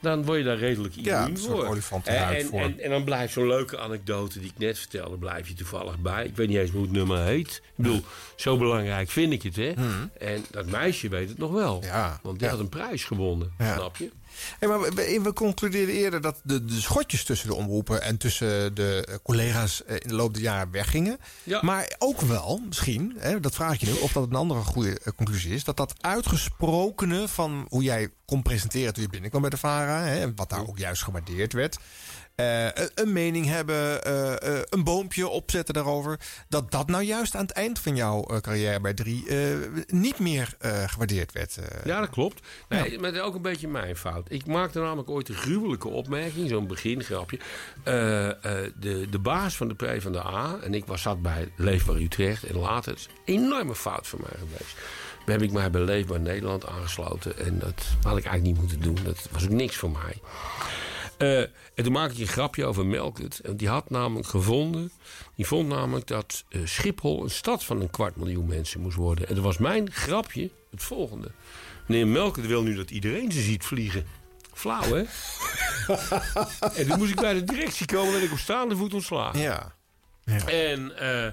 dan word je daar redelijk immuun Ja, voor. en, voor. En, en dan blijft zo'n leuke anekdote die ik net vertelde... blijf je toevallig bij. Ik weet niet eens hoe het nummer heet. Ik bedoel, zo belangrijk vind ik het, hè. En dat meisje weet het nog wel. Hmm. Ja, Want die ja. had een prijs gewonnen, snap je? Hey, maar we, we concludeerden eerder dat de, de schotjes tussen de omroepen en tussen de eh, collega's eh, in de loop der jaren weggingen. Ja. Maar ook wel, misschien, hè, dat vraag ik je nu, of dat een andere goede eh, conclusie is, dat dat uitgesprokene van hoe jij kon presenteren toen je binnenkwam bij de VARA, hè, en wat daar ook juist gewaardeerd werd. Eh, een- mening hebben, eh, eh, een boompje opzetten daarover. Dat dat nou juist aan het eind van jouw carrière bij 3 niet meer gewaardeerd werd. Ja, dat klopt. Nee, Maar dat is ook een beetje mijn fout. Ik maakte namelijk ooit een gruwelijke opmerking, zo'n begingrapje. De, de baas van de P van de A, en ik was zat bij Leefbaar Utrecht... en later, is een enorme fout van mij geweest. Heb ik mij bij Leefbaar Nederland aangesloten... en dat had ik eigenlijk niet moeten doen. Dat was ook niks voor mij. Eh, en toen maakte ik een grapje over Melkert. En die had namelijk gevonden... die vond namelijk dat eh, Schiphol een stad van een kwart miljoen mensen moest worden. En dat was mijn grapje het volgende. Meneer Melkert wil nu dat iedereen ze ziet vliegen. Flauw, hè? en toen moest ik bij de directie komen... en ik op staande voet ontslagen. Ja. En, eh,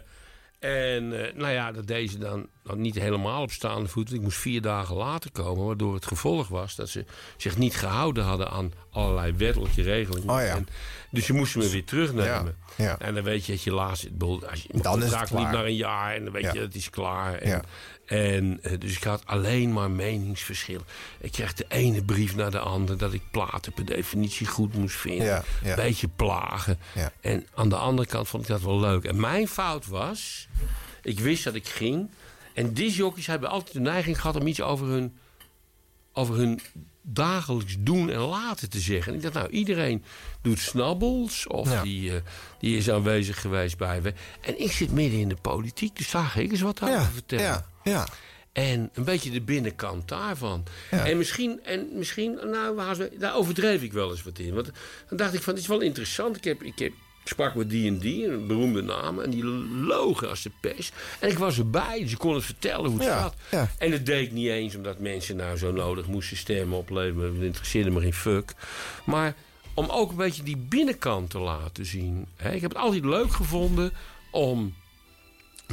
en nou ja, dat deed ze dan nou, niet helemaal op staande voet. Ik moest vier dagen later komen. Waardoor het gevolg was dat ze zich niet gehouden hadden aan allerlei wettelijke regelingen. Oh ja. En, dus ze moesten me weer terugnemen. Ja, ja. En dan weet je dat je laatst... Als je, Dan is het klaar. naar een jaar en dan weet je dat is klaar. En, en, eh, dus ik had alleen maar meningsverschillen. Ik kreeg de ene brief naar de andere... dat ik platen per definitie goed moest vinden. Ja. Beetje plagen. En aan de andere kant vond ik dat wel leuk. En mijn fout was... ik wist dat ik ging... en disjockeys hebben altijd de neiging gehad... om iets over hun, over hun dagelijks doen en laten te zeggen. En ik dacht, nou, iedereen doet snabbels... of Ja. die, eh, die is aanwezig geweest bij... we- En ik zit midden in de politiek, dus daar ga ik eens wat over Ja, vertellen. ja, ja. En een beetje de binnenkant daarvan. En misschien, en misschien nou, daar overdreef ik wel eens wat in. Want dan dacht ik van, dit is wel interessant. Ik, heb, ik heb, sprak met die en die, een beroemde naam. En die logen als de pest. En ik was erbij, dus ik kon het vertellen hoe het Ja, zat. ja. En dat deed niet eens omdat mensen nou zo nodig moesten stemmen opleveren. Dat interesseerde me geen fuck. Maar om ook een beetje die binnenkant te laten zien. Hè. Ik heb het altijd leuk gevonden om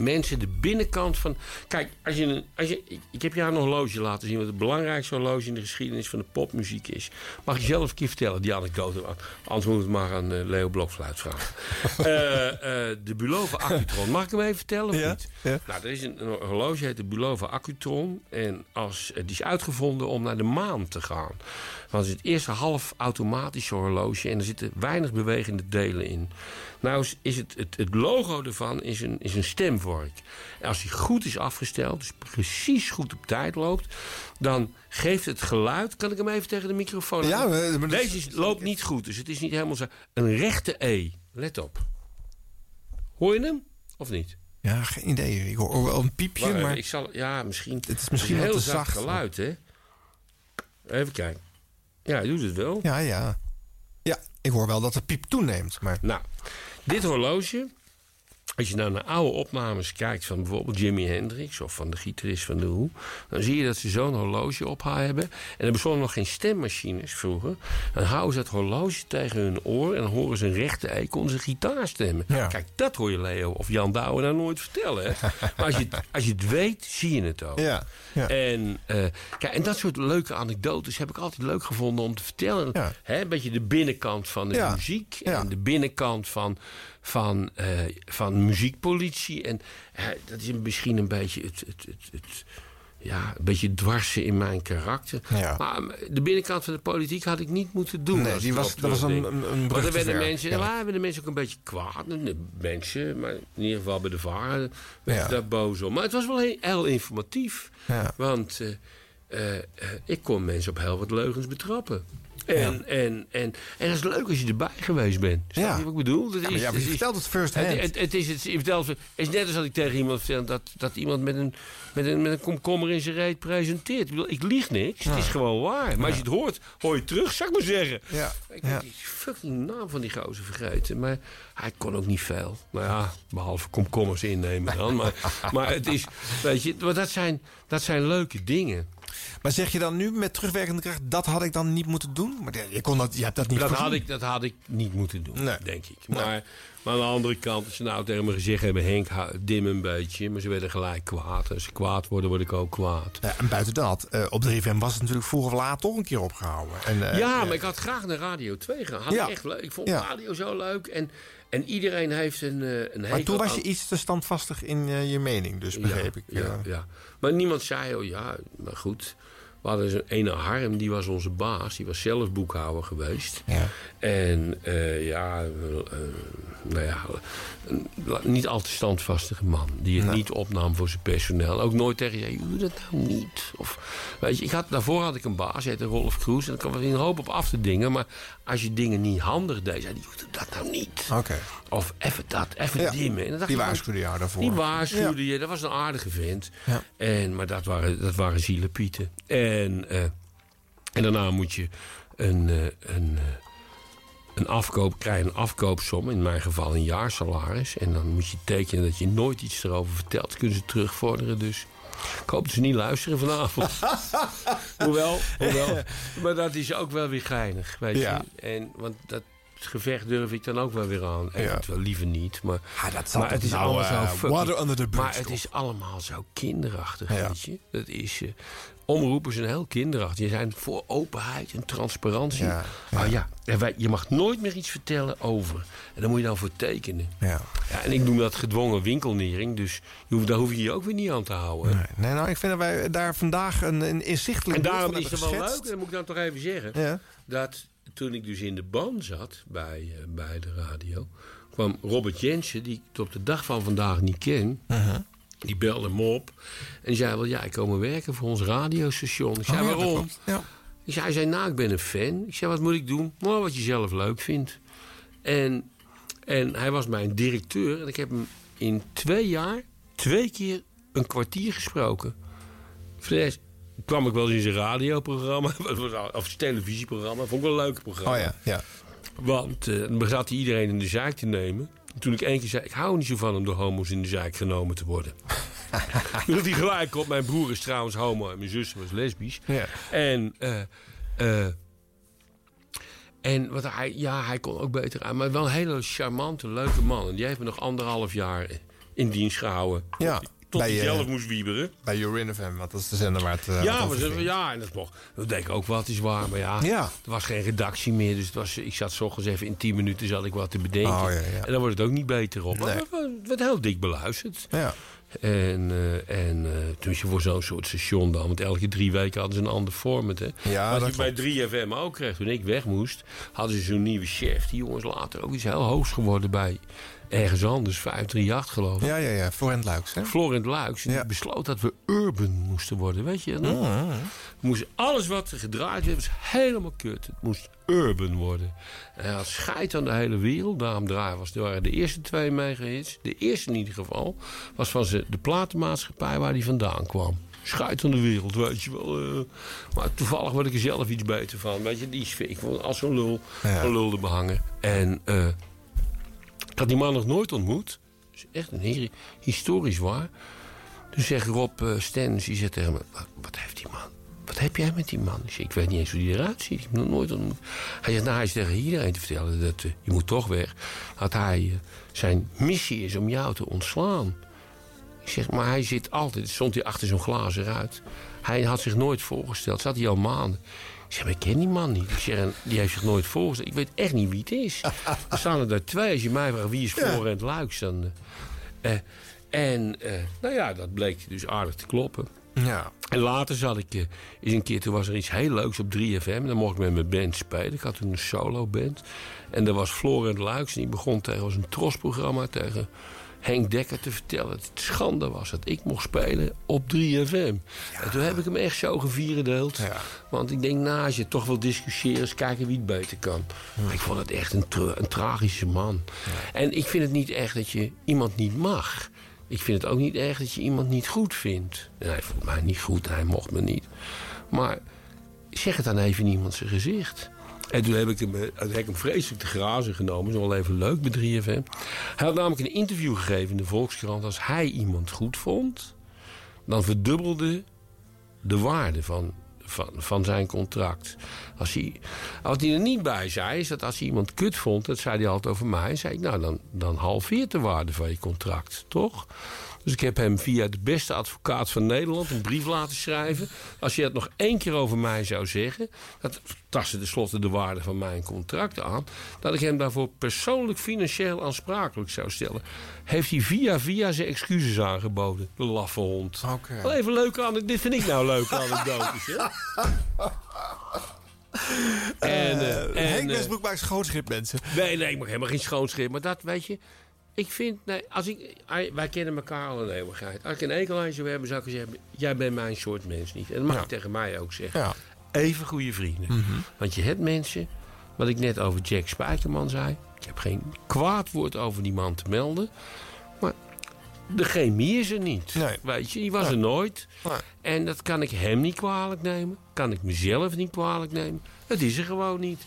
mensen de binnenkant van. Kijk, als je een, als je, ik, ik heb jou een horloge laten zien. wat het belangrijkste horloge in de geschiedenis van de popmuziek is. Mag je zelf een keer vertellen, die anekdote. Anders moet het maar aan eh, Leo Blokfluit vragen. Eh, eh, de Bulova Accutron. Mag ik hem even vertellen of Ja, niet? ja. Nou, er is een, een horloge, heet de Bulova Accutron. En als, die is uitgevonden om naar de maan te gaan. Want het is het eerste half automatische horloge. En er zitten weinig bewegende delen in. Nou is- het, het, het logo ervan is een, is een stemvork. En als die goed is afgesteld, dus precies goed op tijd loopt... dan geeft het geluid... Kan ik hem even tegen de microfoon? Ja, maar- Deze is, loopt niet goed, dus het is niet helemaal zo... Een rechte E. Let op. Hoor je hem? Of niet? Ja, geen idee. Ik hoor wel een piepje, maar... Ik zal, ja, misschien. Het is misschien een heel zacht zacht. geluid, hè? Even kijken. Ja, hij doet het wel. Ja, ja. Ja, ik hoor wel dat de piep toeneemt, maar... Nou, dit horloge, als je nou naar oude opnames kijkt van bijvoorbeeld Jimi Hendrix of van de gitarist van de Who, dan zie je dat ze zo'n horloge op haar hebben. En er bestonden nog geen stemmachines vroeger. Dan houden ze het horloge tegen hun oor en dan horen ze een rechte E, konden ze gitaar stemmen. Ja. Kijk, dat hoor je Leo of Jan Douwe nou nooit vertellen. Hè? maar als je, het- als je het weet, zie je het ook. Ja, ja. En, eh, kijk, en dat soort leuke anekdotes heb ik altijd leuk gevonden om te vertellen. Hè, een beetje de binnenkant van de muziek. En de binnenkant van, van, eh, van muziekpolitie. En dat is misschien een beetje het, het, het, het- ja, een beetje dwarsen in mijn karakter. Ja. Maar de binnenkant van de politiek had ik niet moeten doen. Nee, die was- dat was een- een- een Want er werden mensen, ja, werden mensen ook een beetje kwaad. De mensen, maar in ieder geval bij de varen, Ja. daar boos om. Maar het was wel heel, heel informatief. Ja. Want eh, eh, ik kon mensen op heel wat leugens betrappen. En, en, en, en dat is leuk als je erbij geweest bent. Snap Ja. je wat ik bedoel? Dat Ja, maar is- ja, je vertelt het first hand. het, het is, het, je vertelt het, het is net als dat ik tegen iemand vertel dat, dat iemand met een, met, een, met een komkommer in zijn reet presenteert. Ik, bedoel, ik lieg niks, het is gewoon waar. Maar als je het hoort, hoor je het terug, zou ik maar zeggen. Ja. Ik ben die fucking naam van die gozer vergeten. Maar hij kon ook niet veel. Nou ja, behalve komkommers innemen dan. Maar, maar het is, weet je, maar dat zijn, dat zijn leuke dingen. Maar zeg je dan nu met terugwerkende kracht... dat had ik dan niet moeten doen? Maar je, kon dat, je hebt dat niet Dat voorzien. had, ik, dat had ik niet moeten doen, Nee. denk ik. Maar, maar aan de andere kant, als ze nou tegen me gezegd hebben... Henk, dim een beetje. Maar ze werden gelijk kwaad. Als ze kwaad worden, word ik ook kwaad. Ja, en buiten dat, eh, op 3FM was het natuurlijk vroeg of laat toch een keer opgehouden. En, eh, ja, eh, maar ik had graag naar Radio 2 gegaan. Had Ja. ik echt leuk. Ik vond Ja. radio zo leuk. En, en iedereen heeft een, eh, een Maar toen was je aan- iets te standvastig in eh, je mening, dus begreep ik. Ja, ja. Maar niemand zei, oh ja, maar goed. We hadden zo'n ene Harm, die was onze baas. Die was zelf boekhouder geweest. Ja. En eh, ja, nou ja, een niet al te standvastige man. Die het niet opnam voor zijn personeel. Ook nooit tegen je doe dat nou niet. Of, weet je, ik had, daarvoor had ik een baas, heette Rolf Kroes. En daar kwam er een hoop op af te dingen. Maar als je dingen niet handig deed, zei hij, doe dat nou niet. Oké. Of even dat, even Ja, die ik, waarschuwde jou daarvoor. Die waarschuwde je, dat was een aardige vent. Ja. En, maar dat waren, dat waren zielenpieten. En, eh, en daarna moet je een, eh, een, eh, een afkoop, krijg je een afkoopsom. In mijn geval een jaarsalaris. En dan moet je tekenen dat je nooit iets erover vertelt. Kunnen ze terugvorderen dus. Ik hoop dat ze niet luisteren vanavond. hoewel, hoewel. Maar dat is ook wel weer geinig, weet Ja. je. En, want dat gevecht durf ik dan ook wel weer aan. Eventueel liever niet. Maar, dat zal maar het is nou, allemaal eh, zo... fucking- water under the bridge, Maar het is allemaal zo kinderachtig, Ja. weet je. Dat is... eh, omroepen zijn heel kinderachtig. Die zijn voor openheid en transparantie. Ja, ja, en wij- je mag nooit meer iets vertellen over. En dan moet je dan voor tekenen. Ja. Ja, en ik noem dat gedwongen winkelnering. Dus je hoeft, daar hoef je je ook weer niet aan te houden. Nee, nee, nou, ik vind dat wij daar vandaag een, een inzichtelijk En daarom is het wel leuk, dat moet ik dan toch even zeggen... Ja. dat toen ik dus in de ban zat bij, eh, bij de radio... kwam Robert Jensen, die ik op de dag van vandaag niet ken... Uh-huh. die belde me op en die zei wel... ja, ik kom werken voor ons radiostation. Ik zei, Oh, ja, waarom? Ja. Ik zei, hij zei, nou, ik ben een fan. Ik zei, wat moet ik doen? Nou, wat je zelf leuk vindt. En, en hij was mijn directeur. En ik heb hem in twee jaar twee keer een kwartier gesproken. Voor de rest kwam ik wel eens in zijn radioprogramma. Of zijn televisieprogramma. Vond ik wel een leuk programma. Oh ja, ja. Want eh, dan zat hij iedereen in de zaak te nemen. En toen ik één keer zei, ik hou niet zo van om door homo's in de zaak genomen te worden. Had hij gelijk op. Mijn broer is trouwens homo en mijn zus was lesbisch. Ja. En, eh, eh, en wat hij, ja, hij kon ook beter aan. Maar wel een hele charmante, leuke man. En die heeft me nog anderhalf jaar in dienst gehouden. Ja, Tot bij, hij eh, zelf moest wieberen. Bij Urin FM, want dat is de zender waar het, eh, Ja, ja, en dat mocht. Dat deed ik ook wat is waar. Maar ja, Ja. er was geen redactie meer. Dus het was, ik zat 's ochtends even in 10 minuten zat ik wat te bedenken. Oh, ja, ja. En dan wordt het ook niet beter op. Maar Nee. het werd- heel dik beluisterd. Ja. En, eh en toen is je voor zo'n soort station dan. Want elke drie weken hadden ze een ander format. Hè. Ja, Wat dat je bij 3FM ook kreeg. Toen ik weg moest, hadden ze zo'n nieuwe chef. Die jongens later ook iets heel hoogs geworden bij ergens anders. 538 geloof ik. Ja, ja, ja. Florent Luiks, hè? Florent Luiks. Die besloot dat we urban moesten worden. Weet je? Mm. We moesten alles wat er gedraaid werd, was helemaal kut. Het moest urban worden. En hij had scheid aan de hele wereld. Daarom draaien was, waren de eerste twee megahits. De eerste in ieder geval was van ze, de platenmaatschappij waar hij vandaan kwam. Scheid aan de wereld, weet je wel. eh. maar toevallig word ik er zelf iets beter van. Weet je, die sfeer. Ik het als zo'n lul, Ja. een lul behangen. En eh, ik had die man nog nooit ontmoet. Is echt een historisch waar. Toen zegt Rob uh, Stens, die zegt tegen me... Wat, heeft die man? Wat heb jij met die man? Ik, weet niet eens hoe die eruit ziet. Ik heb hem nog nooit ontmoet. Hij zegt, nou, hij tegen iedereen te vertellen dat eh, je moet toch weg. Dat hij, eh, zijn missie is om jou te ontslaan. Ik zeg, maar hij zit altijd... Stond hij achter zo'n glazen ruit. Hij had zich nooit voorgesteld. Zat hij al maanden. Ik zeg, maar ik ken die man niet. Ik zeg, en die heeft zich nooit voorgesteld. Ik weet echt niet wie het is. er staan er daar twee. Als je mij vraagt, wie is Florent Luiks? Dan, eh, eh, en eh, nou ja, dat bleek dus aardig te kloppen. Ja. En later zat ik eh, eens een keer, toen was er iets heel leuks op 3FM. En dan mocht ik met mijn band spelen. Ik had toen een solo band. En er was Florent Luiks. En die begon tegen ons een trosprogramma tegen Henk Dekker te vertellen dat het schande was dat ik mocht spelen op 3FM. En toen heb ik hem echt zo gevierendeeld. Want ik denk, nou, als je toch wil discussiëren, eens kijken wie het beter kan. Ik vond het echt een, tra- een tragische man. En ik vind het niet echt dat je iemand niet mag. Ik vind het ook niet erg dat je iemand niet goed vindt. En hij vond mij niet goed, hij mocht me niet. Maar zeg het dan even in iemand zijn gezicht. En toen heb ik hem, eh, toen heb ik hem vreselijk te grazen genomen. Is wel even leuk bij 3FM. Hij had namelijk een interview gegeven in de Volkskrant. Als hij iemand goed vond, dan verdubbelde de waarde van, van, van zijn contract. Als hij, wat hij er niet bij zei, is dat als hij iemand kut vond... dat zei hij altijd over mij. zei ik, nou, dan, dan halveert de waarde van je contract, toch? Dus ik heb hem via de beste advocaat van Nederland een brief laten schrijven. Als je het nog één keer over mij zou zeggen... dat tastte tenslotte de waarde van mijn contract aan... dat ik hem daarvoor persoonlijk financieel aansprakelijk zou stellen. Heeft hij via via zijn excuses aangeboden, de laffe hond. Oké. Wel even leuke anekdotes. Dit vind ik nou leuke anekdotes, hè? En, eh, en, Henk eh, Westbroek maakt schoonschip, mensen. Nee, nee, ik mag helemaal geen schoonschip. Maar dat, weet je... Ik vind... Nee, als ik, wij kennen elkaar al een eeuwigheid. Als ik een ekel aan je zou hebben, zou ik zeggen... Jij bent mijn soort mens niet. En dat mag Ja. je tegen mij ook zeggen. Ja. Even goede vrienden. Mhm. Want je hebt mensen... Wat ik net over Jack Spijkerman zei. Ik heb geen kwaad woord over die man te melden. Maar de chemie is er niet. Weet je, die was er nooit. En dat kan ik hem niet kwalijk nemen. Kan ik mezelf niet kwalijk nemen. Het is er gewoon niet.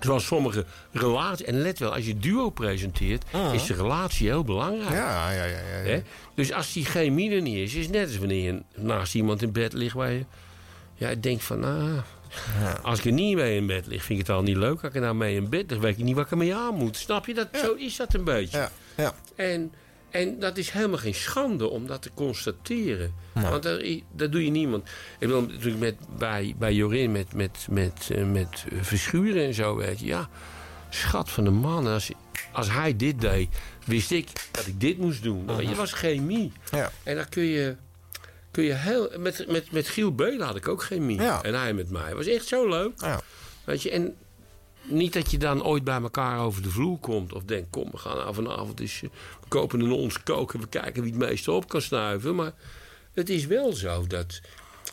Zoals sommige relaties. En let wel, als je duo presenteert, is de relatie heel belangrijk. Ja, ja, ja. ja? Dus als die chemie er niet is, is net als wanneer je naast iemand in bed ligt waar je ja, denkt van, ah, Als ik er niet mee in bed lig, vind ik het al niet leuk. Als ik er nou mee in bed lig, weet ik niet wat ik ermee aan moet. Snap je? Dat, Zo is dat een beetje. Ja. Ja. En, en dat is helemaal geen schande om dat te constateren. Want dat, dat doe je niemand. Ik bedoel, natuurlijk met, bij, bij Jorin met, met, met, eh, met verschuren en zo, weet je. Ja, schat van de man. Als, als hij dit deed, wist ik dat ik dit moest doen. Want Je was chemie. Ja. En dan kun je, kun je heel... Met, met, met Giel Beulen had ik ook chemie. Ja. En hij met mij. Het was echt zo leuk. Ja. Weet je, en niet dat je dan ooit bij elkaar over de vloer komt. Of denkt, kom, we gaan nou vanavond eens... eh, We kopen een ons koken, we kijken wie het meeste op kan snuiven. Maar het is wel zo dat...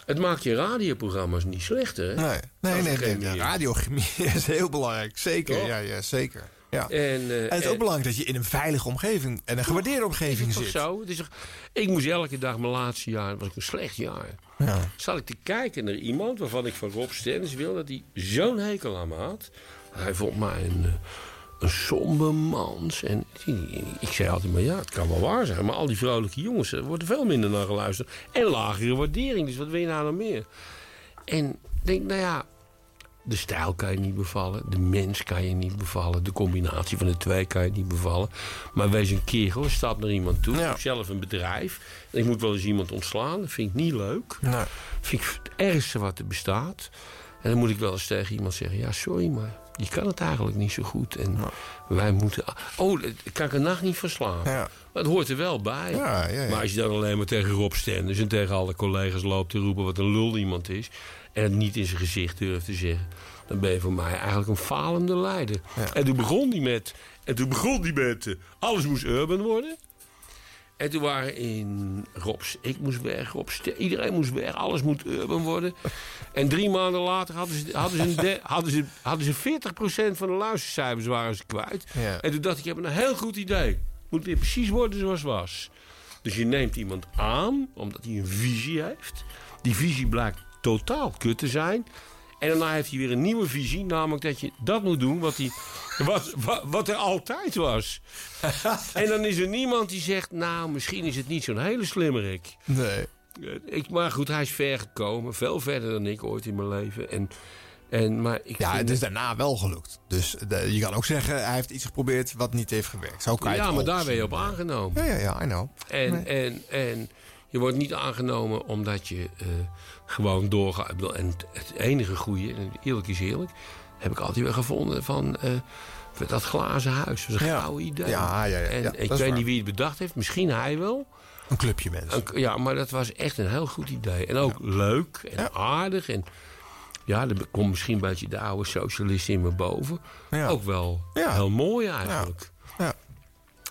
Het maakt je radioprogramma's niet slechter, hè? Nee, nee, nee. Radiochemie is heel belangrijk. Zeker, Toch? ja, ja, zeker. Ja. En, eh, En het is ook en- belangrijk dat je in een veilige omgeving en een gewaardeerde omgeving Is het zit. toch zo? Het is toch- ik moest elke dag mijn laatste jaar, was ook een slecht jaar. Ja. Zat ik te kijken naar iemand waarvan ik van Rob Stennis wil dat hij zo'n hekel aan me had. Hij vond mij een, eh, een somber mans. En ik zei altijd maar ja, het kan wel waar zijn. Maar al die vrolijke jongens, er wordt er veel minder naar geluisterd. En lagere waardering, dus wat wil je nou nog meer? En ik denk, nou ja, de stijl kan je niet bevallen. De mens kan je niet bevallen. De combinatie van de twee kan je niet bevallen. Maar wees een kerel, stap naar iemand toe. Ik heb zelf een bedrijf. Ik moet wel eens iemand ontslaan. Dat vind ik niet leuk. Nee. vind ik het ergste wat er bestaat. En dan moet ik wel eens tegen iemand zeggen... ja, sorry, maar je kan het eigenlijk niet zo goed. En wij moeten... Oh, kan ik een nacht niet verslaan. Ja. Maar het hoort er wel bij. Ja, ja, ja. Maar als je dan alleen maar tegen Rob Stenders... en tegen alle collega's loopt te roepen wat een lul iemand is... en het niet in zijn gezicht durft te zeggen... dan ben je voor mij eigenlijk een falende leider. En toen begon die met... En toen begon die met... eh, alles moest urban worden. En toen waren in Robs, ik moest weg, Rob Ste- iedereen moest weg, alles moet urban worden. En drie maanden later hadden ze, hadden ze, de- hadden ze, hadden ze 40% van de luistercijfers waren ze kwijt. Ja. En toen dacht ik, ik heb een heel goed idee. Moet weer precies worden zoals het was. Dus je neemt iemand aan, omdat hij een visie heeft. Die visie blijkt totaal kut te zijn. En daarna heeft hij weer een nieuwe visie, namelijk dat je dat moet doen wat, hij, wat, wat, wat er altijd was. en dan is er niemand die zegt, nou, misschien is het niet zo'n hele slimmerik. Nee. Ik, maar goed, hij is ver gekomen, veel verder dan ik ooit in mijn leven. En, en, maar ik Ja, het is daarna wel gelukt. Dus de- je kan ook zeggen, hij heeft iets geprobeerd wat niet heeft gewerkt. Zo kan ja, maar daar ben je op aangenomen. Ja, ja, ja, I know. En, Nee. en, en je wordt niet aangenomen omdat je eh, gewoon. Ik bedoel, En het- enige goede, en eerlijk is eerlijk, heb ik altijd weer gevonden van eh, dat glazen huis. Dat was een Ja. gouden idee. Ja, ja, ja, En ja, ik is weet waar. niet wie het bedacht heeft, misschien hij wel. Een clubje mensen. Een- ja, maar dat was echt een heel goed idee. En ook leuk en aardig. En ja, er komt misschien een beetje de oude socialist in me boven. Ook wel heel mooi eigenlijk. Ja.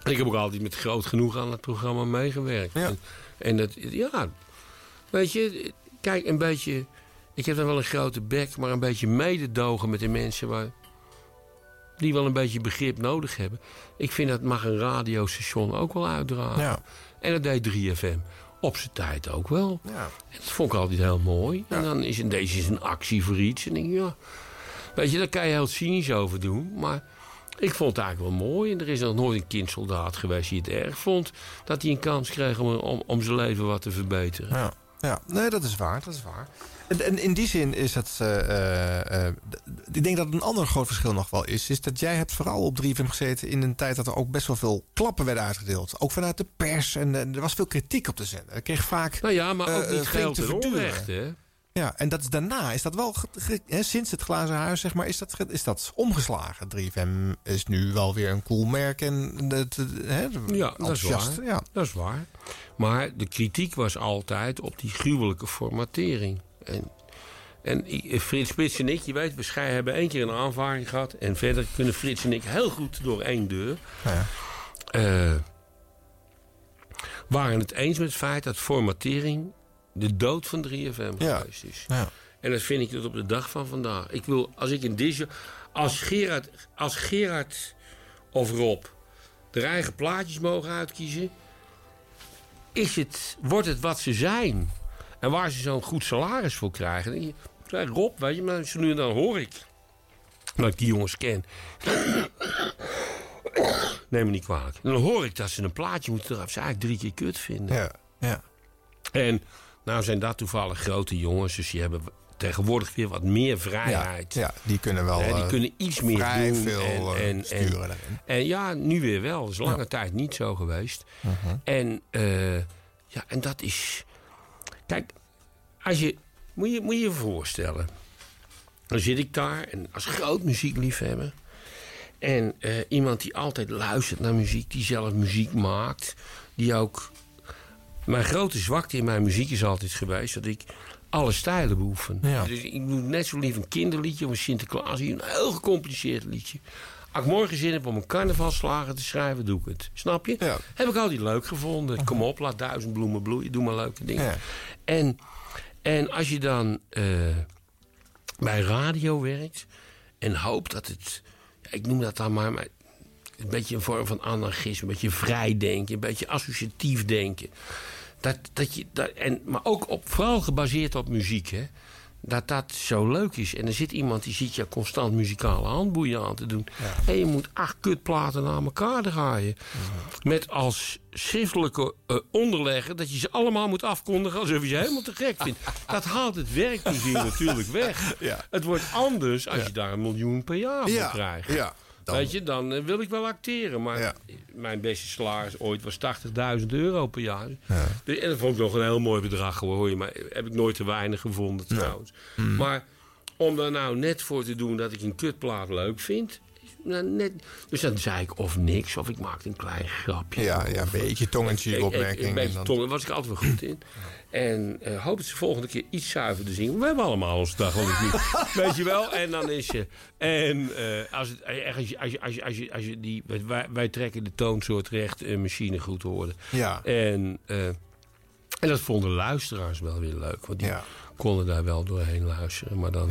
Ik heb ook altijd met groot genoeg aan het programma meegewerkt. En, en dat, ja, weet je, kijk, een beetje... Ik heb dan wel een grote bek, maar een beetje mededogen met de mensen waar, die wel een beetje begrip nodig hebben. Ik vind dat mag een radiostation ook wel uitdragen. Ja. En dat deed 3FM op zijn tijd ook wel. Ja. En dat vond ik altijd heel mooi. En dan is een, deze is een actie voor iets. En ik, denk, ja, weet je, daar kan je heel cynisch over doen. Maar ik vond het eigenlijk wel mooi. En er is nog nooit een kindsoldaat geweest die het erg vond... dat hij een kans kreeg om, om, om zijn leven wat te verbeteren. Ja, ja. nee, dat is waar. Dat is waar. En, en in die zin is het. eh, eh, eh, ik denk dat een ander groot verschil nog wel is. Is dat jij hebt vooral op 3FM gezeten in een tijd dat er ook best wel veel klappen werden uitgedeeld. Ook vanuit de pers. En, er was veel kritiek op de zender. Ik kreeg vaak. Nou ja, maar ook niet geld te onrecht, hè? Ja, en dat is daarna is dat wel sinds het glazen huis zeg maar is dat is dat omgeslagen. 3FM is nu wel weer een cool merk en het, Ja, dat is waar. Ja. Dat is waar. Maar de kritiek was altijd op die gruwelijke formatering. En, en Frits Spits en ik, je weet, we hebben één keer een aanvaring gehad. En verder kunnen Frits en ik heel goed door één deur. Ja. Eh, waren het eens met het feit dat formatering de dood van 3FM Ja. geweest is. Ja. En dat vind ik tot op de dag van vandaag. Ik wil, als ik in deze... Als Gerard, als Gerard of Rob er eigen plaatjes mogen uitkiezen... Is het, wordt het wat ze zijn. En waar ze zo'n goed salaris voor krijgen. Dan denk je, Rob, weet je, maar zo nu en dan hoor ik... dat ik die jongens ken... Neem me niet kwalijk. Dan hoor ik dat ze een plaatje moeten eraf. Ze eigenlijk drie keer kut vinden. Ja, ja. En nou zijn dat toevallig grote jongens. Dus die hebben tegenwoordig weer wat meer vrijheid. Ja, ja, die kunnen wel, Hè, die eh, kunnen iets meer vrij doen. veel, en, eh, en, sturen en, ja, nu weer wel. Dat is lange tijd niet zo geweest. Mhm. En, eh, ja, en dat is... Kijk, als je, moet, je, moet je voorstellen. Dan zit ik daar en als groot muziekliefhebber. En iemand die altijd luistert naar muziek, die zelf muziek maakt. Die ook... Mijn grote zwakte in mijn muziek is altijd geweest dat ik alle stijlen beoefen. Ja. Dus ik doe net zo lief een kinderliedje of een Sinterklaas, een heel gecompliceerd liedje. Als ik morgen zin heb om een carnavalslager te schrijven, doe ik het. Snap je? Heb ik altijd leuk gevonden. Kom op, laat duizend bloemen bloeien. Doe maar leuke dingen. Ja. En, en als je dan eh, bij radio werkt en hoopt dat het... ja, ik noem dat dan maar, maar een beetje een vorm van anarchisme. Een beetje vrij denken, een beetje associatief denken. Dat, dat je, dat, en, maar ook op, vooral gebaseerd op muziek. Hè? Dat dat zo leuk is. En er zit iemand die ziet je constant muzikale handboeien aan te doen. En je moet acht kutplaten naar elkaar draaien. Met als schriftelijke eh, onderlegger dat je ze allemaal moet afkondigen alsof je ze helemaal te gek vindt. Dat haalt het werkplezier natuurlijk weg. Ja. Het wordt anders als je daar een miljoen per jaar voor Ja, krijgt. ja, dan- Weet je, dan eh, wil ik wel acteren. Maar mijn beste salaris ooit was 80.000 euro per jaar. Dus- En dat vond ik nog een heel mooi bedrag hoor. je, Maar heb ik nooit te weinig gevonden trouwens. Mm. Maar om er nou net voor te doen dat ik een kutplaat leuk vind... nou net, dus dan zei ik of niks, of ik maakte een klein grapje. Ja, ja, een beetje ik- ik- opmerking. Een beetje en tong, daar was ik altijd wel goed in. En eh hoop dat ze volgende keer iets zuiverder zingen. We hebben allemaal onze dag, wel niet. Weet je wel? En dan is je... En eh, als, het, als, je, als, je, als, je, als, je, als je die... Wij, wij trekken de toonsoort recht eh, machine goed horen. Ja. En, eh, en dat vonden luisteraars wel weer leuk. Want die konden daar wel doorheen luisteren. Maar dan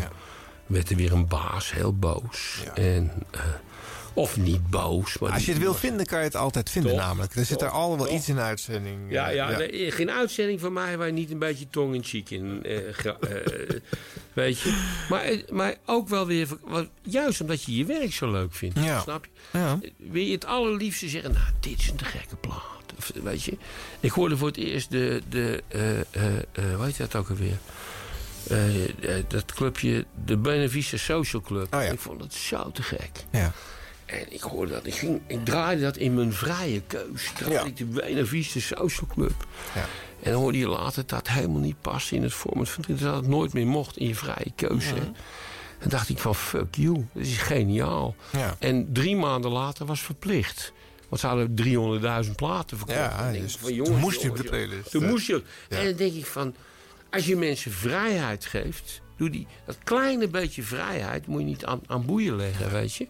werd er weer een baas heel boos. En, eh, of niet boos. Maar Als je het wil vinden, kan je het altijd vinden Toch? namelijk. Er zit er al wel Toch? iets in de uitzending. Ja, eh, ja, nee, geen uitzending van mij waar je niet een beetje tong in cheek in. eh, eh, weet je. Maar, maar ook wel weer. Juist omdat je je werk zo leuk vindt. Ja. Snap je? Ja. Wil je het allerliefste zeggen. Nou, dit is een te gekke plaat. Of, weet je. Ik hoorde voor het eerst de. de eh, eh, hoe heet dat ook alweer? Dat clubje, de Benefice Social Club. Ik vond het zo te gek. Ja. En ik hoorde dat. Ik, ging, ik draaide dat in mijn vrije keus. Draaide ik de Benefice Social Club. Ja. En dan hoorde je later dat helemaal niet past in het format van dat het nooit meer mocht in je vrije keuze. Mhm. En dacht ik van fuck you, dat is geniaal. Ja. En drie maanden later was verplicht. Want ze hadden 300.000 platen verkocht. Ja, dus van, toen jongens, moest je op de jongens, playlist, Toen eh. moest je. Ja. En dan denk ik van, als je mensen vrijheid geeft, doe die, dat kleine beetje vrijheid moet je niet aan, aan boeien leggen, weet je.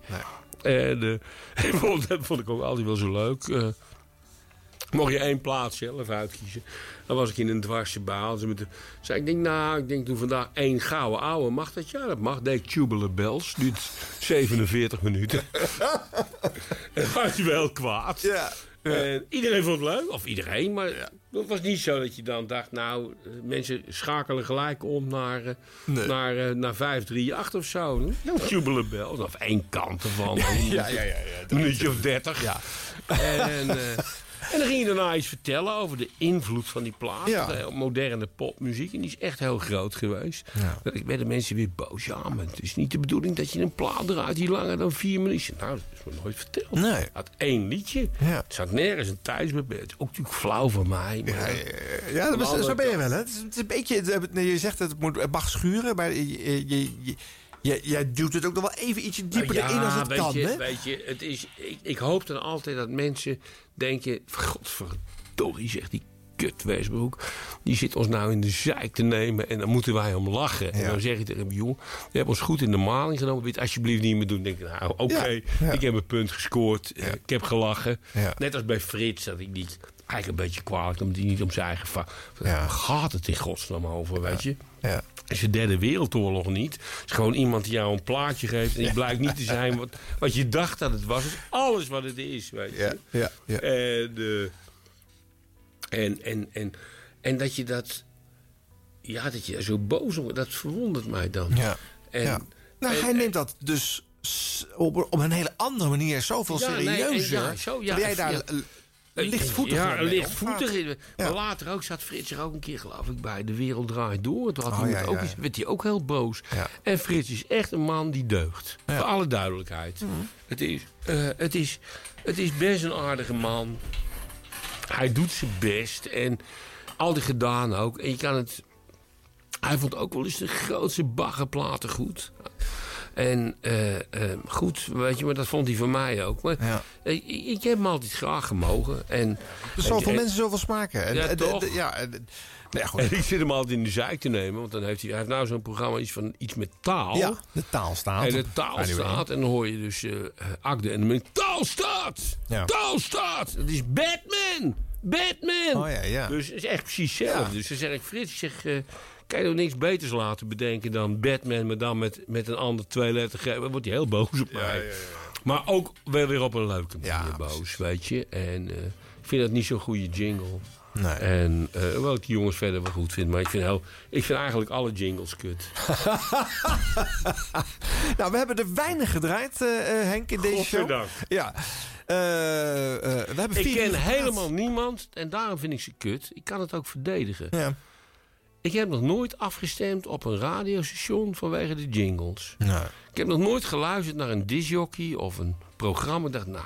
En vond- dat vond ik ook altijd wel zo leuk. eh, mocht je één plaats zelf uitkiezen. Dan was ik in een dwarse baal. Ze met de, zei ik, denk, nou, ik denk toen vandaag één gouden ouwe. Mag dat? Ja, dat mag. Deed Tubular Bells. Duurt 47 minuten. en dan was je wel kwaad. Ja. En iedereen vond het leuk. Of iedereen, maar het was niet zo dat je dan dacht... nou, eh, mensen schakelen gelijk om naar, eh, Nee. naar, eh, naar 538 of zo. Ja, Bells. Of één kant ervan. Ja, ja, ja, ja, Een minuutje of dertig. Ja. En, en dan ging je daarna iets vertellen over de invloed van die plaat. Ja. De moderne popmuziek. En die is echt heel groot geweest. Ja. Ik werden mensen weer boos. Ja, maar het is niet de bedoeling dat je een plaat draait die langer dan vier minuten. Nou, dat is me nooit verteld. Nee. Had één liedje. Ja. Het zat nergens een tijdsbeperkt. Het is ook natuurlijk flauw van mij. Maar, Ja, ja, dat de is, zo ben je wel, hè? Het is, het is een beetje, je zegt dat het, moet, het mag schuren, maar je, je, je, je- jij- jij duwt het ook nog wel even ietsje dieper Nou ja, erin als het weet kan, je, hè? Weet je, het is, ik, ik hoop dan altijd dat mensen denken... Godverdorie, zegt die kut Westbroek. Die zit ons nou in de zijk te nemen en dan moeten wij om lachen. En dan zeg ik tegen hem, joh, je hebt ons goed in de maling genomen. Wil je het alsjeblieft niet meer doen? Dan denk ik, nou, oké, Ja, ja. ik heb een punt gescoord. eh, Ik heb gelachen. Net als bij Frits, dat ik die eigenlijk een beetje kwalijk... omdat hij niet om zijn eigen. Waar gaat het in godsnaam over, weet je? Ja. Is de derde wereldoorlog niet. Het is gewoon iemand die jou een plaatje geeft... en die blijkt niet te zijn wat, wat je dacht dat het was. Het is alles wat het is, weet je. Ja, ja, ja. En, eh, en, en, en, en dat je dat... Ja, dat je zo boos om... Dat verwondert mij dan. Ja. En, ja. Nou, en- hij neemt dat dus op, op een hele andere manier zoveel nee, serieuzer. ja, zo, jij daar lichtvoetig. Ja, lichtvoetig. omgaat. Maar later ook zat Frits er ook een keer, geloof ik, bij De Wereld Draait Door. Toen had Oh, hij ja, ook ja, eens- ja. werd hij ook heel boos. Ja. En Frits is echt een man die deugt. Voor alle duidelijkheid. Het, is, eh, het, is, het is best een aardige man. Hij doet zijn best. En altijd gedaan ook. En je kan het... Hij vond ook wel eens de grootste baggerplaten goed. En eh, eh, goed, weet je, maar dat vond hij van mij ook. Maar eh, ik, ik heb hem altijd graag gemogen. En, Er zijn zoveel en- mensen zoveel smaken. En, Ja, en- toch? ja, en- nou ja, goed. En ik zit hem altijd in de zeik te nemen. Want dan heeft hij, hij heeft nou zo'n programma iets, van, iets met taal. Ja, de taal staat. En de op taal Radio één. staat. En dan hoor je dus eh eh, Akde. En dan ben ik, taal staat! Ja. Taal staat! Het is Batman! Batman! Oh ja, ja. Dus het is echt precies hetzelfde. Dus dan zeg ik, Frits, zeg... eh, kan je nog niks beters laten bedenken dan Batman... maar dan met, met een ander twee letter Dan wordt hij heel boos op mij. Maar ook wel weer op een leuke manier boos, weet je. En eh, ik vind dat niet zo'n goede jingle. Nee. En eh wel ik die jongens verder wel goed vind. Maar ik vind, heel, ik vind eigenlijk alle jingles kut. nou, we hebben er weinig gedraaid, eh, eh, Henk, in deze show. Ja. Eh, eh, we hebben Ik ken helemaal niemand en daarom vind ik ze kut. Ik kan het ook verdedigen. Ja. Ik heb nog nooit afgestemd op een radiostation vanwege de jingles. Nee. Ik heb nog nooit geluisterd naar een disjockey of een programma. Ik dacht, nou,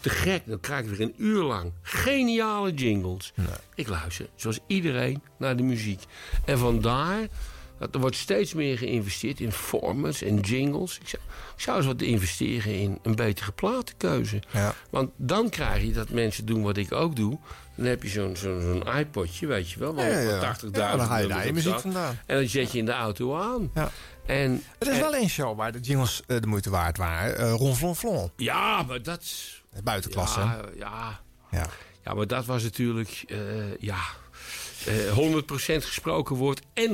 te gek. Dan krijg ik weer een uur lang geniale jingles. Ik luister, zoals iedereen, naar de muziek. En vandaar er wordt steeds meer geïnvesteerd in formats en jingles. Ik zou, ik zou eens wat investeren in een betere platenkeuze. Ja. Want dan krijg je dat mensen doen wat ik ook doe. Dan heb je zo'n zo'n zo'n iPodje, weet je wel. waar Ja, ja, ja. 80.000 Ja, dan haal je daar je muziek vandaan. En dan zet je in de auto aan. Ja. En, Er is en- wel één show waar de jingles eh, de moeite waard waren. Eh Ron Flon Flon. Ja, maar dat... is- Buitenklasse. ja. Ja. ja, maar dat was natuurlijk... eh, ja, eh 100% gesproken woord en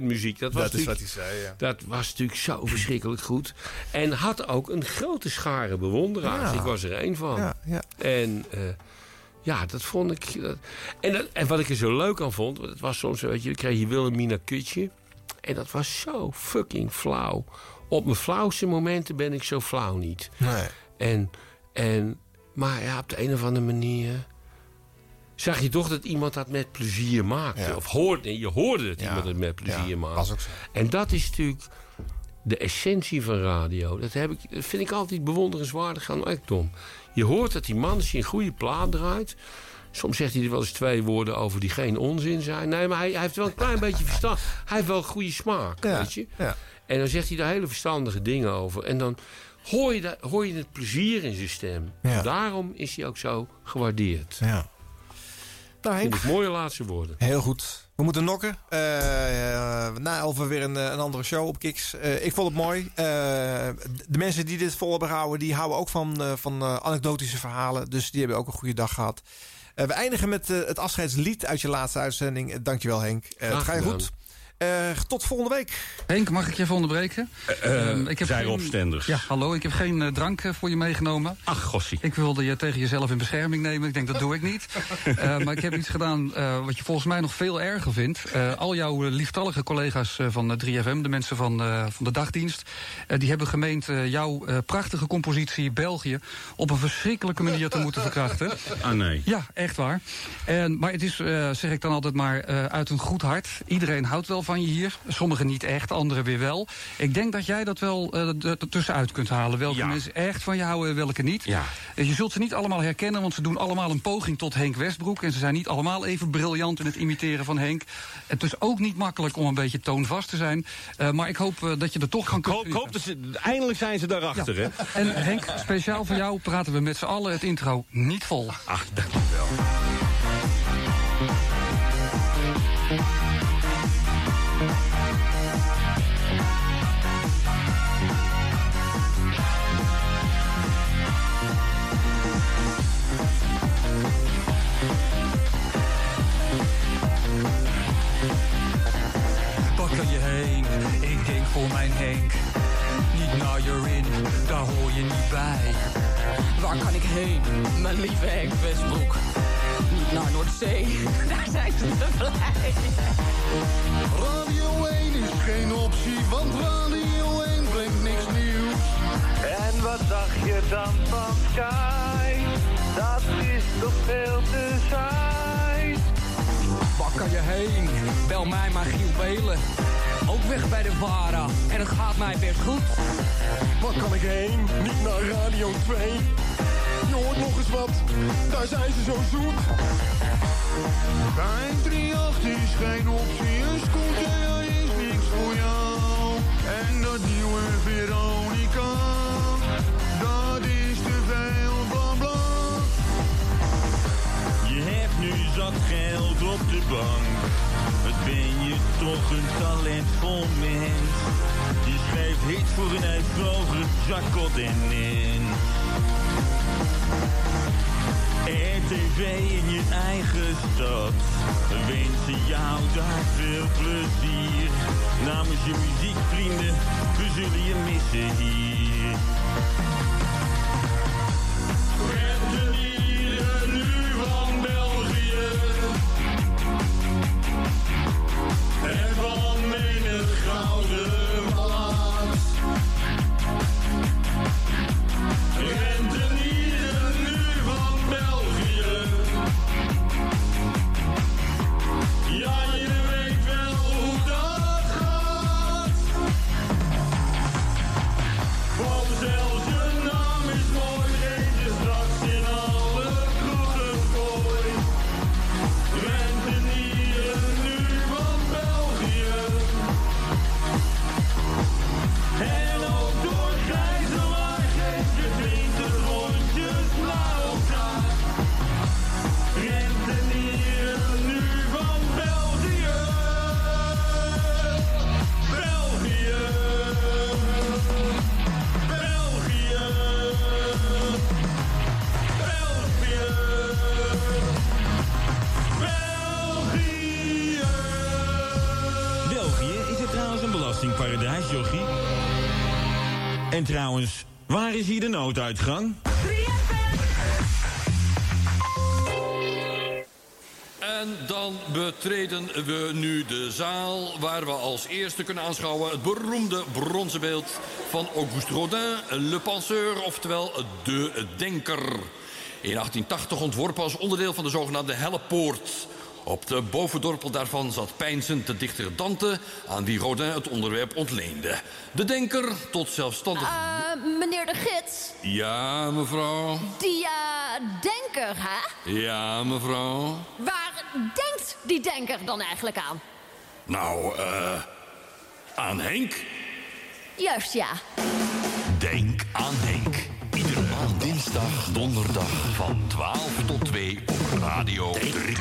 100% muziek. Dat, was Dat is wat hij zei, ja. Dat was natuurlijk zo verschrikkelijk goed. En had ook een grote schare bewonderaars. Ja. Ik was er één van. Ja, ja. En eh, ja, dat vond ik... Dat, en, dat- en wat ik er zo leuk aan vond... het was soms, weet je, kreeg je Wilhelmina Kutje. En dat was zo fucking flauw. Op mijn flauwste momenten ben ik zo flauw niet. Nee. En, en, maar ja, op de een of andere manier... zag je toch dat iemand dat met plezier maakte. Ja. Of hoorde, je hoorde dat Ja. iemand het met plezier Ja, maakte. En dat is natuurlijk de essentie van radio. Dat, heb ik, dat vind ik altijd bewonderenswaardig aan Ekdom. Je hoort dat die man, als hij een goede plaat draait... Soms zegt hij er wel eens twee woorden over die geen onzin zijn. Nee, maar hij, hij heeft wel een klein beetje verstand. Hij heeft wel goede smaak, weet je. En dan zegt hij daar hele verstandige dingen over. En dan hoor je, hoor je het plezier in zijn stem. Daarom is hij ook zo gewaardeerd. Ja. Nou, Henk. Vind ik mooie laatste woorden. Heel goed. We moeten nokken. Eh, eh, na elf weer een, eh, een andere show op Kiks. Eh, ik vond het mooi. Eh, de mensen die dit vol hebben gehouden... die houden ook van, eh, van anekdotische verhalen. Dus die hebben ook een goede dag gehad. Eh, we eindigen met het afscheidslied uit je laatste uitzending. Dankjewel Henk. Eh, het Graag ga je gedaan. goed. Eh, tot volgende week. Henk, mag ik je even onderbreken? eh, Ehm, ik heb zij geen- Rob Stenders. Ja, hallo. Ik heb geen drank voor je meegenomen. Ach, gossie. Ik wilde je tegen jezelf in bescherming nemen. Ik denk, dat doe ik niet. Eh, maar ik heb iets gedaan eh, wat je volgens mij nog veel erger vindt. Eh, al jouw lieftallige collega's eh, van eh, 3FM, de mensen van, eh, van de dagdienst... eh, die hebben gemeend jouw eh, prachtige compositie België... op een verschrikkelijke manier te moeten verkrachten. Ah, nee. Ja, echt waar. En, maar het is, eh, zeg ik dan altijd maar, eh, uit een goed hart. Iedereen houdt wel van je hier. Sommigen niet echt, anderen weer wel. Ik denk dat jij dat wel eh, er tussenuit kunt halen. Welke Ja. mensen echt van je houden en welke niet. Ja. Eh, Je zult ze niet allemaal herkennen, want ze doen allemaal een poging tot Henk Westbroek. En ze zijn niet allemaal even briljant in het imiteren van Henk. Het is ook niet makkelijk om een beetje toonvast te zijn. Eh, maar ik hoop eh, dat je er toch van kunt Ik hoop dat ze, eindelijk zijn ze daarachter, hè? En Henk, speciaal voor jou praten we met z'n allen het intro niet vol. Ach, dankjewel. Voor mijn Henk. Niet naar Jorin, daar hoor je niet bij. Waar kan ik heen, mijn lieve Henk Westbroek? Niet naar Noordzee, daar zijn ze te blij. Radio 1 is geen optie, want Radio 1 brengt niks nieuws. En wat dacht je dan van Sky? dat is toch veel te saai. Waar kan je heen? Bel mij maar Giel Belen. Ook weg bij de VARA. En het gaat mij best goed. Waar kan ik heen? Niet naar Radio 2. Je hoort nog eens wat, daar zijn ze zo zoet. Bij 38 is geen optie, een scooter is niks voor jou. En dat nieuwe Veronica, zat geld op de bank. Wat ben je toch een talentvol mens. Je schreef hits voor een uitvlogen Jacot en in. RTV in je eigen stad. We wensen jou daar veel plezier. Namens je muziekvrienden, we zullen je missen hier. En trouwens, waar is hier de nooduitgang? En dan betreden we nu de zaal waar we als eerste kunnen aanschouwen het beroemde bronzen beeld van Auguste Rodin, Le Penseur, oftewel de Denker. In 1880 ontworpen als onderdeel van de zogenaamde Hellepoort. Op de bovendorpel daarvan zat peinzend de dichter Dante, aan wie Rodin het onderwerp ontleende. De Denker, tot zelfstandig... Eh, meneer de gids, Ja, mevrouw. die eh, denker, hè? Ja, mevrouw. Waar denkt die denker dan eigenlijk aan? Nou, eh... aan Henk. Juist, ja. Denk aan Henk. Iedere maand dinsdag, donderdag van 12 tot 2 op Radio 3.